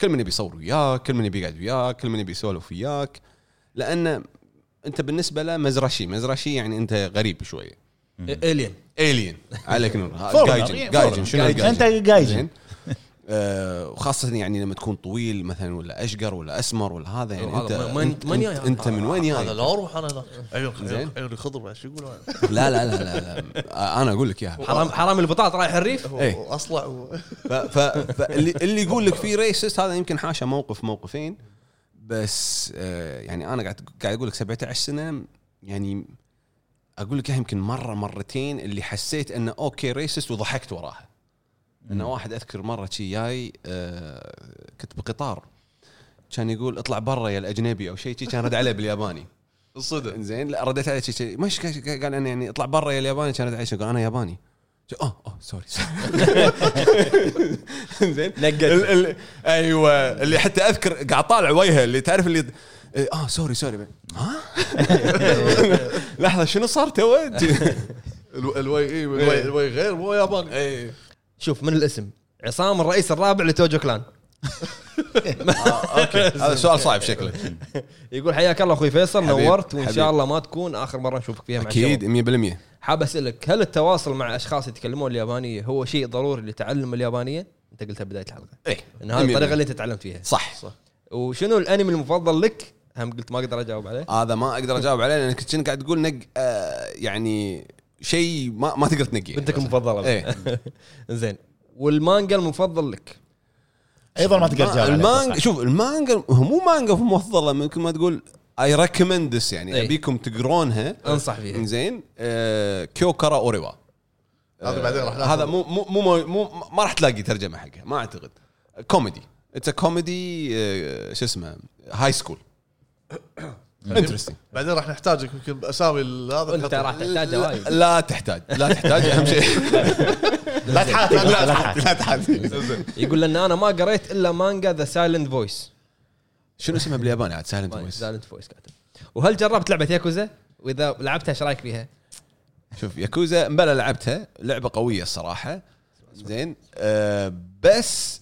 Speaker 5: كل من يبي يصور وياك كل من يبي يقعد وياك كل من يبي يسولف وياك. لأن أنت بالنسبة له 珍しい 珍しい يعني أنت غريب شوية.
Speaker 1: alien
Speaker 5: alien عليك نور [laughs] 外
Speaker 4: 人
Speaker 5: 外
Speaker 4: 人.
Speaker 5: شنو؟
Speaker 4: أنت 外
Speaker 5: 人. آه، وخاصة يعني لما تكون طويل مثلا ولا أشقر ولا أسمر ولا هذا يعني
Speaker 1: هذا
Speaker 5: انت انت,
Speaker 1: من
Speaker 5: انت,
Speaker 1: جاي؟
Speaker 5: أنت من وين
Speaker 2: هذا
Speaker 5: جاي؟
Speaker 2: لا أروح أنا هناك عيون
Speaker 5: زين.
Speaker 2: عيون- عيوني خضر شو يقولون
Speaker 5: لا لا لا لا, لا. أنا أقول لك اياها
Speaker 1: حرام حرام البطاط رايح الريف
Speaker 5: إيه.
Speaker 2: واصلع
Speaker 5: ف- فاللي اللي يقول لك في racist هذا يمكن حاشا موقف موقفين بس آه، يعني أنا قاعد قاعد أقول لك 17 سنة يعني أقول لك يمكن مرة مرتين اللي حسيت إنه أوكي racist وضحكت وراها. انه واحد أذكر مرة شي جاي آه، كنت بقطار. كان يقول اطلع برا يا الأجنبي أو شيء شي، كان رد عليه بالياباني. [laughs]
Speaker 2: الصدى
Speaker 5: زين لا رديت عليه شي- شي. مش قال أنا يعني اطلع برا يا الياباني كان رد عليه شي، قال أنا ياباني. آه آه سوري [laughs] زين أيوه. اللي حتى أذكر قاعد طالع وجهه اللي تعرف اللي إيه، آه سوري سوري. ها؟ [laughs] لحظة شنو صار تو [laughs]
Speaker 2: الو- الوي اي الوي الوي غير مو ياباني
Speaker 5: إيه.
Speaker 1: شوف من الاسم؟ عصام الرئيس الرابع لتوجو كلان. [laughs]
Speaker 5: أوكي. هذا سؤال صعب شكله.
Speaker 1: يقول حياك الله أخوي فيصل نورت
Speaker 5: وإن.
Speaker 1: شاء الله ما تكون. آخر مرة نشوفك فيها مع
Speaker 5: أكيد
Speaker 1: الشباب.
Speaker 5: 100%
Speaker 1: حاب أسألك هل التواصل مع أشخاص يتكلمون اليابانية هو شيء ضروري لتعلم اليابانية؟ أنت قلتها بداية الحلقة.
Speaker 5: إيه
Speaker 1: ان هذه الطريقة اللي أنت تعلمت فيها.
Speaker 5: صح.
Speaker 1: وشنو الأنمي المفضل لك؟ هم قلت ما أقدر اجاوب عليه.
Speaker 5: هذا ما أقدر اجاوب عليه لأنك كنت قاعد تقول نق آه يعني شيء ما ما تقدر تنقيه.
Speaker 1: بنتك المفضله
Speaker 5: إيه. [laughs]
Speaker 1: زين. والمانجا المفضل لك؟
Speaker 4: أيضا ما تقدر تجاوب عليه،
Speaker 5: المانجا. شوف المانجا هو مو مانجا مفضلة. ممكن ما تقول I recommend يعني
Speaker 1: إيه.
Speaker 5: أبيكم تقرونها.
Speaker 1: أنصح فيها.
Speaker 5: زين. آه كيوكارا أوريوا.
Speaker 2: هذا بعدين راح
Speaker 5: آه
Speaker 2: ناخذ.
Speaker 5: هذا مو مو مو, مو ما راح تلاقي ترجمة حقها ما أعتقد. كوميدي. it's comedy شو اسمه؟ high school interesting
Speaker 2: بعدين راح نحتاجك يمكن باسامي هذا
Speaker 1: انت راح تحتاجها وايد.
Speaker 5: لا تحاتي. لا تحاتي أهم شيء. [laughs]
Speaker 4: لا تحاتي لا تحاتي
Speaker 5: لا تحاتي
Speaker 1: يقول لأن أنا ما قريت إلا مانجا the Silent Voice
Speaker 5: شنو اسمها بالياباني؟ عاد Silent Voice
Speaker 1: Silent Voice كاتب. وهل جربت لعبة ياكوزا؟ وإذا لعبتها إيش رأيك فيها؟
Speaker 5: شوف ياكوزا مبلا لعبتها لعبة قوية الصراحة. زين آه بس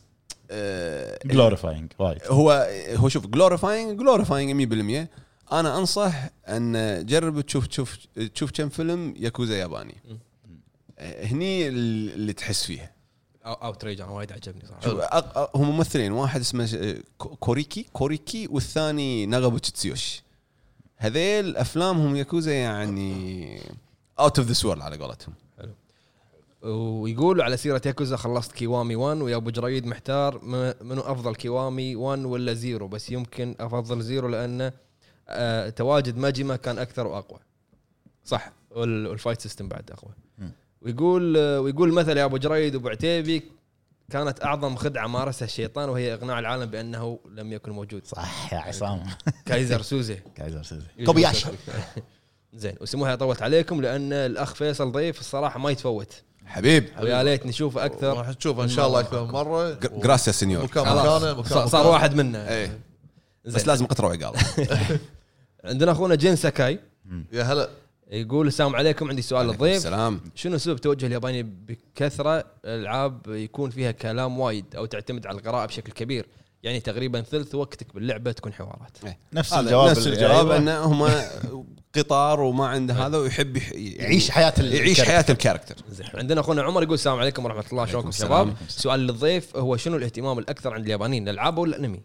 Speaker 4: glorifying وايد
Speaker 5: هو هو شوف glorifying glorifying 100% أنا أنصح أن جرب تشوف تشوف تشوف كم فيلم ياكوزا ياباني. آه، هني اللي تحس فيها.
Speaker 1: Outrage أنا وايد عجبني صراحة.
Speaker 5: شوف أق- أق- هم ممثلين واحد اسمه كو- كوريكي كوريكي والثاني ناغابو تسيوشي هذيل أفلامهم ياكوزا يعني out of this world على قولتهم.
Speaker 1: ويقول على سيرة ياكوزا خلصت كيوامي 1 ويا أبو جريد محتار منو أفضل كيوامي 1 ولا Zero بس يمكن أفضل Zero لأنه آه تواجد ماجما كان أكثر وأقوى. صح وال- وال fight system بعد
Speaker 4: أقوى.
Speaker 1: ويقول آه ويقول مثل يا أبو جريد وأبو عتيبي كانت أعظم خدعة مارسها الشيطان وهي اقناع العالم بأنه لم يكن موجود.
Speaker 4: صح يا عصام. [laughs]
Speaker 1: كايزر سوزي. [laughs]
Speaker 4: كايزر سيزي كوبياشي [laughs]
Speaker 1: زين وسموها طولت عليكم لأن الأخ فيصل ضيف الصراحة ما يتفوت.
Speaker 5: حبيب.
Speaker 1: ويا ليت نشوفه أكثر.
Speaker 2: راح تشوفه إن شاء الله أكثر من مرة.
Speaker 5: gracias señor
Speaker 2: مكان
Speaker 1: خلاص.
Speaker 2: مكانه مكان
Speaker 1: صار. واحد منا
Speaker 5: إيه. بس. لازم غترة وعقال [laughs]
Speaker 1: عندنا أخونا جين ساكاي.
Speaker 2: يا هلا.
Speaker 1: يقول السلام عليكم. عندي سؤال للضيف
Speaker 5: سلام
Speaker 1: شنو سبب توجه الياباني بكثرة؟ الألعاب يكون فيها كلام وايد أو تعتمد على القراءة بشكل كبير. يعني تقريبا ثلث وقتك باللعبة تكون حوارات.
Speaker 4: نفس
Speaker 5: هذا
Speaker 4: الجواب
Speaker 5: نفس الجواب.
Speaker 4: أيوة.
Speaker 5: انه هم قطار وما عنده هذا ويحب يح-
Speaker 4: يعيش حياة
Speaker 5: يعيش حياة ال character
Speaker 1: زين. عندنا أخونا عمر يقول السلام عليكم ورحمة الله. شلونكم
Speaker 5: السلام.
Speaker 1: شباب؟ سؤال للضيف هو شنو الاهتمام الأكثر عند اليابانيين الألعاب ولا
Speaker 2: الأنمي.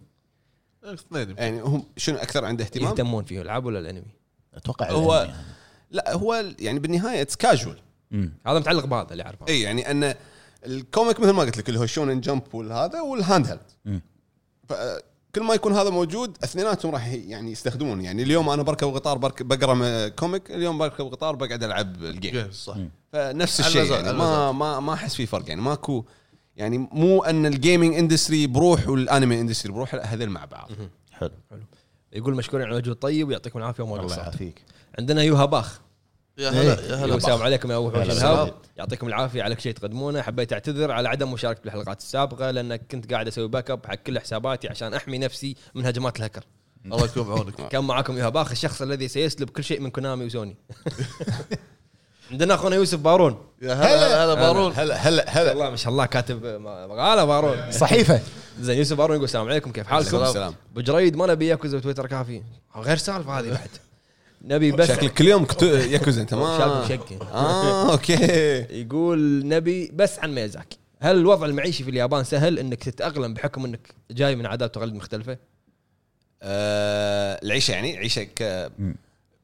Speaker 5: يعني هم شنو أكثر عنده اهتمام؟
Speaker 1: يهتمون فيه الألعاب ولا الأنمي؟
Speaker 4: أتوقع
Speaker 5: هو-
Speaker 4: الأنمي. يعني.
Speaker 5: لا هو يعني بالنهاية it's
Speaker 4: casual.
Speaker 1: هذا متعلق بهذا اللي أعرفه.
Speaker 5: اي يعني أن ال comic مثل ما قلت لك اللي هو شونن جمب والهذا وال
Speaker 4: handheld.
Speaker 5: كل ما يكون هذا موجود اثنيناتهم راح يعني يستخدمون. يعني اليوم أنا بركب قطار برك- بقرأ comic اليوم بركب قطار بقعد ألعب ال
Speaker 2: game. صح.
Speaker 5: فنفس الشيء يعني ما. ما ما أحس في فرق. يعني ماكو يعني مو أن ال gaming industry بروح وال anime industry بروح لا هذول مع بعض.
Speaker 4: حلو.
Speaker 1: يقول مشكورين على الوجه الطيب ويعطيكم العافية وما
Speaker 4: الله
Speaker 1: قصرت
Speaker 4: يعافيك.
Speaker 1: عندنا يوها باخ
Speaker 2: يا هلا يا هلا
Speaker 1: السلام عليكم يا أبو حوش
Speaker 4: هلا
Speaker 1: الهاب
Speaker 4: والسلام.
Speaker 1: يعطيكم العافية على كل شيء تقدمونه. حبيت أعتذر على عدم مشاركتي بالحلقات السابقة لأن كنت قاعد أسوي backup حق كل حساباتي عشان أحمي نفسي من هجمات الهكر. [laughs]
Speaker 2: الله يكون بعونك.
Speaker 1: كان معاكم يوها باخ الشخص الذي سيسلب كل شيء من كونامي وسوني. [laughs] عندنا أخونا يوسف بارون.
Speaker 2: يا هلا هلا هلا بارون.
Speaker 4: هلا هلا هلا.
Speaker 1: الله ما شاء الله كاتب مقالة بارون.
Speaker 4: صحيفة. [laughs]
Speaker 1: زين يوسف بارون يقول السلام عليكم كيف حالكم؟
Speaker 5: عليكم السلام.
Speaker 1: أبو جريد ما نبي ياكوزا بتويتر كافي. غير سالفة هذه بعد. نبي بس
Speaker 5: شكلك كل يوم كتو- ياكوزا انت ما. آه okay
Speaker 1: يقول نبي بس عن ميازاكي هل الوضع المعيشي في اليابان سهل إنك تتأقلم بحكم إنك جاي من عادات وتقاليد مختلفة؟
Speaker 5: آه، العيشة يعني عيشة ك.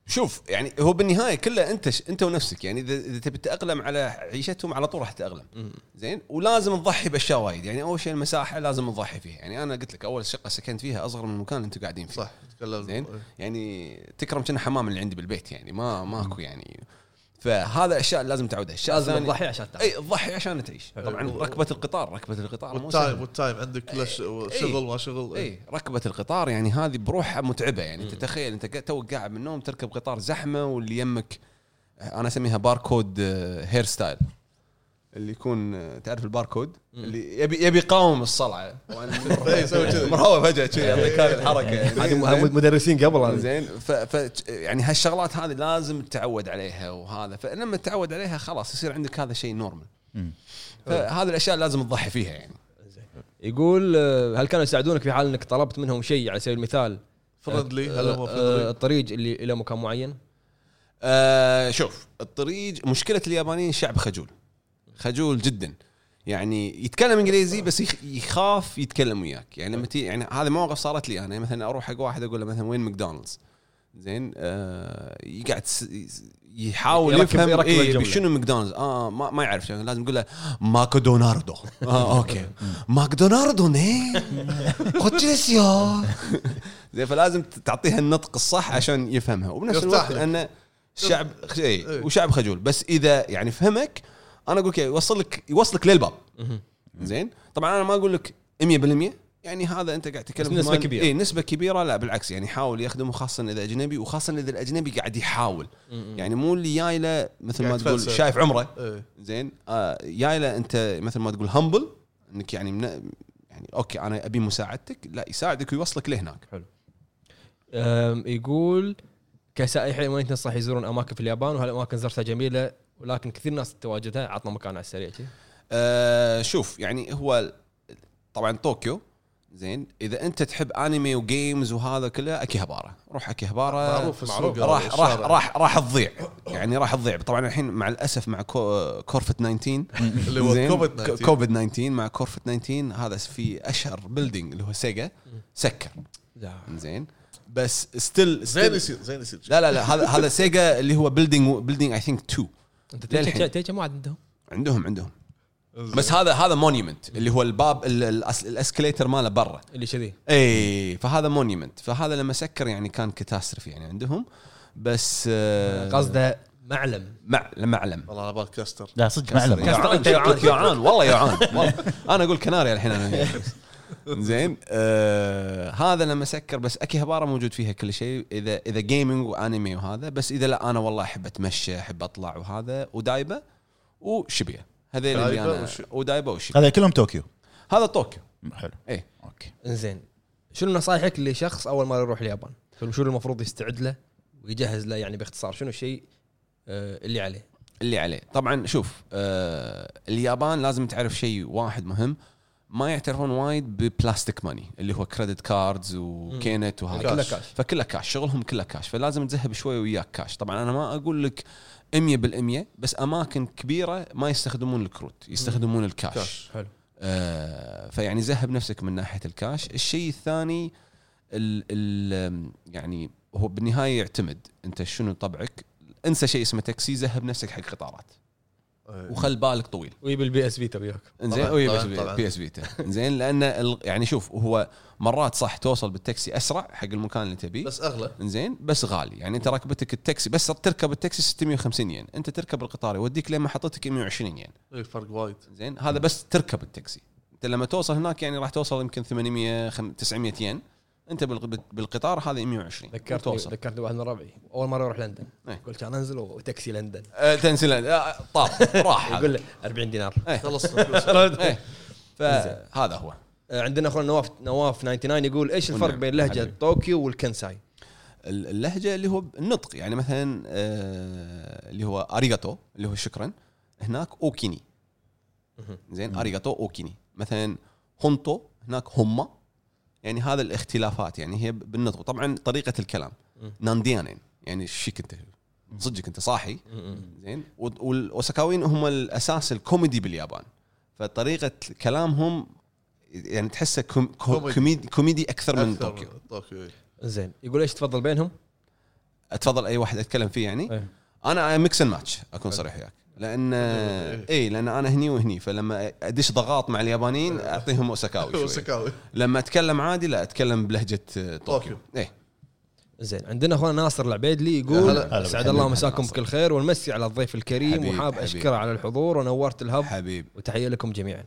Speaker 5: شوف يعني هو بالنهاية كله أنت ش... أنت ونفسك يعني إذا إذا تبي تتاقلم على عيشتهم على طول راح تتاقلم زين؟ ولازم تضحي بأشياء وايد يعني أول شيء المساحة لازم تضحي فيها. يعني أنا قلت لك أول شقة سكنت فيها أصغر من المكان اللي أنتم قاعدين فيه.
Speaker 2: صح تكلم
Speaker 5: زين؟ يعني تكرم كنا حمام اللي عندي بالبيت يعني ما ماكو يعني فهذا أشياء لازم تعودها الاشياء
Speaker 1: لازم تضحي عشان تعيش
Speaker 5: إي تضحي عشان تعيش. طبعا ركبة القطار ركبة القطار مو
Speaker 2: وال
Speaker 5: time.
Speaker 2: وال time عندك ش- شغل ما شغل.
Speaker 5: إي ركبة القطار يعني هذه بروحها متعبة يعني تتخيل أنت توك قاعد من النوم تركب قطار زحمة واللي يمك أنا أسميها barcode hairstyle اللي يكون آه، تعرف الباركود؟ اللي يبي يبي يقاوم الصلعة. [laughs]
Speaker 2: مرهوة فجأة كذي.
Speaker 5: يعطيك هذه الحركة. يعني
Speaker 1: هذه مدرسين قبل.
Speaker 5: زين. ف, ف يعني هالشغلات هذه لازم تتعود عليها وهذا. فلما تتعود عليها خلاص يصير عندك هذا شيء
Speaker 4: normal.
Speaker 5: فهذه الأشياء لازم تضحي فيها يعني.
Speaker 1: يقول آه، هل كانوا يساعدونك في حال إنك طلبت منهم شيء على سبيل المثال؟
Speaker 2: friendly
Speaker 1: آه،
Speaker 2: هل
Speaker 1: آه،
Speaker 2: friendly
Speaker 1: الطريق اللي إلى مكان معين؟
Speaker 5: آه شوف الطريق مشكلة اليابانيين شعب خجول. خجول جدا. يعني يتكلم إنجليزي بس يخ- يخاف يتكلم وياك. يعني لما تي يعني هذه مواقف صارت لي أنا. مثلا أروح حق واحد أقول له مثلا وين ماكدونالدز؟ زين آه يقعد يحاول
Speaker 1: يركب-
Speaker 5: يفهم
Speaker 1: يركب
Speaker 5: إيه. شنو ماكدونالدز؟ آه ما, ما يعرف. شنو، لازم يقول له ماكدوناردو. آه okay. ماكدوناردو に. كوتشيسيو زين فلازم تعطيها النطق الصح عشان يفهمها. وبنفس الوقت. انه شعب اي
Speaker 2: إيه.
Speaker 5: وشعب خجول. بس إذا يعني فهمك أنا أقول لك يوصل لك يوصلك للباب. زين؟ طبعا أنا ما أقول لك 100% يعني هذا أنت قاعد تتكلم كمان-
Speaker 1: كبيرة.
Speaker 5: اي نسبة كبيرة. لا بالعكس. يعني يحاول يخدمه خاصة إذا أجنبي وخاصة إذا الأجنبي قاعد يحاول.
Speaker 1: يعني
Speaker 5: يعني مو اللي جاي له مثل ما تقول
Speaker 2: يتفلسف.
Speaker 5: شايف عمره.
Speaker 2: إيه.
Speaker 5: زين؟ آه جاي له أنت مثل ما تقول humble إنك يعني من يعني okay أنا أبي مساعدتك. لا يساعدك ويوصلك لهناك.
Speaker 1: أم، يقول كسائحين وين تنصح يزورون أماكن في اليابان وهالاماكن زرتها جميلة؟ ولكن كثير ناس تواجدها عطنا مكان على السريع شي.
Speaker 5: آه شوف يعني هو طبعا طوكيو زين. إذا أنت تحب انمي و games وهذا كله أكيهابارا. روح أكيهابارا.
Speaker 2: معروف هذا،
Speaker 5: راح راح. راح راح تضيع. يعني راح تضيع. طبعا الحين مع الأسف مع كو كورفت 19 [laughs]
Speaker 2: اللي هو؟ كوفيد 19.
Speaker 5: كوفيد 19 مع كورفت 19 هذا في أشهر building اللي هو سيجا سكر. زين. بس still
Speaker 2: زين يصير زين يصير.
Speaker 5: لا لا لا. هذا هذا سيجا اللي هو building building I think 2 أنت
Speaker 1: تيجي مو عاد عندهم.
Speaker 5: عندهم عندهم. بس هذا هذا monument اللي هو الباب ال- ال- ال escalator ماله برا.
Speaker 1: اللي كذي.
Speaker 5: اي فهذا monument فهذا لما سكر يعني كان catastrophe يعني عندهم. بس آه،
Speaker 1: قصده معلم.
Speaker 5: مع معلم.
Speaker 2: والله على بال كاستر.
Speaker 4: لا صدق معلم.
Speaker 1: كاستر.
Speaker 5: جعان
Speaker 1: جوعان.
Speaker 5: جوعان والله جوعان والله. أنا أقول كناريا الحين أنا. [laughs] زين آه هذا لما سكر بس اكيهابارا موجود فيها كل شيء إذا إذا gaming وانمي وهذا بس إذا لا أنا والله أحب أتمشى أحب أطلع وهذا أودايبا وشيبويا. هذيل اللي أنا
Speaker 2: وش-
Speaker 5: أودايبا وشيبويا.
Speaker 4: هذا كلهم طوكيو.
Speaker 5: هذا طوكيو.
Speaker 4: حلو.
Speaker 5: إيه.
Speaker 4: okay.
Speaker 1: إنزين. شنو نصايحك لشخص أول مرة يروح اليابان؟ شنو شنو المفروض يستعد له ويجهز له يعني باختصار؟ شنو الشيء آه، اللي عليه؟
Speaker 5: اللي عليه. طبعا شوف آه اليابان لازم تعرف شيء واحد مهم. ما يعترفون وايد ب plastic money اللي هو credit cards وكي نت وهذا.
Speaker 1: كله
Speaker 2: كاش.
Speaker 5: فكلها كاش شغلهم كله كاش فلازم تذهب شوي وياك كاش طبعا أنا ما أقول لك 100% بس أماكن كبيرة ما يستخدمون الكروت يستخدمون الكاش
Speaker 2: كاش
Speaker 1: حلو.
Speaker 5: آه فيعني ذهب نفسك من ناحية الكاش الشيء الثاني ال ال يعني هو بالنهاية يعتمد. أنت شنو طبعك؟ انسى شيء اسمه تاكسي ذهب نفسك حق قطارات. وخل بالك طويل.
Speaker 1: ويجيب ال PSV وياك.
Speaker 5: إنزين
Speaker 2: طبعاً،
Speaker 5: وي
Speaker 2: طبعاً،
Speaker 5: بس
Speaker 2: طبعاً.
Speaker 5: PS Vita. إنزين لأن ال- يعني شوف هو مرات صح توصل بالتاكسي أسرع حق المكان اللي تبيه.
Speaker 2: بس أغلى.
Speaker 5: إنزين بس غالي. يعني أنت ركبتك التاكسي بس تركب التاكسي 650 ين. أنت تركب القطار يوديك لين محطتك 120 ين.
Speaker 2: اي فرق وايد.
Speaker 5: زين هذا بس تركب التاكسي. أنت لما توصل هناك يعني راح توصل يمكن 800 خم- 900 ين. انت بالق- بالقطار هذا 120
Speaker 1: ذكرتني
Speaker 5: توصل
Speaker 1: ذكرتني واحد من ربعي أول مرة يروح لندن.
Speaker 5: إيه.
Speaker 1: قلت كان أنزل وتاكسي لندن. [laughs]
Speaker 5: أه تنزل أه طار [laughs] راح. هذا.
Speaker 1: يقول له 40 دينار.
Speaker 2: خلصنا
Speaker 5: إيه. [laughs] فهذا هو.
Speaker 1: آه، عندنا أخونا نواف نواف 99 يقول إيش الفرق. بين
Speaker 5: لهجة.
Speaker 1: طوكيو والكنساي؟
Speaker 5: ال- اللهجة اللي هو النطق. يعني مثلا آه، اللي هو ありがとう اللي هو شكرا هناك おおきに. زين ありがとう おおきに. مثلا 本当 هناك ほんま يعني هذا الاختلافات يعني هي بالنطق. طبعا طريقة الكلام. なんでやねん. يعني إيش فيك انت. صدقك انت صاحي. زين. وال- والأوساكاويين هم الأساس الكوميدي باليابان. فطريقة كلامهم يعني تحسه كوم
Speaker 2: كوميدي.
Speaker 5: كوميدي, كوميدي أكثر من
Speaker 2: أكثر
Speaker 5: طوكيو.
Speaker 2: من طوكيو. إيه.
Speaker 1: زين. يقول إيش تفضل بينهم؟
Speaker 5: أتفضل أي واحد أتكلم فيه يعني؟
Speaker 1: إيه.
Speaker 5: أنا mix and match أكون صريح وياك. لأن [laughs] اي لأن أنا هني وهني فلما أدش ضغاط مع اليابانيين [laughs] أعطيهم أوساكاوي شوي
Speaker 2: وسكاوي
Speaker 5: لما أتكلم عادي لا أتكلم بلهجة طوكيو
Speaker 2: طوكيو.
Speaker 5: اي
Speaker 1: زين عندنا اخونا ناصر العبيدلي يقول
Speaker 4: أسعد.
Speaker 1: الله مساكم. بكل خير ونمسي على الضيف الكريم وحاب. أشكره على الحضور ونورت الهب
Speaker 5: حبيب
Speaker 1: وتحية لكم جميعا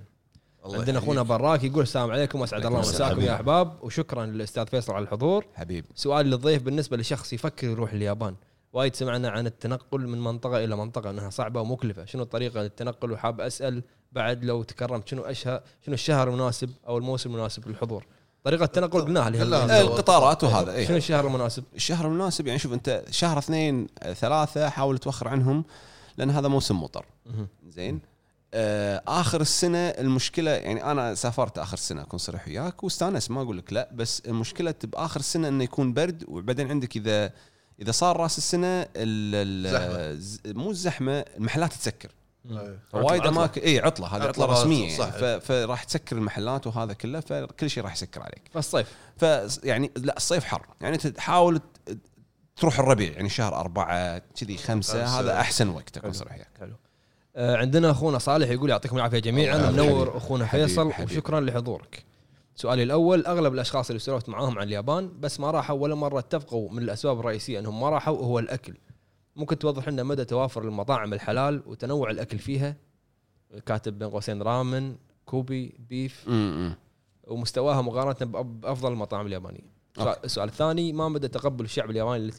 Speaker 1: عندنا. أخونا براك يقول السلام عليكم وأسعد الله. مساكم يا أحباب وشكرا للأستاذ فيصل على الحضور
Speaker 5: حبيب
Speaker 1: سؤال للضيف بالنسبة لشخص يفكر يروح اليابان وايد سمعنا عن التنقل من منطقة إلى منطقة إنها صعبة ومكلفة. شنو الطريقة للتنقل؟ وحاب أسأل بعد لو تكرمت شنو أشهر شنو الشهر المناسب أو الموسم المناسب للحضور؟ طريقة التنقل قلناها. هي
Speaker 5: القطارات وهذا اي
Speaker 1: شنو الشهر المناسب؟
Speaker 5: الشهر المناسب يعني شوف أنت شهر اثنين آه، ثلاثة حاول توخر عنهم لأن هذا موسم مطر. زين؟ آه آخر السنة المشكلة يعني أنا سافرت آخر السنة أكون صريح وياك واستانس ما أقول لك لا بس المشكلة باخر السنة إنه يكون برد وبعدين عندك إذا إذا صار رأس السنة ال ال مو الزحمة المحلات تسكر. وايد. اماكن إي عطلة هذه
Speaker 2: عطلة
Speaker 5: عطلة رسمية
Speaker 2: صح.
Speaker 5: يعني فراح تسكر المحلات وهذا كله فكل شيء راح يسكر عليك
Speaker 1: فالصيف
Speaker 5: ف يعني لا الصيف حر يعني انت تحاول ت- تروح الربيع يعني شهر أربعة كذي خمسة. هذا أحسن وقت
Speaker 1: حلو.
Speaker 5: صريح وياك
Speaker 1: حلو آه، عندنا أخونا صالح يقول يعطيكم العافية جميعا منور.
Speaker 5: أخونا
Speaker 1: فيصل. وشكرا لحضورك سؤالي الأول أغلب الأشخاص اللي سولفت معاهم عن اليابان بس ما راحوا ولا مرة اتفقوا من الأسباب الرئيسية إنهم ما راحوا هو الأكل. ممكن توضح لنا مدى توافر المطاعم الحلال وتنوع الأكل فيها؟ كاتب بين قوسين ramen Kobe beef.
Speaker 5: م- م.
Speaker 1: ومستواها مقارنة بأفضل المطاعم اليابانية. السؤال-
Speaker 5: أوكي.
Speaker 1: السؤال الثاني ما مدى تقبل الشعب الياباني لل-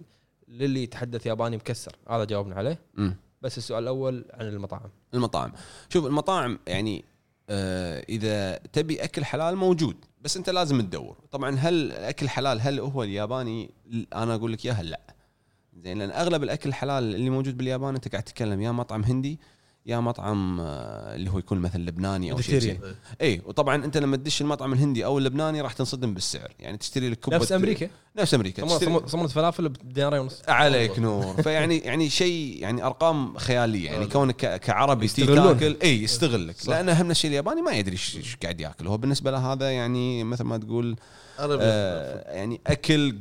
Speaker 1: للي يتحدث ياباني مكسر؟ هذا جاوبنا عليه.
Speaker 5: مم.
Speaker 1: بس السؤال الأول عن المطاعم.
Speaker 5: المطاعم. شوف المطاعم يعني آه إذا تبي أكل حلال موجود. بس انت لازم تدور. طبعا هل الأكل حلال هل هو الياباني؟ أنا أقول لك إياها لا. زين لأن أغلب الأكل الحلال اللي موجود باليابان أنت قاعد تتكلم يا مطعم هندي يا مطعم آه، اللي هو يكون مثلا لبناني أو شيء اي وطبعا أنت لما تدش المطعم الهندي أو اللبناني راح تنصدم بالسعر. يعني تشتري لك كبه
Speaker 1: نفس أمريكا؟
Speaker 5: نفس أمريكا.
Speaker 1: صمت- فلافل بدينارين ونص.
Speaker 5: عليك نور. فيعني يعني شيء يعني أرقام خيالية. يعني كونك ك- كعربي. تاكل اي يستغلك. لأن أهم شيء الياباني ما يدري إيش قاعد ياكل. هو بالنسبة له هذا يعني مثل ما تقول آه يعني أكل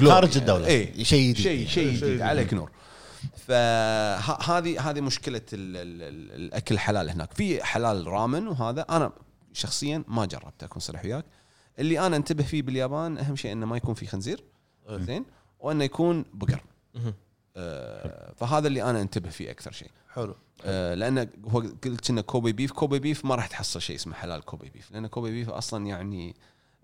Speaker 4: خارج الدولة.
Speaker 5: اي
Speaker 4: شيء جديد.
Speaker 5: شيء شيء جديد. عليك نور. فهذه هذه مشكلة ال ال ال الأكل الحلال هناك. في حلال ramen وهذا أنا شخصيا ما جربته أكون صريح وياك. اللي أنا أنتبه فيه باليابان أهم شيء إنه ما يكون في خنزير
Speaker 2: إيه.
Speaker 5: زين؟ وإنه يكون بقر. آه، فهذا اللي أنا أنتبه فيه أكثر شيء.
Speaker 2: حلو.
Speaker 5: آه، لأن هو قلت إنه Kobe beef Kobe beef ما راح تحصل شيء اسمه حلال Kobe beef لأن Kobe beef أصلا يعني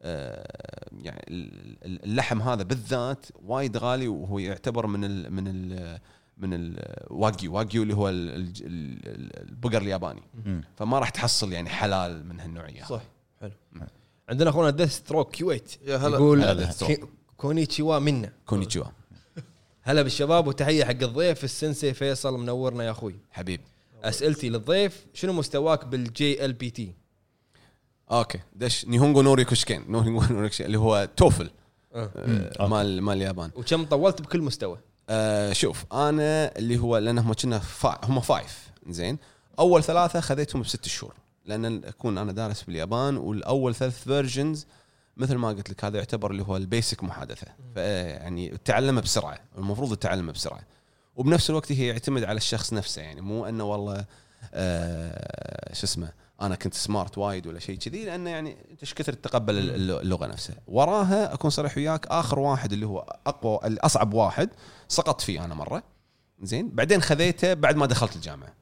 Speaker 5: آه، يعني ال- ال- اللحم هذا بالذات وايد غالي وهو يعتبر من ال من ال من الواجيو واجيو اللي هو ال- ال- ال- البقر الياباني. فما راح تحصل يعني حلال من هالنوعيه
Speaker 2: صح
Speaker 1: عندنا أخونا Deathstroke Kuwait. يقول
Speaker 2: こん
Speaker 1: に
Speaker 4: ち
Speaker 1: は 皆 こ
Speaker 5: んにちは
Speaker 1: هلا بالشباب وتحية حق الضيف ال 先生 فيصل منورنا يا أخوي.
Speaker 5: حبيب.
Speaker 1: أسئلتي للضيف شنو مستواك بال JLPT؟ أوكي. دش.
Speaker 5: 日本語 能力試験. 能力試験 اللي هو TOEFL.
Speaker 1: آه.
Speaker 5: آه، مال مال اليابان.
Speaker 1: وكم طولت بكل مستوى؟
Speaker 5: آه شوف أنا اللي هو لأن هم كنا فا هم five زين. أول ثلاثة خذيتهم بست شهور لأن أكون أنا دارس باليابان والأول ثلاث versions مثل ما قلت لك هذا يعتبر اللي هو ال basic محادثة. يعني تعلمه بسرعة المفروض تتعلمه بسرعة. وبنفس الوقت هي يعتمد على الشخص نفسه يعني مو إنه والله آه شو اسمه أنا كنت سمارت وايد ولا شيء كذي لأنه يعني انت إيش كثر تتقبل الل- اللغة نفسها. وراها أكون صريح وياك آخر واحد اللي هو أقوى الأصعب واحد سقطت فيه أنا مرة. زين؟ بعدين خذيته بعد ما دخلت الجامعة.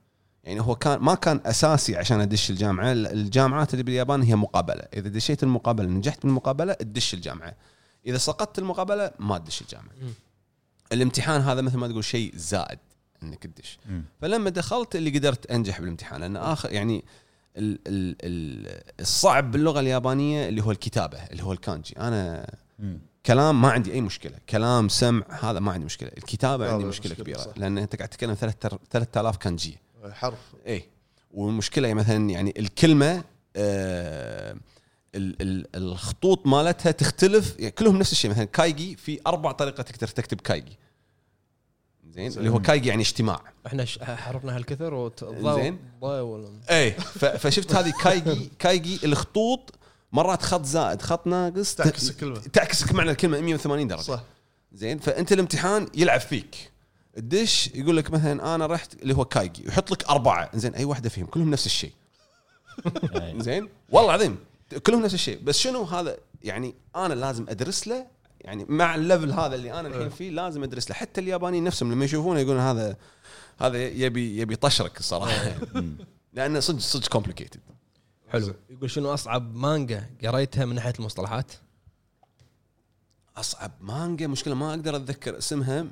Speaker 5: يعني هو كان ما كان أساسي عشان أدش الجامعة الجامعات اللي باليابان هي مقابلة. إذا دشيت المقابلة نجحت بالمقابلة تدش الجامعة. إذا سقطت المقابلة ما تدش
Speaker 1: الجامعة.
Speaker 5: الامتحان هذا مثل ما تقول شيء زائد إنك تدش. فلما دخلت اللي قدرت أنجح بالامتحان لأن آخر يعني ال ال ال الصعب باللغة اليابانية اللي هو الكتابة اللي هو الكانجي. أنا
Speaker 4: مم.
Speaker 5: كلام ما عندي أي مشكلة. كلام سمع هذا ما عندي مشكلة.
Speaker 2: الكتابة
Speaker 5: عندي مشكلة
Speaker 2: مشكلة،
Speaker 5: كبيرة
Speaker 2: صح.
Speaker 5: لأن أنت قاعد تتكلم 3000 كانجي.
Speaker 2: حرف.
Speaker 5: اي والمشكلة مثلا يعني الكلمة آه ال- ال- الخطوط مالتها تختلف. يعني كلهم نفس الشيء. مثلا كايجي في أربع طريقة تقدر تكتب كايجي. زين اللي هو كايجي يعني اجتماع.
Speaker 1: إحنا ش- حرفنا هالكثر
Speaker 5: زين. اي ف- فشفت هذه كايجي كايجي الخطوط مرات خط زائد خط ناقص
Speaker 2: تعكس الكلمة.
Speaker 5: تعكس معنى الكلمة 180 درجة.
Speaker 2: صح.
Speaker 5: زين فأنت الامتحان يلعب فيك. الدش يقول لك مثلا أنا رحت اللي هو كايجي يحط لك أربعة. زين أي واحدة فيهم؟ كلهم نفس الشيء. [laughs] زين؟ والله العظيم كلهم نفس الشيء. بس شنو هذا يعني أنا لازم أدرس له يعني مع ال level هذا اللي أنا الحين فيه لازم أدرس له. حتى اليابانيين نفسهم لما يشوفونه يقولون هذا هذا يبي يبي طشرك الصراحه [laughs] لأنه صدق صدق complicated
Speaker 1: حلو. يقول شنو أصعب مانجا قريتها من ناحية المصطلحات؟
Speaker 5: أصعب مانجا مشكلة ما أقدر أتذكر اسمها.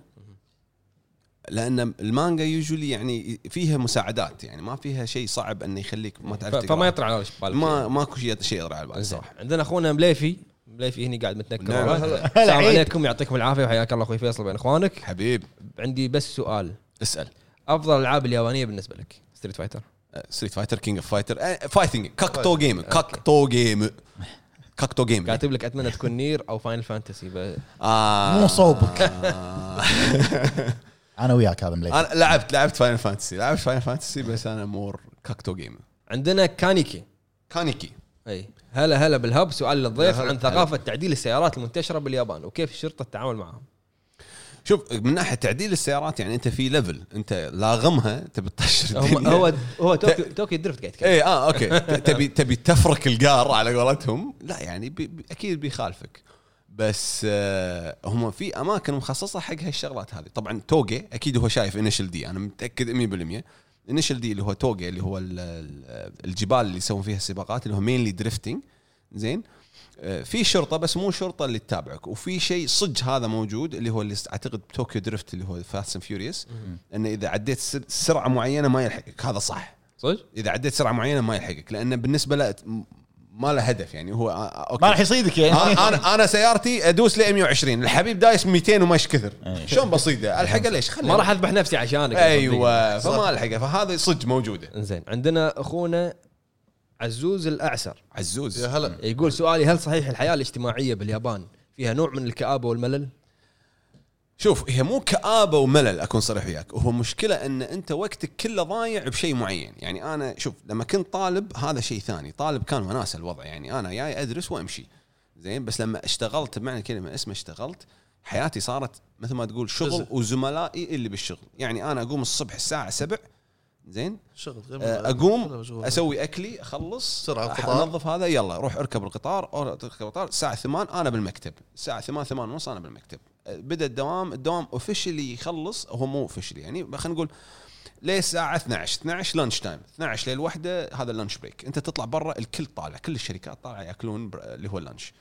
Speaker 5: لأن المانجا usually يعني فيها مساعدات يعني ما فيها شيء صعب إنه يخليك ما تعرف.
Speaker 1: فما يطلع على بالك.
Speaker 5: ما ماكو شيء شيء يطلع على. صراحة
Speaker 1: عندنا أخونا مليفي. مليفي هني قاعد متنكر؟
Speaker 5: نعم.
Speaker 1: السلام. عليكم يعطيكم العافية وحياك الله أخوي فيصل بين إخوانك.
Speaker 5: حبيب.
Speaker 1: عندي بس سؤال.
Speaker 5: اسأل.
Speaker 1: أفضل الالعاب اليابانية بالنسبة لك Street Fighter
Speaker 5: Street Fighter King of Fighter fighting 格闘ゲーム 格闘ゲーム 格闘ゲーム
Speaker 1: كاتب لك أتمنى تكون Nier أو Final Fantasy ب...
Speaker 5: آه.
Speaker 4: مو صوبك.
Speaker 5: آه. [laughs]
Speaker 4: أنا وياك هذا مليك
Speaker 5: أنا لعبت لعبت Final Fantasy لعبت Final Fantasy بس أنا more 格闘ゲーム
Speaker 1: عندنا كانيكي
Speaker 5: كانيكي
Speaker 1: إي. هلا هلا بالهب سؤال للضيف. عن ثقافة تعديل السيارات المنتشرة باليابان. وكيف الشرطه تتعامل معهم؟
Speaker 5: شوف من ناحية تعديل السيارات يعني أنت في level أنت لاغمها تبي تطشر
Speaker 1: هو. هو هو Tokyo Tokyo Drift قاعد يتكلم.
Speaker 5: إي آه أوكي. تبي تبي تفرك القار على قولتهم؟ لا يعني بي بي أكيد بيخالفك. بس آه هم في أماكن مخصصة حق هالشغلات هذه. طبعا توجي أكيد هو شايف Initial D أنا متأكد 100% Initial D اللي هو توجي اللي هو ال- ال- الجبال اللي يسوون فيها السباقات اللي هو mainly drifting زين. آه، في شرطة بس مو شرطة اللي تتابعك. وفي شيء صج هذا موجود اللي هو اللي أعتقد Tokyo Drift اللي هو Fast and Furious انه إذا عديت سر- سرعة معينة ما يلحقك. هذا صح.
Speaker 1: صدق؟
Speaker 5: إذا عديت سرعة معينة ما يلحقك. لأنه بالنسبة له ما له هدف يعني هو آه، أوكي.
Speaker 4: ما راح يصيدك يعني.
Speaker 5: أنا أنا أنا سيارتي أدوس ل 120 الحبيب دايس 200 ومش كثر
Speaker 4: أي.
Speaker 5: شلون بسيطه [laughs] ألحقه ليش؟ خلي
Speaker 1: ما راح أذبح نفسي عشانك
Speaker 5: أيوه فما ألحقه فهذا صدق موجودة.
Speaker 1: إنزين عندنا أخونا عزوز الأعسر.
Speaker 5: عزوز.
Speaker 2: يا هلا.
Speaker 1: يقول سؤالي هل صحيح الحياة الاجتماعية باليابان فيها نوع من الكآبة والملل؟
Speaker 5: شوف هي مو كآبة وملل أكون صريح وياك. هو مشكلة إن أنت وقتك كله ضايع بشيء معين. يعني أنا شوف لما كنت طالب هذا شيء ثاني. طالب كان وناسة الوضع. يعني أنا جاي أدرس وأمشي. زين؟ بس لما اشتغلت بمعنى الكلمة اسمه اشتغلت حياتي صارت مثل ما تقول شغل. وزملائي اللي بالشغل. يعني أنا أقوم الصبح الساعة 7 زين؟
Speaker 2: شغل
Speaker 5: آه، أقوم. أسوي
Speaker 2: أكلي
Speaker 5: أخلص
Speaker 2: القطار.
Speaker 5: أنظف هذا يلا روح أركب القطار. أركب القطار. الساعة 8 أنا بالمكتب. الساعة 8 8 ونص أنا بالمكتب. بدأ الدوام الدوام officially يخلص هو مو officially يعني خلينا نقول ليه الساعة 12 12 lunch time 12 ليل واحدة هذا ال lunch break انت تطلع برا الكل طالع كل الشركات طالعة يأكلون اللي هو ال lunch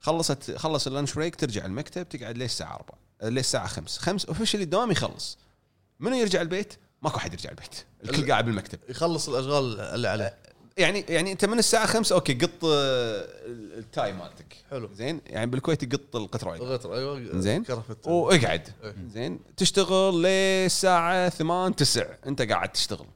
Speaker 5: خلصت خلص ال lunch break ترجع المكتب تقعد ليه الساعة 4 أه، ليه الساعة 5 5 officially الدوام يخلص. منو يرجع البيت؟ ماكو حد يرجع البيت. الكل قاعد بالمكتب.
Speaker 2: يخلص الأشغال اللي عليه.
Speaker 5: يعني يعني انت من الساعة 5 okay قط آه، ال tie مالتك.
Speaker 2: حلو.
Speaker 5: زين؟ يعني بالكويت يقط القطر
Speaker 2: الغتر أيوه
Speaker 5: زين؟
Speaker 2: كرفت
Speaker 5: وإقعد.
Speaker 2: إيه.
Speaker 5: زين؟ تشتغل للساعه 8 9 أنت قاعد تشتغل.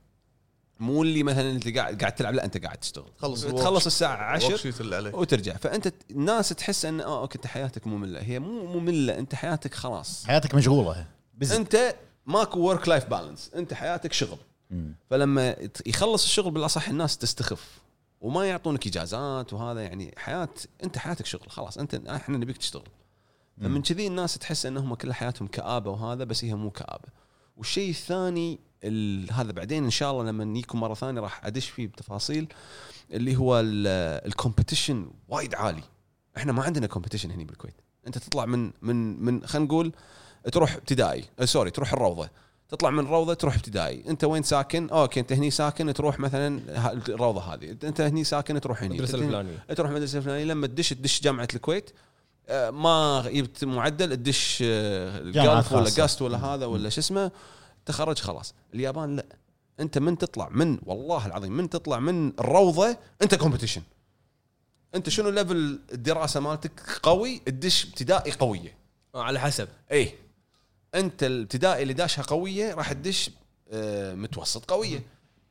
Speaker 5: مو اللي مثلا أنت قاعد قاعد تلعب لا أنت قاعد تشتغل.
Speaker 2: تخلص
Speaker 5: تخلص الساعة 10
Speaker 2: ال work اللي عليه
Speaker 5: وترجع. فأنت الناس تحس إن آه okay أنت حياتك مملة. هي مو ممله أنت حياتك خلاص.
Speaker 4: حياتك مشغولة. busy
Speaker 5: أنت ماكو work life balance أنت حياتك شغل. فلما يخلص الشغل بالأصح الناس تستخف وما يعطونك إجازات وهذا يعني حياة أنت حياتك شغل خلاص أنت إحنا نبيك تشتغل. فمن كذي الناس تحس إنهم كل حياتهم كآبة وهذا بس هي مو كآبة. والشيء الثاني ال- هذا بعدين إن شاء الله لما نجيكم مرة ثانية راح أدش فيه بتفاصيل اللي هو ال competition وايد عالي. إحنا ما عندنا competition هنا بالكويت. أنت تطلع من من من خلينا نقول تروح ابتدائي آه، sorry تروح الروضة. تطلع من الروضه تروح ابتدائي. انت وين ساكن؟ okay انت هني ساكن تروح مثلا الروضة هذه. انت هني ساكن تروح هني. المدرسة
Speaker 1: الفلانية.
Speaker 5: تروح المدرسة الفلانية. لما تدش تدش جامعة الكويت. آه، ما جبت معدل تدش آه،
Speaker 4: ال
Speaker 5: Gulf ولا
Speaker 4: خاصة.
Speaker 5: GUST ولا هذا ولا شو اسمه تخرج خلاص. اليابان لا. انت من تطلع من والله العظيم من تطلع من الروضه انت competition انت شنو level الدراسة مالتك قوي تدش ابتدائي قوية.
Speaker 1: آه، على حسب.
Speaker 5: إيه. انت الابتدائي اللي داشها قوية راح تدش آه، متوسط قوية.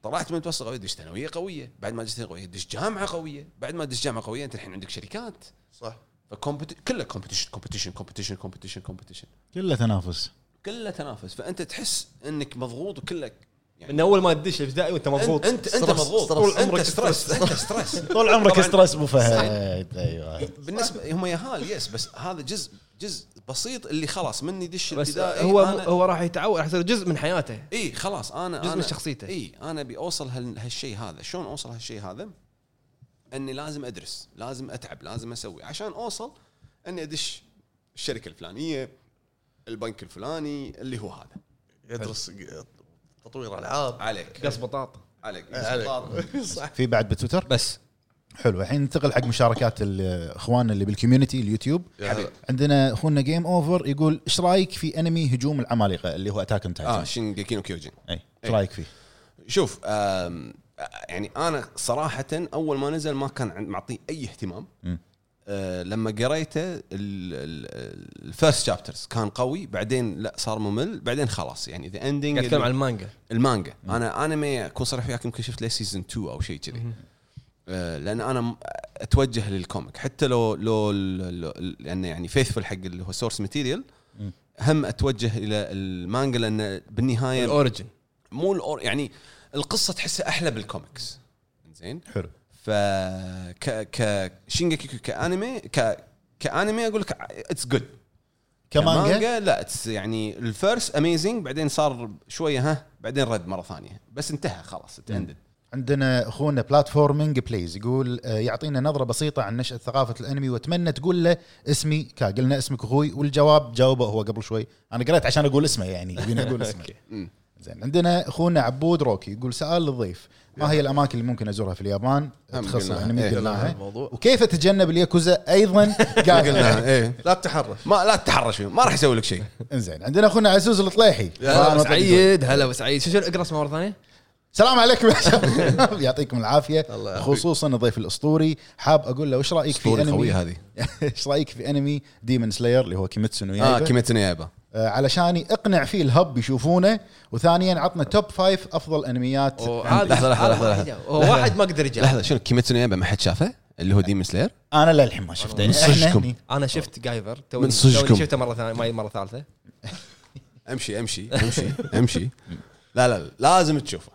Speaker 5: طلعت من متوسط قوية دش ثانوية قوية بعد ما دش ثانوية قويه دش جامعة قوية بعد ما دش جامعة قوية انت الحين عندك شركات.
Speaker 2: صح.
Speaker 5: فكومبت كله كومبetition كومبetition كومبetition كومبetition كومبetition
Speaker 4: كله تنافس.
Speaker 5: كله تنافس. فأنت تحس إنك مضغوط وكلك
Speaker 1: من أول ما تدش الابتدائي وأنت مضغوط.
Speaker 5: انت
Speaker 2: أنت
Speaker 5: مضغوط. طول
Speaker 2: عمرك
Speaker 5: stress. أنت stress.
Speaker 4: طول عمرك stress أبو فهد. أيوه.
Speaker 5: بالنسبة هم يهال yes بس هذا جزء جزء بسيط اللي خلاص من يدش
Speaker 1: بس
Speaker 5: الابتدائي
Speaker 1: هو
Speaker 5: أنا-
Speaker 1: هو راح يتعود راح يصير جزء من حياته.
Speaker 5: إي خلاص أنا
Speaker 1: جزء
Speaker 5: أنا
Speaker 1: من شخصيته.
Speaker 5: إي أنا أبي أوصل هال- هالشيء هذا. شلون أوصل هالشيء هذا؟ إني لازم أدرس لازم أتعب لازم أسوي. عشان أوصل إني أدش الشركة الفلانية البنك الفلاني اللي هو هذا.
Speaker 2: يدرس تطوير ألعاب.
Speaker 5: عليك.
Speaker 1: قص بطاط
Speaker 5: عليك.
Speaker 2: عليك. [laughs]
Speaker 5: صح.
Speaker 4: في بعد بتويتر؟
Speaker 1: بس.
Speaker 4: حلو. الحين ننتقل حق مشاركات اخواننا اللي بال
Speaker 2: community
Speaker 5: اليوتيوب.
Speaker 2: هلا.
Speaker 4: عندنا اخونا Game Over يقول إيش رأيك في انمي هجوم العمالقة اللي هو Attack on
Speaker 5: آه
Speaker 4: Titan
Speaker 5: Shingeki no Kyojin
Speaker 4: اي إيش رأيك فيه؟
Speaker 5: شوف آم، يعني أنا صراحة أول ما نزل ما كان معطيه أي اهتمام. آه، لما قريته ال first chapters كان قوي بعدين لا صار ممل بعدين خلاص. يعني the ending
Speaker 1: قاعد اتكلم عن المانجا.
Speaker 5: المانجا. أنا انمي اكون صريح وياك يمكن شفت له season 2 أو شيء كذي. لأن أنا أتوجه لل comic. حتى لو لو لأنه يعني faithful حق اللي هو source
Speaker 4: material.
Speaker 5: هم أتوجه إلى المانجا لأن بالنهاية
Speaker 1: ال origin
Speaker 5: مو ال or يعني القصة تحسها أحلى بالكوميكس زين
Speaker 4: حلو.
Speaker 5: ف ك ك Shingeki ك anime ك ك anime أقول لك it's good
Speaker 4: كمانجا؟
Speaker 5: لا it's يعني ال first amazing بعدين صار شوية ها بعدين رد مرة ثانية. بس انتهى خلاص ended
Speaker 4: عندنا أخونا Platforming Plays يقول آه، يعطينا نظرة بسيطة عن نشأة ثقافة الأنمي وأتمنى تقول له اسمي. كا قلنا اسمك أخوي والجواب جاوبه هو قبل شوي. أنا قريت عشان أقول اسمه يعني يبيني أقول [laughs] اسمه. زين عندنا أخونا عبود روكي يقول سؤال للضيف. ما هي الأماكن اللي ممكن أزورها في اليابان؟ تخص
Speaker 5: قلناها.
Speaker 4: الانمي
Speaker 5: إيه.
Speaker 4: قلناها. وكيف اتجنب الياكوزا؟ أيضا [laughs] قال
Speaker 5: قلنا إيه.
Speaker 2: لا تتحرش.
Speaker 5: ما لا تتحرش فيهم ما راح يسوي لك شيء.
Speaker 4: إنزين عندنا أخونا عزوز الطليحي.
Speaker 1: سعيد هلا سعيد شو اقرأ اسمه مرة ثانية؟
Speaker 4: سلام عليكم يا شباب. [laughs] يعطيكم
Speaker 2: العافية.
Speaker 4: خصوصا الضيف الأسطوري. حاب أقول له [laughs] إيش رأيك في انمي
Speaker 5: هذه.
Speaker 4: إيش رأيك في anime Demon Slayer اللي هو Kimetsu no
Speaker 5: آه
Speaker 4: Yaiba
Speaker 5: Kimetsu Yaiba
Speaker 4: آه علشان اقنع فيه الهب يشوفونه. وثانيا عطنا top five أفضل
Speaker 1: أنميات.
Speaker 5: لحظة، لحظة،
Speaker 1: هذا
Speaker 5: لحظة،
Speaker 1: واحد- ما قدر يجاوب.
Speaker 5: لحظة شنو Kimetsu Yaiba ما حد شافه؟ اللي هو Demon Slayer
Speaker 4: أنا للحين ما شفته.
Speaker 5: من صجكم.
Speaker 1: أنا شفت جايفر
Speaker 5: من صجكم.
Speaker 1: شفته مرة ثانية ما هي مرة ثالثة. [laughs]
Speaker 5: أمشي أمشي أمشي أمشي. لا لا، لازم تشوفه.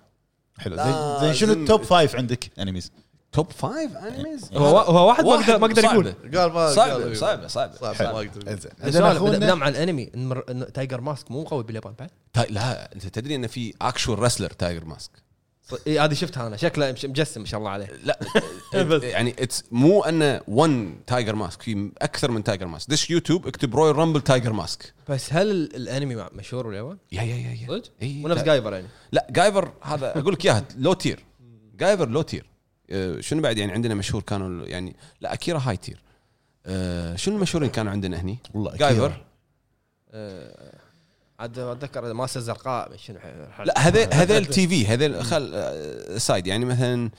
Speaker 4: حلو. زين زين شنو ال top five عندك animes؟
Speaker 5: top five animes
Speaker 1: هو هو واحد ما قدر ما قدر يقول.
Speaker 2: قال ما صعبة
Speaker 5: صعبة صعبة.
Speaker 2: صعب
Speaker 4: حلو.
Speaker 2: ما
Speaker 4: أقدر
Speaker 1: نام عن ال anime. Tiger Mask مو قوي باليابان بعد؟
Speaker 5: لا أنت تدري ان في actual wrestler Tiger
Speaker 1: Mask إيه، هذه شفتها أنا. شكله مجسم ما شاء الله عليه.
Speaker 5: لا [laughs] يعني it's مو أنه one Tiger Mask في أكثر من Tiger Mask دش يوتيوب اكتب Royal Rumble Tiger Mask
Speaker 1: بس هل ال- الانمي مع- مشهور باليابان؟
Speaker 5: yeah yeah yeah yeah.
Speaker 1: صدق؟
Speaker 5: إي،
Speaker 1: مو نفس جايفر يعني.
Speaker 5: لا جايفر هذا أقول لك إياها [laughs] low tier جايفر low tier آه، شنو بعد يعني عندنا مشهور كانوا يعني لا أكيرا high tier. شنو المشهورين كانوا عندنا هني؟
Speaker 4: والله.
Speaker 5: جايفر.
Speaker 1: عاد أتذكر ماسة الزرقاء شنو ح-
Speaker 5: لا هذيل هذيل TV هذيل خل side يعني مثلا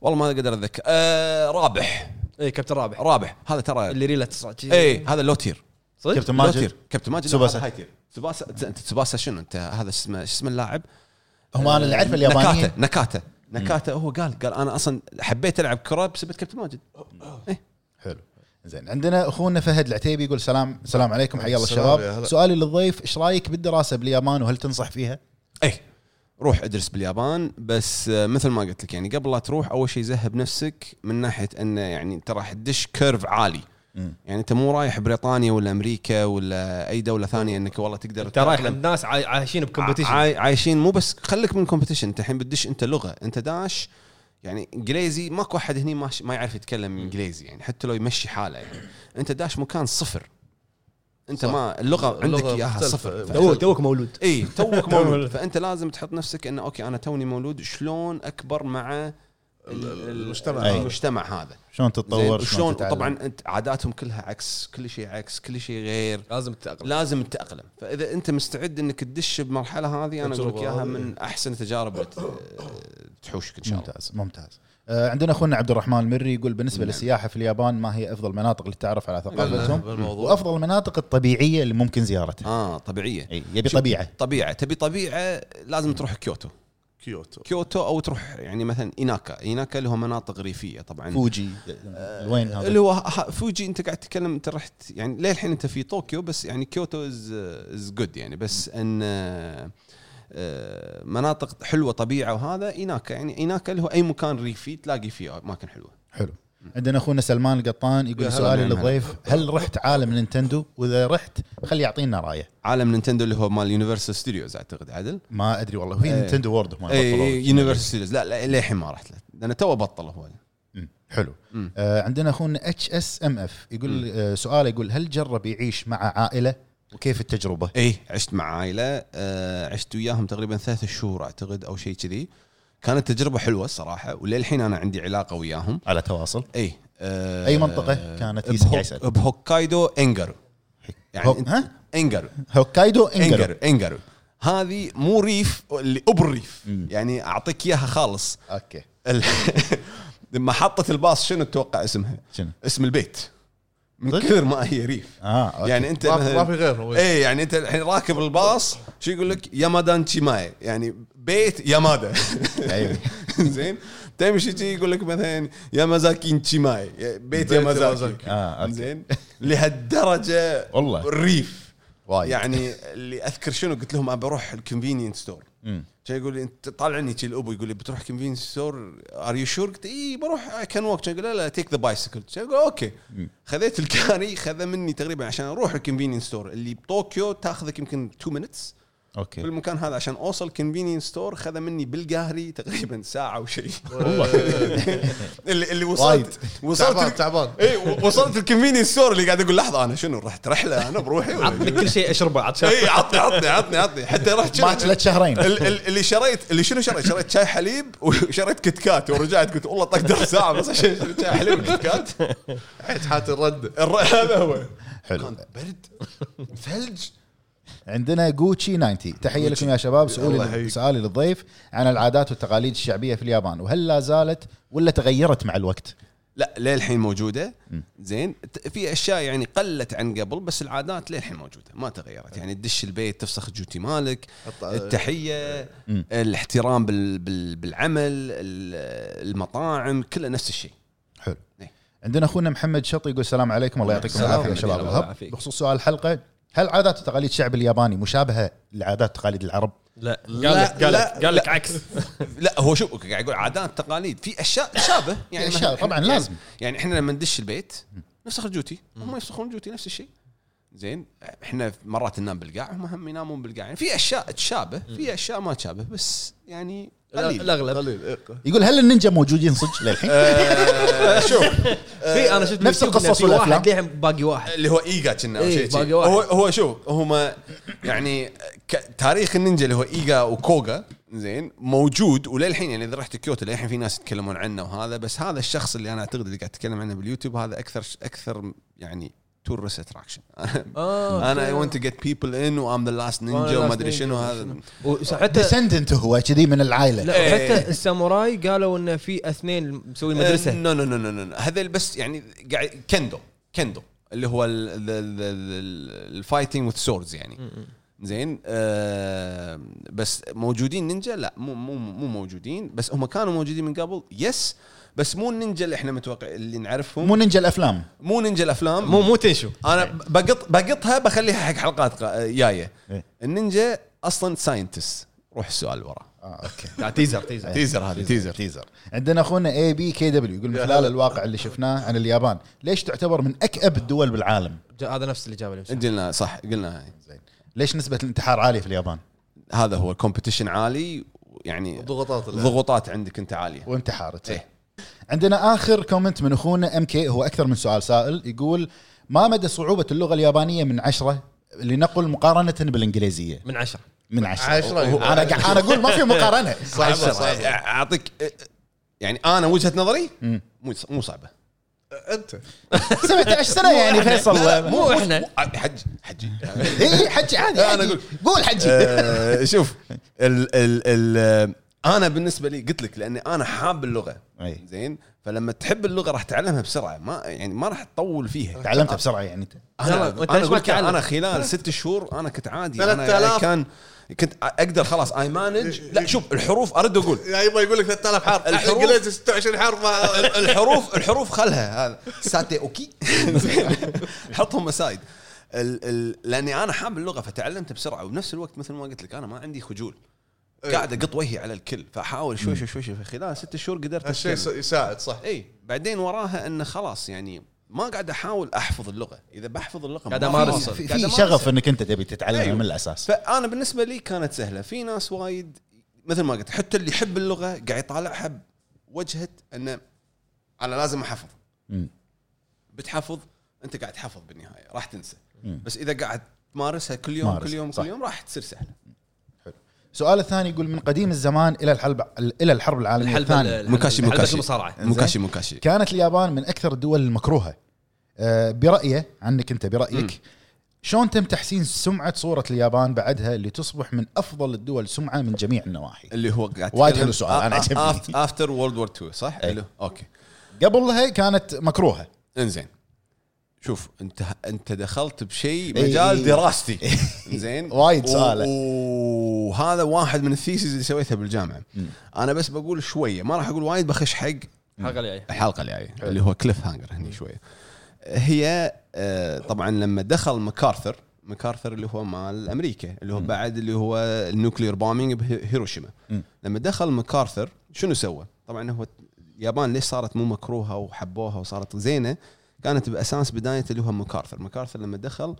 Speaker 5: والله ما أقدر أتذكر. آه، رابح.
Speaker 1: اي كابتن رابح.
Speaker 5: رابح. هذا ترى
Speaker 1: اللي ريله تصعد
Speaker 5: اي هذا low tier
Speaker 1: صدق؟
Speaker 4: كابتن
Speaker 5: low
Speaker 4: ماجد؟
Speaker 5: tier كابتن ماجد
Speaker 4: تسوباسا.
Speaker 5: هذا high tier تسوباسا أنت تسوباسا شنو؟ أنت هذا شو اسمه شو اسم اللاعب؟
Speaker 4: هم أنا اللي أعرفه اليابانيين.
Speaker 5: نكاتا نكاتا. نكاتا هو قال قال أنا أصلا حبيت ألعب كرة بسبب كابتن ماجد.
Speaker 4: حلو زين عندنا أخونا فهد العتيبي يقول سلام سلام عليكم حيا الله الشباب. سؤالي للضيف إيش رأيك بالدراسة باليابان وهل تنصح فيها؟
Speaker 5: اي روح ادرس باليابان بس آه، مثل ما قلت لك يعني قبل لا تروح أول شيء زهب نفسك من ناحية إنه يعني انت راح تدش curve عالي
Speaker 4: مم.
Speaker 5: يعني أنت مو رايح بريطانيا ولا أمريكا ولا أي دولة ثانية إنك والله تقدر
Speaker 1: انت رايح
Speaker 5: تتأقلم.
Speaker 1: عند ناس عاي- عايشين ب competition
Speaker 5: عاي- عايشين مو بس خليك من ال competition أنت الحين بتدش أنت لغة أنت داش يعني إنجليزي ماكو أحد هني ما, ما يعرف يتكلم إنجليزي يعني حتى لو يمشي حاله يعني. أنت داش مكان صفر. أنت
Speaker 2: صح.
Speaker 5: ما
Speaker 2: اللغة
Speaker 5: عندك
Speaker 2: إياها.
Speaker 5: صفر.
Speaker 1: توك توك مولود.
Speaker 5: إي [laughs] توك مولود. فأنت لازم تحط نفسك إنه okay أنا توني مولود شلون أكبر مع
Speaker 2: المجتمع.
Speaker 4: أي.
Speaker 5: المجتمع هذا.
Speaker 4: شلون تتطور
Speaker 5: شلون؟ طبعا أنت عاداتهم كلها عكس كل شيء عكس كل شيء غير.
Speaker 1: لازم تتأقلم.
Speaker 5: لازم تتأقلم. فإذا أنت مستعد إنك تدش بمرحلة هذه أنا أقول لك
Speaker 2: إياها.
Speaker 5: من أحسن التجارب اللي ت- تحوشك إن شاء الله.
Speaker 4: ممتاز ممتاز. آه، عندنا أخونا عبد الرحمن المري يقول بالنسبة
Speaker 5: نعم.
Speaker 4: للسياحة في اليابان ما هي أفضل مناطق للتعرف على ثقافتهم؟
Speaker 2: بالموضوع.
Speaker 4: وأفضل المناطق الطبيعية اللي ممكن زيارتها.
Speaker 5: آه طبيعية.
Speaker 4: إي يبي طبيعة.
Speaker 5: طبيعة. تبي طبيعة لازم تروح كيوتو.
Speaker 2: كيوتو.
Speaker 5: كيوتو أو تروح يعني مثلا إيناكا. إيناكا اللي هو مناطق ريفية طبعا.
Speaker 4: فوجي. وين هذا؟
Speaker 5: اللي هو فوجي أنت قاعد تتكلم أنت رحت يعني للحين أنت في طوكيو بس يعني كيوتو is is good يعني. بس أن آه، آه، مناطق حلوة طبيعة وهذا إيناكا. يعني إيناكا اللي هو أي مكان ريفي تلاقي فيه أماكن حلوة.
Speaker 4: حلو. عندنا أخونا سلمان القطان يقول سؤالي للضيف. هل رحت عالم نينتندو؟ وإذا رحت خلي يعطينا رأيه.
Speaker 5: عالم نينتندو اللي هو مال Universal Studios أعتقد عدل؟
Speaker 4: ما أدري والله في
Speaker 5: إيه.
Speaker 4: Nintendo World هم
Speaker 5: اي
Speaker 4: بطلوا.
Speaker 5: Universal Studios لا لا للحين ما رحت له. لأنه تو بطل هو.
Speaker 4: حلو. آه عندنا أخونا HSMF يقول آه سؤال يقول هل جرب يعيش مع عائلة؟ وكيف التجربة؟
Speaker 5: اي عشت مع عائلة. آه عشت وياهم تقريبا ثلاث شهور أعتقد أو شيء كذي. كانت تجربة حلوة الصراحة وللحين أنا عندي علاقة وياهم.
Speaker 4: على تواصل؟
Speaker 5: أي آه
Speaker 4: أي منطقة كانت
Speaker 5: بهو-؟ بهوكايدو إنجرو. يعني
Speaker 4: هو- ها؟
Speaker 5: إنجرو.
Speaker 4: هوكايدو إنجرو.
Speaker 5: إنجرو إنجرو. هذه مو ريف اللي أبو الريف.
Speaker 4: مم.
Speaker 5: يعني أعطيك إياها خالص.
Speaker 4: okay.
Speaker 5: ال- [laughs] محطة الباص شنو تتوقع اسمها؟
Speaker 4: شنو؟
Speaker 5: اسم البيت. من؟ كثر ما هي ريف.
Speaker 4: آه okay.
Speaker 5: يعني أنت
Speaker 2: ما في غيرهم
Speaker 5: إيه يعني أنت الحين راكب الباص شو يقول لك؟ يامادان تشيماي. يعني بيت يامادا.
Speaker 4: أيوة. [laughs]
Speaker 5: زين؟ تمشي تجي يقول لك مثلا يامازاكي تشيماي؟ بيت
Speaker 2: بيت
Speaker 5: يامازاكي.
Speaker 4: آه
Speaker 5: زين؟ لهالدرجة
Speaker 4: والله.
Speaker 5: الريف
Speaker 4: وايد.
Speaker 5: يعني اللي أذكر شنو قلت لهم ابى أروح ال convenience
Speaker 4: store.
Speaker 5: كان يقول لي أنت طالعني شي الأبو. يقول لي بتروح convenience store are you sure؟ قلت اي بروح. كان walk كان يقول لا لا take the bicycle يقول
Speaker 4: okay.
Speaker 5: خذيت الكاري خذ مني تقريبا عشان أروح الكونفينينس ستور اللي بطوكيو تاخذك يمكن 2 مينتس
Speaker 4: أوكي.
Speaker 5: بالمكان هذا. عشان أوصل كونفينينس ستور خذ مني بالقهري تقريبا ساعة وشيء [laughs] [laughs] اللي اللي وصلت. وصلت
Speaker 2: تعبان تعبان.
Speaker 5: إي وصلت الكونفينينس ستور اللي قاعد أقول لحظة أنا شنو رحت رحلة أنا بروحي
Speaker 1: عطني كل شيء أشربه عط
Speaker 5: إي عطني عطني عطني عطني. حتى رحت
Speaker 4: ماتش ثلاث شهرين.
Speaker 5: ال- ال- اللي شريت اللي شنو شريت؟ شريت شاي حليب وشريت كت كات. ورجعت قلت والله تقدر ساعة بس عشان شاي حليب وكت كات. [laughs]
Speaker 2: حيت حات الرد.
Speaker 5: الر- هذا هو.
Speaker 4: حلو.
Speaker 5: كان برد ثلج.
Speaker 4: عندنا جوتشي 90 تحية لكم يا شباب. سؤالي. سؤالي للضيف عن العادات والتقاليد الشعبية في اليابان. وهل لا زالت ولا تغيرت مع الوقت؟
Speaker 5: لا للحين موجودة. زين. في أشياء يعني قلت عن قبل بس العادات للحين موجودة. ما تغيرت. يعني تدش البيت تفسخ الجوتي مالك
Speaker 4: التحية.
Speaker 5: الاحترام بال بال بالعمل ال- المطاعم كله نفس الشيء.
Speaker 4: حلو.
Speaker 5: إيه.
Speaker 4: عندنا أخونا محمد شطي يقول السلام عليكم. الله يعطيكم العافية يا شباب. بخصوص سؤال الحلقة هل عادات وتقاليد الشعب الياباني مشابهة لعادات وتقاليد العرب؟
Speaker 1: لا. قال
Speaker 5: لا،
Speaker 1: لك قال
Speaker 5: لا،
Speaker 1: لك قال لك عكس. [laughs]
Speaker 5: لا هو شو قاعد يقول عادات تقاليد في أشياء تشابه يعني
Speaker 4: أشياء
Speaker 5: مثلاً
Speaker 4: طبعاً
Speaker 5: يعني-
Speaker 4: لازم.
Speaker 5: يعني إحنا لما ندش البيت نفسخ الجوتي هم يفسخون الجوتي نفس الشيء. زين إحنا مرات ننام بالقاع هم هم ينامون بالقاع. يعني في أشياء تشابه في أشياء ما تشابه. بس يعني قليل
Speaker 1: الأغلب
Speaker 2: قليل إيه.
Speaker 4: يقول هل النينجا موجودين صدق للحين؟ [laughs]
Speaker 5: آه، شوف [laughs]
Speaker 1: في أنا شفت
Speaker 4: نفس القصص والأفلام.
Speaker 1: للحين باقي واحد
Speaker 5: اللي هو إيجا كنا أو
Speaker 1: إيه،
Speaker 5: شيء
Speaker 1: باقي
Speaker 5: شي.
Speaker 1: واحد.
Speaker 5: هو هو شوف هم يعني تاريخ النينجا اللي هو إيجا وكوغا زين موجود وللحين يعني إذا رحت كيوتو للحين في ناس يتكلمون عنه وهذا بس هذا الشخص اللي أنا أعتقد اللي قاعد أتكلم عنه باليوتيوب هذا أكثر أكثر يعني tourist attraction [laughs]
Speaker 1: آه،
Speaker 5: أنا اي. want to get people in و
Speaker 1: I'm the last ninja وما أدري
Speaker 5: شنو هذا.
Speaker 1: وحتى
Speaker 4: descendant هو كذي من العائلة.
Speaker 1: لا
Speaker 5: إيه.
Speaker 1: وحتى الساموراي قالوا إنه في اثنين مسوين مدرسة.
Speaker 5: no no no no هذا بس يعني قاعد كندو كندو اللي هو ال fighting with swords يعني. زين آه بس موجودين نينجا؟ لا مو مو مو موجودين. بس هم كانوا موجودين من قبل؟ yes بس مو النينجا اللي إحنا متوقع اللي نعرفهم.
Speaker 4: مو نينجا الأفلام.
Speaker 5: مو نينجا الأفلام.
Speaker 1: مو مو تنشو.
Speaker 5: أنا بقط بقطها بخليها حق حلقات قا- جاية.
Speaker 4: إيه.
Speaker 5: النينجا أصلا scientist روح السؤال ورا.
Speaker 4: آه okay.
Speaker 1: لا teaser teaser
Speaker 5: teaser هذا teaser
Speaker 4: teaser عندنا أخونا ABKW يقول من خلال الواقع اللي شفناه عن اليابان ليش تعتبر من اكئب الدول بالعالم؟
Speaker 1: هذا نفس الاجابه اللي.
Speaker 5: قلنا صح قلنا هاي.
Speaker 4: زين. ليش نسبة الانتحار عالية في اليابان؟
Speaker 5: هذا هو ال competition عالي يعني
Speaker 2: ضغوطات
Speaker 5: ضغوطات عندك أنت عالية.
Speaker 4: وانتحار
Speaker 5: إيه.
Speaker 4: عندنا آخر comment من أخونا MK هو أكثر من سؤال سائل يقول ما مدى صعوبة اللغة اليابانية من عشرة لنقل مقارنة بالإنجليزية؟
Speaker 1: من عشرة.
Speaker 4: من عشرة.
Speaker 2: عشرة.
Speaker 4: أنا قاعد أنا أقول ما في مقارنة. [laughs]
Speaker 2: صعبة
Speaker 5: عشرة.
Speaker 2: صعبة.
Speaker 5: أعطيك يعني أنا وجهة نظري. مو مو صعبة.
Speaker 2: أنت. [laughs]
Speaker 4: 17 سنة يعني فيصل.
Speaker 1: مو إحنا.
Speaker 5: حج حجي
Speaker 4: اي حجي عادي
Speaker 5: أنا
Speaker 4: عادي.
Speaker 5: أقول.
Speaker 4: قول حجي.
Speaker 5: آه، شوف ال ال ال أنا بالنسبة لي قلت لك لأني أنا حاب اللغة.
Speaker 4: أي.
Speaker 5: زين؟ فلما تحب اللغة راح تتعلمها بسرعة. ما يعني ما راح تطول فيها.
Speaker 4: تعلمتها بسرعة يعني
Speaker 5: أنت.
Speaker 1: أنا أنا
Speaker 5: أقول؟ أنا خلال ست شهور أنا كنت عادي. أنا
Speaker 2: آلاف.
Speaker 5: كان كنت أقدر خلاص I manage لا شوف الحروف أرد أقول.
Speaker 2: يا يبا يقول لك 3000 حرف.
Speaker 5: الحروف-
Speaker 2: الإنجليزي 26 حرف.
Speaker 5: الحروف الحروف خلها. هذا. ساتي okay. [laughs] حطهم اسايد ال ال لأني أنا حاب اللغة فتعلمت بسرعة. وبنفس الوقت مثل ما قلت لك أنا ما عندي خجول. قاعد أقط وجهي على الكل فأحاول شوي شوي شوي شوي خلال ست شهور قدرت
Speaker 2: هالشيء. يساعد صح
Speaker 5: اي بعدين وراها انه خلاص يعني ما قاعد أحاول أحفظ اللغة إذا بحفظ اللغة
Speaker 1: قاعد.
Speaker 5: أوصل.
Speaker 4: في. شغف إنك أنت تبي تتعلمها
Speaker 5: أيوه.
Speaker 4: من الأساس
Speaker 5: فأنا بالنسبة لي كانت سهلة في ناس وايد مثل ما قلت حتى اللي يحب اللغة قاعد يطالعها بوجهه إنه أنا لازم
Speaker 4: أحفظ.
Speaker 5: بتحفظ أنت قاعد تحفظ بالنهاية راح تنسى. بس إذا قاعد تمارسها كل يوم
Speaker 4: مارس،
Speaker 5: كل يوم
Speaker 4: صح.
Speaker 5: كل يوم راح تصير سهلة
Speaker 4: السؤال الثاني يقول من قديم الزمان إلى الحرب إلى الحرب العالمية
Speaker 1: الحلبة
Speaker 4: الثانية.
Speaker 1: ال-
Speaker 5: مكاشي مكاشي.
Speaker 1: المصارعة.
Speaker 5: مكاشي مكاشي.
Speaker 4: كانت اليابان من أكثر الدول المكروهة. آه، برايه عنك
Speaker 5: أنت.
Speaker 4: برأيك شلون تم تحسين سمعة صورة اليابان بعدها لتصبح من أفضل الدول سمعة من جميع النواحي؟
Speaker 5: اللي هو قاعد
Speaker 4: وايد حلو سؤال، أنا عجبني.
Speaker 5: after World War 2 صح؟
Speaker 4: أي.
Speaker 5: اللي- okay.
Speaker 4: قبلها كانت مكروهة.
Speaker 5: إنزين. شوف انت انت دخلت بشيء
Speaker 4: إي.
Speaker 5: مجال دراستي زين [laughs]
Speaker 4: وايد سؤال.
Speaker 5: وهذا واحد من ال theses اللي سويتها
Speaker 4: بالجامعة.
Speaker 5: أنا بس بقول شوية ما راح أقول وايد بخش حق
Speaker 1: الحلقة اللي جاية
Speaker 5: الحلقة الجاية اللي هو cliffhanger هني شوية هي آه، طبعا لما دخل ماكارثر ماكارثر اللي هو مال أمريكا اللي هو بعد اللي هو ال nuclear bombing
Speaker 4: بهيروشيما.
Speaker 5: لما دخل ماكارثر شنو سوى؟ طبعا هو اليابان ليش صارت مو مكروهة وحبوها وصارت زينة كانت بأساس بداية اللي هو ماكارثر. ماكارثر لما دخل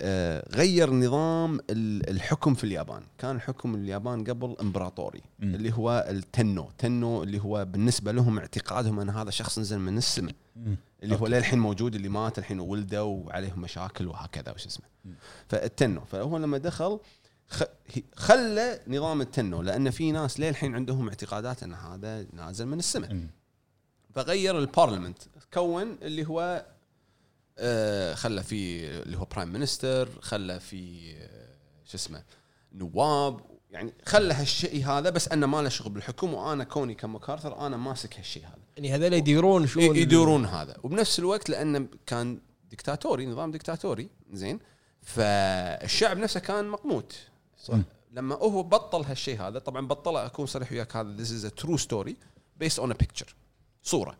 Speaker 5: آه، غير نظام ال- الحكم في اليابان. كان الحكم اليابان قبل إمبراطوري
Speaker 4: مم.
Speaker 5: اللي هو ال 天皇. 天皇 اللي هو بالنسبة لهم اعتقادهم أن هذا شخص نزل من السماء. اللي هو للحين موجود اللي مات الحين ولده وعليهم مشاكل وهكذا وش اسمه. فال 天皇. فهو لما دخل خلى نظام ال 天皇 لأن في ناس للحين عندهم اعتقادات أن هذا نازل من السماء. فغير ال parliament. كون اللي هو آه خلى في اللي هو prime minister خلى في آه شو اسمه نواب يعني خلى هالشيء هذا بس أنه ما له شغل بالحكم وأنا كوني كمكارثر أنا ماسك هالشيء هذا.
Speaker 1: يعني هذول يديرون شو
Speaker 5: يدورون هذا. وبنفس الوقت لأنه كان دكتاتوري نظام دكتاتوري زين فالشعب نفسه كان مقموت.
Speaker 2: صح.
Speaker 5: لما هو بطل هالشيء هذا طبعا بطله أكون صريح وياك هذا this is a true story based on a picture صورة.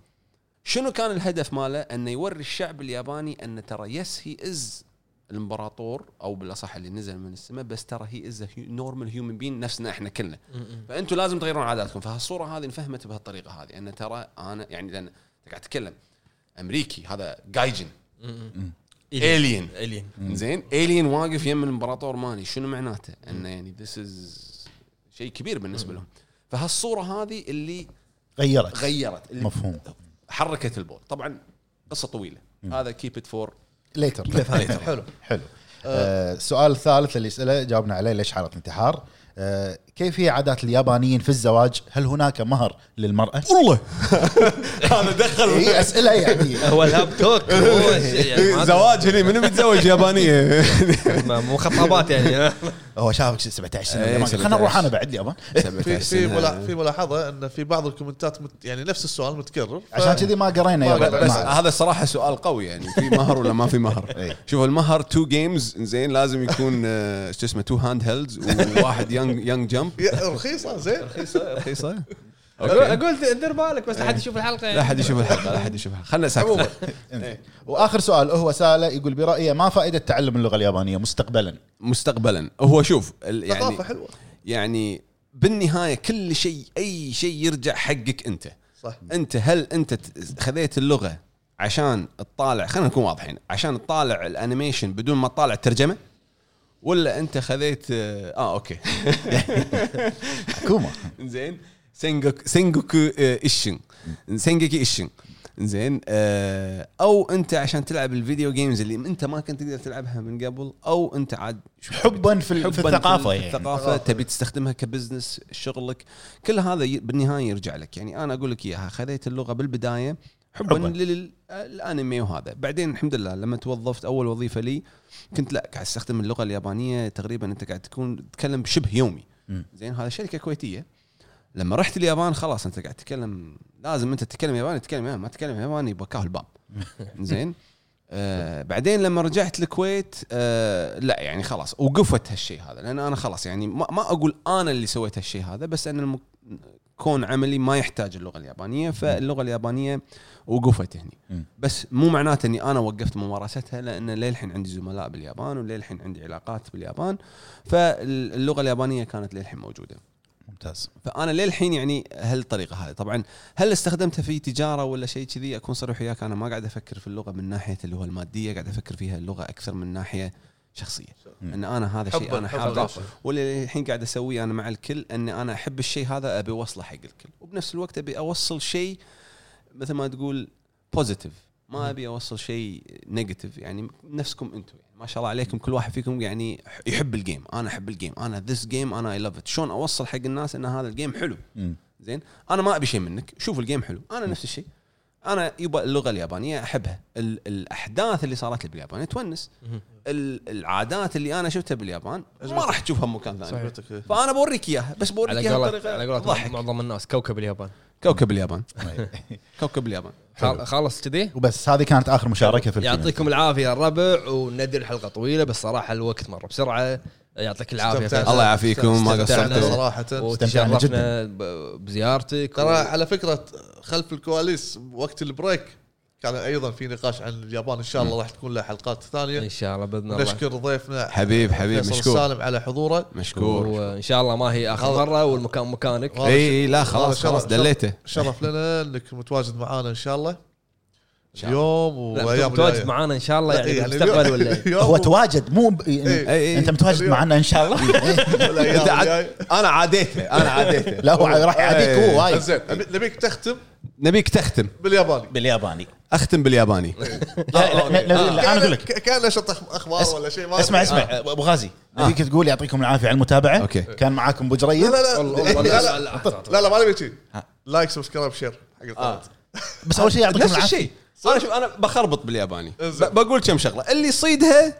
Speaker 5: شنو كان الهدف ماله؟ أنه يوري الشعب الياباني أن ترى yes he is الإمبراطور أو بالأصح اللي نزل من السماء بس ترى he is normal human being نفسنا إحنا كلنا. فانتم لازم تغيرون عاداتكم. فهالصورة هذه انفهمت بهالطريقة هذه. أن ترى أنا يعني لأن قاعد تتكلم أمريكي هذا 外人
Speaker 1: alien alien
Speaker 5: زين؟ alien واقف يم الإمبراطور مالي شنو معناته؟ أنه يعني this is شيء كبير بالنسبة لهم. فهالصورة هذه اللي
Speaker 4: غيرت.
Speaker 5: غيرت.
Speaker 4: مفهوم.
Speaker 5: حركت ال ball. طبعا قصة طويلة. هذا keep it for
Speaker 4: later
Speaker 2: حلو.
Speaker 4: حلو. آه، السؤال الثالث اللي يساله جاوبنا عليه ليش حالة انتحار؟ آه، كيف هي عادات اليابانيين في الزواج؟ هل هناك مهر للمرأة؟
Speaker 5: والله. [laughs] هذا دخل.
Speaker 4: هي أسئلة يعني. [laughs]
Speaker 1: هو الهاب توك [laughs] يعني
Speaker 5: زواج هني. منو بيتزوج يابانية؟
Speaker 1: ما- مو خطابات يعني.
Speaker 4: هو شافك 17 سنة.
Speaker 5: إيه،
Speaker 4: اليابان.
Speaker 5: 17.
Speaker 4: خلنا نروح أنا بعد اليابان.
Speaker 2: في في ملا- في ملاحظة إن في بعض الكومنتات مت يعني نفس السؤال متكرر.
Speaker 4: عشان كذي ما قرينا.
Speaker 5: بس هذا صراحة سؤال قوي يعني. في مهر ولا ما في مهر؟
Speaker 4: إيه.
Speaker 5: شوف المهر two games زين لازم يكون آه، شو اسمه two handhelds وواحد يونج يونج
Speaker 2: يا- رخيصة زين.
Speaker 5: رخيصة رخيصة.
Speaker 1: أقول [laughs] دير بالك بس لا حد يشوف الحلقة. يعني.
Speaker 5: لا حد يشوف الحلقة لا حد يشوف الحلقة. خلنا ساكت [laughs]
Speaker 4: إنزين. وآخر سؤال هو سالة يقول برايه ما فائدة تعلم اللغة اليابانية مستقبلا؟
Speaker 5: مستقبلا. هو شوف ال- يعني
Speaker 2: ثقافة حلوة.
Speaker 5: يعني بالنهاية كل شيء أي شيء يرجع حقك أنت.
Speaker 2: صح.
Speaker 5: أنت هل أنت خذيت اللغة عشان تطالع خلينا نكون واضحين عشان تطالع ال animation بدون ما تطالع الترجمة؟ ولا أنت خذيت آه, آه أوكي. [laughs]
Speaker 4: حكومه
Speaker 5: زين. سينجوك سينجوكو آه، إيشن. سينجوكي إيشن. زين آه، أو أنت عشان تلعب الفيديو جيمز اللي أنت ما كنت تقدر تلعبها من قبل أو أنت عاد
Speaker 4: حبا في, ال- في
Speaker 5: حباً
Speaker 4: الثقافة
Speaker 5: في
Speaker 4: يعني.
Speaker 5: الثقافة تبي تستخدمها كبزنس شغلك. كل هذا بالنهاية يرجع لك. يعني أنا أقول لك إياها خذيت اللغة بالبداية حبا
Speaker 4: حباً.
Speaker 5: للانمي وهذا. بعدين الحمد لله لما توظفت أول وظيفة لي كنت لا قاعد أستخدم اللغة اليابانية تقريبا. أنت قاعد تكون تتكلم شبه يومي.
Speaker 4: مم.
Speaker 5: زين هذا شركة كويتية. لما رحت اليابان خلاص أنت قاعد تتكلم. لازم أنت تتكلم ياباني تتكلم ياباني ما تتكلم ياباني بكاه الباب [laughs] زين؟ آه بعدين لما رجعت الكويت آه لا يعني خلاص وقفت هالشيء هذا. لأن أنا خلاص يعني ما, ما أقول أنا اللي سويت هالشيء هذا بس أن. كون عملي ما يحتاج اللغة اليابانية. فاللغة اليابانية وقفت هني. بس مو معناته إني أنا وقفت ممارستها لأن للحين عندي زملاء باليابان وللحين عندي علاقات باليابان. فاللغة اليابانية كانت للحين موجودة.
Speaker 4: ممتاز.
Speaker 5: فأنا للحين يعني هالطريقة هذه. طبعا هل استخدمتها في تجارة ولا شيء كذي؟ أكون صريح وياك أنا ما قاعد أفكر في اللغة من ناحية اللي هو المادية قاعد أفكر فيها اللغة أكثر من ناحية شخصية.
Speaker 4: مم.
Speaker 5: إن أنا هذا شيء
Speaker 2: حباً- أنا
Speaker 5: حابه
Speaker 2: للشيء.
Speaker 5: واللي الحين قاعد أسويه أنا مع الكل إني أنا أحب الشيء هذا أبي أوصله حق الكل. وبنفس الوقت أبي أوصل شيء مثل ما تقول positive ما أبي أوصل شيء negative يعني نفسكم أنتم. يعني ما شاء الله عليكم كل واحد فيكم يعني يحب ال game أنا أحب ال game أنا this game أنا I love it شلون أوصل حق الناس إن هذا ال game
Speaker 4: حلو.
Speaker 5: زين؟ أنا ما أبي شيء منك. شوف ال game حلو. أنا نفس الشيء. أنا يبا اللغة اليابانية أحبها. ال- الأحداث اللي صارت لي باليابان تونس. ال- العادات اللي أنا شفتها باليابان ما راح تشوفها بمكان ثاني. فأنا بوريك إياها. بس بوريك
Speaker 1: على
Speaker 5: إياها
Speaker 1: قولة
Speaker 5: بطريقة
Speaker 1: على قولة
Speaker 5: ضحك.
Speaker 1: معظم الناس. كوكب اليابان.
Speaker 5: كوكب اليابان. [laughs] كوكب اليابان.
Speaker 1: خل- خلص كذي؟
Speaker 4: وبس هذه كانت آخر مشاركة في ال comment.
Speaker 1: يعطيكم العافية يا الربع وندري الحلقة طويلة بس صراحة الوقت مر بسرعة. يعطيك العافية.
Speaker 5: الله يعافيكم. ما. قصرتوا.
Speaker 2: صراحة.
Speaker 4: استمتعنا
Speaker 1: وتشرفنا ب- بزيارتك.
Speaker 2: ترى على فكرة خلف الكواليس وقت ال break. كان أيضا في نقاش عن اليابان. إن شاء الله راح تكون له حلقات ثانية.
Speaker 1: إن شاء الله بإذن الله.
Speaker 2: نشكر ضيفنا
Speaker 5: حبيب حبيب مشكور.
Speaker 2: السالم على حضوره.
Speaker 5: مشكور.
Speaker 1: وإن شاء الله ما هي آخر
Speaker 2: هذا-
Speaker 1: مرة والمكان مكانك.
Speaker 5: إي لا خلاص خلاص دليته.
Speaker 2: شرف لنا إنك متواجد معانا إن شاء الله. اليوم وأيام
Speaker 1: متواجد
Speaker 2: الجاية.
Speaker 1: معانا إن شاء الله يعني
Speaker 2: إيه،
Speaker 1: بالمستقبل ولا [laughs]
Speaker 2: اليوم
Speaker 4: هو تواجد مو ب...
Speaker 2: إيه.
Speaker 5: إيه.
Speaker 4: أنت متواجد. معنا إن شاء الله. [laughs]
Speaker 5: أنا عاديته أنا عاديته [laughs]
Speaker 4: لا هو راح يعاديك هو وايد.
Speaker 2: زين نبي- نبيك تختم؟
Speaker 5: نبيك تختم.
Speaker 2: بالياباني.
Speaker 4: بالياباني.
Speaker 5: أختم بالياباني.
Speaker 4: لا لا لا أنا أقول لك.
Speaker 2: كان نشط
Speaker 4: أخبار
Speaker 2: ولا شيء؟ ما
Speaker 4: اسمع. اسمع أبو غازي. نبيك تقول يعطيكم العافية على المتابعة.
Speaker 5: أوكي.
Speaker 4: كان معاكم أبو
Speaker 2: لا
Speaker 4: جريد
Speaker 2: لا لا. لا لا
Speaker 1: لا-
Speaker 2: لا
Speaker 1: لا-
Speaker 2: لا لا ما نبي. like subscribe share حق القناة.
Speaker 4: بس أول شيء يعطيكم
Speaker 5: العافية. انا شوف انا بخربط بالياباني
Speaker 2: إنزين.
Speaker 5: ب- بقول كم شغله اللي يصيدها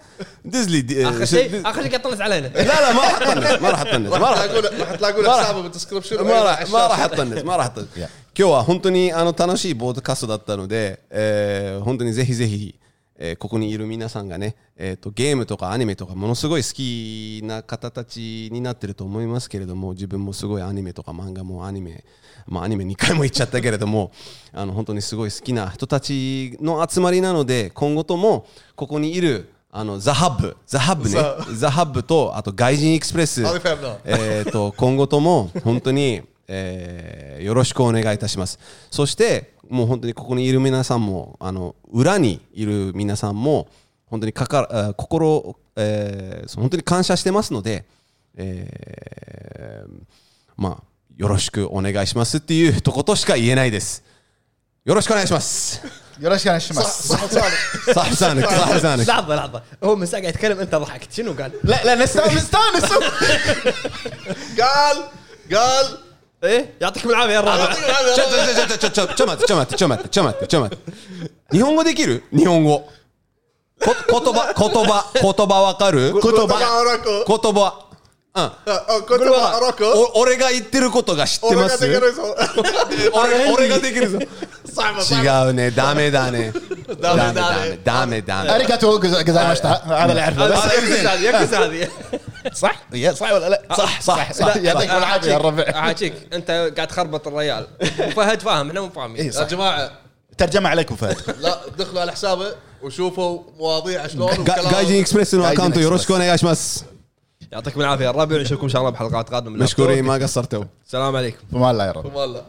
Speaker 5: دز لي دي-
Speaker 1: اخر شيء اخر شيء قاعد تطنز علينا
Speaker 5: لا لا ما راح اطنز ما راح اطنز ما
Speaker 2: راح
Speaker 5: راح
Speaker 2: تلاقون راح تلاقون
Speaker 5: ما راح-
Speaker 2: حسابه بالدسكربشن
Speaker 5: まあらまあらはったんです。まあらはったんです[laughs]
Speaker 4: いや
Speaker 5: 今日は本当にあの楽しいボードカストだったので、えー本当にぜひぜひ、えーここにいる皆さんがね、えー、とゲームとかアニメとかものすごい好きな方たちになってると思いますけれども自分もすごいアニメとか漫画もアニメ まあ、アニメ2回も言っちゃったけれども [laughs] あの本当にすごい好きな人たちの集まりなので今後ともここにいるあのザ・ハッブ、ザ・ハブね、
Speaker 2: ザ・
Speaker 5: ハブと、あと外人エクスプレス、え、と今後とも本当に、えー、よろしくお願いいたします。そして、もう本当にここにいる皆さんも、あの裏にいる皆さんも、本当にかか心、えー、本当に感謝してますので、えー、まあ、よろしくお願いしますっていうとことしか言えないですよろしくお願いします
Speaker 4: よろしくお願いします。
Speaker 2: صح صالح
Speaker 5: サーフさんサーフさん
Speaker 1: لحظه لحظه هو من ساعه قاعد يتكلم انت ضحكت شنو قال؟
Speaker 4: لا لا نستانس نستانس
Speaker 2: قال قال
Speaker 1: ايه يعطيكم العافيه يا الرابع
Speaker 5: ちょちょちょちょちょちょちょ待ってちょ待ってちょ待ってちょ待ってちょ待って日本語できる日本語こ言葉言葉言葉わかる
Speaker 2: كنت اراكو
Speaker 5: 言葉 うん
Speaker 2: كنت اراكو
Speaker 5: お俺が言ってることが知ってます俺俺ができるぞ
Speaker 2: صعبه صعبه
Speaker 5: 違うねダメだねダメ
Speaker 2: ダメ
Speaker 5: ダメダメダメ
Speaker 4: اريكاتو جزايماشتا هذا اللي اعرفه بس
Speaker 1: يكس هذه يكس هذه صح؟
Speaker 4: يا صح ولا لا؟
Speaker 5: صح صح صح
Speaker 4: يعطيكم العافيه يا الربع
Speaker 1: احاكيك انت قاعد تخربط الريال وفهد فاهم احنا مو فاهمين
Speaker 4: إيه،
Speaker 2: يا
Speaker 4: صح.
Speaker 2: جماعه
Speaker 4: ترجمه عليكم فهد
Speaker 2: لا دخلوا على حسابه وشوفوا مواضيع شلون
Speaker 5: ガガイジン
Speaker 1: يعطيكم العافية. يا الربع نشوفكم إن شاء الله بحلقات قادمة من
Speaker 5: مشكورين ما قصرتوا.
Speaker 1: السلام عليكم.
Speaker 4: فمان الله يا رب.
Speaker 2: والله